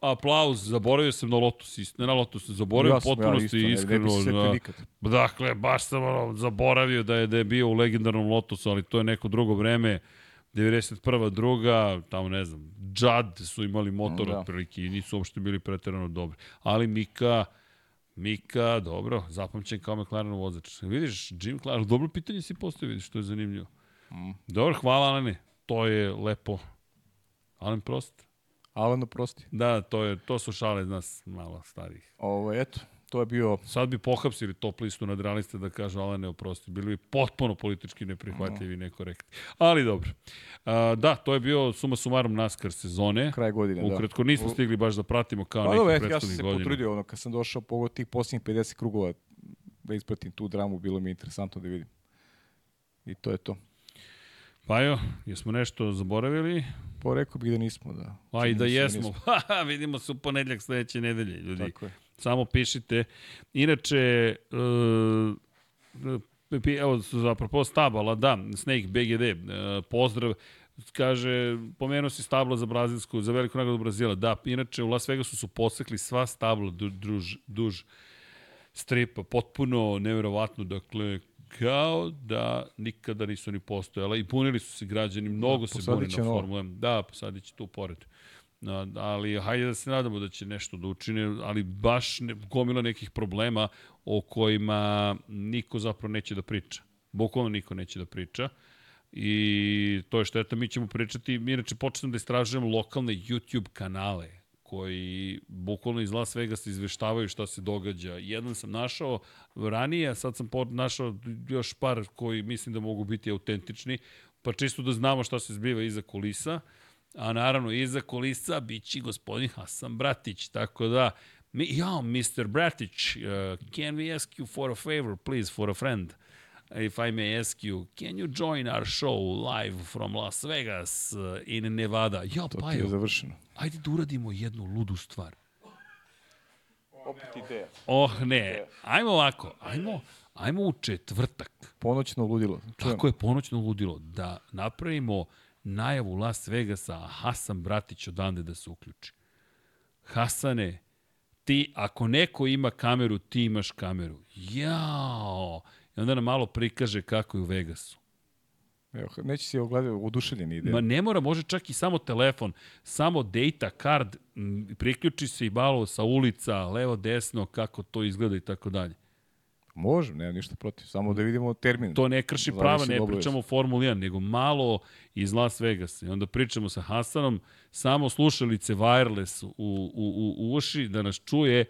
aplauz, zaboravio sam na Lotus, ne na Lotus, zaboravio Jasno, potpunosti ja, iskreno. Ne, ne da, dakle, baš sam ono, zaboravio da je, da je bio u legendarnom Lotusu, ali to je neko drugo vreme. 91. druga, tamo ne znam, Džad su imali motor da. otprilike i nisu uopšte bili preterano dobri. Ali Mika, Mika, dobro, zapamćen kao McLaren vozač. Vidiš, Jim Clark, dobro pitanje si postavio, vidiš, to je zanimljivo. Mm. Dobro, hvala Alene, to je lepo. Alen Prost. Alan oprosti. Da, to, je, to su šale nas malo starih. Ovo, eto, to je bio... Sad bi pohapsili top listu nadrealiste da kažu Alan ne oprosti. Bili bi potpuno politički neprihvatljivi, nekorektni. Ali dobro. A, da, to je bio suma sumarom NASCAR sezone. Kraj godine, Ukratko, da. Ukratko nismo stigli baš da pratimo kao pa, neki prethodnih godina. Ja sam se godina. potrudio, ono, kad sam došao po tih posljednjih 50 krugova da ispratim tu dramu, bilo mi interesantno da vidim. I to je to. Pa jo, jesmo nešto zaboravili? Pa rekao bih da nismo, da. Pa i da jesmo. [LAUGHS] Vidimo se u ponedljak sledeće nedelje, ljudi. Tako je. Samo pišite. Inače, uh, evo, zapravo stabala, da, Snake BGD, uh, pozdrav, kaže, pomenuo si stabla za brazilsku, za veliku nagradu Brazila. Da, inače u Las Vegasu su posekli sva stabla duž, duž stripa, potpuno nevjerovatno, dakle, kao da nikada nisu ni postojala i punili su se građani, mnogo da, se buni na Formula 1. Da, posadić tu pored. No, ali hajde da se nadamo da će nešto da učine, ali baš ne, gomila nekih problema o kojima niko zapravo neće da priča. Bukvalno niko neće da priča. I to je šteta, mi ćemo pričati, mi inače počnem da istražujemo lokalne YouTube kanale koji bukvalno iz Las Vegas izveštavaju šta se događa. Jedan sam našao ranije, a sad sam našao još par koji mislim da mogu biti autentični, pa čisto da znamo šta se zbiva iza kulisa. A naravno, iza kulisa bići gospodin Hasan Bratić, tako da, mi, ja, Mr. Bratić, uh, can we ask you for a favor, please, for a friend? if I may ask you, can you join our show live from Las Vegas uh, in Nevada? Ja, to pa je završeno. Ajde da uradimo jednu ludu stvar. Opet ideja. Oh, ne. Ajmo ovako. Ajmo, ajmo u četvrtak. Ponoćno ludilo. Čujem. Tako je, ponoćno ludilo. Da napravimo najavu Las Vegasa, a Hasan Bratić odande da se uključi. Hasane, ti, ako neko ima kameru, ti imaš kameru. Jao! I onda nam malo prikaže kako je u Vegasu. Evo, neće si ogledati, oduševljen ide. Ma ne mora, može čak i samo telefon, samo data card, priključi se i malo sa ulica, levo, desno, kako to izgleda i tako dalje. Može, nema ništa protiv, samo da vidimo termin. To ne krši prava, ne pričamo o Formuli 1, nego malo iz Las Vegasa. I onda pričamo sa Hasanom, samo slušalice wireless u, u, u, u uši da nas čuje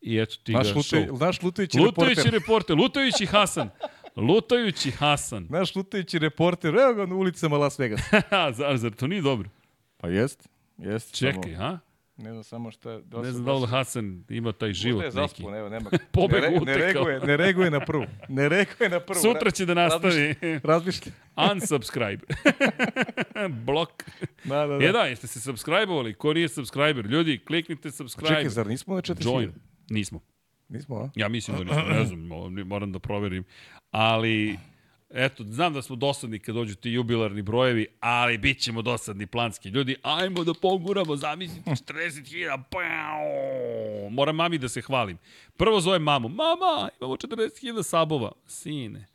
i eto ti naš ga lute, show. Naš lutajući, lutajući reporter. reporter. Lutajući Hasan. Lutajući Hasan. [LAUGHS] Naš lutajući reporter, evo ga na ulicama Las Vegas. [LAUGHS] zar, zar to nije dobro? Pa jest, jest. Čekaj, samo, ha? Ne znam samo šta... Da Ne znam da li Hasan ima taj život Možda je neki. zaspo, evo, nema. Pobeg [LAUGHS] ne, re, ne, reaguje, ne reaguje na prvu. Ne reaguje na prvu. Sutra će da nastavi. Razmišlja. [LAUGHS] Unsubscribe. [LAUGHS] Blok. Da, da, da. E da, jeste se subscribe-ovali? Ko nije subscriber? Ljudi, kliknite subscribe. Čekaj, zar nismo na 4000? Join. Nismo. Nismo, a? Ja mislim da nismo, ne znam, moram da proverim. Ali, eto, znam da smo dosadni kad dođu ti jubilarni brojevi, ali bit ćemo dosadni planski ljudi. Ajmo da poguramo, zamislite, 40.000, pao! Moram mami da se hvalim. Prvo zovem mamu, mama, imamo 40.000 sabova. Sine.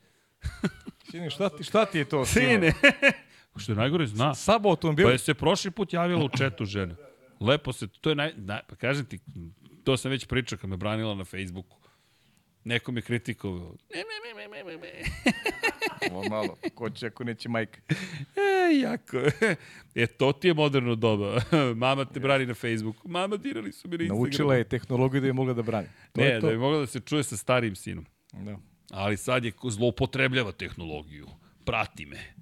[LAUGHS] Sine, šta ti, šta ti je to? Sine. [LAUGHS] Što je najgore, zna. Sabo automobil? Pa je se prošli put javila u četu žena. Lepo se, to je naj, naj, pa kažem ti, to sam već pričao kad me branila na Facebooku. Neko me kritikovao. Ne, ne, ne, ne, ne, ne. [LAUGHS] Ovo malo, ko će ako neće majka. E, jako. E, to ti je moderno doba. [LAUGHS] Mama te brani na Facebooku. Mama dirali su mi na Instagramu. Naučila je tehnologiju da je mogla da brani. To ne, je to. da je mogla da se čuje sa starijim sinom. Da. Ali sad je zloupotrebljava tehnologiju. Prati me.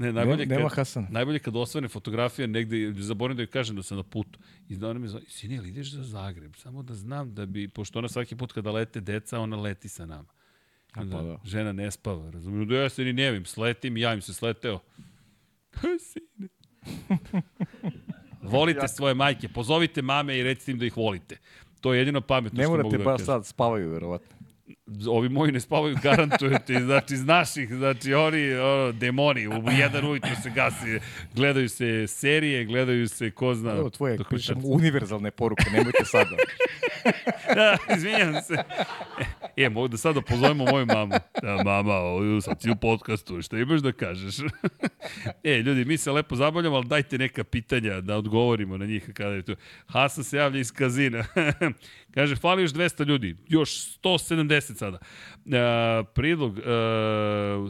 Ne, najbolje nema kad, Hasana. Najbolje kad osvane fotografija negde, zaboravim da joj kažem da sam na putu. I da ona mi zove, sine, ili ideš za Zagreb? Samo da znam da bi, pošto ona svaki put kada lete deca, ona leti sa nama. Onda, pa da. Žena ne spava, razumijem. Da ja se ni nevim, sletim, ja im se sleteo. [LAUGHS] Sine. Volite svoje majke, pozovite mame i recite im da ih volite. To je jedino pametno Ne što mogu morate da baš kažem sad spavaju, verovatno. Ovi moji ne spavaju, garantujem ti, znači, iz naših, znači, oni, ono, demoni, u jedan ujutro se gasi, gledaju se serije, gledaju se, ko zna... Evo tvoje, večer- univerzalne poruke, nemojte sada. [LAUGHS] da, izvinjam se. E, mogu da sada pozovemo moju mamu. Da, mama, sad si u podcastu, šta imaš da kažeš? [LAUGHS] e, ljudi, mi se lepo zabavljamo, ali dajte neka pitanja da odgovorimo na njih. Kada je tu. Hasan se javlja iz kazina. [LAUGHS] Kaže, fali još 200 ljudi, još 170 sada. E, prilog, e,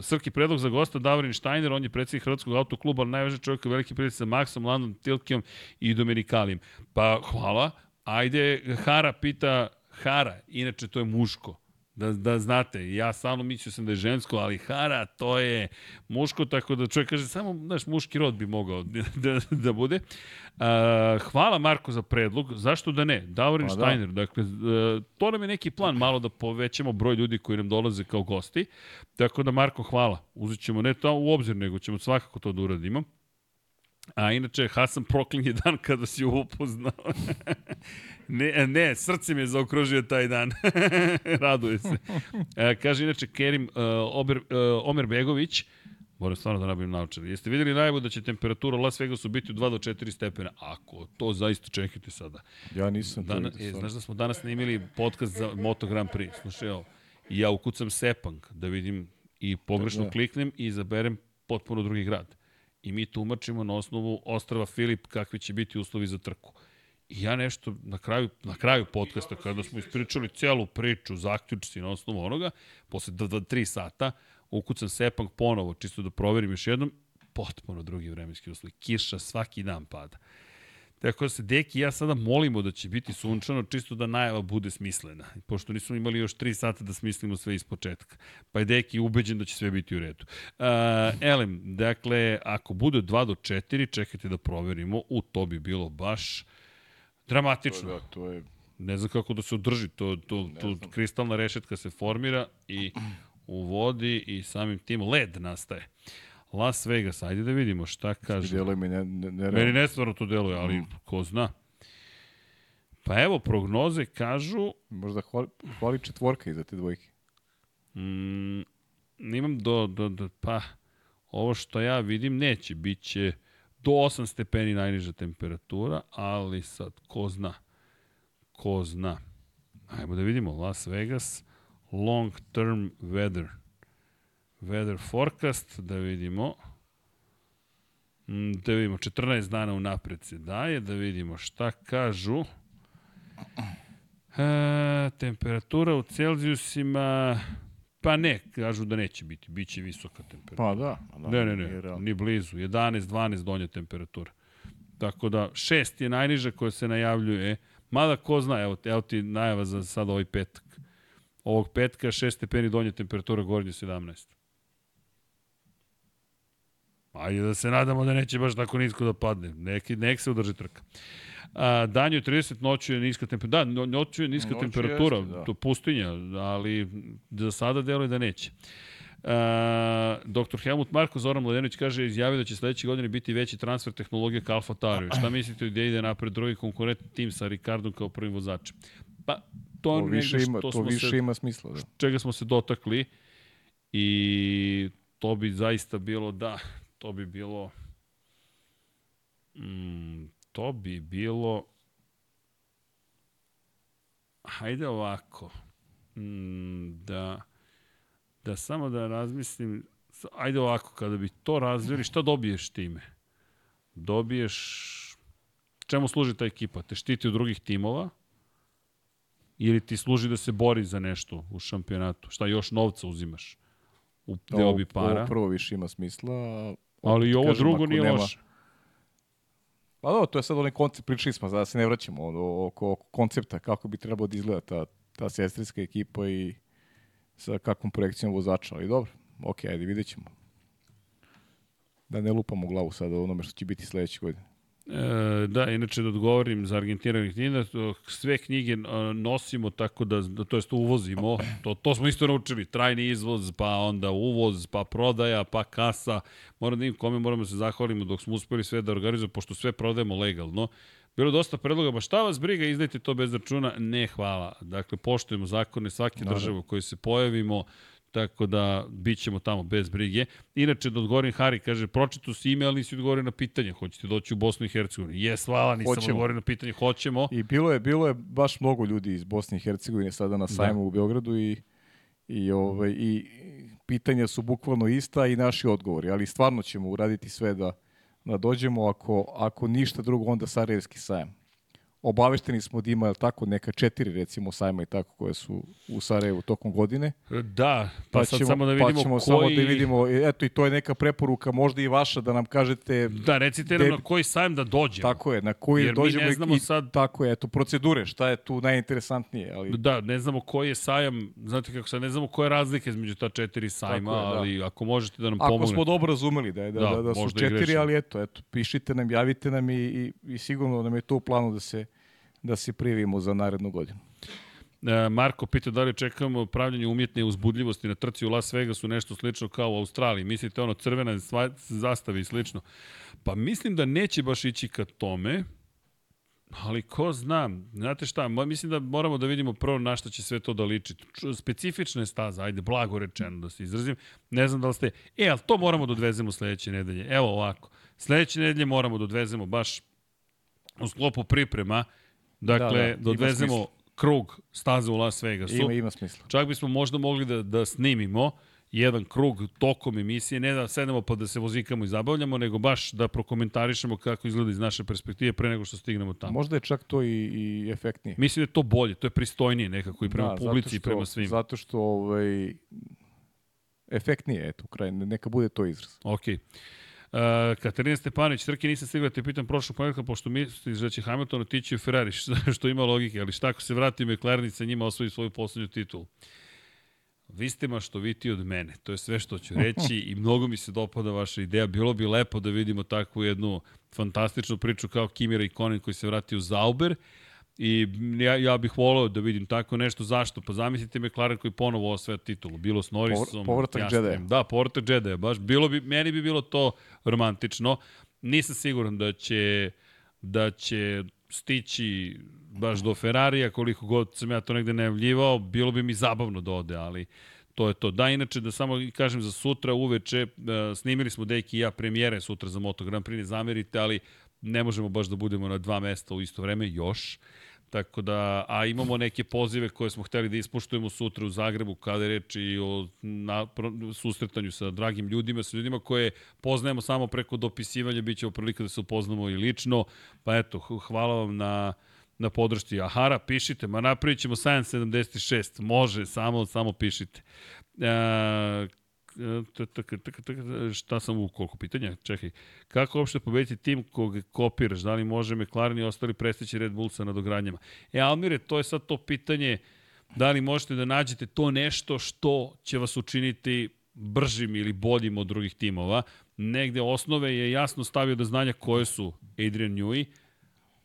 Srki predlog za gosta Davorin Štajner, on je predsjednik Hrvatskog autokluba, ali najvažniji čovjek je veliki prijatelj sa Maxom, Landon Tilkijom i Dominikalijem. Pa, hvala. Ajde, Hara pita, Hara, inače to je muško. Da, da znate, ja stalno mislio sam da je žensko, ali Hara to je muško, tako da čovjek kaže samo, znaš, muški rod bi mogao [LAUGHS] da, da bude. Uh, hvala Marko za predlog, zašto da ne? Davorin Pa da. Steiner, dakle, uh, to nam je neki plan malo da povećamo broj ljudi koji nam dolaze kao gosti, tako da Marko hvala, uzet ćemo ne to u obzir, nego ćemo svakako to da uradimo. A inače, Hasan proklinje dan kada si upoznao. [LAUGHS] ne, ne, srce mi je zaokružio taj dan. [LAUGHS] Raduje se. E, kaže inače Kerim uh, Ober, uh, Omer Begović, moram stvarno da nabavim naučar. Jeste videli najavu da će temperatura u Las Vegasu biti u 2 do 4 stepena? Ako to zaista čekajte sada. Ja nisam to Dana, vidio, e, znaš da smo danas snimili podcast za Moto Grand Prix. Slušaj ovo. I ja ukucam Sepang da vidim i pogrešno Da. kliknem i izaberem potpuno drugi grad. I mi tumačimo na osnovu ostrava Filip kakvi će biti uslovi za trku. I ja nešto na kraju, na kraju podcasta, kada smo ispričali celu priču, zaključci na osnovu onoga, posle 2-3 sata, ukucam Sepang ponovo, čisto da proverim još jednom, potpuno drugi vremenski uslovi. Kiša svaki dan pada. Tako da se Deki ja sada molimo da će biti sunčano, čisto da najava bude smislena. Pošto nismo imali još 3 sata da smislimo sve iz početka. Pa je Deki ubeđen da će sve biti u redu. Uh, Elem, dakle, ako bude 2 do 4, čekajte da proverimo. U, to bi bilo baš dramatično. Da, to je... Ne znam kako da se održi, to, to, to kristalna rešetka se formira i uvodi i samim tim led nastaje. Las Vegas, ajde da vidimo šta kaže. Djeluje mi ne, ne, ne, Meni nestvarno to deluje, ali ko zna. Pa evo, prognoze kažu, Možda hvali, hvali četvorka iza te dvojke. mm, imam do, do, do, pa, ovo što ja vidim neće, bit će do 8 stepeni najniža temperatura, ali sad, ko zna, ko zna. Ajmo da vidimo, Las Vegas, long term weather. Weather forecast, da vidimo. Mm, Da vidimo, 14 dana unapred se daje, da vidimo šta kažu. E, temperatura u Celzijusima, pa ne, kažu da neće biti, bit će visoka temperatura. Pa da. pa da Ne, ne, ne, ni blizu. 11, 12 donja temperatura. Tako da, šest je najniža koja se najavljuje. Mada ko zna, evo, evo ti najava za sad ovaj petak. Ovog petka 6 stepeni donja temperatura, gornje 17. Ajde da se nadamo da neće baš tako nisko da padne. Neki, nek se udrži trka. A, danju je 30, noću je niska temperatura. Da, no- noću je niska Noću temperatura, jeste, da. to pustinja, ali za sada deluje da neće. Uh, dr. Helmut Marko Zoran Mladenović kaže izjavio da će sledeće godine biti veći transfer tehnologije ka Alfa Tauri. Šta [CLEARS THROAT] mislite da ide napred drugi konkurentni tim sa Ricardom kao prvim vozačem? Pa, to, To više ima, to smo više se, ima smisla, da. čega smo se dotakli i to bi zaista bilo, da, to bi bilo mm, to bi bilo hajde ovako mm, da da samo da razmislim ajde ovako, kada bi to razvili, šta dobiješ time? Dobiješ čemu služi ta ekipa? Te štiti od drugih timova? Ili ti služi da se bori za nešto u šampionatu? Šta još novca uzimaš? U deo bi para. Ovo prvo više ima smisla. ali i ovo drugo nije nema- loše. Pa da, to je sad onaj koncept, pričali smo, da se ne vraćamo oko, oko koncepta, kako bi trebalo da izgleda ta, ta sestrinska ekipa i sa kakvom projekcijom vozača, ali dobro, ok, ajde, vidjet ćemo. Da ne lupamo glavu sad o onome što će biti sledeće godine. E, da, inače da odgovorim za Argentinanih knjiga, sve knjige nosimo tako da, da to jest uvozimo, to, to smo isto naučili, trajni izvoz, pa onda uvoz, pa prodaja, pa kasa, moram da im kome moramo da se zahvalimo dok smo uspeli sve da organizujemo, pošto sve prodajemo legalno. Bilo dosta predloga, ba šta vas briga, izdajte to bez računa, ne hvala. Dakle, poštujemo zakone svake države u kojoj se pojavimo, tako da bit ćemo tamo bez brige. Inače, da odgovorim, Hari kaže, pročito si ime, ali nisi odgovorio na pitanje, hoćete doći u Bosnu i Hercegovinu. Jes, hvala, nisam Hoćemo. odgovorio na pitanje, hoćemo. I bilo je, bilo je baš mnogo ljudi iz Bosne i Hercegovine sada na sajmu u Beogradu i, i, ovaj, i pitanja su bukvalno ista i naši odgovori, ali stvarno ćemo uraditi sve da, da dođemo, ako, ako ništa drugo, onda Sarajevski sajam. Obavešteni smo da ima jel tako, neka četiri recimo sajma i tako koje su u Sarajevu tokom godine. Da, pa, sad samo da vidimo pa ćemo koji... samo da vidimo, eto i to je neka preporuka, možda i vaša, da nam kažete Da, recite nam Gde- na koji sajam da dođemo. tako je, na koji Jer mi dođemo ne i- znamo i sad- tako je, eto procedure, šta je tu najinteresantnije, ali Da, ne znamo koji je sajam, znate kako sad, ne znamo koja je razlika između ta četiri sajma, Tako je, da. ali ako možete da nam Ako pomognete. smo dobro razumeli da, je, da, Da, da, da, su četiri, ali eto, eto, pišite nam, javite nam i, i, i sigurno nam je to u planu da se, da se prijavimo za narednu godinu. E, Marko pita da li čekamo pravljanje umjetne uzbudljivosti na trci u Las Vegasu, nešto slično kao u Australiji. Mislite ono crvena zastava i slično? Pa mislim da neće baš ići ka tome, ali ko zna. Znate šta, mislim da moramo da vidimo prvo na šta će sve to da liči. Specifična je staza, ajde, blago rečeno da se izrazim. Ne znam da li ste... E, ali to moramo da odvezemo sledeće nedelje. Evo ovako. Sledeće nedelje moramo da odvezemo baš u sklopu priprema, dakle, Da, da, ima odvezemo smisla. krug staze u Las Vegasu. Ima, ima smisla. Čak bismo možda mogli da, da snimimo jedan krug tokom emisije, ne da sedemo pa da se vozikamo i zabavljamo, nego baš da prokomentarišemo kako izgleda iz naše perspektive pre nego što stignemo tamo. Možda je čak to i, i efektnije. Mislim da je to bolje, to je pristojnije nekako i prema Da, publici i što- prema svima. Zato što ovaj, efektnije, eto, u kraju, neka bude to izraz. Ok. Uh, Katarina Stepanić, Trke nisam stigla da te pitam prošlog ponedjeljka, pošto misliš da će Hamilton otići u Ferrari, [LAUGHS] što, što ima logike, ali šta ako se vrati McLaren i sa njima osvoji svoju poslednju titulu? Vi ste maštoviti od mene, to je sve što ću reći [LAUGHS] i mnogo mi se dopada vaša ideja. Bilo bi lepo da vidimo takvu jednu fantastičnu priču kao Kimira i Konen koji se vrati u Zauber i ja, ja bih volao da vidim tako nešto. Zašto? Pa zamislite McLaren koji ponovo osvaja titulu. Bilo s Norrisom. Povr- povratak. Jedija. Da, povratak Jedija. Baš bilo bi, meni bi bilo to romantično. Nisam siguran da će, da će stići baš do Ferrarija, koliko god sam ja to negde najavljivao, bilo bi mi zabavno da ode, ali to je to. Da, inače, da samo kažem za sutra uveče, uh, snimili smo Deki i ja premijere sutra za Moto Grand Prix, ne zamerite, ali ne možemo baš da budemo na dva mesta u isto vreme još. Tako da, a imamo neke pozive koje smo hteli da ispoštujemo sutra u Zagrebu kada je reč i o na, susretanju sa dragim ljudima, sa ljudima koje poznajemo samo preko dopisivanja, bit će prilika da se upoznamo i lično. Pa eto, hvala vam na, na podršci. Ahara, pišite, ma napravit ćemo 776, može, samo, samo pišite. E, šta sam u koliko pitanja? Čekaj. Kako uopšte pobediti tim kog kopiraš? Da li može McLaren i ostali prestići Red Bull sa nadogradnjama? E, Almire, to je sad to pitanje da li možete da nađete to nešto što će vas učiniti bržim ili boljim od drugih timova. Negde osnove je jasno stavio da znanja koje su Adrian Newey,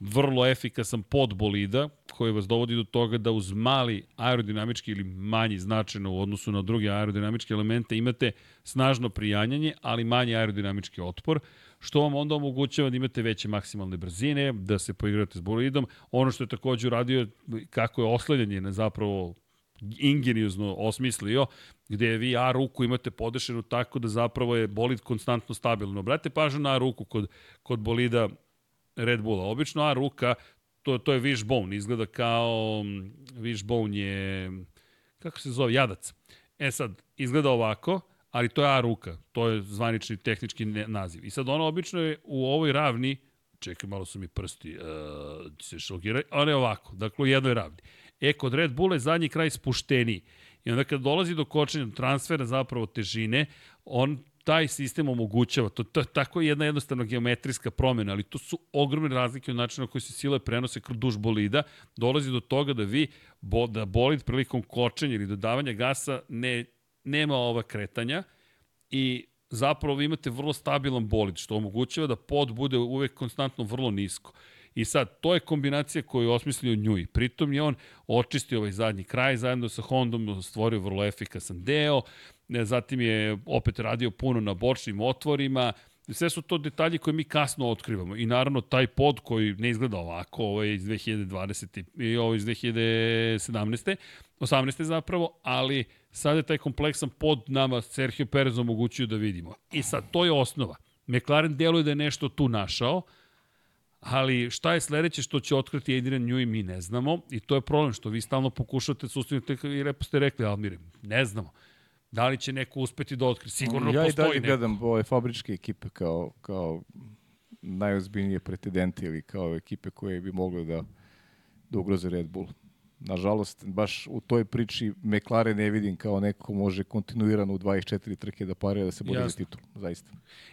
vrlo efikasan pod bolida koji vas dovodi do toga da uz mali aerodinamički ili manji značajno u odnosu na druge aerodinamičke elemente imate snažno prijanjanje, ali manji aerodinamički otpor, što vam onda omogućava da imate veće maksimalne brzine, da se poigrate s bolidom. Ono što je takođe uradio, kako je osledanje na zapravo ingeniozno osmislio, gde vi A ruku imate podešenu tako da zapravo je bolid konstantno stabilno. Brate pažnju na A ruku kod, kod bolida Red Bulla. Obično A ruka, to, to je wishbone, izgleda kao, wishbone je, kako se zove, jadac. E sad, izgleda ovako, ali to je A ruka, to je zvanični tehnički naziv. I sad ono obično je u ovoj ravni, čekaj, malo su mi prsti, uh, se šokiraju, ali je ovako, dakle u jednoj ravni. E, kod Red Bulla je zadnji kraj spušteniji. I onda kad dolazi do kočenja transfera zapravo težine, on taj sistem omogućava, to, to je tako jedna jednostavna geometrijska promjena, ali to su ogromne razlike u načinu na koji se sile prenose kroz duž bolida, dolazi do toga da vi, bo, da bolid prilikom kočenja ili dodavanja gasa ne, nema ova kretanja i zapravo vi imate vrlo stabilan bolid, što omogućava da pod bude uvek konstantno vrlo nisko. I sad, to je kombinacija koju je osmislio Njui. Pritom je on očistio ovaj zadnji kraj, zajedno sa Hondom stvorio vrlo efikasan deo, zatim je opet radio puno na bočnim otvorima, sve su to detalji koje mi kasno otkrivamo. I naravno taj pod koji ne izgleda ovako, ovo je iz 2020. i ovo je iz 2017. 18. zapravo, ali sad je taj kompleksan pod nama Sergio Perez omogućio da vidimo. I sad, to je osnova. McLaren deluje da je nešto tu našao, ali šta je sledeće što će otkriti Adrian Newey mi ne znamo i to je problem što vi stalno pokušate sustaviti i lepo ste rekli Almire, ne znamo. Da li će neko uspeti da otkri? Sigurno ja postoji neko. Ja i dalje gledam ove fabričke ekipe kao, kao najozbiljnije pretendente ili kao ekipe koje bi mogle da, da ugroze Red Bull nažalost, baš u toj priči McLaren ne vidim kao neko može kontinuirano u 24 trke da parira da se bori za titul, zaista.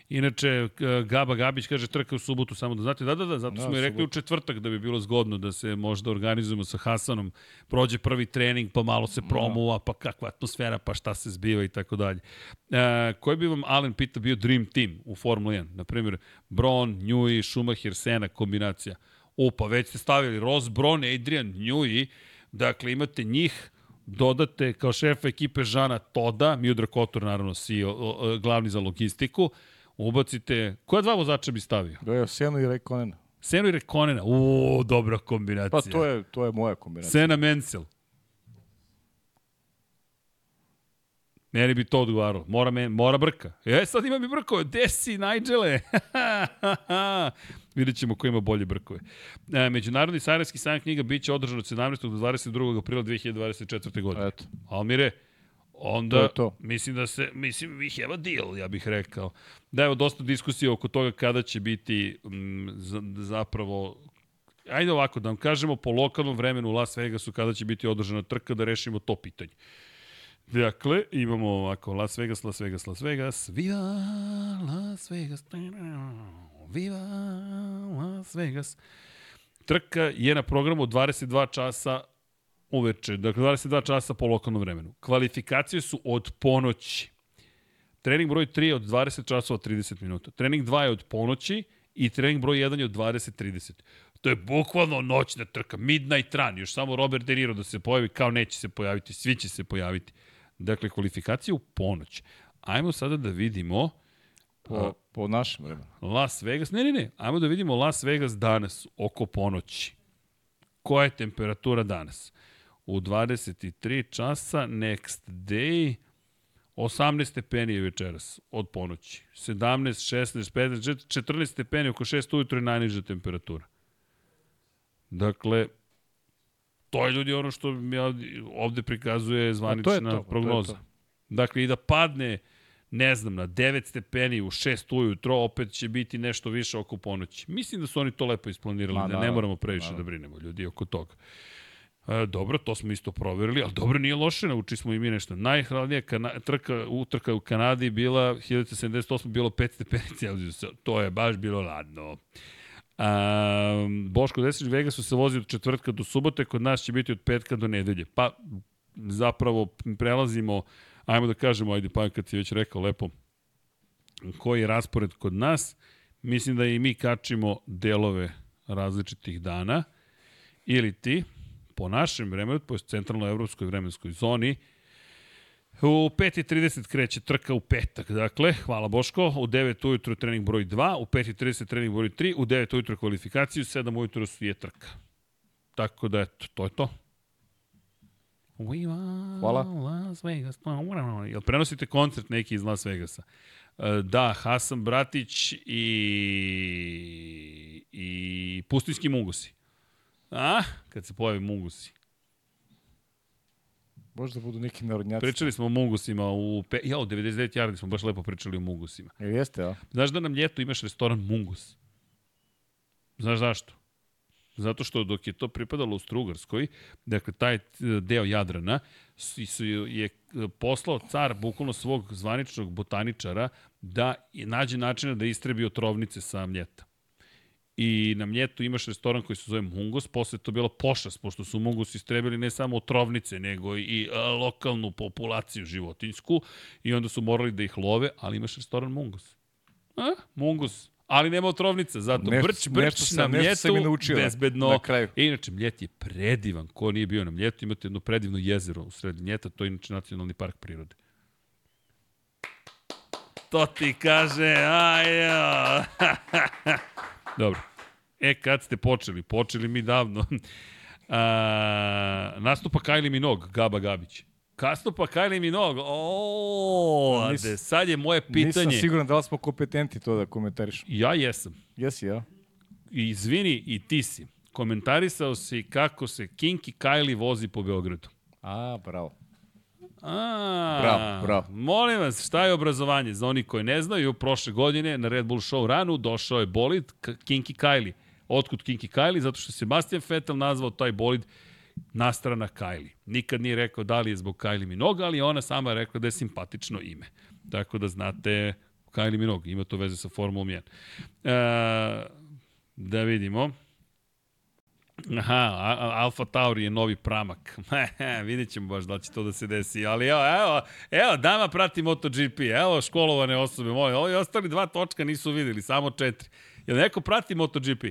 Inače, Gaba Gabić kaže trka u subotu, samo da znate, da, da, da, zato da, smo i rekli u četvrtak da bi bilo zgodno da se možda organizujemo sa Hasanom, prođe prvi trening, pa malo se promuva, pa kakva atmosfera, pa šta se zbiva i tako dalje. E, koji bi vam, Alen pita, bio dream team u Formula 1? Naprimjer, Braun, Newey, Schumacher, Sena, kombinacija. O, pa već ste stavili Ross Brown, Adrian Newey, Dakle, imate njih, dodate kao šefa ekipe Žana Toda, Miodrag Kotor, naravno, CEO, glavni za logistiku, ubacite, koja dva vozača bi stavio? Da je Senu i Rekonena. Senu i Rekonena, uuu, dobra kombinacija. Pa to je, to je moja kombinacija. Sena Mensel. Meni bi to odgovaralo. Mora, me, mora brka. E, sad ima mi brkove. Gde si, Nigele? [LAUGHS] Vidjet ćemo ko ima bolje brkove. E, Međunarodni sajranski sajam knjiga biće održan od 17. do 22. aprila 2024. godine. Eto. Almire, onda to to. mislim da se, mislim, we have a deal, ja bih rekao. Da, evo, dosta diskusije oko toga kada će biti m, zapravo Ajde ovako, da vam kažemo po lokalnom vremenu u Las Vegasu kada će biti održana trka da rešimo to pitanje. Dakle, imamo ovako Las Vegas, Las Vegas, Las Vegas. Viva Las Vegas. Viva Las Vegas. Trka je na programu 22 časa uveče, dakle 22 časa po lokalnom vremenu. Kvalifikacije su od ponoći. Trening broj 3 je od 20 časova 30 minuta. Trening 2 je od ponoći i trening broj 1 je od 20.30. To je bukvalno noćna trka, midnight run, još samo Robert De Niro da se pojavi, kao neće se pojaviti, svi će se pojaviti. Dakle, kvalifikacija u ponoć. Ajmo sada da vidimo... Po, po našem vremenu. Las Vegas, ne, ne, ne, ajmo da vidimo Las Vegas danas, oko ponoći. Koja je temperatura danas? U 23 časa, next day, 18 stepeni je večeras od ponoći. 17, 16, 15, 14 stepeni, oko 6 ujutro je najniža temperatura. Dakle, To je ljudi ono što mi ovde prikazuje zvanična to to, prognoza. to to. Dakle, i da padne, ne znam, na 9 stepeni u 6 ujutro, opet će biti nešto više oko ponoći. Mislim da su oni to lepo isplanirali, Ma, da ne moramo previše da. da brinemo ljudi oko toga. E, dobro, to smo isto proverili, ali dobro nije loše, nauči smo i mi nešto. Najhladnija kana, trka, utrka u Kanadi bila 1978, bilo 5 stepeni Celsijusa. To je baš bilo ladno. A, Boško Desić Vegasu se vozi od četvrtka do subote, kod nas će biti od petka do nedelje. Pa zapravo prelazimo, ajmo da kažemo, ajde pa kad si već rekao lepo, koji je raspored kod nas, mislim da i mi kačimo delove različitih dana, ili ti, po našem vremenu, po centralno-evropskoj vremenskoj zoni, U 5.30 kreće trka u petak, dakle, hvala Boško, u 9 ujutro trening broj 2, u 5.30 trening broj 3, u 9 ujutro kvalifikaciju, 7 ujutro su je trka. Tako da, eto, to je to. We are Hvala. Las Vegas. Jel prenosite koncert neki iz Las Vegasa? E, Da, Hasan Bratić i, i Pustinski Mungusi. A, kad se pojavi Mungusi. Možda budu neki narodnjaci. Pričali smo o Mungusima u... Pe... Ja, u 99 jardi smo baš lepo pričali o Mungusima. E, jeste, a? Znaš da nam ljeto imaš restoran Mungus? Znaš zašto? Zato što dok je to pripadalo u Strugarskoj, dakle taj e, deo Jadrana, su, je poslao car bukvalno svog zvaničnog botaničara da nađe načina da istrebi otrovnice sa mljeta. I na Mljetu imaš restoran koji se zove Mungos, posle to bila pošast, pošto su Mungos istrebili ne samo otrovnice, nego i a, lokalnu populaciju životinsku i onda su morali da ih love, ali imaš restoran Mungos. A? Mungos. Ali nema otrovnica, zato Nešto- brč, brč nešto sam- na nešto sam i Mljetu, naučio na- bezbedno. na kraju. E, inače, Mljet je predivan. Ko nije bio na Mljetu, imate jedno predivno jezero u sred Mljeta, to je inače nacionalni park prirode. To ti kaže, ajo. [LAUGHS] Dobro. E, kad ste počeli? Počeli mi davno. [LAUGHS] A, nastupa Kylie Minogue, Gaba Gabić. Nastupa Kylie Minogue. O, ade, sad je moje Nisam pitanje. siguran da li smo kompetenti to da komentariš. Ja jesam. Jesi, ja? I izvini, i ti si. Komentarisao si kako se Kinky Kylie vozi po Beogradu. A, bravo. A, Bravo, bravo. Molim vas, šta je obrazovanje? Za oni koji ne znaju, prošle godine na Red Bull Show ranu došao je bolid K- Kinky Kylie. Otkud Kinky Kylie? Zato što Sebastian Vettel nazvao taj bolid nastrana Kylie. Nikad nije rekao da li je zbog Kylie Minogue, ali ona sama je rekla da je simpatično ime. Tako da znate Kylie Minogue, ima to veze sa Formulom 1. E, da vidimo. Aha, Alfa Tauri je novi pramak. [LAUGHS] Vidjet ćemo baš da će to da se desi. Ali evo, evo, evo dama prati MotoGP. Evo školovane osobe moje. Ovi ostali dva točka nisu videli, samo četiri. Jel neko prati MotoGP?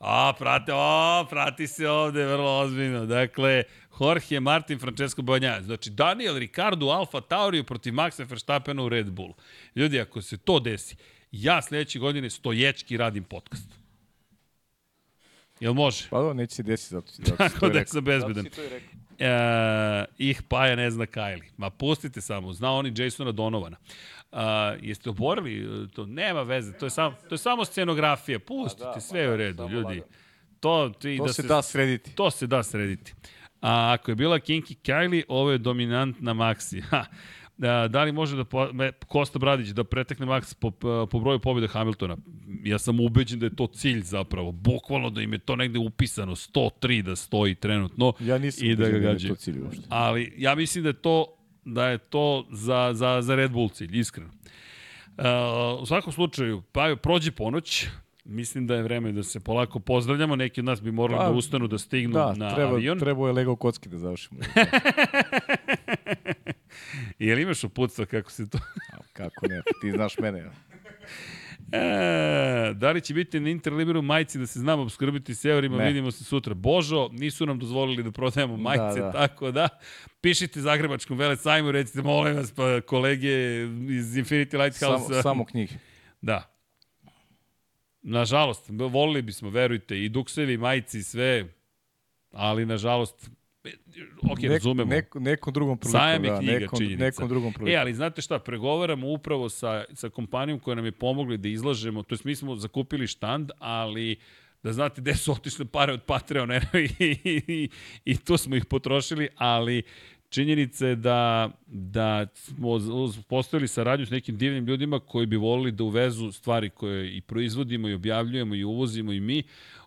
A, prate, o, prati se ovde vrlo ozbiljno. Dakle, Jorge Martin, Francesco Bagnaia. Znači, Daniel Ricardo, Alfa Tauri protiv Maxa Verstappena u Red Bullu. Ljudi, ako se to desi, ja sledeće godine stoječki radim podcast. Jel može? Pa da, neće se desiti zato, zato si to Tako da sam bezbedan. E, ih Paja ne zna Kylie. Ma pustite samo, zna oni Jasona Donovana. A, jeste oborili? To nema veze, to je, sam, to je samo scenografija. Pustite, da, sve je u redu, samo ljudi. To, ti, To da se da srediti. To se da srediti. A ako je bila Kinky Kylie, ovo je dominantna Maxi. [LAUGHS] Ha. Da, da li može da po, me, Kosta Bradić da pretekne Max po, po broju pobjede Hamiltona? Ja sam ubeđen da je to cilj zapravo. Bukvalno da im je to negde upisano 103 da stoji trenutno Ja nisam i da ga je gađaju. to cilj uopšte. Ali ja mislim da je to da je to za, za, za Red Bull cilj, iskreno. Uh, u svakom slučaju, pa prođe ponoć, mislim da je vreme da se polako pozdravljamo, neki od nas bi morali Pa, da ustanu, da stignu Da, na treba, avion. trebao je Lego kocki da završimo. [LAUGHS] [LAUGHS] Jel imaš uputstva kako se to... Kako ne, ti znaš mene. E, da li će biti na Interliberu majici da se znamo obskrbiti s eurima, Ne. vidimo se sutra. Božo, nisu nam dozvolili da prodajemo majice, da. tako da pišite Zagrebačkom vele sajmu, recite, molim vas, pa kolege iz Infinity Lighthouse. Samo, samo knjige. Da. Nažalost, volili bismo, verujte, i duksevi, majici, i sve, ali nažalost, ok, Nek, razumemo. nek, nekom drugom prilikom. Sajam je da, knjiga, nekom, činjenica. Nekom drugom E, prilikom. ali znate šta, pregovaramo upravo sa, sa kompanijom koja nam je pomogli da izlažemo, to jest mi smo zakupili štand, ali da znate gde su otišle pare od Patreona [LAUGHS] i, i, i, i tu smo ih potrošili, ali činjenica je da, da smo postavili saradnju s nekim divnim ljudima koji bi volili da uvezu stvari koje i proizvodimo i objavljujemo i uvozimo i mi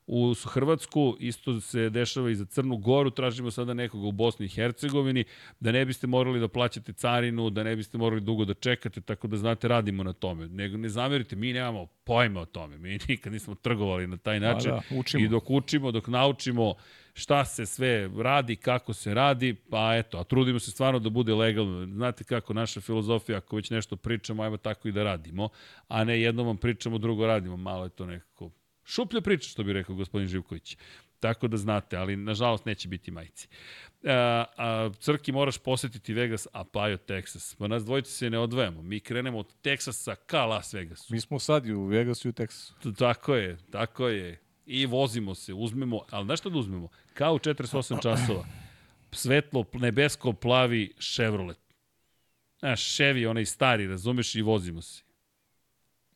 u Hrvatsku, isto se dešava i za Crnu Goru, tražimo sada nekoga u Bosni i Hercegovini, da ne biste morali da plaćate carinu, da ne biste morali dugo da čekate, tako da znate, radimo na tome. Ne, ne zamerite, mi nemamo pojma o tome, mi [LAUGHS] nikad nismo trgovali na taj način. da, učimo. I dok učimo, dok naučimo šta se sve radi, kako se radi, pa eto, a trudimo se stvarno da bude legalno. Znate kako naša filozofija, ako već nešto pričamo, ajmo tako i da radimo, a ne jednom vam pričamo, drugo radimo. Malo je to nekako Šuplja priča, što bi rekao gospodin Živković. Tako da znate, ali nažalost neće biti majci. A, a, Crki moraš posetiti Vegas, a Pajo Texas. Pa nas dvojice se ne odvajamo. Mi krenemo od Teksasa ka Las Vegasu. Mi smo sad i u Vegasu i u Teksasu. Tako je, tako je. I vozimo se, uzmemo, ali znaš šta da uzmemo? Kao u 48 časova. Svetlo, nebesko, plavi Chevrolet. Znaš, Chevy, onaj stari, razumeš, i vozimo se.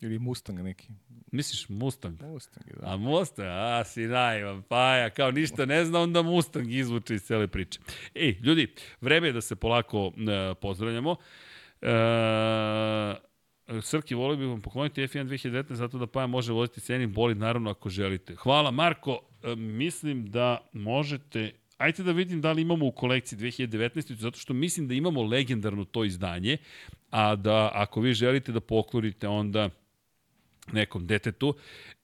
Ili Mustang neki. Misliš Mustang? Mustang, da. A Mustang, a si naivan, paja, kao ništa ne zna, onda Mustang izvuče iz cele priče. Ej, ljudi, vreme je da se polako uh, pozdravljamo. Uh, Srki, volio bih vam pokloniti F1 2019 zato da Paja može voziti cenim bolid, naravno ako želite. Hvala Marko, uh, mislim da možete Ajde da vidim da li imamo u kolekciji 2019. zato što mislim da imamo legendarno to izdanje, a da ako vi želite da poklonite onda nekom detetu.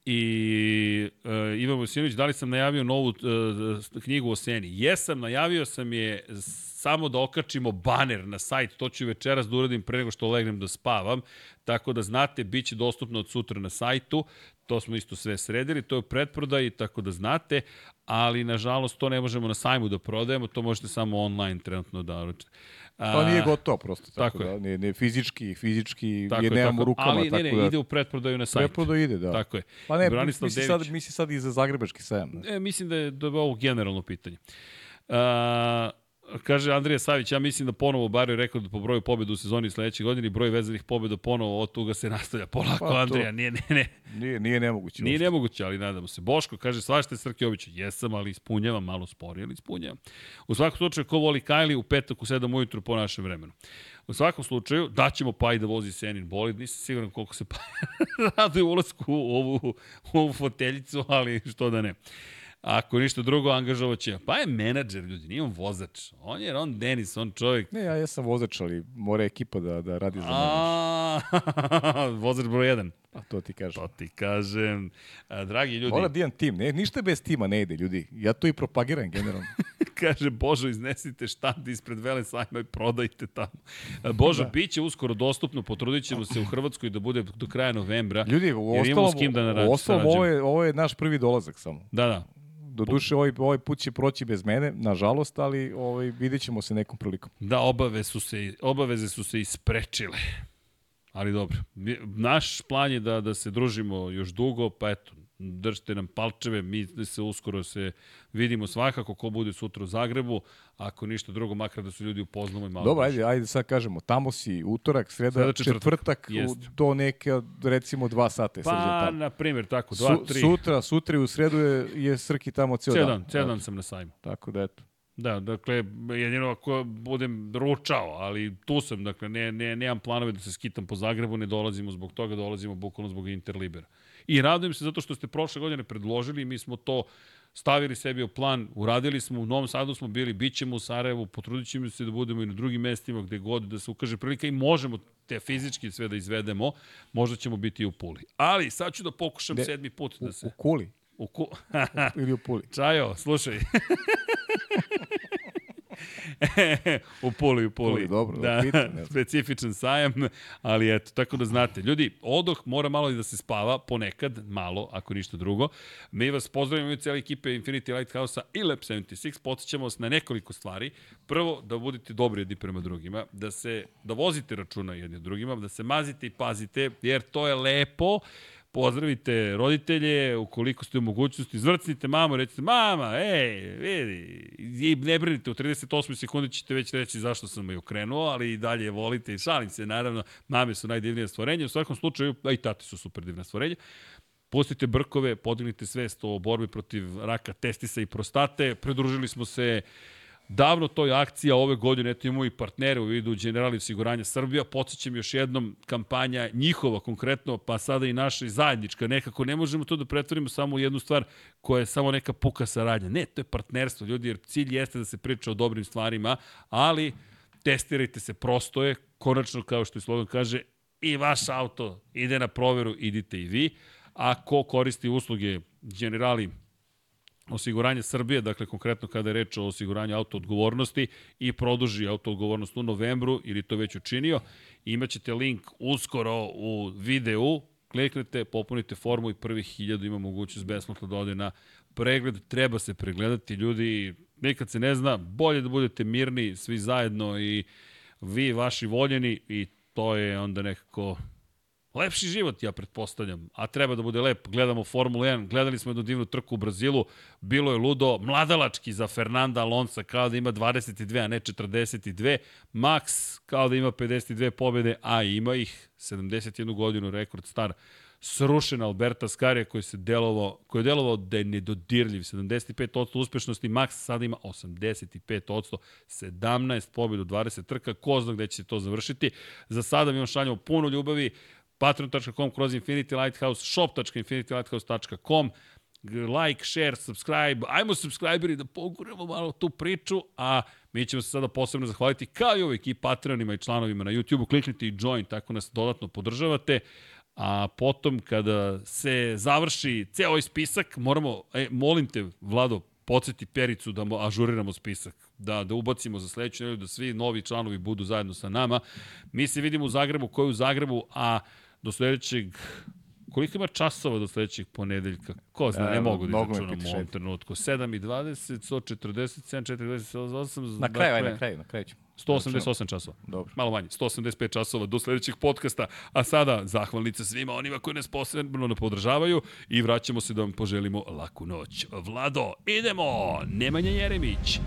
I uh, Ivan Vosinović, da li sam najavio novu uh, knjigu o Seni? Jesam, najavio sam je samo da okačimo baner na sajt, to ću večeras da uradim pre nego što legnem da spavam, tako da znate, bit će dostupno od sutra na sajtu, to smo isto sve sredili, to je pretprodaji, tako da znate, ali nažalost to ne možemo na sajmu da prodajemo, to možete samo online trenutno da uručite. Pa nije gotovo prosto, tako, tako da, ne, ne fizički, fizički, tako je nemamo tako, rukama. Ali ne, ne, da, ide u pretprodaju na sajt. Pretprodaju ide, da. Tako je. Pa ne, Branislav misli, sad, misli sad i za Zagrebački sajam. Ne? E, mislim da je, da je ovo generalno pitanje. Uh, Kaže Andrija Savić, ja mislim da ponovo Barrio rekao da po broju pobjeda u sezoni sledeće godine i broj vezanih pobjeda ponovo od toga se [LAUGHS] nastavlja. Polako, pa, Andrija, nije, ne, ne. Nije, nije nemoguće. Nije nemoguće, ali nadamo se. Boško kaže, svašte Srkjović, jesam, ali ispunjavam, malo sporije, ali ispunjavam. U svakom slučaju, ko voli Kajli u petak u 7 ujutru po našem vremenu. U svakom slučaju, daćemo pa i da vozi Senin bolid, nisam siguran koliko se [LAUGHS] pa raduje ulazku u ovu, u ovu foteljicu, ali što da ne. Ako ništa drugo, angažovat će. Pa je menadžer, ljudi, nije on vozač. On je on Denis, on čovjek. Ne, ja jesam vozač, ali mora ekipa da, da radi za mene. [LAUGHS] vozač broj 1. A to ti kažem. To ti kažem. A, dragi ljudi. Mora dijan tim. Ne, ništa bez tima ne ide, ljudi. Ja to i propagiram generalno. [LAUGHS] Kaže, Božo, iznesite štand ispred Vele sajma i prodajte tamo. Božo, da. bit će uskoro dostupno, potrudit ćemo se u Hrvatskoj da bude do kraja novembra. Ljudi, u ostalom, da ostalom ovo, je, ovo je naš prvi dolazak samo. Da, da. Do duše, ovaj, ovaj put će proći bez mene, nažalost, ali ovaj, vidjet ćemo se nekom prilikom. Da, obave su se, obaveze su se isprečile. Ali dobro, naš plan je da, da se družimo još dugo, pa eto, držite nam palčeve, mi se uskoro se vidimo svakako ko bude sutra u Zagrebu, ako ništa drugo, makar da su ljudi upoznamo i malo. Dobro, ajde, ajde sad kažemo, tamo si utorak, sreda, sreda četvrtak, četvrtak u, do neke, recimo dva sata je Pa, na primjer, tako, dva, Su, tri. Sutra, sutra i u sredu je, je Srki tamo cijel dan. dan. Cijel dan sam na sajmu. Tako da, eto. Da, dakle, jedino ako budem ručao, ali tu sam, dakle, ne, ne, nemam planove da se skitam po Zagrebu, ne dolazimo zbog toga, dolazimo bukvalno zbog Interlibera. I radujem se zato što ste prošle godine predložili i mi smo to stavili sebi u plan, uradili smo, u Novom Sadu smo bili, bit ćemo u Sarajevu, potrudit ćemo se da budemo i na drugim mestima gde god da se ukaže prilika i možemo te fizički sve da izvedemo, možda ćemo biti i u Puli. Ali sad ću da pokušam De, sedmi put da se... U, u Kuli? U ku... [LAUGHS] Ili u Puli? Čajo, slušaj. [LAUGHS] [LAUGHS] u Puli, u Puli. Puli dobro, da, pitan, specifičan sajam, ali eto, tako da znate. Ljudi, odoh mora malo i da se spava, ponekad, malo, ako ništa drugo. Mi vas pozdravimo i cijeli ekipe Infinity Lighthouse-a i Lab 76, podsjećamo vas na nekoliko stvari. Prvo, da budete dobri jedni prema drugima, da se, da vozite računa jedni drugima, da se mazite i pazite, jer to je lepo, pozdravite roditelje, ukoliko ste u mogućnosti, zvrcnite mamu, recite, mama, ej, vidi, i ne brinite, u 38. sekundi ćete već reći zašto sam je okrenuo, ali i dalje volite i šalim se, naravno, mame su najdivnije stvorenje, u svakom slučaju, a i tati su super divna stvorenja. Pustite brkove, podignite svest o borbi protiv raka testisa i prostate. Pridružili smo se davno toj akcija ove godine, eto imamo i partnere u vidu Generali osiguranja Srbija, podsjećam još jednom kampanja njihova konkretno, pa sada i naša i zajednička, nekako ne možemo to da pretvorimo samo u jednu stvar koja je samo neka puka saradnja. Ne, to je partnerstvo, ljudi, jer cilj jeste da se priča o dobrim stvarima, ali testirajte se, prosto je, konačno, kao što i slogan kaže, i vaš auto ide na proveru, idite i vi. A ko koristi usluge Generali osiguranje Srbije, dakle konkretno kada je reč o osiguranju auto odgovornosti i produži auto odgovornost u novembru ili to već učinio, imaćete link uskoro u videu, kliknete, popunite formu i prvih hiljadu ima mogućnost besplatno da ode na pregled. Treba se pregledati, ljudi, nikad se ne zna, bolje da budete mirni svi zajedno i vi, vaši voljeni i to je onda nekako lepši život, ja pretpostavljam, a treba da bude lep. Gledamo Formulu 1, gledali smo jednu divnu trku u Brazilu, bilo je ludo, mladalački za Fernanda Alonso kao da ima 22, a ne 42. Max kao da ima 52 pobjede, a ima ih 71 godinu, rekord star srušen Alberta Skarija koji se delovao, koji je delovao da je nedodirljiv, 75% uspešnosti, Max sada ima 85%, 17 pobjeda 20 trka, ko zna gde će se to završiti. Za sada mi vam šaljamo puno ljubavi, patreon.com kroz Infinity Lighthouse, shop.infinitylighthouse.com, like, share, subscribe, ajmo subscriberi da poguremo malo tu priču, a mi ćemo se sada posebno zahvaliti kao i uvijek i patronima i članovima na YouTube-u, kliknite i join, tako nas dodatno podržavate, a potom kada se završi ceo ovaj spisak, moramo, e, molim te, Vlado, podsjeti Pericu da mo, ažuriramo spisak, da, da ubacimo za sledeću nedelju, da svi novi članovi budu zajedno sa nama. Mi se vidimo u Zagrebu, koji u Zagrebu, a do sledećeg Koliko ima časova do sledećeg ponedeljka? Ko zna, ne mogu da izračunam u ovom trenutku. 7 i 20, 147, 48. Na kraju, dakle, aj, na kraju, na kraju ćemo. 188 časova. Dobro. Malo manje, 185 časova do sledećeg podcasta. A sada, zahvalnica svima onima koji nas posebno ne podržavaju i vraćamo se da vam poželimo laku noć. Vlado, idemo! Nemanja Jeremić,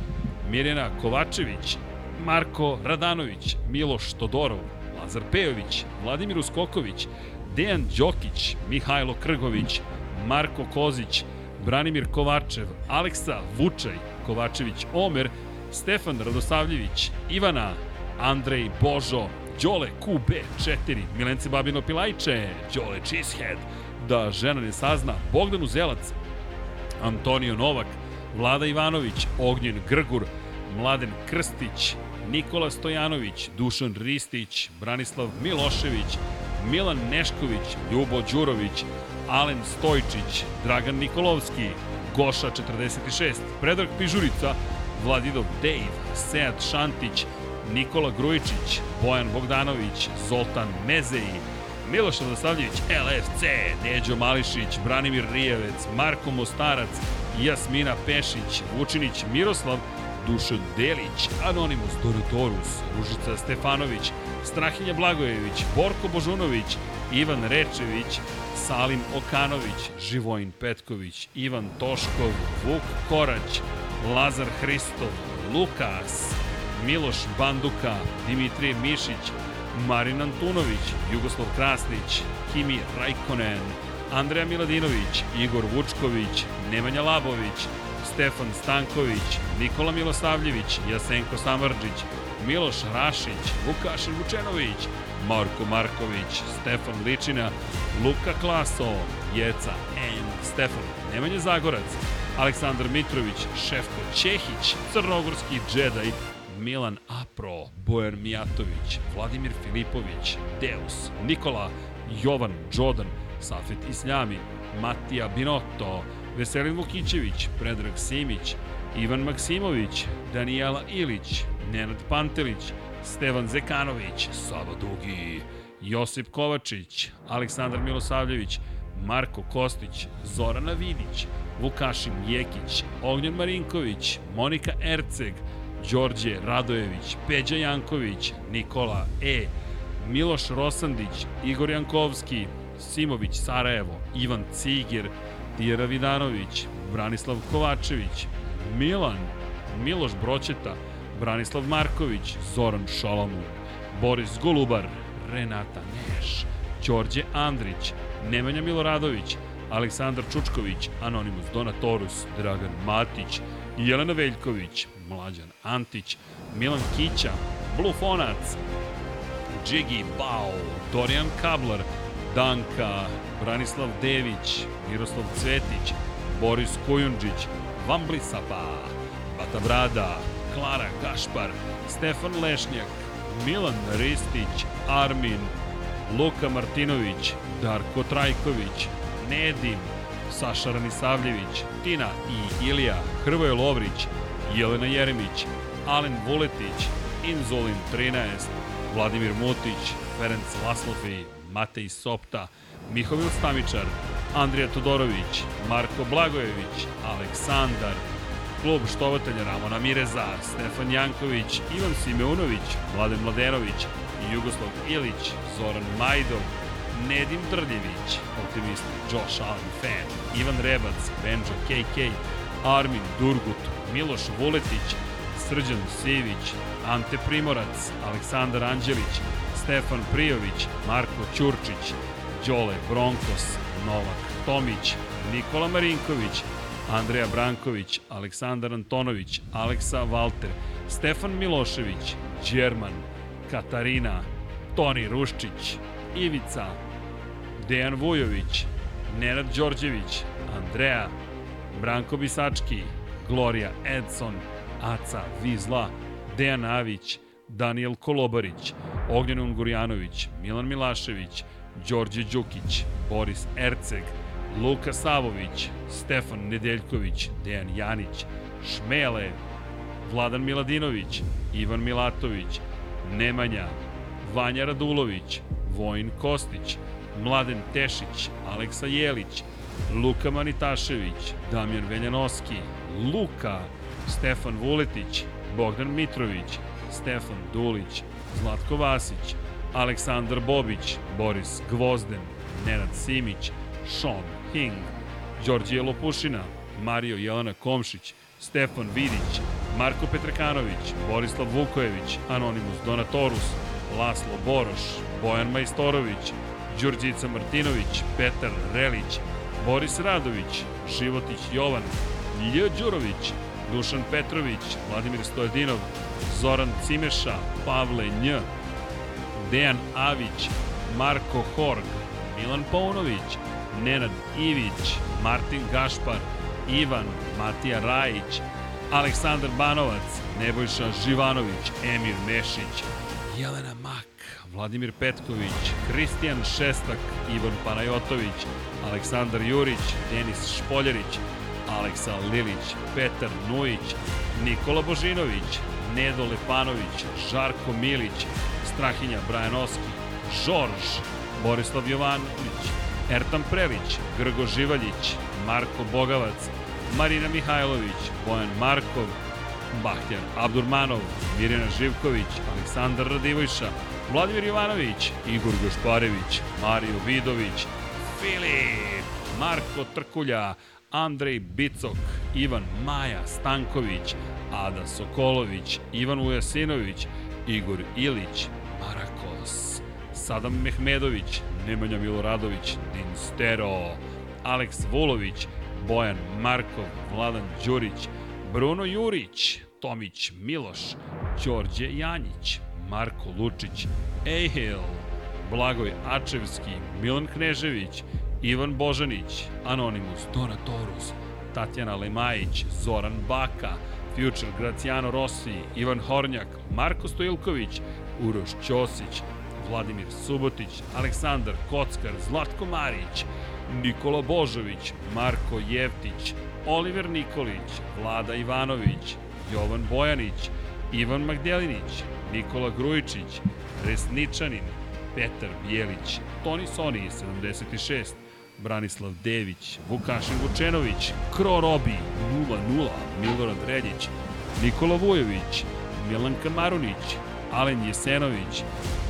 Mirjana Kovačević, Marko Radanović, Miloš Todorov, Lazar Pejović, Vladimir Uskoković, Dejan Đokić, Mihajlo Krgović, Marko Kozić, Branimir Kovačev, Aleksa Vučaj, Kovačević Omer, Stefan Radosavljević, Ivana, Andrej Božo, Đole QB4, Milence Babino Pilajče, Đole Cheesehead, da žena ne sazna, Bogdan Uzelac, Antonio Novak, Vlada Ivanović, Ognjen Grgur, Mladen Krstić, Nikola Stojanović, Dušan Ristić, Branislav Milošević, Milan Nešković, Ljubo Đurović, Alen Stojčić, Dragan Nikolovski, Goša 46, Predrag Pižurica, Vladidov Dave, Sead Šantić, Nikola Grujičić, Bojan Bogdanović, Zoltan Mezeji, Miloš Radosavljević, LFC, Neđo Mališić, Branimir Rijevec, Marko Mostarac, Jasmina Pešić, Vučinić Miroslav, Dušan Delić, Anonimus Dorotorus, Ružica Stefanović, Strahinja Blagojević, Borko Božunović, Ivan Rečević, Salim Okanović, Živojin Petković, Ivan Toškov, Vuk Korać, Lazar Hristov, Lukas, Miloš Banduka, Dimitrije Mišić, Marin Antunović, Jugoslav Krasnić, Kimi Rajkonen, Andreja Miladinović, Igor Vučković, Nemanja Labović, Stefan Stanković, Nikola Milosavljević, Jasenko Samarđić, Miloš Rašić, Vukašin Vučenović, Marko Marković, Stefan Ličina, Luka Klaso, Jeca N, Stefan Nemanja Zagorac, Aleksandar Mitrović, Šefko Čehić, Crnogorski džedaj, Milan Apro, Bojan Mijatović, Vladimir Filipović, Deus, Nikola, Jovan Đodan, Safet Isljami, Matija Binotto, Veselin Vukićević, Predrag Simić, Ivan Maksimović, Danijela Ilić, Nenad Pantelić, Stevan Zekanović, Sava Dugi, Josip Kovačić, Aleksandar Milosavljević, Marko Kostić, Zorana Vidić, Vukašin Jekić, Ognjen Marinković, Monika Erceg, Đorđe Radojević, Peđa Janković, Nikola E, Miloš Rosandić, Igor Jankovski, Simović Sarajevo, Ivan Cigir, Tijera Vidanović, Branislav Kovačević, Milan, Miloš Broćeta, Branislav Marković, Zoran Šalamun, Boris Golubar, Renata Neš, Đorđe Andrić, Nemanja Miloradović, Aleksandar Čučković, Anonimus Donatorus, Dragan Matić, Jelena Veljković, Mlađan Antić, Milan Kića, Blufonac, Džigi Bao, Dorijan Kablar, Danka, Branislav Dević, Miroslav Cvetić, Boris Kujundžić, Vambli Sapa, Bata Brada, Klara Gašpar, Stefan Lešnjak, Milan Ristić, Armin, Luka Martinović, Darko Trajković, Nedim, Saša Ranisavljević, Tina i Ilija, Hrvoje Lovrić, Jelena Jeremić, Alen Vuletić, Inzolin 13, Vladimir Mutić, Ferenc Laslofi, Matej Sopta, Mihovil Stamičar, Andrija Todorović, Marko Blagojević, Aleksandar, klub štovatelja Ramona Mireza, Stefan Janković, Ivan Simeunović, Mladen Mladenović, Jugoslav Ilić, Zoran Majdov, Nedim Drljević, optimist Josh Allen Fan, Ivan Rebac, Benjo KK, Armin Durgut, Miloš Vuletić, Srđan Sivić, Ante Primorac, Aleksandar Anđelić, Stefan Prijović, Marko Ćurčić, Đole Bronkos, Novak Tomić, Nikola Marinković, Andreja Branković, Aleksandar Antonović, Aleksa Valter, Stefan Milošević, Đerman, Katarina, Toni Ruščić, Ivica, Dejan Vujović, Nenad Đorđević, Andreja, Branko Bisački, Gloria Edson, Aca Vizla, Dejan Avić, Daniel Kolobarić, Ognjen Ungurjanović, Milan Milašević, Đorđe Đukić, Boris Erceg, Luka Savović, Stefan Nedeljković, Dejan Janić, Šmele, Vladan Miladinović, Ivan Milatović, Nemanja, Vanja Radulović, Vojin Kostić, Mladen Tešić, Aleksa Jelić, Luka Manitašević, Damjan Veljanoski, Luka, Stefan Vuletić, Bogdan Mitrović, Stefan Dulić, Zlatko Vasić, Aleksandar Bobić, Boris Gvozden, Nenad Simić, Sean Hing, Đorđije Lopušina, Mario Jelena Komšić, Stefan Vidić, Marko Petrekanović, Borislav Vukojević, Anonimus Donatorus, Laslo Boroš, Bojan Majstorović, Đurđica Martinović, Petar Relić, Boris Radović, Životić Jovan, Lj. Đurović, Dušan Petrović, Vladimir Stojedinov, Zoran Cimeša, Pavle Nj, Dejan Avić, Marko Horg, Milan Paunović, Nenad Ivić, Martin Gašpar, Ivan, Matija Rajić, Aleksandar Banovac, Nebojša Živanović, Emir Mešić, Jelena Mak, Vladimir Petković, Kristijan Šestak, Ivan Panajotović, Aleksandar Jurić, Denis Špoljarić, Aleksa Lilić, Petar Nujić, Nikola Božinović, Nedo Lepanović, Žarko Milić, Strahinja Brajanoski, Žorž, Borislav Jovanović, Ertan Prelić, Grgo Živaljić, Marko Bogavac, Marina Mihajlović, Bojan Markov, Bahtjar Abdurmanov, Mirjana Živković, Aleksandar Radivojša, Vladimir Jovanović, Igor Gošparević, Mario Vidović, Filip, Marko Trkulja, Andrej Bicok, Ivan Maja Stanković, Ada Sokolović, Ivan Ujasinović, Igor Ilić, Sadam Mehmedović, Nemanja Miloradović, Dinstero, Aleks Vulović, Bojan Markov, Vladan Đurić, Bruno Jurić, Tomić Miloš, Đorđe Janjić, Marko Lučić, Ejhil, Blagoj Ačevski, Milan Knežević, Ivan Božanić, Anonimus, Donatorus, Tatjana Lemajić, Zoran Baka, Future Graciano Rossi, Ivan Hornjak, Marko Stojilković, Uroš Ćosić, Vladimir Subotić, Aleksandar Kockar, Zlatko Marić, Nikola Božović, Marko Jevtić, Oliver Nikolić, Vlada Ivanović, Jovan Bojanić, Ivan Magdelinić, Nikola Grujičić, Resničanin, Petar Bijelić, Toni Soni 76, Branislav Dević, Vukašin Vučenović, Kro Robi 0-0, Milorad Reljić, Nikola Vujović, Milanka Marunić, Alen Jesenović,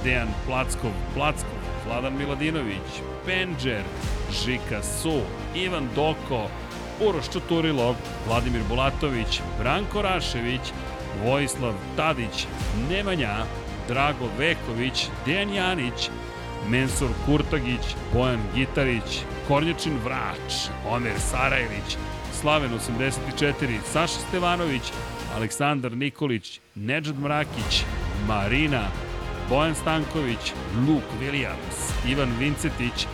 Dejan Plackov, Plackov, Vladan Miladinović, Penđer, Žika Su, Ivan Doko, Uroš Čuturilov, Vladimir Bulatović, Branko Rašević, Vojislav Tadić, Nemanja, Drago Veković, Dejan Janić, Mensur Kurtagić, Bojan Gitarić, Kornjačin Vrač, Omer Sarajlić, Slaven 84, Saša Stevanović, Aleksandar Nikolić, Nedžad Mrakić, Marina, Bojan Stanković, Luke Williams, Ivan Vincetić,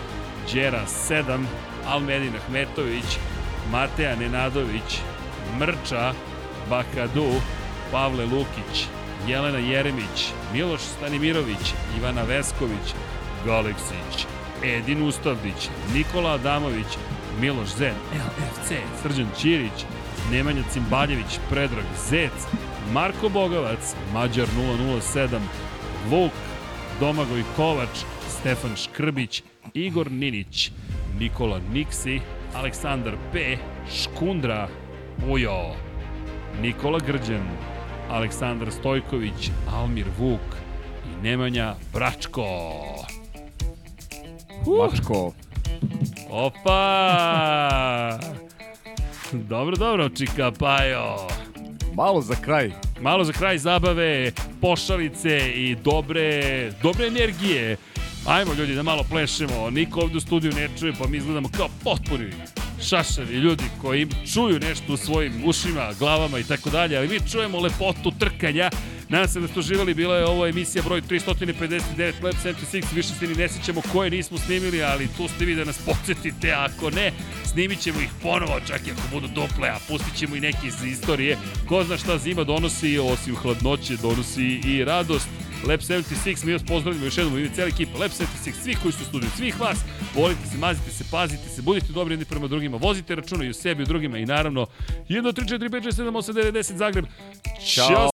Đera 7, Almedin Ahmetović, Mateja Nenadović, Mrča, Bakadu, Pavle Lukić, Jelena Jeremić, Miloš Stanimirović, Ivana Vesković, Galeksić, Edin Ustavdić, Nikola Adamović, Miloš Zen, LFC, Srđan Ćirić, Nemanja Cimbaljević, Predrag Zec, Marko Bogavac, Mađar 007, Vuk, Domagoj Kovač, Stefan Škrbić, Igor Ninić, Nikola Niksi, Aleksandar P, Škundra, Ujo, Nikola Grđan, Aleksandar Stojković, Almir Vuk i Nemanja Bračko. Mačko. Opa! Dobro, dobro, Čika Pajo. Malo za kraj. Malo za kraj zabave, pošalice i dobre, dobre energije. Ajmo ljudi da malo plešemo, niko ovde u studiju ne čuje pa mi izgledamo kao potpuni šašavi ljudi koji čuju nešto u svojim ušima, glavama i tako dalje, ali mi čujemo lepotu trkanja. Nadam se da ste uživali, bila je ovo emisija broj 359 Lab 76, više se ni ne sjećamo koje nismo snimili, ali tu ste vi da nas podsjetite, a ako ne, snimit ćemo ih ponovo, čak i ako budu duple, a pustit ćemo i neke iz istorije. Ko zna šta zima donosi, osim hladnoće, donosi i radost. Lab 76, mi vas pozdravljamo još jednom u ime cijela ekipa Lab 76, svi koji su studiju, svih vas, volite se, mazite se, pazite se, budite dobri jedni prema drugima, vozite računa i u sebi i u drugima i naravno 1, 2, 3, 4, 5, 6, 7, 8, 9, 10 Zagreb. Ćao